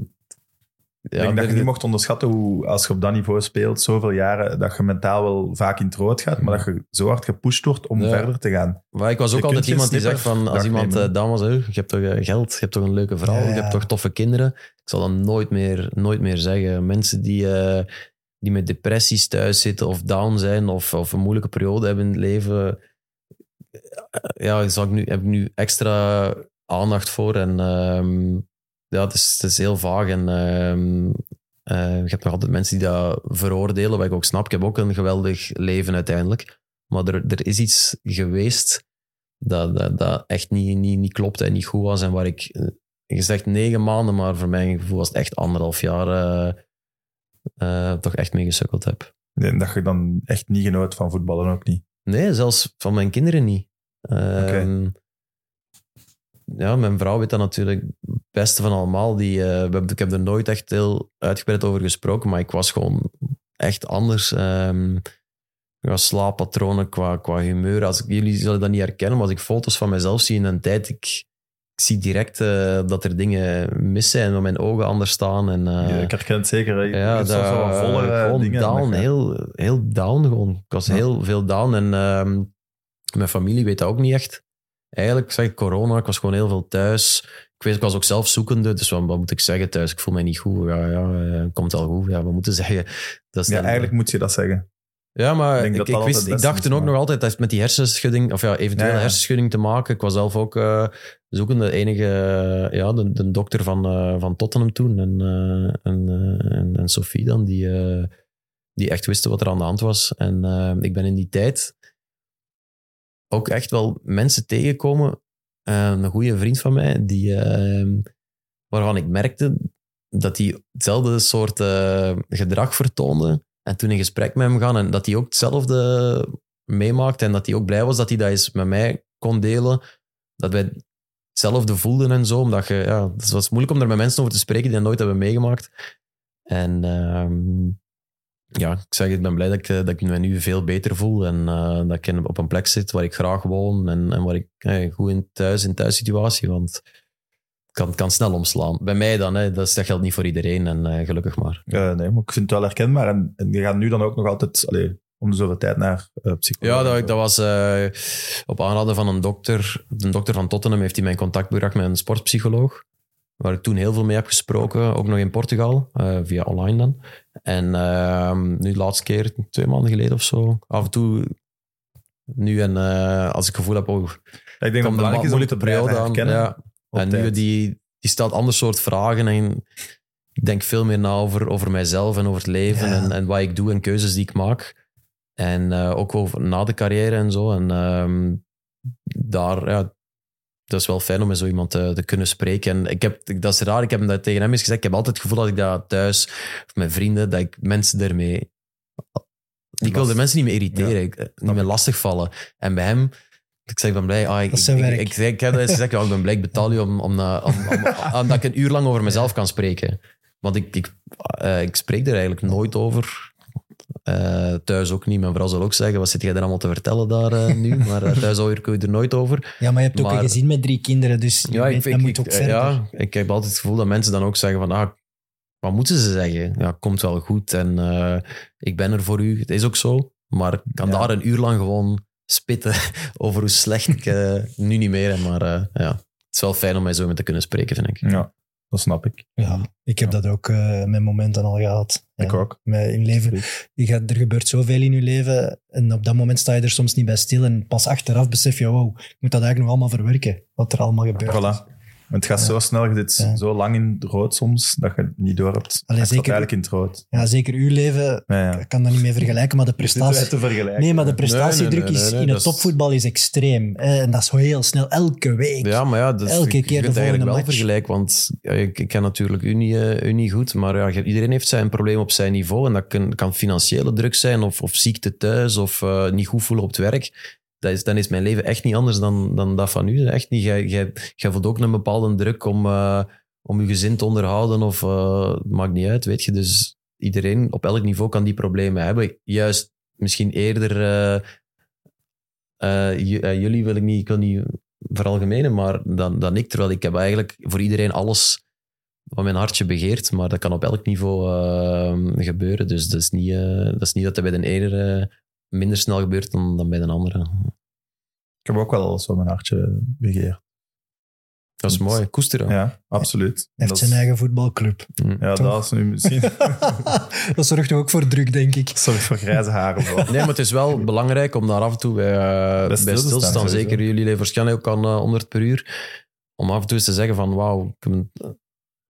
Ik denk dat je niet mocht onderschatten hoe, als je op dat niveau speelt, zoveel jaren, dat je mentaal wel vaak in het rood gaat, maar dat je zo hard gepusht wordt om verder te gaan. Maar ik was ook altijd iemand die zegt van, als iemand, eh dames, hè, je hebt toch eh, geld, je hebt toch een leuke vrouw, je hebt toch toffe kinderen. Ik zal dat nooit meer, nooit meer zeggen. Mensen die, eh, die met depressies thuis zitten of down zijn of, of een moeilijke periode hebben in het leven, ja, zal ik nu, heb ik nu extra aandacht voor. En ehm, ja, het is, het is heel vaag en ehm, eh, je hebt nog altijd mensen die dat veroordelen, wat ik ook snap. Ik heb ook een geweldig leven uiteindelijk. Maar er, er is iets geweest dat, dat, dat echt niet, niet, niet klopte en niet goed was. En waar ik, eh, je zegt negen maanden, maar voor mijn gevoel was het echt anderhalf jaar eh, eh, toch echt mee gesukkeld heb. En dat je dan echt niet genoot van voetballen ook niet. Nee, zelfs van mijn kinderen niet. Ehm, Ja, mijn vrouw weet dat natuurlijk het beste van allemaal. Die, we hebben- ik heb er nooit echt heel uitgebreid over gesproken, maar ik was gewoon echt anders. Ehm, qua slaappatronen, qua, qua humeur. Als ik, jullie zullen dat niet herkennen, maar als ik foto's van mezelf zie in een tijd, ik, ik zie direct eh, dat er dingen missen en dat mijn ogen anders staan. En, eh, Ja, ik herken het zeker. hè. Je ja, dat, wel gewoon dingen. down, heel, heel down gewoon. Ik was Ja. heel veel down en ehm, mijn familie weet dat ook niet echt. Eigenlijk zeg ik corona, ik was gewoon heel veel thuis. Ik weet, ik was ook zelf zoekende, dus wat, wat moet ik zeggen thuis? Ik voel mij niet goed. Ja, ja, eh, komt wel goed. Ja, wat moeten zeggen? Dat is Ja, dan- eigenlijk moet je dat zeggen. ja, maar Ik denk ik, dat wist, dacht toen ook nog altijd dat het met die hersenschudding, of ja, ja. hersenschudding te maken. Ik was zelf ook eh, zoekende, enige, eh, ja, de, de dokter van, eh, van Tottenham toen en, eh, en, eh, en, en Sophie dan, die, eh, die echt wisten wat er aan de hand was. En eh, ik ben in die tijd ook echt wel mensen tegengekomen. Eh, een goede vriend van mij, die, eh, waarvan ik merkte dat hij hetzelfde soort eh, gedrag vertoonde. En toen in gesprek met hem gaan en dat hij ook hetzelfde meemaakte en dat hij ook blij was dat hij dat eens met mij kon delen. Dat wij hetzelfde voelden en zo. Omdat je, ja, het was moeilijk om er met mensen over te spreken die dat nooit hebben meegemaakt. En ehm, ja, ik zeg, ik ben blij dat ik, eh, dat ik me nu veel beter voel. En eh, dat ik in- op een plek zit waar ik graag woon. En, en waar ik eh, goed in thuis, in thuissituatie. Want het kan, kan snel omslaan. Bij mij dan, hè, dat, is- dat geldt niet voor iedereen. En gelukkig maar. Nee, maar ik vind het wel herkenbaar. En, en je gaat nu dan ook nog altijd allee, om de zoveel tijd naar uh, psycholoog. Ja, dat, dat was op aanraden van een dokter. De dokter van Tottenham heeft hij mij in contact gebracht met een sportpsycholoog. Waar ik toen heel veel mee heb gesproken. Ook nog in Portugal, eh, via online dan. En ehm, nu de laatste keer, twee maanden geleden of zo. Af en toe, nu en eh, als ik het gevoel heb, oh, ik denk dat het moeilijke te periode aan. Ja. En nu tijd. die, die stelt ander soort vragen en ik denk veel meer na over, over mijzelf en over het leven Ja. en, en wat ik doe en keuzes die ik maak. En eh, ook over na de carrière en zo. En ehm, daar, ja, dat is wel fijn om met zo iemand te, te kunnen spreken. En ik heb, dat is raar, ik heb dat tegen hem eens gezegd. Ik heb altijd het gevoel dat ik dat thuis, of met vrienden, dat ik mensen ermee... Ik wil de mensen niet meer irriteren, Ja, ik- niet meer lastigvallen. En bij hem, ik zeg, ben blij. Ah, ik, Dat ik, werk. Ik, ik, heb dat eens gezegd, ja, ik ben blij, ik betaal je om, om, eh, om, om- om- dat ik een uur lang over mezelf kan spreken. Want ik, ik, eh, ik spreek er eigenlijk nooit over. Eh, thuis ook niet. Mijn vrouw zal ook zeggen, wat zit jij er allemaal te vertellen daar eh, nu? Maar eh, thuis hoor ik er nooit over. Ja, maar je hebt ook Maar- een gezin met drie kinderen, dus je Ja, weet, ik, dat ik, moet ook verder. ja, ik heb altijd het gevoel dat mensen dan ook zeggen van, ah, wat moeten ze zeggen? Ja, komt wel goed en eh, ik ben er voor u. Het is ook zo. Maar ik kan Ja. daar een uur lang gewoon spitten over hoe slecht ik... nu niet meer, hè, maar eh, ja. Het is wel fijn om mij zo met te kunnen spreken, vind ik. Ja, dat snap ik. Ja, ik heb dat ook eh met momenten al gehad. Ik Ja. ook. Met in leven, je gaat, er gebeurt zoveel in je leven en op dat moment sta je er soms niet bij stil en pas achteraf besef je, wow, ik moet dat eigenlijk nog allemaal verwerken, wat er allemaal gebeurt. Voilà. Het gaat zo snel, je zit Ja. zo lang in het rood soms, dat je het niet door hebt. Allee, Het staat zeker- eigenlijk in het rood. Ja, zeker uw leven, Ja, ja. ik kan dat niet mee vergelijken, maar de Dit prestatie... te vergelijken. Nee, maar de prestatiedruk Nee, nee, nee, is nee, in dat het is- topvoetbal is extreem. hè, En dat is heel snel, elke week. Ja, maar ja, dat is, Elke je keer kunt eigenlijk wel match. vergelijken, want ja, ik, ik ken natuurlijk u niet, eh, u niet goed, maar ja, je- iedereen heeft zijn probleem op zijn niveau en dat kan, kan financiële druk zijn of, of ziekte thuis of eh, niet goed voelen op het werk. Dat is, dan is mijn leven echt niet anders dan, dan dat van u. Echt niet. Jij, voelt ook een bepaalde druk om, eh, om je gezin te onderhouden of eh, maakt niet uit, weet je. Dus iedereen op elk niveau kan die problemen hebben. Juist misschien eerder... eh, ju- jullie wil ik niet, ik wil niet veralgemenen, maar dan, dan ik. Terwijl ik heb eigenlijk voor iedereen alles wat mijn hartje begeert, maar dat kan op elk niveau gebeuren. Dus dat is, niet, dat is niet dat het bij de ene minder snel gebeurt dan, dan bij de andere. Ik heb ook wel wat mijn hartje begeert. Dat is mooi. Koesteren. Ja, absoluut. Hij heeft Dat zijn is- eigen voetbalclub. Mm. Ja, Toch? dat is nu misschien... dat zorgt toch ook voor druk, denk ik. Sorry voor grijze haren. Voor. Nee, maar het is wel belangrijk om daar af en toe bij, eh, bij stil stil te te staan, staan. sowieso. Zeker jullie leven waarschijnlijk ook aan eh, 100 per uur. Om af en toe eens te zeggen van wauw, ik heb een een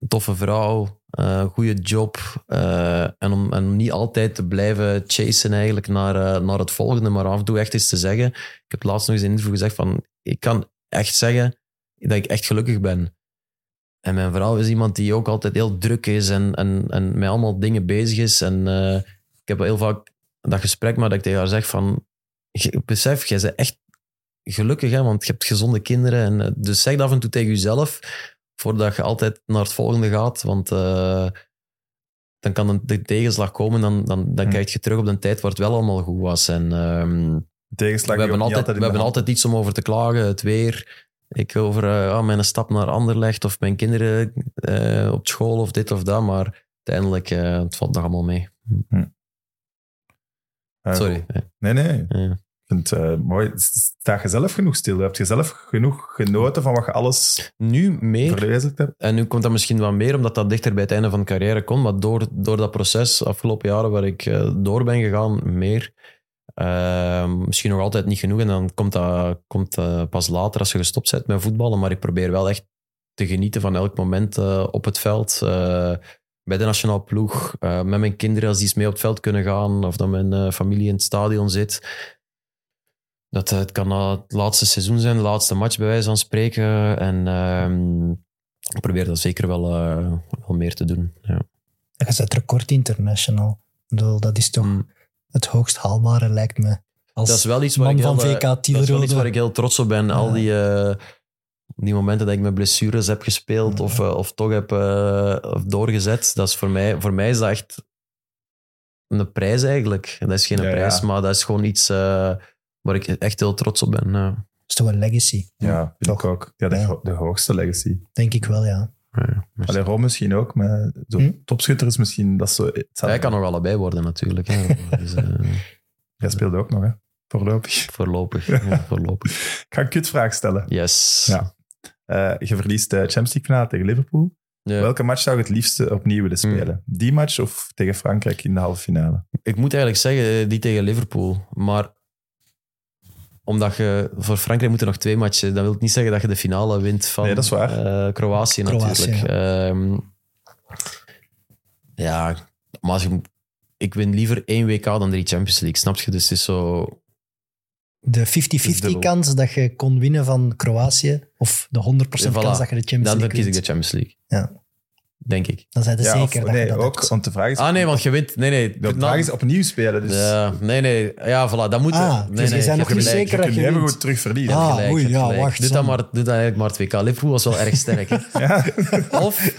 toffe vrouw, eh goede job. eh, en, om, en om niet altijd te blijven chasen eigenlijk naar, eh, naar het volgende, maar af en toe echt eens te zeggen. Ik heb laatst nog eens in een interview gezegd van ik kan echt zeggen dat ik echt gelukkig ben. En mijn vrouw is iemand die ook altijd heel druk is en, en, en met allemaal dingen bezig is. En ik heb heel vaak dat gesprek, maar dat ik tegen haar zeg van... Besef, jij bent echt gelukkig, hè, want je hebt gezonde kinderen. En, dus zeg dat af en toe tegen jezelf, voordat je altijd naar het volgende gaat. Want eh, dan kan een, de tegenslag komen, dan, dan, dan Hm. kijk je terug op de tijd waar het wel allemaal goed was. En ehm, Tegenslag we hebben, altijd, we hebben hand- altijd iets om over te klagen. Het weer. Ik over eh, ah, mijn stap naar Anderlecht of mijn kinderen eh, op school of dit of dat. Maar uiteindelijk, het valt nog allemaal mee. Eh, Sorry. Nee, nee. Ja. Ik vind het eh, mooi. Sta je zelf genoeg stil? Heb je zelf genoeg genoten van wat je alles Nu meer. hebt? En nu komt dat misschien wat meer, omdat dat dichter bij het einde van de carrière komt. Maar door, door dat proces, afgelopen jaren waar ik eh, door ben gegaan, meer. Ehm, misschien nog altijd niet genoeg. En dan komt dat komt, pas later als je gestopt bent met voetballen. Maar ik probeer wel echt te genieten van elk moment eh, op het veld. bij de nationale ploeg. met mijn kinderen als die eens mee op het veld kunnen gaan. Of dat mijn familie in het stadion zit. Dat, eh, het kan het laatste seizoen zijn, de laatste match bij wijze van spreken. En ehm, ik probeer dat zeker wel, eh, wel meer te doen. Ja. Je zet record international. Ik bedoel, dat is toch Mm. het hoogst haalbare, lijkt me. Als Dat is wel iets waar man ik van heel, eh, VK dat is wel iets waar ik heel trots op ben. Al die, eh, Die momenten dat ik met blessures heb gespeeld of, eh, of toch heb eh, of doorgezet, dat is voor mij, voor mij is dat echt een prijs eigenlijk. Dat is geen Ja, ja. prijs, maar dat is gewoon iets eh, waar ik echt heel trots op ben. Dat is toch een legacy? Ja, vind Toch. ik ook. Ja, de, Ja. ho- de hoogste legacy. Denk ik wel, ja. Ja, Ron misschien ook, maar zo, Hm? topschutter is misschien... Dat zo. Hij kan nog allebei worden natuurlijk. Hè. Dus, eh, Jij speelde ook nog, hè? Voorlopig. voorlopig. Ja, voorlopig. Ik ga een kutvraag stellen. Yes. Ja. Eh, je verliest de Champions League finale tegen Liverpool. Ja. Welke match zou je het liefste opnieuw willen spelen? Die match of tegen Frankrijk in de halve finale? Ik moet eigenlijk zeggen, eh, die tegen Liverpool. Maar omdat je voor Frankrijk moeten nog twee matchen. Dat wil niet zeggen dat je de finale wint van Nee, dat is waar. eh, Kroatië Kroatië, natuurlijk. Ehm, ja, maar als je, ik win liever één WK dan drie Champions League, snap je? Dus het is zo... De is 50-50 dubbel. kans dat je kon winnen van Kroatië, of de 100% Voilà. kans dat je de Champions Dan League kies ik de. Champions League. Ja. Denk ik. Dan zijn ze Ja, zeker of- dat nee, je dat ook, hebt. want de vraag is... Ah nee, want je wint... Nee, nee. De vraag is opnieuw spelen, dus... Ja, nee, nee. Ja, voilà, dat moet... Ah, nee, dus je nee, bent nog niet gelijk. zeker je dat je wint. goed terug verliezen. Ah, Gelijk, oei, je ja, gelijk. wacht, Doe dat, Sam. maar, doe dat eigenlijk maar het WK. Liverpool was wel erg sterk. Ja. Of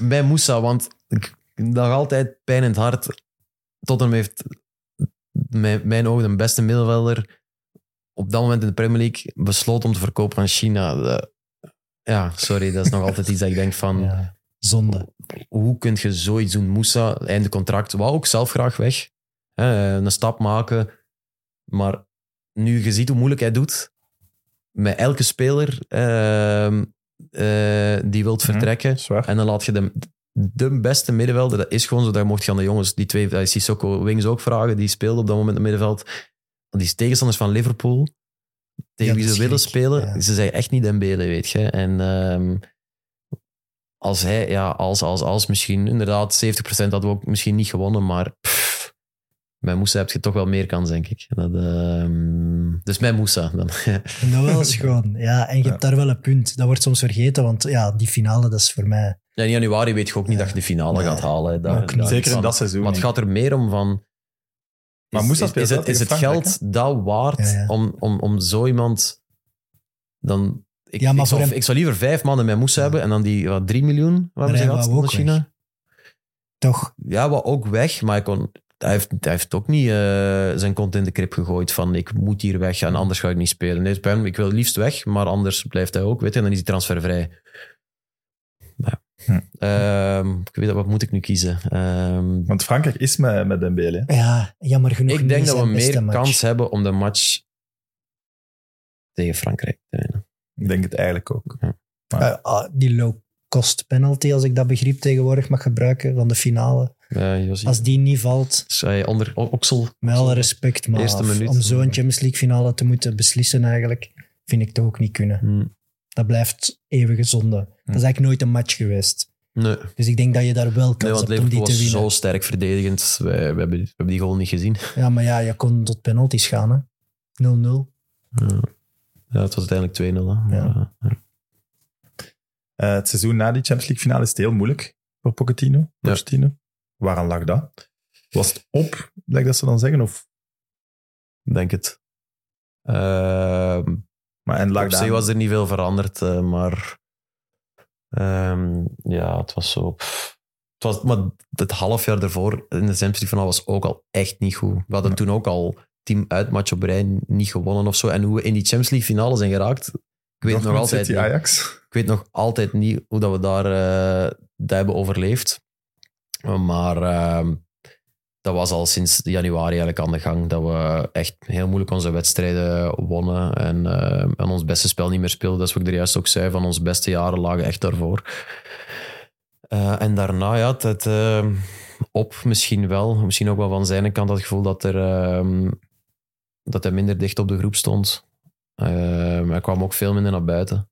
bij Moussa, want ik nog altijd pijn in het hart. Tottenham heeft mijn, mijn ogen de beste middenvelder op dat moment in de Premier League besloten om te verkopen aan China. De- ja, sorry, dat is nog altijd iets dat ik denk van... Ja, zonde. Hoe kun je zoiets doen? Moussa, einde contract, wou ook zelf graag weg. Hè, een stap maken. Maar nu je ziet hoe moeilijk hij doet, met elke speler ehm, eh, die wilt Mhm. vertrekken, en dan laat je de, de beste middenvelder, dat is gewoon zo, daar mocht je aan de jongens, die twee, is Sissoko Wings ook vragen, die speelde op dat moment in het middenveld. Die tegenstanders van Liverpool, tegen Ja, wie ze is willen spelen, ja. ze zijn echt niet Dembele, weet je. En ehm, als hij, ja, als, als, als misschien, inderdaad, 70% hadden we ook misschien niet gewonnen, maar pff, met Moussa heb je toch wel meer kans, denk ik. Dat, ehm, dus met Moussa dan. Dat wel schoon. Ja, en je hebt daar wel een punt. Dat wordt soms vergeten, want ja, die finale, dat is voor mij... Ja, in januari weet je ook niet dat je de finale Nee, gaat halen. Zeker in dat seizoen. Maar het gaat er meer om van... Maar is, is, speelt is het, is het geld dat waard Ja, ja. Om, om, om zo iemand... Dan, ik, Ja, maar ik, zou, voor hem- ik zou liever vijf mannen met Moussa hebben en dan die wat, drie miljoen wat hebben Maar ze gehad ook China. Toch, Ja, wat ook weg, maar hij, kon, hij, heeft, hij heeft ook niet eh, zijn kont in de krip gegooid van ik moet hier weg en anders ga ik niet spelen. Nee, bij hem, ik wil liefst weg, maar anders blijft hij ook, weet je, en dan is hij transfervrij. Ja. Hm. Ehm, ik weet wat moet ik nu kiezen? Ehm, Want Frankrijk is met, met Dembele. ja, jammer genoeg ik niet denk dat we meer match. kans hebben om de match tegen Frankrijk te winnen. Ik denk het eigenlijk ook. Eh, ah, die low-cost penalty, als ik dat begrip tegenwoordig mag gebruiken, van de finale. Als die niet valt, Zij onder Oksel. met alle respect, maar Eerste minuut. om zo'n Champions League finale te moeten beslissen eigenlijk, vind ik toch ook niet kunnen. Hm. Dat blijft eeuwige zonde. Dat is eigenlijk nooit een match geweest. Nee, Dus ik denk dat je daar wel nee kans want hebt om die te was winnen. zo sterk verdedigend. Wij, we, hebben, we hebben die goal niet gezien. Ja, maar ja, je kon tot penalties gaan, hè. 0-0. Ja, ja het was uiteindelijk 2-0. hè. Ja. Eh, het seizoen na die Champions League finale is het heel moeilijk voor Pochettino. Pochettino. Waaraan lag dat? Was het op, lijkt dat ze dan zeggen? Of, denk het. Ehm maar en lag op zich was er niet veel veranderd, eh, maar ehm, ja, het was zo. pff. Het was, maar het half jaar ervoor in de Champions League finale was ook al echt niet goed. We hadden Ja. toen ook al team uitmatch op rij niet gewonnen of zo. En hoe we in die Champions League finale zijn geraakt, ik weet nog altijd City, niet. Ajax. Ik weet nog altijd niet hoe dat we daar dat hebben overleefd. Maar ehm, dat was al sinds januari eigenlijk aan de gang. Dat we echt heel moeilijk onze wedstrijden wonnen. En, eh, en ons beste spel niet meer speelden. Dat is wat ik er juist ook zei. Van onze beste jaren lagen echt daarvoor. Eh, en daarna, ja, het, het, eh, op misschien wel. Misschien ook wel van zijn kant dat gevoel dat, er, ehm, dat hij minder dicht op de groep stond. Eh, hij kwam ook veel minder naar buiten.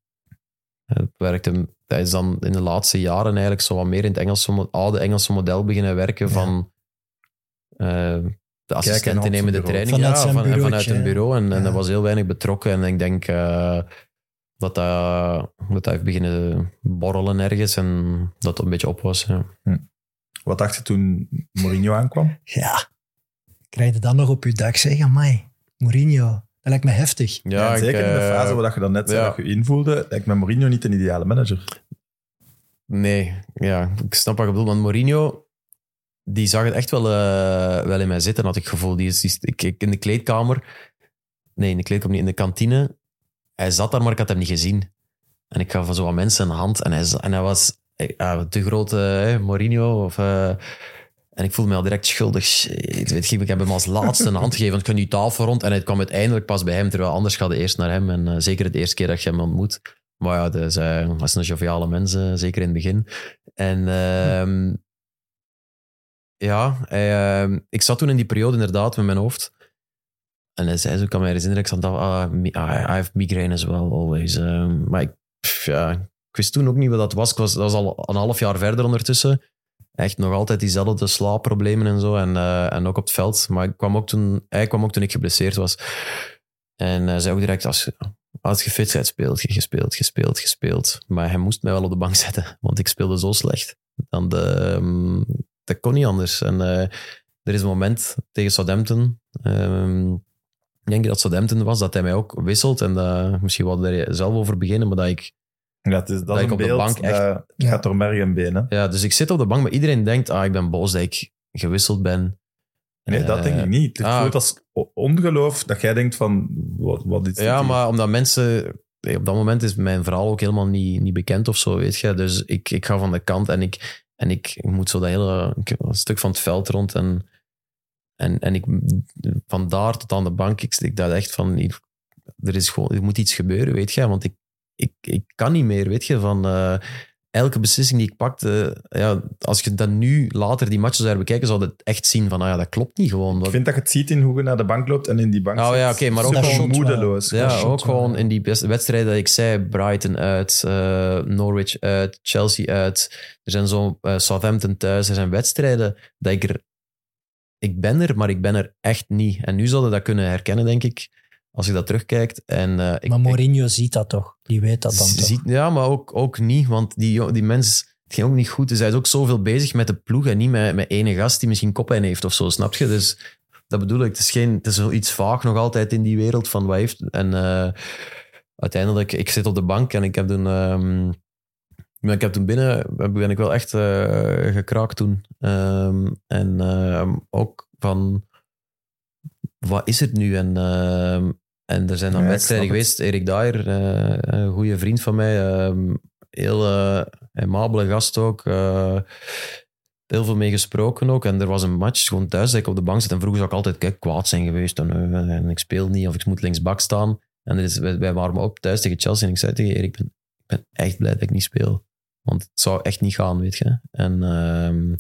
Het werkte, hij is dan in de laatste jaren eigenlijk zo wat meer in het Engelse, oude Engelse model beginnen werken Ja. van eh, de assistenten nemen de training Vanuit ja, zijn van, vanuit een bureau. En, en Ja. er was heel weinig betrokken. En ik denk eh, dat, dat, dat hij heeft beginnen borrelen ergens en dat het een beetje op was. Ja. Wat dacht je toen Mourinho aankwam? Ja. Krijg je dan nog op je dak zeggen, amai, Mourinho. Dat lijkt me heftig. Ja, zeker ik, in de eh, fase waar je dan net zei ja. dat je invoelde, lijkt me Mourinho niet een ideale manager. Nee, ja, ik snap wat je bedoelt. Want Mourinho, die zag het echt wel, eh, wel in mij zitten, had ik het gevoel. Die is, die is- ik, ik- in de kleedkamer, nee, in de kleedkamer niet, in de kantine. Hij zat daar, maar ik had hem niet gezien. En ik gaf van zo wat mensen een hand en hij, en hij was eh, ja, de grote eh, Mourinho. Of, eh, en ik voelde me al direct schuldig. Shit, weet ik heb hem als laatste een hand gegeven, want ik ging die tafel rond en het kwam uiteindelijk pas bij hem, terwijl anders gaat het eerst naar hem. En eh, zeker de eerste keer dat je hem ontmoet. Maar ja, dus, eh, hij is een joviale mens, eh, zeker in het begin. En ehm, ja, ehm, ik zat toen in die periode inderdaad met mijn hoofd. En hij zei zo, ik kan me herinneren, ik zat ah, ah, I have migraine as well, always. Ehm, maar ik, ja, ik wist toen ook niet wat dat was. Ik was. Dat was al een half jaar verder ondertussen. Echt nog altijd diezelfde slaapproblemen en zo. En, eh, en ook op het veld. Maar ik kwam ook toen, hij kwam ook toen ik geblesseerd was. En hij zei ook direct, als, als je fit speelt je, gespeeld, gespeeld, gespeeld. Maar hij moest mij wel op de bank zetten, want ik speelde zo slecht. Dan ehm, dat kon niet anders. En eh, er is een moment tegen Southampton. ehm, ik denk dat Southampton was, dat hij mij ook wisselt. En dat, misschien wilde hij zelf over beginnen, maar dat ik Ja, het is, dat, Dat is ik een op de beeld bank echt- dat Ja. gaat door merg en been. Hè? Ja, dus ik zit op de bank, maar iedereen denkt, ah, ik ben boos dat ik gewisseld ben. Nee, dat Eh, denk ik niet. Het ah. voelt als ongeloof dat jij denkt van, wat, wat is dit Ja, hier? maar omdat mensen... Op dat moment is mijn verhaal ook helemaal niet, niet bekend of zo, weet je. Dus ik, ik ga van de kant en ik, en ik, moet zo dat hele ik- een stuk van het veld rond. En, en, en ik, van daar tot aan de bank, ik, ik dacht echt van, er, is gewoon, er moet iets gebeuren, weet je. Want ik, ik, ik kan niet meer, weet je, van... eh, elke beslissing die ik pakte, ja, als je dan nu later die matches zou bekijken, zou je het echt zien van, ah ja, dat klopt niet gewoon. Ik vind dat je het ziet in hoe je naar de bank loopt en in die bank Oh zit. ja, oké, maar ook gewoon- moedeloos. Ja, shot ook gewoon in die wedstrijden dat ik zei, Brighton uit, eh, Norwich uit, Chelsea uit. Er zijn zo eh, Southampton thuis. Er zijn wedstrijden dat ik er... Ik ben er, maar ik ben er echt niet. En nu zouden dat kunnen herkennen, denk ik, als je dat terugkijkt. En, eh, ik, maar ik- Mourinho ziet dat toch? Die weet dat dan toch? Ziet- ja, maar ook, ook niet, want die, die mens... Het ging ook niet goed. Dus hij is ook zoveel bezig met de ploeg en niet met, met ene gast die misschien koppijn heeft of zo, snap je? Dus dat bedoel ik. Het is, geen, het is zoiets vaag nog altijd in die wereld van wat heeft... En eh, uiteindelijk, ik zit op de bank en ik heb toen... ehm, maar ik heb toen binnen, ben ik wel echt eh, gekraakt toen. Ehm, en ehm, ook van, wat is het nu? En, en er zijn dan Ja, ik wedstrijden geweest. Erik Dyer, eh, een goede vriend van mij, ehm, heel eh aimabele gast ook. eh, heel veel mee gesproken ook. En er was een match, gewoon thuis, dat ik op de bank zit. En vroeger zou ik altijd kijk, kwaad zijn geweest. En, en ik speel niet, of ik moet linksbak staan. En is, wij, wij waren op thuis tegen Chelsea. En ik zei tegen Erik, ik ben, ik ben echt blij dat ik niet speel. Want het zou echt niet gaan, weet je. En ehm,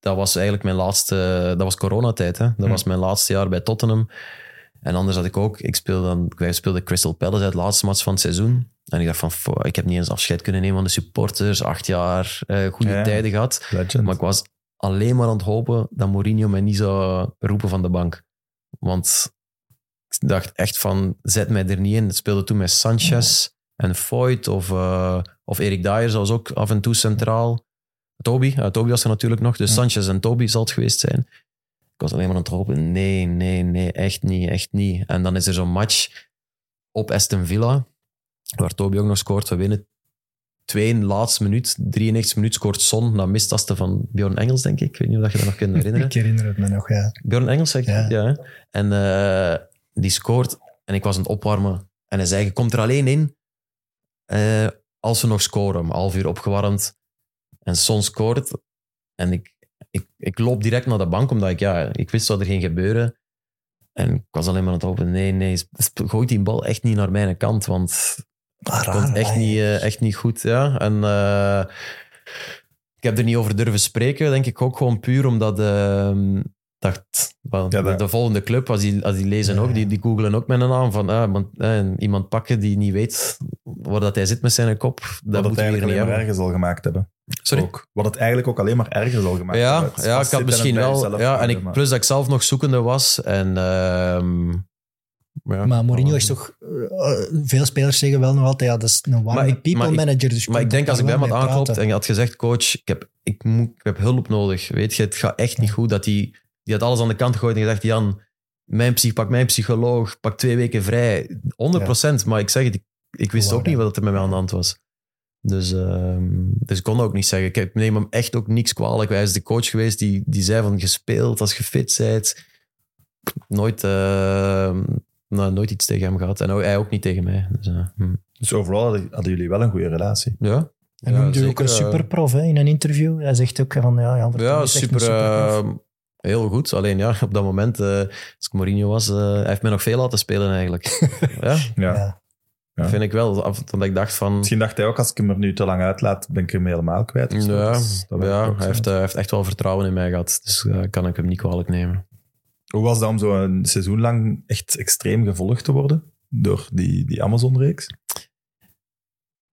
dat was eigenlijk mijn laatste... Dat was coronatijd, hè. Dat Hm. was mijn laatste jaar bij Tottenham. En anders had ik ook... Ik speelde, dan, wij speelden Crystal Palace uit de laatste match van het seizoen. En ik dacht van, "Fo, ik heb niet eens afscheid kunnen nemen van de supporters. Acht jaar eh, goede Ja. tijden gehad. Legend. Maar ik was alleen maar aan het hopen dat Mourinho mij niet zou roepen van de bank. Want ik dacht echt van, zet mij er niet in. Het speelde toen met Sanchez en Foyt of, eh, of Erik Dyer, zoals ook af en toe centraal. Toby, ja, Toby was er natuurlijk nog. Dus Ja. Sanchez en Toby zal het geweest zijn. Ik was alleen maar aan het hopen, nee, nee, nee, echt niet, echt niet. En dan is er zo'n match op Aston Villa, waar Toby ook nog scoort. We winnen 2 laatste minuut, 93 minuut scoort Son na mistasten van Bjorn Engels, denk ik. Ik weet niet of je dat nog kunt herinneren. Ik herinner het me nog, ja. Bjorn Engels, zeg? Ja. En eh, die scoort en ik was aan het opwarmen. En hij zei, je komt er alleen in eh, als we nog scoren. Half uur opgewarmd. En Son scoort. En ik, ik, ik loop direct naar de bank, omdat ik, ja, ik wist dat er ging gebeuren. En ik was alleen maar aan het hopen, nee, nee, gooi die bal echt niet naar mijn kant, want Maar het komt echt niet, eh, echt niet goed. Ja. En eh, ik heb er niet over durven spreken, denk ik ook gewoon puur omdat ehm dacht, Ja, dat- de volgende club, als die, als die lezen Ja, ook, ja. die, die googelen ook met een naam van ah, want, eh, iemand pakken die niet weet waar dat hij zit met zijn kop. Dat wat het eigenlijk alleen maar erger zal gemaakt hebben. Sorry? Ook. Wat het eigenlijk ook alleen maar erger zal gemaakt Ja, hebben. Ja, ik had en misschien wel. Ja, en ik, plus dat ik zelf nog zoekende was. En, ehm, ja, Maar Mourinho is toch... eh, veel spelers zeggen wel nog altijd, ja, dat is een warme people maar ik- manager. Dus Maar ik denk als ik bij hem had aangeklopt en je had gezegd, coach, ik heb, ik moet, ik heb hulp nodig. Weet je, het gaat echt niet goed. Dat hij, die had alles aan de kant gegooid en gezegd, Jan, mijn, psych, pak mijn psycholoog, pak twee weken vrij. 100%, maar ik zeg het, ik, ik wist Waar, ook niet wat er met mij aan de hand was. Dus, ehm, dus ik kon dat ook niet zeggen. Ik neem hem echt ook niks kwalijk. Hij is de coach geweest die, die zei van gespeeld als je fit bent. Nooit, ehm, nou, nooit iets tegen hem gehad. En hij ook niet tegen mij. Dus, eh, hm. Dus overal hadden, hadden jullie wel een goede relatie. ja. Hij Ja, noemde u ook een eh, superprof hè, in een interview. Hij zegt ook van, ja, Jan Vertongen Ja, een super. superprof. Heel goed. Alleen ja, op dat moment, eh, als ik Mourinho was, eh, hij heeft mij nog veel laten spelen eigenlijk. ja, Ja. Ja. Vind ik wel. Af- Dat ik dacht van... Misschien dacht hij ook, als ik hem er nu te lang uitlaat, ben ik hem helemaal kwijt. of zo. Ja, Dus dat ja hij, heeft, eh, hij heeft echt wel vertrouwen in mij gehad. Dus kan ik hem niet kwalijk nemen. Hoe was dat om zo een seizoen lang echt extreem gevolgd te worden? Door die, die Amazon-reeks?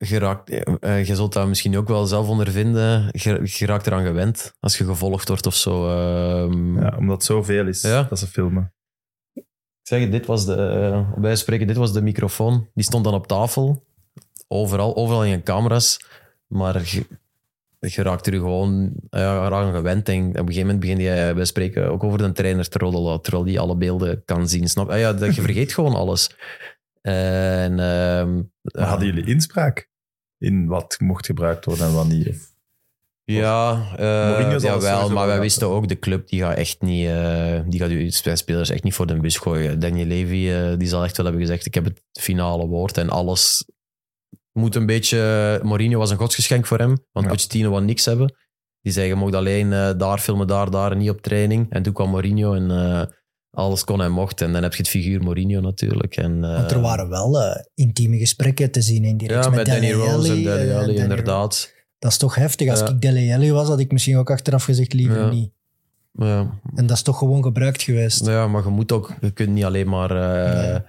Geraakt, eh, eh, je zult dat misschien ook wel zelf ondervinden. Je, je raakt eraan gewend als je gevolgd wordt of zo. ehm. Ja, omdat het zoveel is Ja. dat ze filmen. Ik zeg, dit was de, eh, wij spreken, dit was de microfoon. Die stond dan op tafel. Overal, overal in je camera's. Maar je, je raakt er gewoon eraan gewend. En op een gegeven moment begin je, wij spreken ook over de trainer te roddelen, terwijl die alle beelden kan zien. Snap? Ah ja, dat, je vergeet gewoon alles. En, ehm, hadden jullie inspraak in wat mocht gebruikt worden en wat niet? Of- Ja, uh, het jawel, maar wij wisten ook, de club die gaat echt niet, eh, die gaat uw spelers echt niet voor de bus gooien. Daniel Levy, eh, die zal echt wel hebben gezegd, ik heb het finale woord en alles moet een beetje, Mourinho was een godsgeschenk voor hem, want Ja. Pochettino wou niks hebben. Die zei, je mocht alleen eh, daar filmen, daar, daar en niet op training. En toen kwam Mourinho en eh, alles kon en mocht. En dan heb je het figuur Mourinho natuurlijk. En, eh, Want er waren wel eh, intieme gesprekken te zien in die reeks ja, met Danny Rose en Dele eh, Alli, inderdaad. Dat is toch heftig. Als Ja. ik Dele Alli was, had ik misschien ook achteraf gezegd liever Ja. niet. Ja, En dat is toch gewoon gebruikt geweest. Ja, maar je moet ook, je kunt niet alleen maar eh, Nee.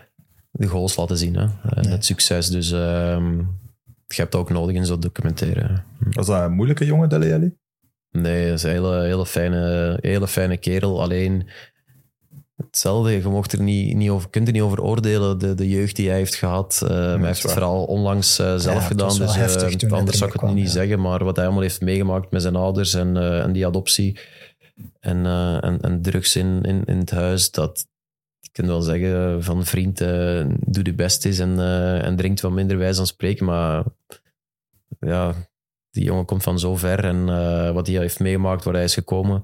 de goals laten zien hè, en Nee. het succes. Dus ehm, je hebt dat ook nodig in zo'n documentaire. Was dat een moeilijke jongen, Dele Alli? Nee, dat is een hele, hele, fijne, hele fijne kerel. Alleen hetzelfde, je mocht er niet, niet over, kunt er niet over oordelen, de, de jeugd die hij heeft gehad. Eh, hij heeft het vooral onlangs eh, zelf gedaan. Dus eh, heftig toen hij anders zou ik het niet ja. zeggen. Maar wat hij allemaal heeft meegemaakt met zijn ouders en, eh, en die adoptie en, eh, en, en drugs in, in, in het huis, dat, je kunt wel zeggen van vriend, eh, doe je best is en, eh, en drinkt wat minder wijs aan spreken. Maar ja, die jongen komt van zo ver en eh, wat hij heeft meegemaakt, waar hij is gekomen.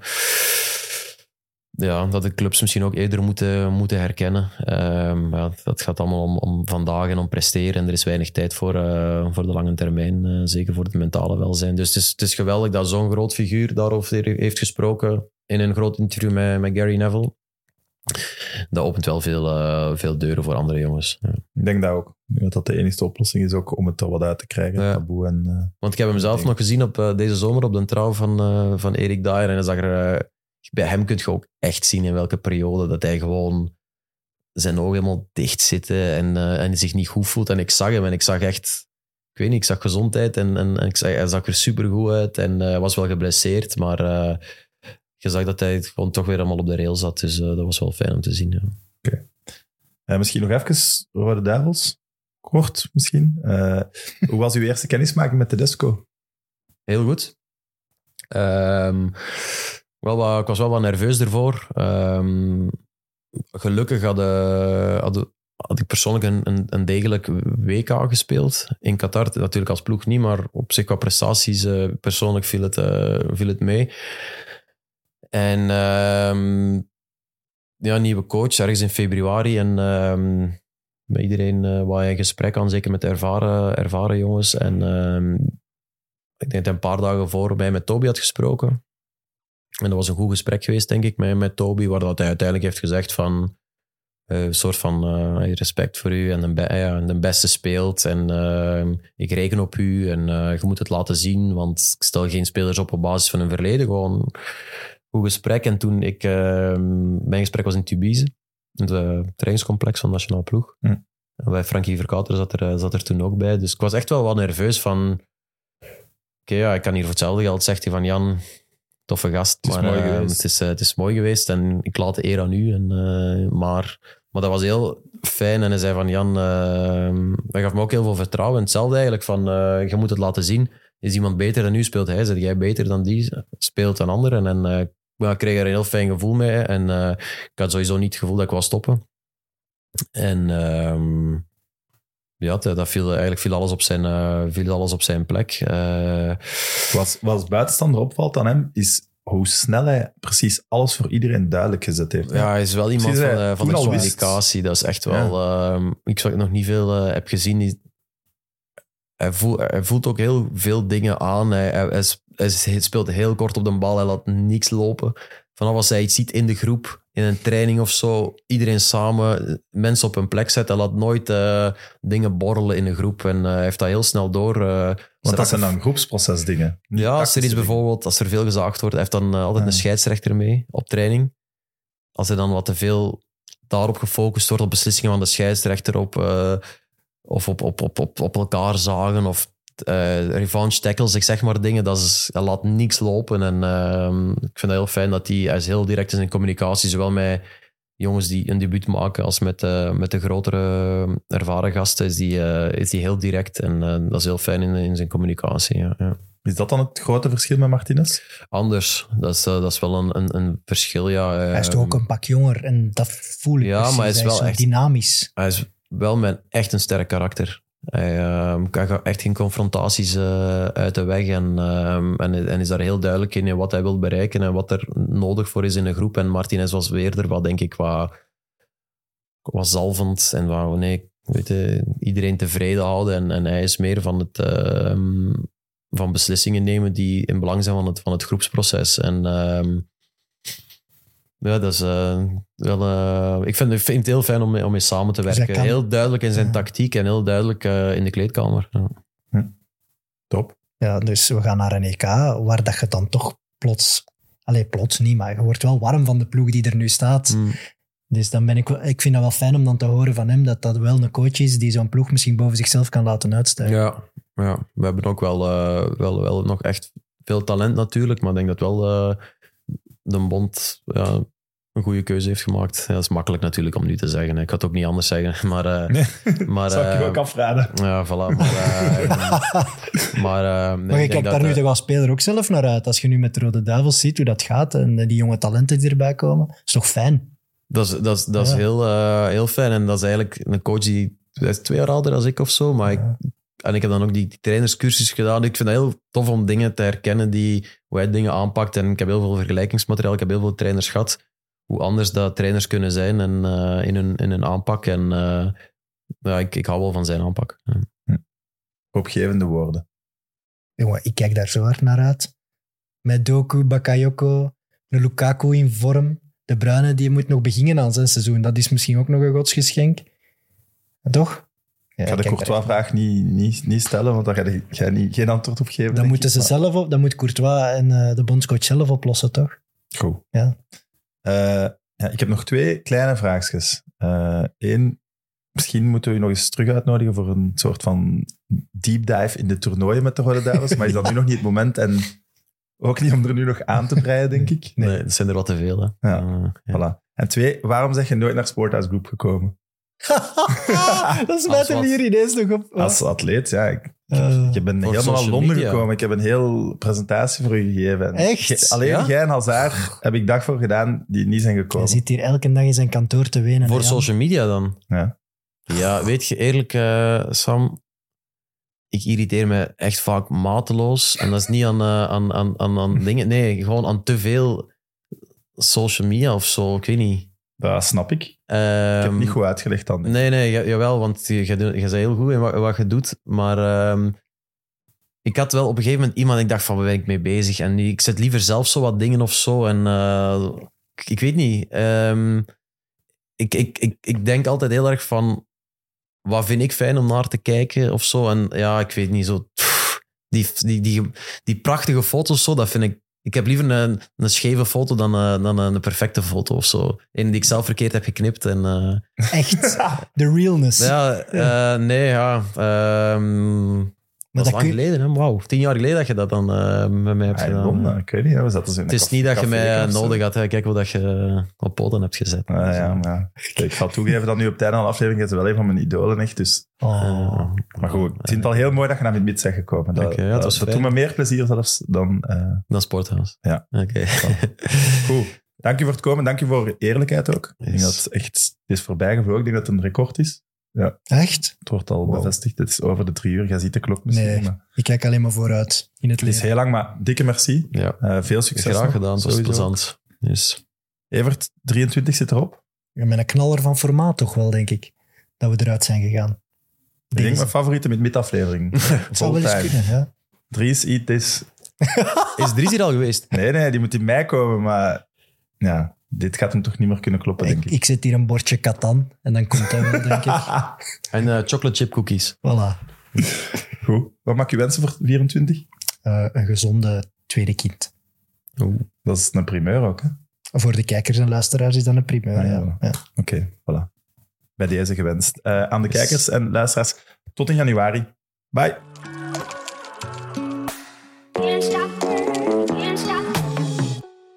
Ja, dat de clubs misschien ook eerder moeten, moeten herkennen. Ehm, ja, dat gaat allemaal om, om vandaag en om presteren. En er is weinig tijd voor, eh, voor de lange termijn. eh, zeker voor het mentale welzijn. Dus het is, het is geweldig dat zo'n groot figuur daarover heeft gesproken. In een groot interview met, met Gary Neville. Dat opent wel veel, eh, veel deuren voor andere jongens. Ja. Ik denk dat ook. Dat dat de enige oplossing is ook om het er wat uit te krijgen. Ja. Taboe en... Want ik heb hem zelf nog gezien op deze zomer op de trouw van, van Erik Dyer. En hij zag er, eh, bij hem kun je ook echt zien in welke periode dat hij gewoon zijn ogen helemaal dicht zitten en, eh, en zich niet goed voelt. En ik zag hem en ik zag echt, ik weet niet, ik zag gezondheid en, en, en ik zag, hij zag er supergoed uit en eh, was wel geblesseerd, maar eh, je zag dat hij gewoon toch weer allemaal op de rail zat. Dus dat was wel fijn om te zien. Ja. misschien nog even Rode Duivels. Kort misschien. Hoe was uw eerste kennismaking met Tedesco? Heel goed. Ehm, wel wat, ik was wel wat nerveus ervoor. Ehm, gelukkig had, eh, had, had ik persoonlijk een, een, degelijk WK gespeeld. In Qatar natuurlijk als ploeg niet, maar op zich qua prestaties eh, persoonlijk viel het, eh, viel het mee. En ehm, ja, nieuwe coach ergens in februari. En ehm, met iedereen eh waar je een gesprek aan, zeker met ervaren, ervaren jongens. En ehm, ik denk dat een paar dagen voor mij met Toby had gesproken. En dat was een goed gesprek geweest, denk ik, met, met Toby, waar dat hij uiteindelijk heeft gezegd van eh, een soort van eh, respect voor u en de, be- ja, de beste speelt en eh, ik reken op u en eh, je moet het laten zien, want ik stel geen spelers op op basis van hun verleden. Gewoon goed gesprek. En toen ik, eh, mijn gesprek was in Tubize, het eh, trainingscomplex van Nationaal Ploeg. Hm. En bij Frankie Verkouter zat er, eh, zat er toen ook bij. Dus ik was echt wel wat nerveus van oké, ja, ik kan hier voor hetzelfde geld, zegt hij van Jan, toffe gast. Het is maar mooi eh, geweest. Het is, eh, het is mooi geweest en ik laat de eer aan u. En, eh, maar, maar dat was heel fijn en hij zei van Jan, hij gaf me ook heel veel vertrouwen. En hetzelfde eigenlijk van, je moet het laten zien. Is iemand beter dan u, speelt hij. Zet jij beter dan die, speelt dan anderen. En ik kreeg er een heel fijn gevoel mee. En ik had sowieso niet het gevoel dat ik wou stoppen. En ehm, ja, dat viel, eigenlijk viel alles op zijn, eh, viel alles op zijn plek. Eh, Wat, wat als buitenstander opvalt aan hem, is hoe snel hij precies alles voor iedereen duidelijk gezet heeft. ja, hij is wel iemand Precies, van, hij eh, van de communicatie. Dat is echt wel... ehm, ik zou nog niet veel heb gezien. die- hij, voelt, hij voelt ook heel veel dingen aan. Hij, hij, hij hij hij speelt heel kort op de bal. Hij laat niks lopen. Vanaf als hij iets ziet in de groep, in een training of zo, iedereen samen, mensen op hun plek zetten. Hij laat nooit eh, dingen borrelen in de groep. En hij heeft dat heel snel door. eh, Want dat zijn dan groepsprocesdingen. Ja, als er iets bijvoorbeeld, als er veel gezaagd wordt, hij heeft dan altijd Ja. een scheidsrechter mee op training. Als er dan wat te veel daarop gefocust wordt, op beslissingen van de scheidsrechter, op, of op, op, op, op, op elkaar zagen, of eh revenge tackles, ik zeg maar dingen, dat, is, dat laat niks lopen. En ehm, ik vind het heel fijn dat hij, hij is heel direct in zijn communicatie, zowel met jongens die een debuut maken, als met, eh, met de grotere ervaren gasten, is die, eh, is die heel direct. En eh, dat is heel fijn in, in zijn communicatie. Ja, ja. Is dat dan het grote verschil met Martinez? Anders. Dat is, eh, dat is wel een, een, een verschil, ja. Hij is Ehm, toch ook een pak jonger en dat voel ik Ja, precies. maar hij is wel zo echt- dynamisch. Hij is wel met echt een sterk karakter. Hij ehm, gaat echt geen confrontaties eh, uit de weg en, ehm, en, en is daar heel duidelijk in, wat hij wil bereiken en wat er nodig voor is in een groep. En Martinez was weer er, wat denk ik, wat, wat zalvend en wat, nee, weet je, iedereen tevreden houden. En, en hij is meer van het... ehm, van beslissingen nemen die in belang zijn van het, van het groepsproces. En ja, dat is eh, wel... eh, ik vind, ik vind het heel fijn om mee, om mee samen te Dus werken. kan- Heel duidelijk in zijn Ja. tactiek en heel duidelijk eh, in de kleedkamer. Ja. Top. Ja, dus we gaan naar een EK waar dat je dan toch plots... Allee, plots niet, maar je wordt wel warm van de ploeg die er nu staat. Mm. Dus dan ben ik, wel- ik vind dat wel fijn om dan te horen van hem dat dat wel een coach is die zo'n ploeg misschien boven zichzelf kan laten uitstijgen. Ja, ja, we hebben ook wel, eh, wel, wel nog echt veel talent natuurlijk, maar ik denk dat wel eh, de Bond ja, een goede keuze heeft gemaakt. Ja, dat is makkelijk natuurlijk om nu te zeggen. Ik kan het ook niet anders zeggen, maar... eh, Nee, maar zou ik je eh, ook afraden. Ja, voilà. Maar, eh, maar, nee, maar je kijkt daar dat, nu toch als speler ook zelf naar uit. Als je nu met de Rode Duivels ziet hoe dat gaat en die jonge talenten die erbij komen, is toch fijn? Dat is, dat is, dat is Ja. heel, heel fijn. En dat is eigenlijk een coach die hij is twee jaar ouder dan ik of zo. Maar ik. En ik heb dan ook die, die trainerscursus gedaan. Ik vind het heel tof om dingen te herkennen, die, hoe hij dingen aanpakt. En ik heb heel veel vergelijkingsmateriaal. Ik heb heel veel trainers gehad. Hoe anders dat trainers kunnen zijn en, eh, in, hun, in hun aanpak. En eh, ja, ik, ik hou wel van zijn aanpak. Ja. Opgevende woorden. Jongen, ik kijk daar zo hard naar uit. Met Doku, Bakayoko, een Lukaku in vorm. De Bruyne die moet nog beginnen aan zijn seizoen. Dat is misschien ook nog een godsgeschenk. Toch? Ja, Ik ga de Courtois-vraag niet, niet, niet stellen, want daar ga je, ga je niet, geen antwoord op geven. Dan moeten ik, ze maar- zelf op, dan moet Courtois en eh, de bondscoach zelf oplossen, toch? Goed. Ja. Eh, ja, ik heb nog twee kleine vraagjes. Eén, misschien moeten we u nog eens terug uitnodigen voor een soort van deep dive in de toernooien met de Rode Duivels, maar is dat nu nog niet het moment en ook niet om er nu nog aan te breien, denk ik. Nee, dat zijn er wat te veel. Hè. Ja. Eh, ja. Voilà. En twee, waarom zeg je nooit naar Sporthouse Group gekomen? dat is wat? hier ineens nog op. Als atleet, ja. Ik, Eh, je bent Voor helemaal Londen media. gekomen. Ik heb een heel presentatie voor u gegeven. En Echt? alleen Ja? jij en Hazard heb ik dag voor gedaan die niet zijn hij gekomen. zit hier elke dag in zijn kantoor te wenen. Voor social media dan? Ja. Ja, weet je, eerlijk, eh, Sam, ik irriteer me echt vaak mateloos. En dat is niet aan, eh, aan, aan, aan, aan dingen, nee, gewoon aan te veel social media of zo, ik weet niet. Dat snap ik. Ik heb Ehm, het niet goed uitgelegd dan. Nee, nee, ja- jawel, want je, je, je bent heel goed in wat, wat je doet. Maar ehm, ik had wel op een gegeven moment iemand, ik dacht van, waar ben ik mee bezig? En ik zet liever zelf zo wat dingen of zo. En eh, ik, ik weet niet. ehm, ik, ik, ik, ik denk altijd heel erg van, wat vind ik fijn om naar te kijken of zo? En ja, ik weet niet, zo... pff, die, die, die, die prachtige foto's zo, dat vind ik... Ik heb liever een, een scheve foto dan, eh, dan een perfecte foto of zo. Een die ik zelf verkeerd heb geknipt en... eh, Echt, de realness. ja, eh, nee, ja. ehm, Dat dat is lang kun- geleden, hè? Wauw. Tien jaar geleden dat je dat dan eh, met mij hebt in gedaan. Ik weet niet, we zaten zo in Het is niet dat je mij zo. nodig had. hè. Kijk wat dat je op poten hebt gezet. Ah, ja, maar ik ga toegeven dat nu op het einde van de aflevering is wel een van mijn idolen echt. Dus. Oh. Eh, Maar goed, ik vind het al heel mooi dat je naar mijn mid bent gekomen. Dat, ja, dat, was dat doet me meer plezier zelfs dan... eh, Dan Sporthouse. Ja. Oké. Goed. Dank u voor het komen. Dank u voor eerlijkheid ook. Ik denk dat het echt... Het is voorbij gevlogen. Ik denk dat het een record is. Echt? Het wordt al Wow. bevestigd. Het is over de drie uur. Jij ziet de klok misschien. Nee. Maar Ik kijk alleen maar vooruit in het het is heel lang, maar dikke merci. Ja, Eh, veel succes. graag gedaan. Het was sowieso. plezant. Dus, Evert, 23 zit erop. Ja, Met een knaller van formaat toch wel, denk ik. Dat we eruit zijn gegaan. Ik denk mijn favoriete met midaflevering. Het zou wel eens kunnen, ja. Dries, eat this. is Dries hier al geweest? Nee, nee, die moet in mei komen, maar ja, dit gaat hem toch niet meer kunnen kloppen, denk Ik, ik. ik zet hier een bordje katan en dan komt hij wel, denk ik. En eh, chocolate chip cookies. Voilà. Goed. Wat mag je wensen voor 24? Eh, een gezonde tweede kind. Oeh. Dat is een primeur ook, hè? Voor de kijkers en luisteraars is dat een primeur. Ah, ja, ja. voilà. Ja. Oké, voilà. Bij deze gewenst. Eh, aan de kijkers en luisteraars, tot in januari. Bye.